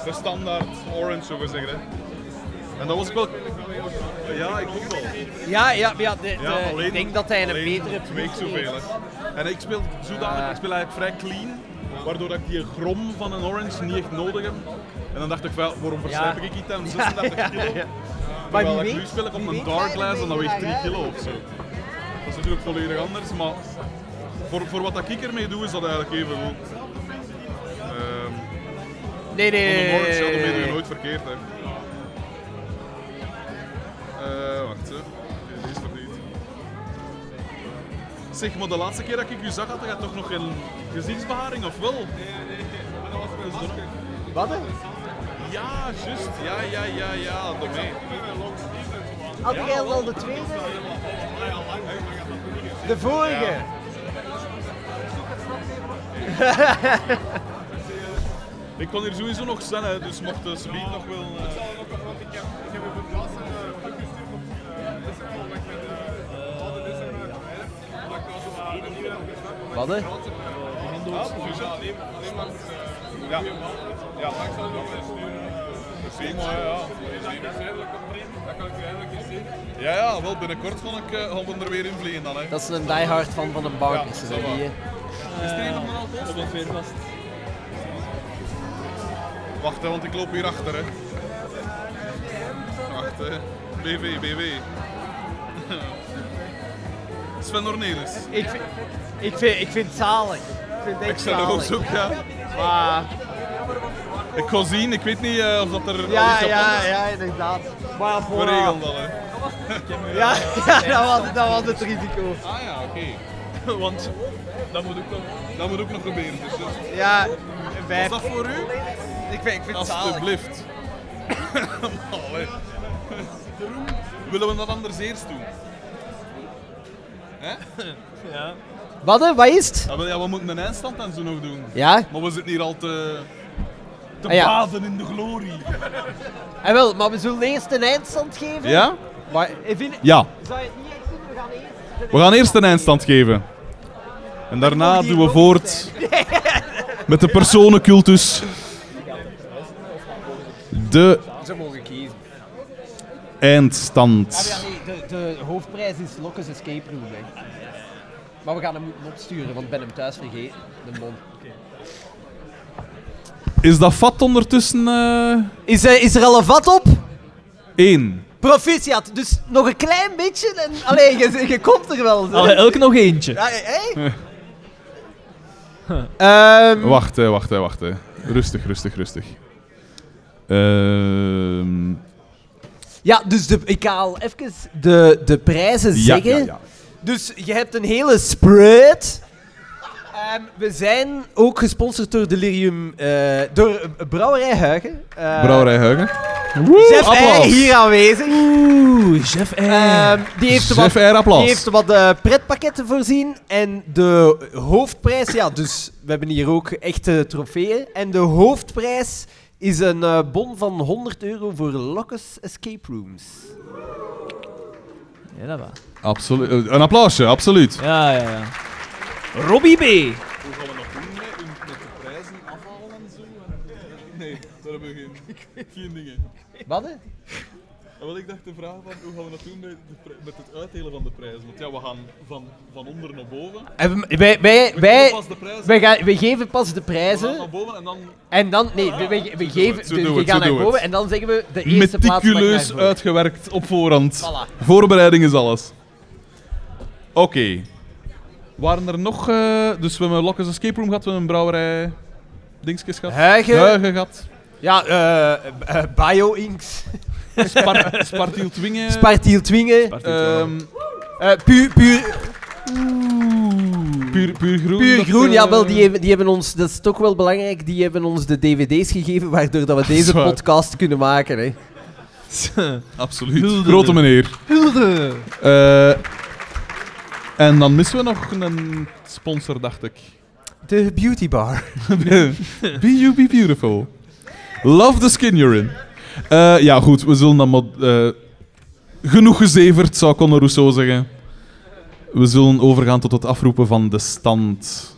de standaard orange, zo gezegd. Hè. En dat was ik wel... Ja, ik ook wel. Ja, ja, ja, de, de- Ja, alleen- ik denk dat hij een betere twee keer zoveel. Hè. En ik speel zodanig, ik speel eigenlijk vrij clean, waardoor dat ik die grom van een orange niet echt nodig heb. En dan dacht ik, wel, waarom verslijp ik iets aan Ja, 36 ja, kilo? Maar Terwijl wie ik nu speel ik op een dark glass en dat weegt 3 daar, hè? kilo of zo. Dat is natuurlijk volledig anders, maar voor, voor wat ik ermee doe, is dat eigenlijk even goed. Ehm, Nee, nee, nee, je nooit verkeerd. Hè. Zeg, maar de laatste keer dat ik u zag, had je toch nog geen gezichtsbeharing, of wel? Nee, nee, nee. Dat was mijn masker. Wat? hè? Ja, juist. Ja, ja, ja, ja, daarmee. Had jij al de tweede? De vorige? Ik kon hier sowieso nog zijn, hè, dus mocht de subiet nog wel... eh, eindelijk eens zien. Ja, ja, wel binnenkort gaan, ik, eh, gaan we er weer in vliegen dan. Hè. Dat is een diehard fan van een bank. Ja, is dat hè? Is er veervast. Wacht, hè, want ik loop hier achter. Hè. Wacht, hè. BV, BV. Sven Ornelis. Ik vind, ik, vind, ik vind het zalig. Ik vind het Ik zou er ook zalig. zoeken, ja. Maar, Ik ga zien, ik weet niet eh, of dat er al ja, iets op ja, is. ja, inderdaad. Maar We voilà. regelen dat, hè. Ja, ja dat, was, dat was het risico. Ah ja, oké. Want dat moet ook nog. Dat moet ook nog gebeuren. Dus, dus. Ja, vijf. dat voor u? Ik vind, ik vind het zalig. Alsjeblieft. Allee. Willen we dat anders eerst doen? Hè? Ja. Wat, hè? Wat is het? Ja, wel, ja, we moeten een eindstand en zo nog doen. Ja? Maar we zitten hier al te, te Ah, ja. baden in de glorie. En wel, maar we zullen eerst een eindstand geven. Ja? Maar, eh, vind, Ja. Zou je het niet echt doen? We gaan eerst... We gaan eerst een eindstand geven. En daarna doen we voort met de personencultus. De Ze mogen kiezen. eindstand. Ah, ja, nee, de, de hoofdprijs is Lokkes Escape Room. Hè. Maar we gaan hem moeten opsturen, want ik ben hem thuis vergeten. De bon. Is dat vat ondertussen? eh Is, er- is er al een vat op? één. Proficiat, dus nog een klein beetje en allee, je, je komt er wel. zo. Allee, elk nog eentje. Ja, hé? Ehm, Wacht, hè, wacht, hè, wacht. Hè. Rustig, rustig, rustig. Ehm, Ja, dus de, ik ga al even de, de prijzen Ja, zeggen. ja, ja. Dus je hebt een hele spread. Ehm, we zijn ook gesponsord door Delirium, eh, door Brouwerij Huigen. Eh, Brouwerij Huigen. Chef applaus. R hier aanwezig. Oeh, chef R. Ehm, die heeft Chef wat, R, applaus. Die heeft wat eh, pretpakketten voorzien. En de hoofdprijs, ja, dus we hebben hier ook echte trofeeën. En de hoofdprijs is een bon van 100 euro voor Lockes Escape Rooms. Ja, dat was. Absoluut. eh, Een applausje, absoluut. Ja, ja, ja. Robbie B. Hoe gaan we nog doen met, met de prijzen afhalen en zo? Nee, daar hebben we geen, geen dingen. Wat? Wat ik dacht te vragen van, hoe gaan we dat doen met, de met het uitdelen van de prijzen? Want ja, we gaan van, van onder naar boven. En we- wij, wij, We wij, geven pas de prijzen. wij, gaan, wij geven pas de We gaan prijzen. naar boven en dan... En dan, nee, we, we, we geven, zo de- doen we we het, gaan zo naar doen we boven het. en dan zeggen we de eerste plaats mag Meticuleus voren. uitgewerkt op voorhand. Voilà. Voorbereiding is alles. Oké. Waren er nog... eh, dus we hebben Lockes Escape Room gehad, we hebben een brouwerij... Dingetjes gehad. Huigen. Huigen gehad. Ja, eh eh, Bio-Inks. Spar Spartiel Twingen. Spartiel Twingen. Ehm, Eh, puur, puur, puur, puur groen. puur dat, groen, eh, ja, wel, die hebben, die hebben ons, dat is toch wel belangrijk, die hebben ons de dvd's gegeven, waardoor dat we deze Zwaar. podcast kunnen maken. Hè. Absoluut. Grote meneer. Hulde. Eh, en dan missen we nog een sponsor, dacht ik. De beauty bar. be you, be beautiful. Love the skin you're in. Eh, ja, goed. We zullen dan maar... eh, genoeg gezeverd, zou Conor Rousseau zeggen. We zullen overgaan tot het afroepen van de stand.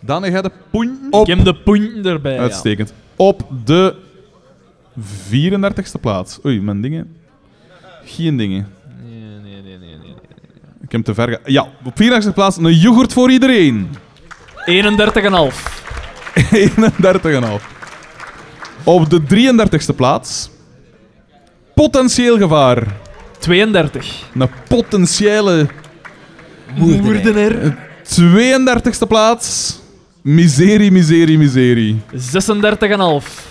Dan heb jij de punten. Ik heb de punten erbij. ja. Uitstekend. Op de 34ste plaats. Oei, mijn dingen. Geen dingen. Nee, nee, nee, nee, nee. Ik heb te ver Ja, op 34ste plaats een yoghurt voor iedereen. 31,5. 31,5. Op de 33ste plaats. Potentieel gevaar. 32. Een potentiële Moordenaar. 32ste plaats. Miserie, miserie, miserie. 36,5.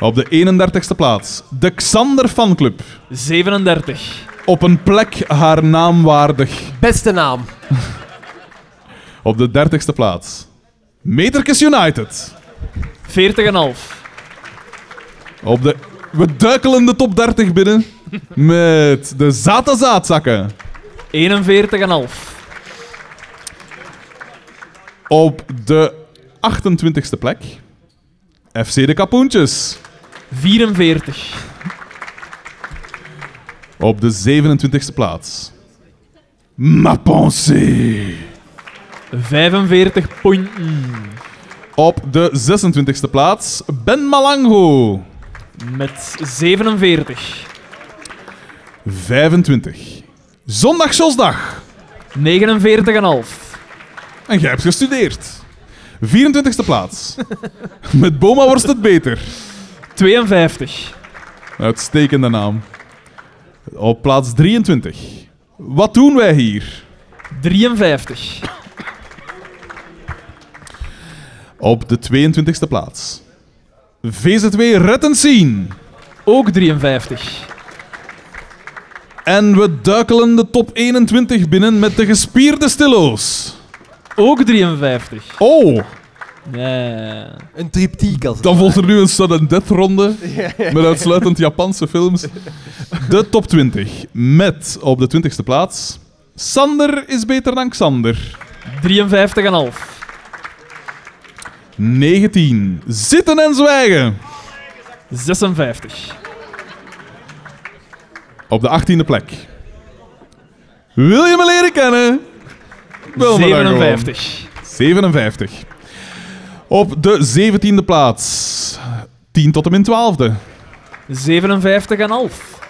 Op de 31ste plaats. De Xander Fanclub. 37. Op een plek haar naam waardig. Beste naam. Op de 30ste plaats. Meterkes United. 40,5. Op de... We duikelen de top 30 binnen. Met de Zata Zaadzakken. 41,5. Op de 28ste plek. FC de Kapoentjes. 44. Op de 27ste plaats. Ma pensée. 45 punten. Op de 26ste plaats. Ben Malango. Met 47. 25. Zondag Sjosdag. 49,5. En jij hebt gestudeerd. 24ste plaats. Met Boma wordt het beter. 52. Uitstekende naam. Op plaats 23. Wat doen wij hier? 53. Op de 22ste plaats. VZW Red Scene. Ook 53. En we duikelen de top 21 binnen met de gespierde stilo's. Ook 53. Oh, Ja. Een triptiek als het dan volgt er nu een sudden death ronde. Met uitsluitend Japanse films. De top 20. Met op de 20ste plaats. Sander is beter dan Xander. 53,5. 19. Zitten en zwijgen. 56. Op de 18e plek. Wil je me leren kennen? Gewoon. 57. 57. Op de 17e plaats. 10 tot en min 12e. 57 en half.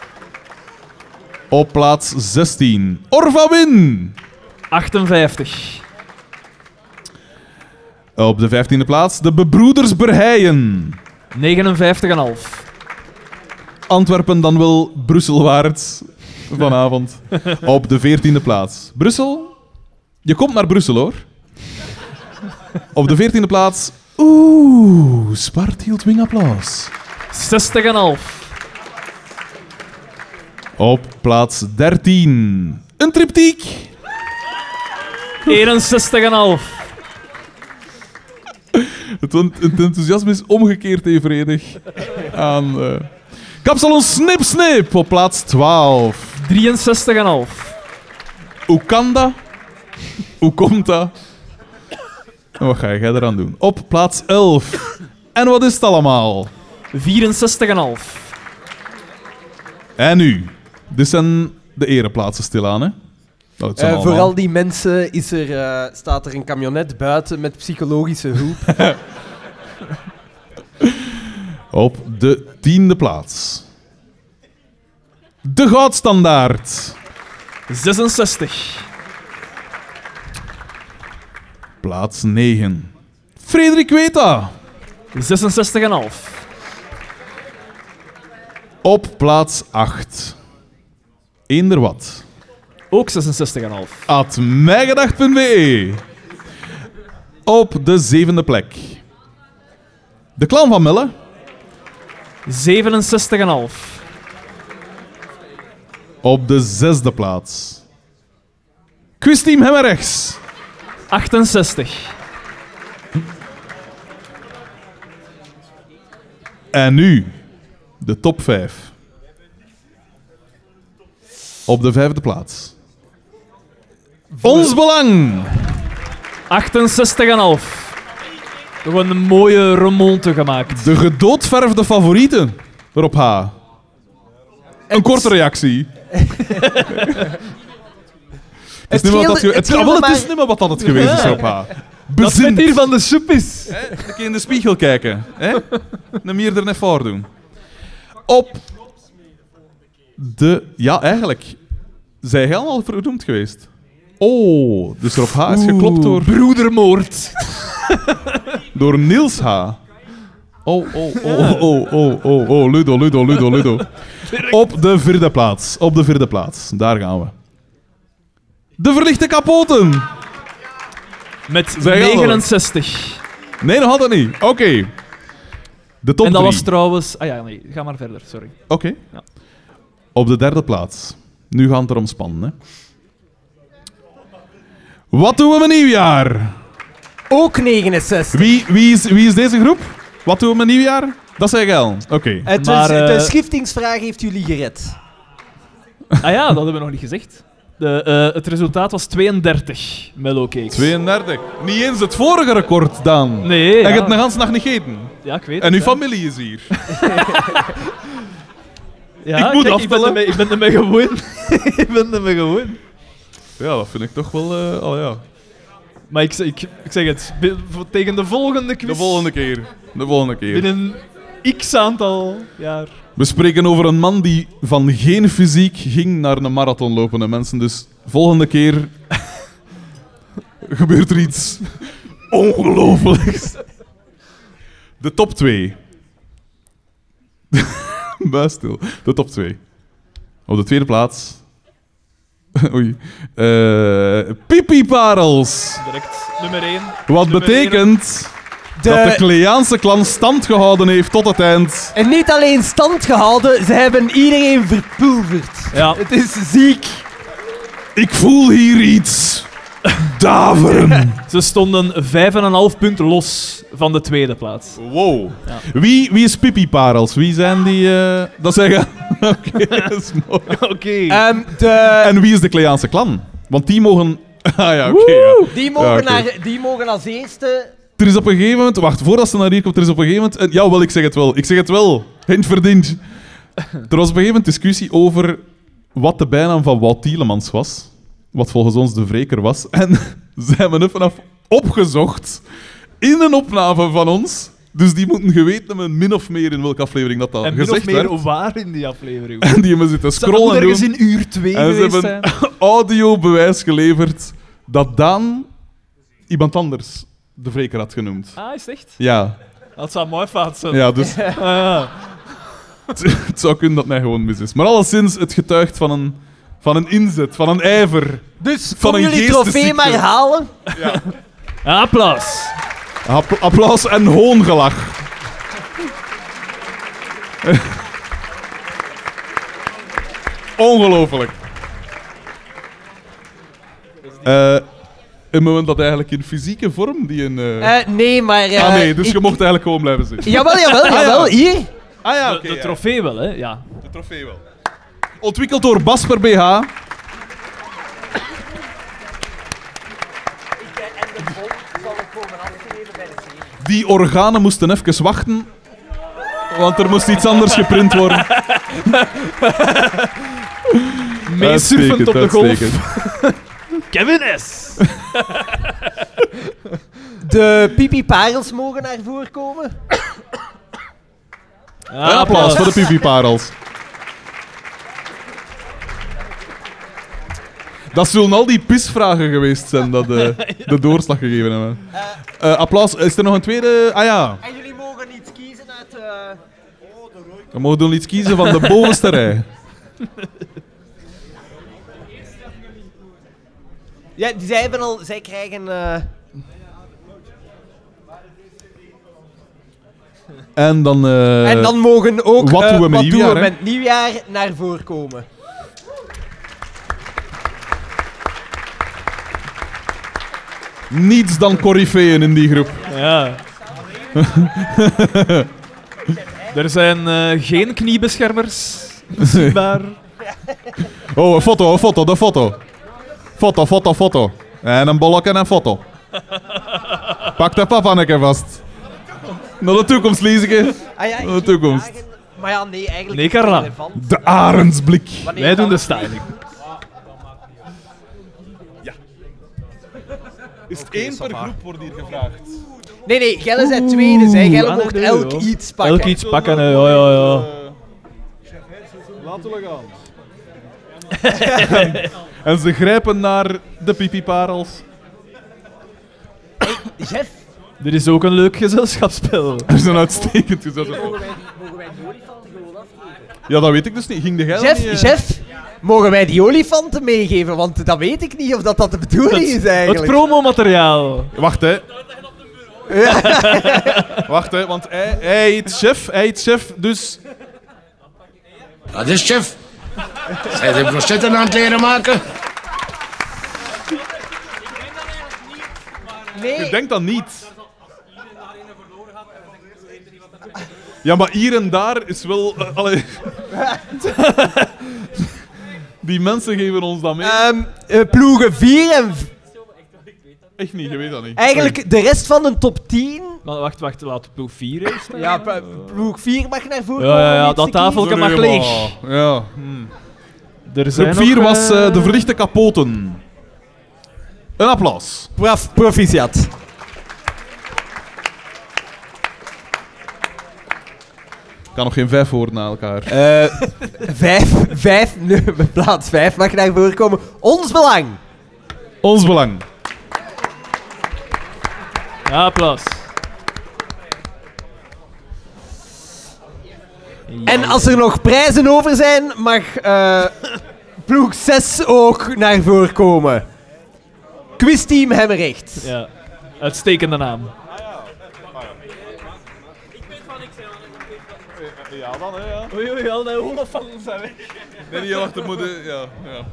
Op plaats 16. Orva Win. 58. Op de 15e plaats. De Bebroeders Berheien. 59 en half. Antwerpen dan wel Brusselwaarts vanavond. Op de 14e plaats. Brussel? Je komt naar Brussel hoor. Op de 14e plaats. Oeh, Spart hield wing applaus. 60 en half. Op plaats 13. Een triptiek. 61 en half. Het, en- het enthousiasme is omgekeerd evenredig aan. eh Kapsalon Snip Snip op plaats 12. 63 en half. Hoe kan dat? Hoe komt dat? En wat ga jij eraan doen? Op plaats 11. En wat is het allemaal? 64 en nu? Dit zijn de ereplaatsen stilaan, hè? Zijn Eh, voor al die mensen is er, eh, staat er een camionet buiten met psychologische hulp. Op de tiende plaats. De goudstandaard. 66. Plaats 9. Frederik Weta. 66 en half. Op plaats 8. Eender wat. Ook 66 en half. At mijgedacht.be. Op de zevende plek. De clan van Melle. 67 en half. Op de zesde plaats. Quizteam Hemmerrechts. 68. En nu de top 5. Op de vijfde plaats. Ons Belang. 68 en half. Gewoon een mooie remonte gemaakt. De gedoodverfde favorieten. Erop H. Een korte reactie. Het is niet meer wat dat ge- het het- wel, het is niet meer wat dat het geweest is, erop H. Dat het hier van de soep is. Hè? Een keer in de spiegel kijken. Hè? Een meer er net voor doen. Op de... Ja, eigenlijk. Zij jij al vernoemd geweest? Oh, dus er op H is geklopt door... Broedermoord. Door Niels H. Oh, oh, oh, oh, oh, oh, oh, Ludo, Ludo, Ludo, Ludo. Op de vierde plaats. Op de vierde plaats. Daar gaan we. De verlichte kapoten. Met Zeg je al? 69. Nee, nog altijd niet. Oké. De top en dat drie. was trouwens... Ah ja, nee. Ga maar verder, sorry. Oké. Ja. Op de derde plaats. Nu gaan we het erom spannen. Hè. Wat doen we met nieuwjaar? Ook 69. Wie, wie, is, wie is deze groep? Wat doen we met nieuwjaar? Dat zei ik al. Oké. Het Maar, is- de eh, schiftingsvraag heeft jullie gered. Ah ja, dat hebben we nog niet gezegd. De, eh, het resultaat was 32 mellowcakes. 32. Niet eens het vorige record, dan. Nee, En ja. je hebt een ganse nacht niet gegeten. Ja, ik weet En uw ja. familie is hier. Ja, Ik moet kijk, aftellen. Ik ben ermee, ik ben ermee gewoon. ik ben ermee gewoon. Ja, dat vind ik toch wel... eh al ja. Maar ik, zeg- ik, ik zeg het, bi- voor- tegen de volgende quiz. De volgende keer. De volgende keer. Binnen x aantal jaar. We spreken over een man die van geen fysiek ging naar een marathon lopen. hè, mensen. Dus volgende keer gebeurt er iets ongelooflijks. De top 2. Buis stil. De top 2. Op de tweede plaats. Oei. Eh Pipi Parels. Direct nummer 1. Wat betekent dat de Kleaanse klan stand gehouden heeft tot het eind. En niet alleen stand gehouden, ze hebben iedereen verpulverd. Ja. Het is ziek. Ik voel hier iets. Daveren. Ze stonden 5,5 punten los van de tweede plaats. Wow. Ja. Wie, wie is Pipi Parels? Wie zijn die... eh, Dat zeggen... Oké, dat is mooi. Oké. Ehm, de... En wie is de Kleaanse klan? Want die mogen... Ah ja, oké. ja. Die mogen, Ja, oké. naar, die mogen als eerste Er is op een gegeven moment... Wacht, voordat ze naar hier komt, er is op een gegeven moment... en- Ja, wel, ik zeg het wel. Ik zeg het wel. Hint verdient. Er was op een gegeven moment discussie over wat de bijnaam van Wout Tielemans was. Wat volgens ons de wreker was. En ze hebben het vanaf opgezocht in een opname van ons. Dus die moeten geweten hebben, min of meer in welke aflevering dat, dat En min gezegd of meer werd. waar in die aflevering. En die hebben zitten scrollen. ergens doen. in uur twee En ze hebben audiobewijs geleverd dat Daan iemand anders de wreker had genoemd. Ah, is echt? Ja. Dat zou mooi fout zijn. Ja, dus- Ah, ja. Het zou kunnen dat mij gewoon mis is. Maar alleszins, het getuigt van een, van een inzet, van een ijver. Dus van een jullie trofee maar halen. Applaus. App- applaus en hoongelach. Ongelooflijk. Eh hebben we dat eigenlijk in fysieke vorm? Die in, eh, Eh, nee, maar... ah nee, dus ik- je mocht eigenlijk gewoon blijven zitten. Jawel, jawel, Ah, ja. jawel. Hier. Ah ja, De- oké. de ja. trofee wel, hè? Ja. De trofee wel. Ontwikkeld door Basper BH. Die organen moesten even wachten, want er moest iets anders geprint worden. Meesurfend op de golf. Kevin S. De pipi parels mogen naar voren komen. Een applaus voor de pipi-parels. Dat zullen al die pisvragen geweest zijn dat eh, de doorslag gegeven hebben. Eh, applaus. Is er nog een tweede? Ah ja. En jullie mogen iets kiezen uit... eh, We mogen doen iets kiezen van de bovenste rij. Ja, die zij hebben al... Zij krijgen... eh, En dan... eh, en dan mogen ook... Wat eh, doen we met wat nieuwjaar, doen we met nieuwjaar naar voren komen. Niets dan coryfeeën in die groep. Ja. er zijn eh, geen kniebeschermers beschikbaar. Oh, een foto, een foto, de foto. Foto, foto, foto. En een bollek en een foto. Pak de papa een keer vast. Naar de toekomst, Lieseke. Ah ja, Naar de toekomst. Maar ja, nee, eigenlijk... Nee, Carla. relevant. De arendsblik. Wanneer Wij doen de styling. Is het één per groep wordt hier gevraagd? Nee, nee, Gelle zijn tweede. Zij. Gelle ah, mocht elk iets pakken. Elk iets pakken, hè. ja, ja, ja. Laten we gaan. en ze grijpen naar de pipiparels. Chef, Dit is ook een leuk gezelschapsspel. Dat is een uitstekend gezelschap. mogen wij, mogen wij die olifanten gewoon afgeven? Ja, dat weet ik dus niet. Ging de geil Chef, niet... eh, chef, mogen wij die olifanten meegeven? Want dat weet ik niet of dat, dat de bedoeling is Het eigenlijk. promomateriaal. Wacht, hè. Wacht, hè, want hij, hij heet chef, hij heet chef, dus... Wat is chef? Zijn brochetten aan het leren maken? Nee, Je denkt dat niet. Ja, maar hier en daar is wel... allee. Die mensen geven ons dat mee. ehm, eh, ploegen 4 en... v- Echt niet, je weet dat niet. Eigenlijk de rest van de top 10... Maar wacht, wacht, laat ploeg 4 eerst. hè. Ja, p- ploeg 4 mag naar voren Ja, ja, komen ja, om iets dat te kiezen. tafeltje mag leeg. Ja. hm. Er zijn Groep 4 nog, was eh, eh, de verlichte kapoten. Een applaus. Prof, proficiat. Kan nog geen vijf woorden na elkaar. Eh, vijf, vijf, nee, plaats 5 mag naar voren komen. Ons belang. Ons belang. Ja, applaus. En als er nog prijzen over zijn, mag eh, ploeg 6 ook naar voren komen. Quizteam Hemmerrecht. Ja, uitstekende naam. Ja, dan hè, ja. Oei, oei, al die olifanten zijn weg. Nee, die wacht, er moeten... Ja, ja.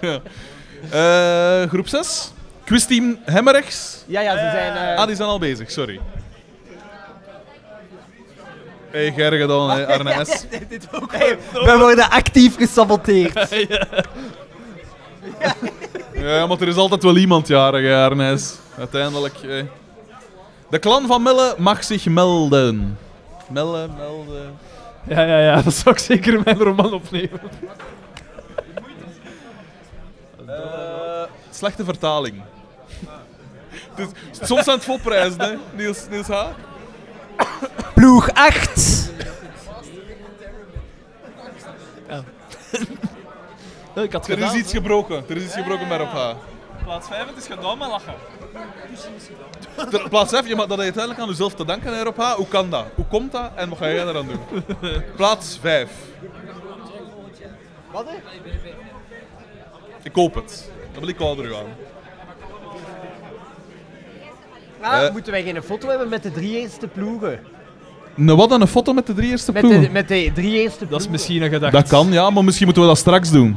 ja. Eh, groep 6. Quizteam Hemmerrechts. Ja, ja, ze zijn... eh, Ah, die zijn al bezig, sorry. Hey, Gerge dan, hè, Arne S. Hey, we worden actief gesaboteerd. Ja, Ja, maar er is altijd wel iemand jarig, hè, Arnijs. Uiteindelijk. hè. De clan van Melle mag zich melden. Melle, melden. Ja, ja, ja, dat zou ik zeker in mijn roman opnemen. Eh, slechte vertaling. Dus, soms zijn het vopprijzen, hè, Niels, Niels H. Ploeg 8. ik had Er is gedaan, iets gebroken. Er is iets gebroken bij Rob H. Plaats 5, het is gedaan met lachen. Ter- Plaats F, je mag dat uiteindelijk aan jezelf te danken, hè, Rob H. Hoe kan dat? Hoe komt dat? En wat ga jij eraan doen? Plaats 5. Wat? Ik koop het. Dan wil ik ouder u aan. Ah, Eh. moeten wij geen foto hebben met de drie eerste ploegen? Nou, wat dan? Een foto met de drie eerste Met ploegen? de, met de drie eerste ploegen. Dat is misschien een gedachte. Dat kan, ja, maar misschien moeten we dat straks doen.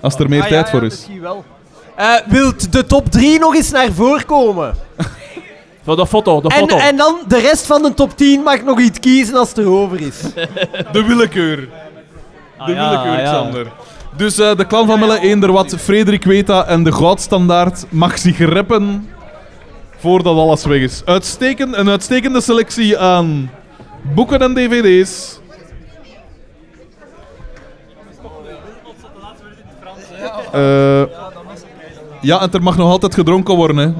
Als er meer Ah, ja, tijd ja, voor is. Misschien wel. Eh, wilt de top 3 nog eens naar voren komen? Voor de foto, de En, foto. en dan de rest van de top 10 mag nog iets kiezen als het erover is. De willekeur. De Ah, ja, willekeur, ja. Xander. Dus eh, de clan van Melle, eender wat, Frederik Weta en de goudstandaard mag zich reppen voordat alles weg is. Uitsteken, een uitstekende selectie aan boeken en dvd's. Eh, ja, en er mag nog altijd gedronken worden, hè.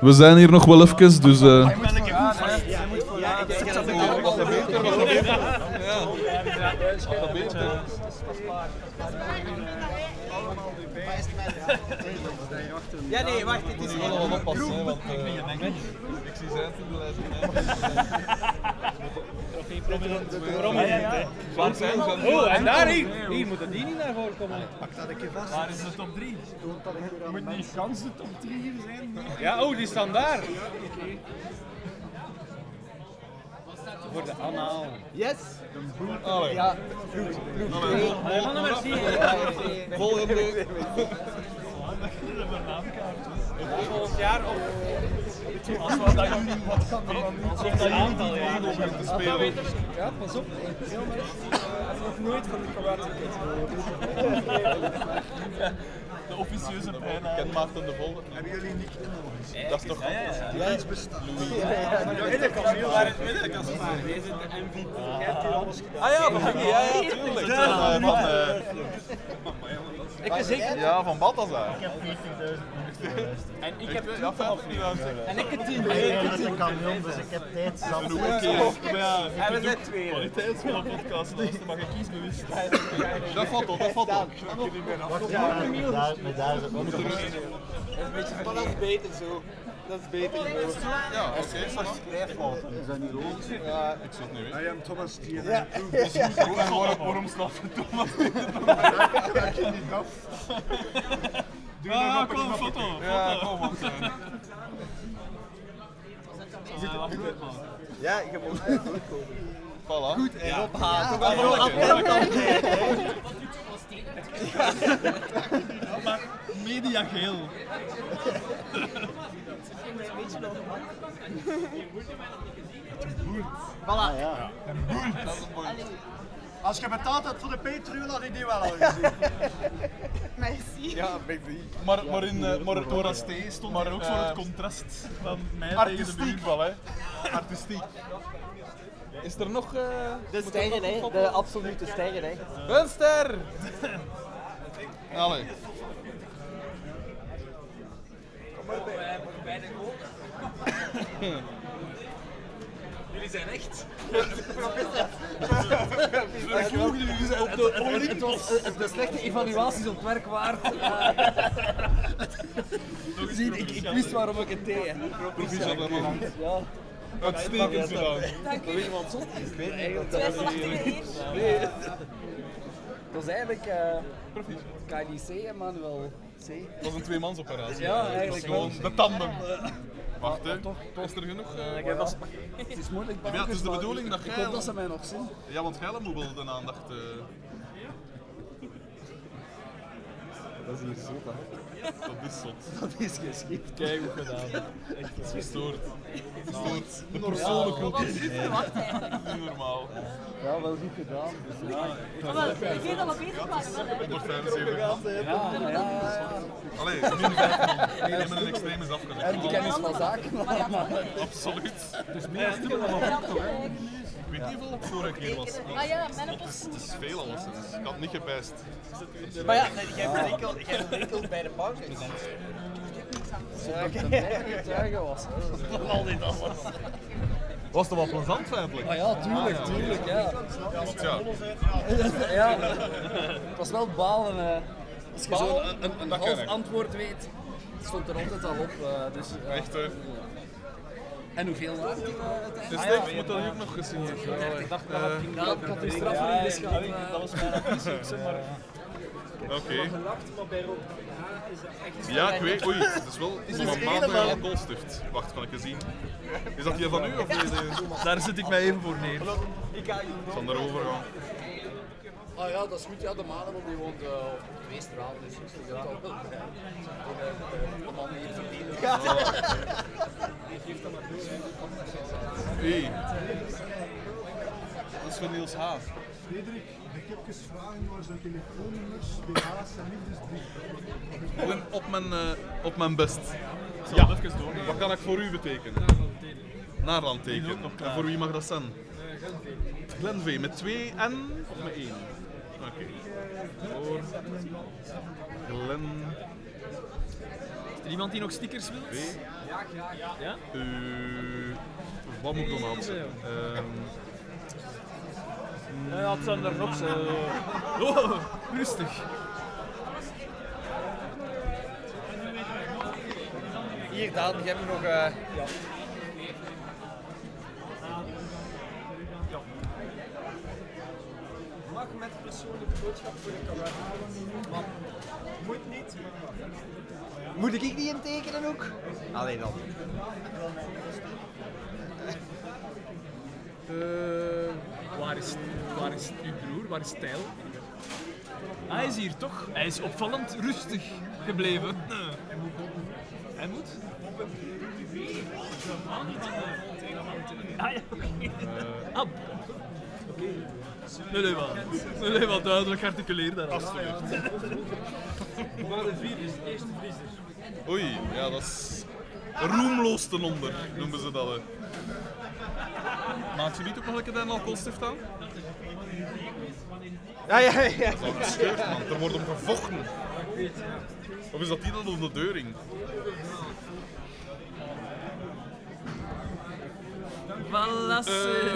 We zijn hier nog wel even, dus... eh, Waar zijn ze? Oh, en daar hier. Hier moet die niet naar voren komen. Pak dat een keer vast. Waar is de top 3? Moet niet gans de top 3 hier zijn? Ja, oh, die staan daar. Voor de anaal. Yes. Allee. Ja, ploeg, ploeg Allee. 2. Mannen, merci. Volgende. Volgend jaar of... Als we dat jullie wat kan Als dat beginnen te spelen. Ja, pas op. Ik heb nog nooit van de karate kid officieuze bijna. Ken Maarten de Volder. Hebben jullie niet nodig? Dat is toch... Ja, iets bestaat. Ah ja, van Biggie, ja, ja, tuurlijk. Ja, Van, eh, Ik ben zeker. Ja, van Balthazar. En ik heb Ja, 50.000. En ik het team. Ik kan niet dus ik heb tijd zat. Ja, En we zijn twee. kwaliteitsvolle podcast, dus dan mag ik kiesbewust. Dat valt op, dat valt op. Met daar We moeten er Maar dat is beter zo. Dat is beter zo. Ja, oké. Is dat niet logisch? Ja, ik zit nu I am Thomas die Ja. Dus je waarom, je Thomas niet? Ik je niet af. Doe Ja, kom, een foto, Ja, foto. kom. Ja, ik heb ook Voilà. Goed, en op haar. Ja, Toch wel ja, afvallen kan ja. Maar media geel. Voilà. Ja. Als je betaald hebt voor de Patreon, had ik die wel al gezien. Merci. Ja, baby. Maar, maar, in, eh, maar door als stond stond maar ook voor het contrast van mij tegen de Artistiek wel, hè? Artistiek. Is er nog. eh, De er sterren, een hè. De absolute sterren, hè. Een ster! Allee. Jullie zijn echt. Op de. Het eh, de slechte evaluaties op werk waard. Zie, ik, ik wist waarom ik het deed. Proficiat. Ja. Uitstekend gedaan. Dank u. Weet je wat zot is? Ik weet eigenlijk Twijfelachtig meneer. Nee. Dat was eigenlijk uh, KDC en Manuel C. Dat was een tweemansoperatie. Ja, Dat eigenlijk was gewoon de tanden. Wacht, hè. Is er genoeg? ik heb dat- Het is moeilijk, Ja, het is de maar bedoeling dat ik jij... hoop dat ze mij nog zien. Ja, want jij moet wel de aandacht... eh, Dat is hier zo dat. Dat is zot. Dat is geschikt. Kijk hoe gedaan. Echt gestoord. De persoonlijke Wat was dit Nee. verwacht Niet normaal. Ja, wel goed gedaan. Dus ja, ik weet dat we bezig waren, wel, hè. 175 man. Ja, ja, ja. Allee, min 5 man. Nee, met een extreem is afgelegd. En kennis van zaken. Absoluut. Dus meer stimmen dan Ik weet niet hoeveel het vorige keer was. Ah ja, menopause. Het is veel alles. Ik had niet gepijst. Maar ja, nee, jij bent enkel bij de pauze. Getuigen was. Van al dit alles. Was toch wel plezant feitelijk? Maar ja, tuurlijk, Ah, ja. tuurlijk, ja. Want ja. Ja, het was wel balen. eh. Als je zo een, een, een half antwoord weet, het stond er altijd al op. eh, dus, eh. Echt, hè? En hoeveel waren het? Dus dit moet dan ook nog gezien worden. Ik dacht dat Ja, ik had die gehad. eh, Dat was mijn ambitie, maar. Oké. Gelacht, maar bij Rob is het echt... Ja, ik weet. Oei, het is wel Het is een matige helemaal- alcoholstift. Wacht, kan ik eens zien? Is dat die van u? Of deze? Daar zit ik mij even voor neer. Ik ga Ik zal erover gaan. Ah ja, dat is goed. Ja, de Manebel die woont eh, op twee straten, dus ik zie dat al wel. De, man hier verdienen. Ja. Geef dat maar door. Hey. Dat is van Niels H. Frederik, ik heb eens vragen naar zijn telefoonnummers, BH's en liefdesbrief. Gewoon op mijn, eh, op mijn best. Ja. Wat kan ik voor u betekenen? Naarland tekenen. En voor wie mag dat zijn? Glenvee. Met twee N of met één? Oké. Voor Glen... Is er iemand die nog stickers wil? Ja, Ja? Uh, wat moet ik dan aanzetten? Ehm, Ja, het zijn er nog zo. Oh, rustig. Hier, Daan, jij hebt nog... eh Mag met persoonlijke boodschap voor de camera. Moet niet. Moet ik die intekenen ook? Alleen dan. Waar, is, waar is uw broer? Waar is Tijl? Ah, Hij is hier toch? Hij is opvallend rustig gebleven. Hij moet? Ah ja, oké. Ah, oké. Nee, nee, maar, nee, nee, maar duidelijk gearticuleerd daar. Alsjeblieft. Maar de vier is de eerste vriezer. Oei, ja, dat is roemloos ten onder, noemen ze dat. Hè. Maakt je niet ook nog een keer een alcoholstift aan? Ja, ja, ja. Dat is al gescheurd, man. Er wordt om gevochten. Of is dat die dan om de deuring? Valasse.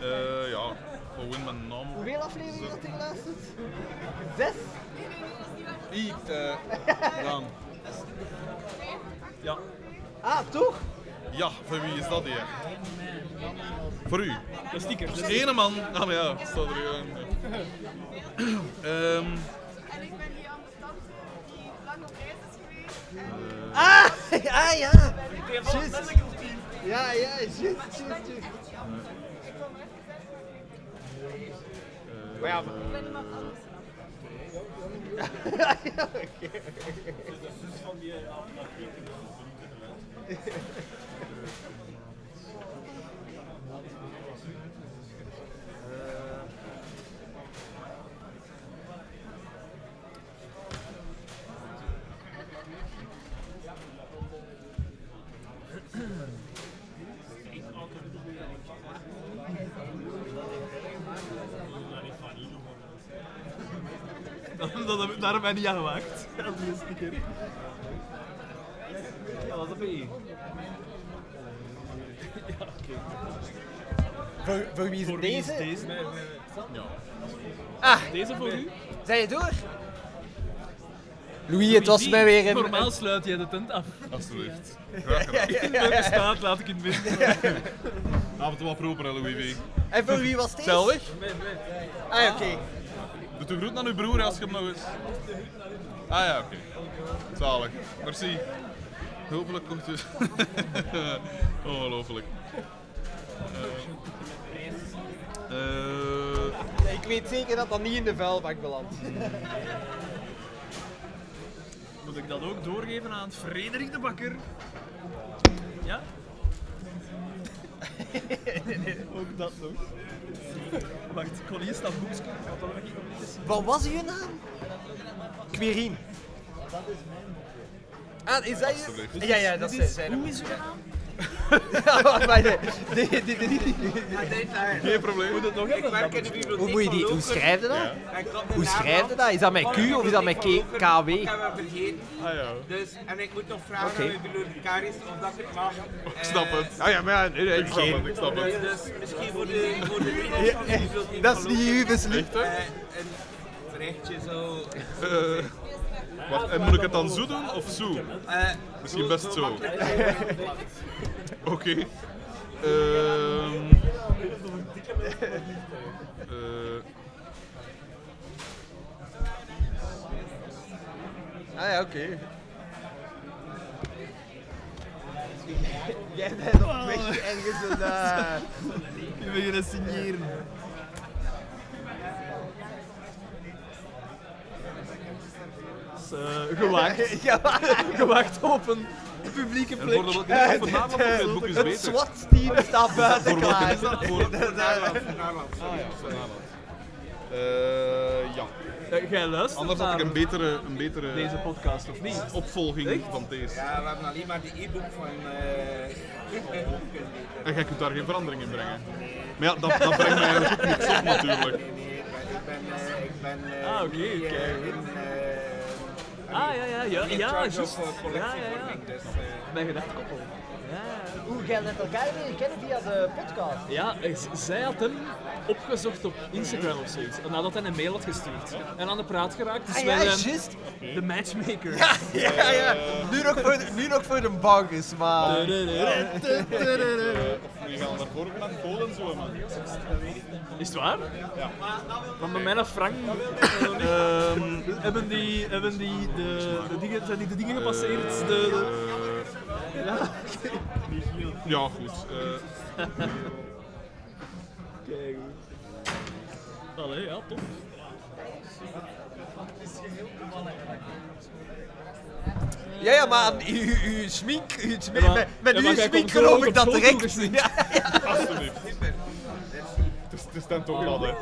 Eh, ja, gewoon mijn naam. Hoeveel afleveringen had je geluisterd? Zes? Ik, eh, Daan. Ja. Ah, toch? Ja, voor wie is dat hier? Voor u. De sticker. Dus ene man. Ah, maar ja, staat er hier. Ehm En ik ben hier aan de stand die lang op reis is geweest. Ah, ah ja. Juist. Ja, ja, juist, juist, juist. Maar ja, Ik ben iemand anders. ja, ja, oké. Dat, dat, daar hebben wij niet aan gewaagd. Dat. Bij? Ja, oké. Voor, voor wie is Voor wie is deze? deze? Ja. Ah, Deze voor u? zijn je door? Louis, het was mij weer een... Normaal sluit jij de tent af. Alsjeblieft. Graag gedaan. In welke staat laat ik in het midden? Af en toe wat proper, hè, Louis V. En voor wie was deze? Weg. Ah, ja, oké. Doe de groet aan uw broer als je hem nog eens. Ah ja, oké. Zalig. Merci. Hopelijk komt het. Ongelooflijk. Eh, eh, weet zeker dat dat niet in de vuilbak belandt. Moet ik dat ook doorgeven aan Frederik de Bakker? Ja? nee, nee, ook dat nog. Wacht, ik kon boekje. Ik had dat eens. Wat was uw naam? Querien. Ah, is dat je? Ja, ja, dat is zijn. hoe is uw naam? Ja, wacht, maar nee. Nee, nee, nee, nee. Geen probleem. Moet het nog? Ik werk in de bibliotheek Hoe moet je die, hoe schrijf je dat? Ja. Hoe schrijf je dat? Is dat met Q of is dat met K- KW? Ik heb hem vergeten. Ah ja. Dus, en ik moet nog vragen aan mijn bibliothecaris of dat ik mag. Ik snap het. Ah ja, maar ja, nee, nee, Ik snap het, ik snap Dus, het. dus misschien voor de, voor de vrienden van de bibliotheek Dat is niet uw eh, Een berichtje zo. Eh, wacht, en moet ik het dan zo doen of zo? Eh, Misschien best zo. Oké. Ehm. Eh, Ah ja, oké. Jij bent op weg ergens een... eh, Je beginnen signeren. Dus, eh, gewaagd. Ja, gewaagd op een publieke En plek. voor de- naam op het boek is Het beter. SWAT-team staat buiten klaar. is dat? Voor Dat is eigenlijk- Ah ja, Nederland. Eh, ja. Eh, Jij luistert Anders had ik een betere, een betere deze podcast, of niet? opvolging Echt? van deze. Ja, we hebben alleen maar die e-book van. eh En jij kunt daar geen verandering in brengen. Maar ja, dat, dat brengt mij eigenlijk ook niks op natuurlijk. Ik ben, eh, ik ben eh, Ah, oké, nu, Ah, ja, ja, ja, ja, Ja, ja, ja. dus, eh, Mijn gedachtkoppel. Ja. Hoe jij net elkaar leren kennen via de podcast. Ja, eh, zij had hem opgezocht op Instagram of zoiets. En nadat hij een mail had gestuurd. En aan de praat geraakt. Dus Ah, wij ja, zijn juist. de matchmaker. Ja, ja, ja. Nu nog voor de, nu nog voor de bankers, maar... Of we gaan naar voren met Polen zo, man. Is het waar? Ja. Want bij mij en Frank ehm, hebben die, hebben die de, de dingen, zijn die de dingen gepasseerd. De, de... Ja. Ja, goed. eh, Kijk. Allee, ja, top. Ja, ja, maar aan uw, uw smink, uw smink Ja, maar- met, met ja, uw smink geloof ik dat direct. Ja, ja. alsjeblieft. Het is, het is dan toch glad, hè.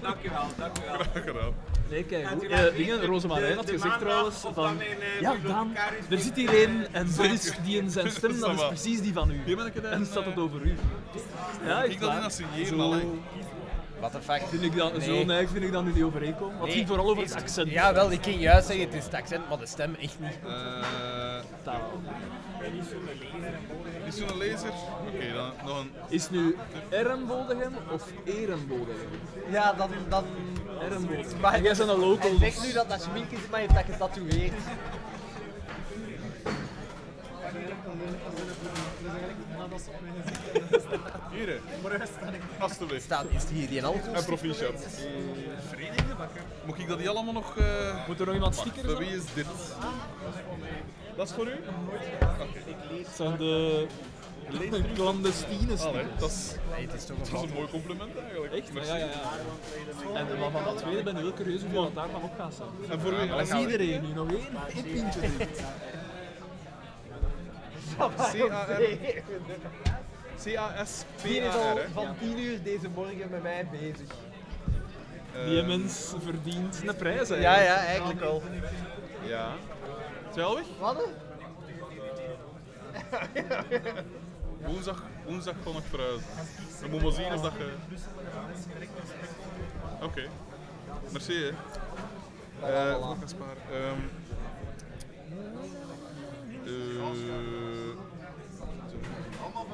Dankjewel, dankjewel. Graag gedaan. Nee, kijk, goed. natuurlijk. Eh, dingen, Rosemarijn had De- de gezegd trouwens van... eh, Ja, Daan, er zit hier een en dat is die in zijn stem, dat is precies die van u. En staat het eh, over u. Ja, Ik dat signeren Zo- al, hè. Wat een fact. Vind ik dat, Zo Nee. neig vind ik dat nu niet overeenkomen. Want het ging vooral over het accent. Ja, wel, ik ging juist zeggen, het is het accent, maar de stem echt niet. Eh, Taal. is zo'n laser? Oké, dan nog een... Is nu Ehrenbodegem of Ehrenbodegem? Ja, dan... dan. Maar jij bent een local. Hij zegt nu dat dat smink is, maar hij heeft dat getatoeëerd. Hier, hè. Alsjeblieft. Staat, is hier die een En proficiat. Moet ik dat die allemaal nog... eh Moet er nog iemand op? wie is dit? Dat is voor u? Het zijn de clandestine stickers. dat is, Nee, het is toch dat is een mooi compliment eigenlijk. Echt? Merci. Ja, ja, ja. En maar van dat tweede ben ik heel curieus hoeveel dat daarvan op gaat staan. En voor wie? Als iedereen nu nog één, één pintje drinkt. Die is al C-A-S-P-A-R, van 10 uur deze morgen met mij bezig. Die Ehm, mens verdient een prijs, hè. Ja, ja, eigenlijk al. Ja. Weg? Wat? Woensdag, woensdag kom ik vooruit. Dan moet maar zien of dat je... Oké. Merci, hè. Eh, wat kan sparen?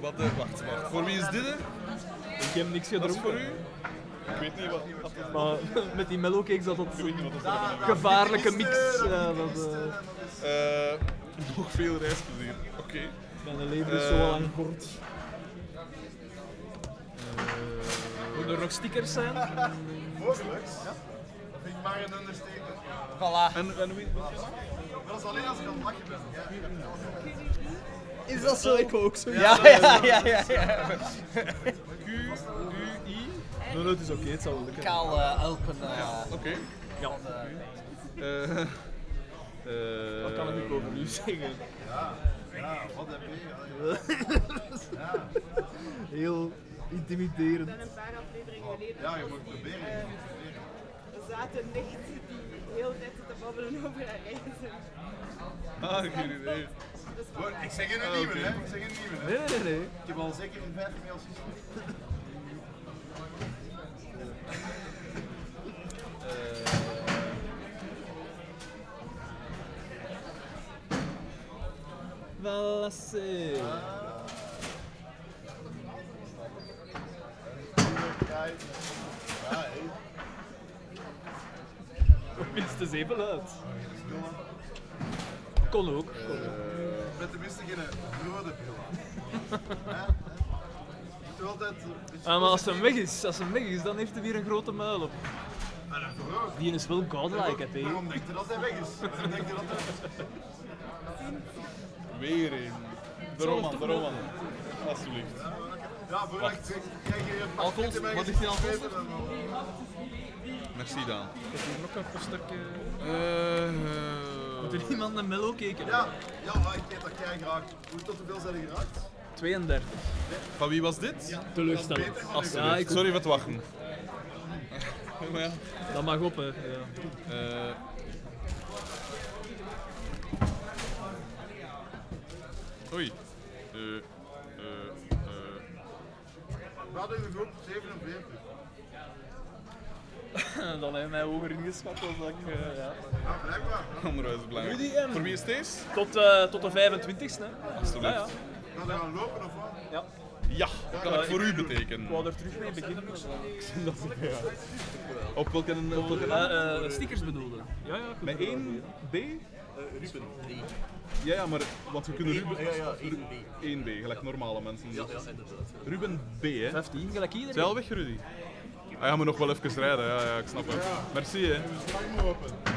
wat, eh, wacht, wacht. Voor wie is dit? hè? Ik heb niks Dat is gedronken. voor u? Ik weet niet wat... wat is Maar met die mellowcakes dat dat gevaarlijke mix. Ja, dat, eh, Eh, nog veel reisplezier. Oké. Mijn leven is zo al aan kort. Moeten er nog stickers zijn? Mogelijk. Ja. Dat vind ik maar een understatement. Voilà. En, en wie? Dat is alleen als ik aan het lachen ben. Is dat zo? Ik ook zo. Ja, ja, ja, ja. ja. Q, U, I. Nee, nee, het is oké, het zal wel lukken. Kaal eh, Alpen. eh, Oké. Ja. Eh, eh, Wat kan ik nu over u zeggen? Ja, ja, wat heb je? Ja. Heel intimiderend. En een paar afleveringen geleden. Ja, je moet proberen. eh. Er zaten nichten die hele tijd zitten babbelen over haar reizen. Ah, geen idee. Hoor, Ik zeg een Ah, nieuwe, hè? Ik zeg een nieuwe, hè? Nee, nee, nee. Ik heb al zeker vijf mails gestuurd. Hé. Minstens even luid. Kon ook. Kon ook. Met tenminste geen rode bril aan. Hè? Ik doe altijd een beetje Ah, maar als hem weg is, als hem weg is, dan heeft hij weer een grote muil op. Maar dat? Die is wel godlike, hè, Waarom denkt u dat hij weg is? Waarom denkt u dat hij... Weer een. De roman, de roman. Alsjeblieft. Ja, voor ik krijg je een Alcohol, pakket in mijn wat is die gezicht alcohol? gezeten en dan- Merci Daan. Ik heb hier nog een postertje. Eh, Moet er iemand een mello keken? Ja, ja, ik eet dat kei graag. Hoe tot hoeveel zijn er geraakt? 32. Van wie was dit? Teleurstellend. Alsjeblieft. Ja, ik- Sorry voor het wachten. maar ja. Dat mag op, hè. Ja. Eh, Oei. Eh, eh, eh. We hadden in de groep 47. Dan heb je mij hoger ingeschat als dat ik... eh, ja. Ja, blijkbaar. Onderwijs is belangrijk. Rudy M. Voor wie is deze? Tot, eh, tot de 25ste. hè. Alsjeblieft. Ja, ja. Gaan we gaan lopen of wat? Ja. Ja, dat kan Ja, ik voor u Ik betekenen. wou er terug mee beginnen. dat- Op welke, op welke Eh, eh, stickers bedoelde. Ja, ja. goed. Met één B? Ruben. Ja, ja, maar want we kunnen Ruben... ja, ja, één B. 1B, gelijk normale mensen. Ja, ja, inderdaad. Ruben B, hè? 15, gelijk iedereen. Zijn al weg, Rudy? Ah, ja, maar nog wel even rijden, ja, ja, ik snap het. Merci, hè.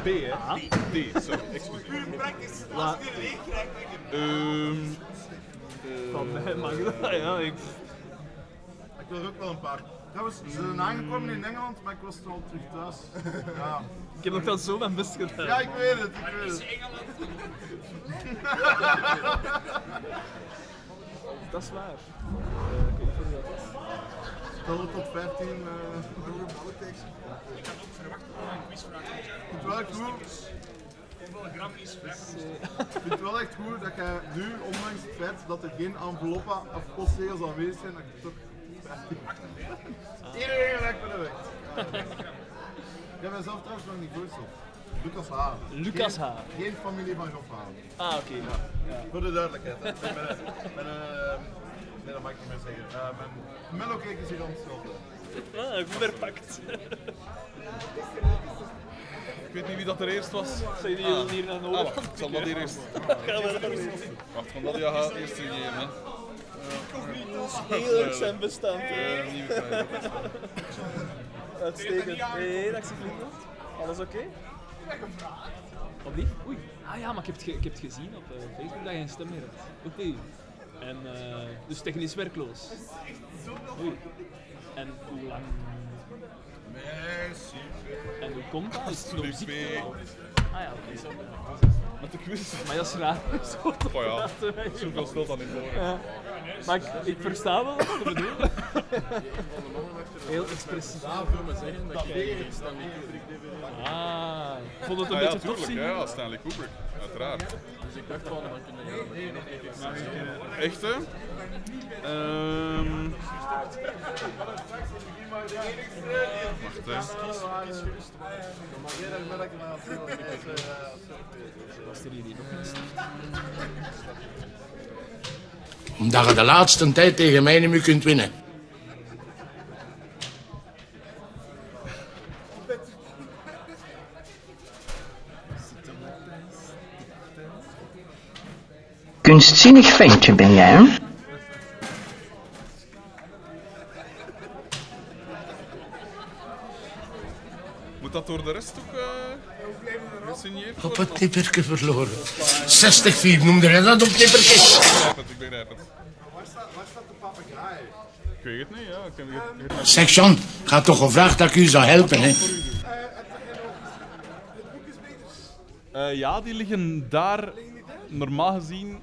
B, hè? D, sorry, excuseer. Puur praktisch. Ja. Als je er één krijgt. Ehm... Van mij mag dat, ja. Ik... Ik wil er ook wel een paar. Trouwens, ze zijn aangekomen in Engeland, maar ik was al terug thuis. Ja. Ik heb nog wel zo mijn best gedaan. Ja, ik weet het, ik weet het. Dat is waar. Eh, ik weet niet of dat is. 12 tot 15 uh, Ik had ook verwacht dat er een quizvraag zijn. Ik vind het wel goed. Hoeveel gram is 500? Ik vind het wel echt goed dat jij nu, ondanks het feit dat er geen enveloppen of postzegels aanwezig zijn, dat je toch 15 Iedereen gelijk met de weg. Ik heb mezelf trouwens nog niet voorgesteld. Lucas H. Lucas Geen- H. Geen familie van Job H. Ah, oké. Ja. Voor de duidelijkheid. hè. Mijn, mijn, mijn, eh, nee, dat mag ik niet meer zeggen. Uh, mijn mellowcake is hier aan het schulden. Ah, goed herpakt. Ik weet niet wie dat er eerst was. Zijn jullie Ah. hier naar Ah, wacht, ik zal dat hier eerst... Gaan we dat eerst? Wacht, van dat ja gaat eerst geven, hè. Heel erg zijn bestand. hè. Eh. Uitstekend. Nee, dat zie ik niet. Alles oké? Lief? Oei. Ah ja, maar ik heb het, ge- ik heb het gezien op eh, Facebook dat je een stem meer hebt. Oei. En eh, dus technisch werkloos. Oei. En hoe lang? En hoe komt dat? Is het Ah ja, oké. Met de quiz. Maar dat is raar. Zo te Oh ja, zoveel stelt dat niet voor. Ja. Maar ik, ik versta wel wat je bedoelt. Heel expressief. Daarvoor me zeggen dat jij Stanley Kubrick DVD Ah, ik vond het een Ah, ja, beetje tof zien. ja, Stanley Kubrick, uiteraard. Dus ik dacht van, dan kunnen jullie Echt, hè? Ehm... Wacht, hè. Maar Wacht even. Niet Omdat je de laatste tijd tegen mij niet meer kunt winnen. Kunstzinnig ventje ben jij, hè? Moet dat door de rest ook eh gesigneerd Op worden? het nipperke verloren. 60-4 noemde hij dat op nipperke. Ik begrijp het, ik begrijp het. Waar staat, de papegaai? Ik weet het niet, ja. Ik heb, Zeg Jean, had toch gevraagd dat ik u zou helpen, hè? Eh, ja, die liggen daar normaal gezien.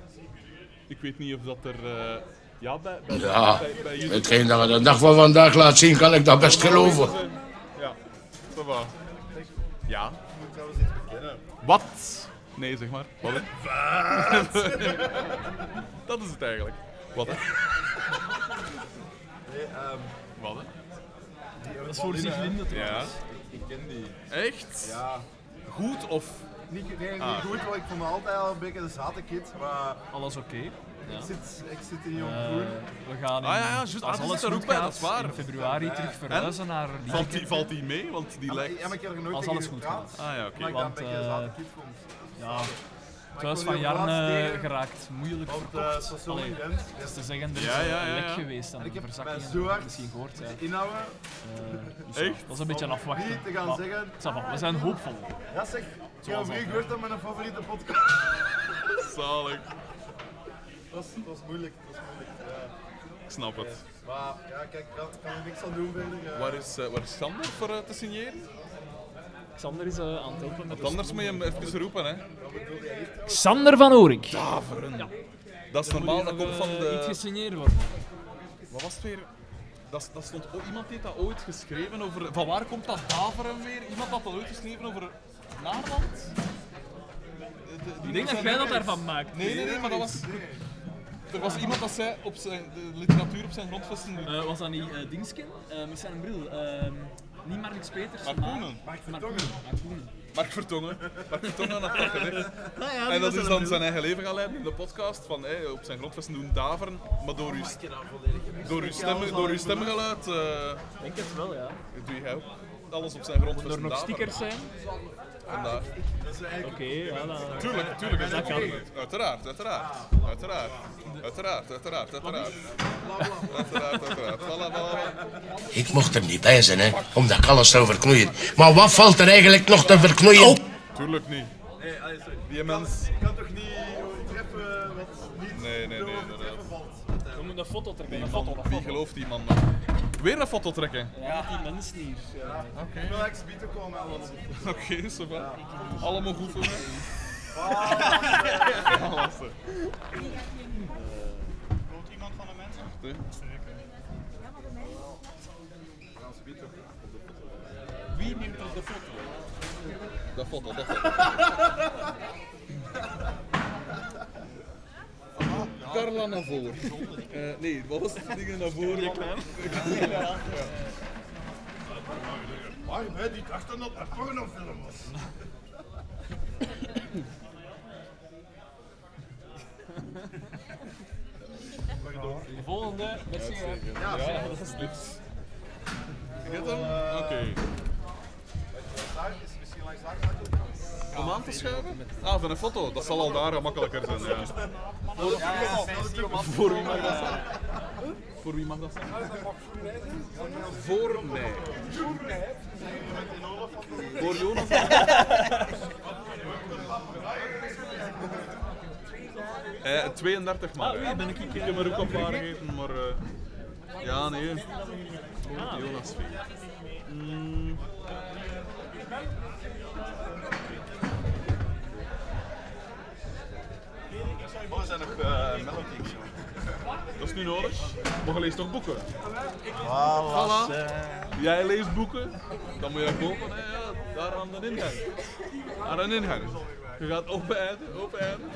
Ik weet niet of dat er. eh, ja, bij, bij, Ja, bij, bij hetgeen dat je de dag van vandaag laat zien, kan ik dat best geloven. Ja, ça va. Ja. Wat? Nee, zeg maar. Wat? hè? dat is het eigenlijk. Wat? hè? Nee, ehm... Wat? hè? Dat is voor Sieglinde Ja. trouwens. Ik ken die. Echt? Ja. Goed of. Niet, nee, niet Ah. goed, want ik vond me altijd al een beetje een zate kid, maar... Alles oké. Ik, zit, ik zit in Jong Eh, Groen. we gaan in, Ah ja, ja, juist. als Ah, alles er goed ook bij, gaat, dat is waar. in februari terug verhuizen En? naar Valt die, valt die mee? Want die Ja, maar- lijkt. ja, maar ik heb er nooit Als alles goed gaat. Ah ja, oké. een Want, eh, vond. Ja, het huis van Jarne geraakt moeilijk Op de verkocht. Allee, in Gent. dat is te zeggen, er is Ja, ja, een ja, lek geweest en En ik een heb verzakking. Misschien gehoord, ja. inhouden. Eh, dus Echt? Dat is een beetje een afwachten. Niet te gaan Maar, zeggen. we zijn hoopvol. Ja zeg, ik heb gehoord dat mijn favoriete podcast. Zalig. Dat is, dat is moeilijk, dat is moeilijk. Ja. Ik snap het. Maar ja, kijk, ik kan, er niks aan doen verder. ja. Waar is, eh, waar is Sander voor eh, te signeren? Xander is eh, aan het helpen de anders moet je hem even roepen, hè? Xander van Oorik. Daveren. Ja. Dat is Dan normaal, dat komt van eh, de... Iets gesigneerd worden. Wat was het weer? Dat, dat stond, oh, iemand heeft dat ooit geschreven over... Van waar komt dat daveren weer? Iemand had dat ooit geschreven over Naarland? Ik denk dat jij dat daarvan maakt. Nee, nee, nee, maar dat was... Er was iemand dat zei op zijn, de literatuur op zijn grondvesten doet. Eh, was dat niet uh, Dingsken? Eh, met zijn bril. Ehm, niet Marnix Peters, Mark maar... Koenen. Mark Vertongen. Mark Koenen. Mark Vertongen. Mark Vertongen had dat gezegd. Ah ja, en dat is dan zijn eigen leven gaan leiden in de podcast. Van hey, op zijn grondvesten doen daveren, maar door uw, door uw, stem, door uw stemgeluid. Ik denk het wel, ja. doe jij ook alles op zijn grondvesten Er nog daveren. stickers zijn? Vandaar. Oké, ja, dan... Tuurlijk, tuurlijk. Dat Dat kan. Uiteraard, uiteraard. Uiteraard. Uiteraard, uiteraard, uiteraard. Uiteraard, uiteraard. Voilà, voilà. Ik mocht er niet bij zijn, hè, omdat ik alles zou verknoeien. Maar wat valt er eigenlijk nog te verknoeien? Tuurlijk niet. Die mens... Kan toch niet overtreffen wat niet Nee, nee, nee, te nee. overtreffen valt. We moeten een foto trekken. Een foto, wie foto. gelooft die man nog? Weer een foto trekken? Ja, die mensen hier. Ja. Oké. Ik wil exhibiet ook komen Oké, zo va. Allemaal goed voor mij. Ah, Lassen. Komt iemand van de mensen? Wie neemt er de foto? Dat foto, dat foto. Carla naar voren. Eh, nee, wat was het ding naar voren? Die klein. Maar wij die dachten dat het een pornofilm was. De volgende, merci. hè. Ja, Ja, dat is je het hem? Oké. Daar is misschien langs daar. Om aan te schuiven? Ah, van een foto. Dat zal al daar gemakkelijker zijn. Ja. Voor wie mag dat zijn? Voor wie mag dat zijn? Voor mij. Voor Jonas. Eh, 32 man. Ah, ben ik- Ik heb er ook een paar gegeten, maar... eh, ja, nee. Ah. Jonas. Mm. Zijn nog uh, melodies. Dat is nu nodig. Maar je leest toch boeken? Voilà. Jij leest boeken, dan moet je dat kopen. Hè, ja, daar aan de ingang. Aan de ingang. Je gaat open eindigen, open eindigen.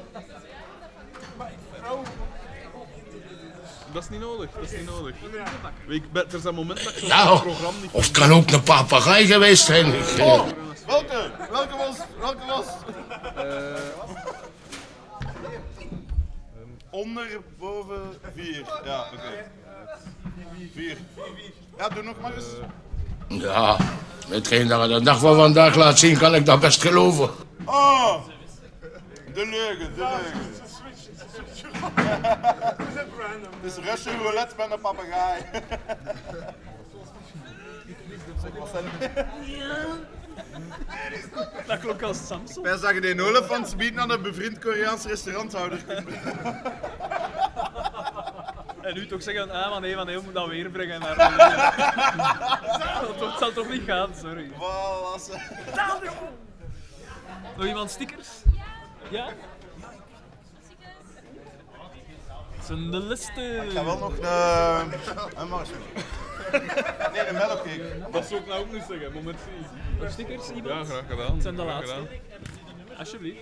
Dat is niet nodig, dat is niet nodig. Ik ben, er zijn momenten dat ik zo'n Nou, programma niet of het kan ook een papegaai geweest zijn. Eh, Oh, welke? Welke was? Welke was? Onder, boven, vier. Ja, oké. Vier. Ja, doe nog maar eens. ja, hetgeen dat je de dag van vandaag laat zien, kan ik dat best geloven. Oh! De leugen, de leugen. Het is Russian roulette met een papegaai. Dat klonk als wens dat je die olifant biedt aan een bevriend Koreaans restauranthouder En nu toch zeggen, ah, maar nee, maar nee, we moeten dat weer brengen naar... dat zal toch niet gaan, sorry. Nog iemand stickers? Ja? Zijn de listen. Ik ga wel nog een, een marshmallow. Nee, de melkcake. Dat zou ik nou ook niet zeggen, moment zien. Stickers, iemand? Ja, graag gedaan. Het zijn de laatste. Alsjeblieft.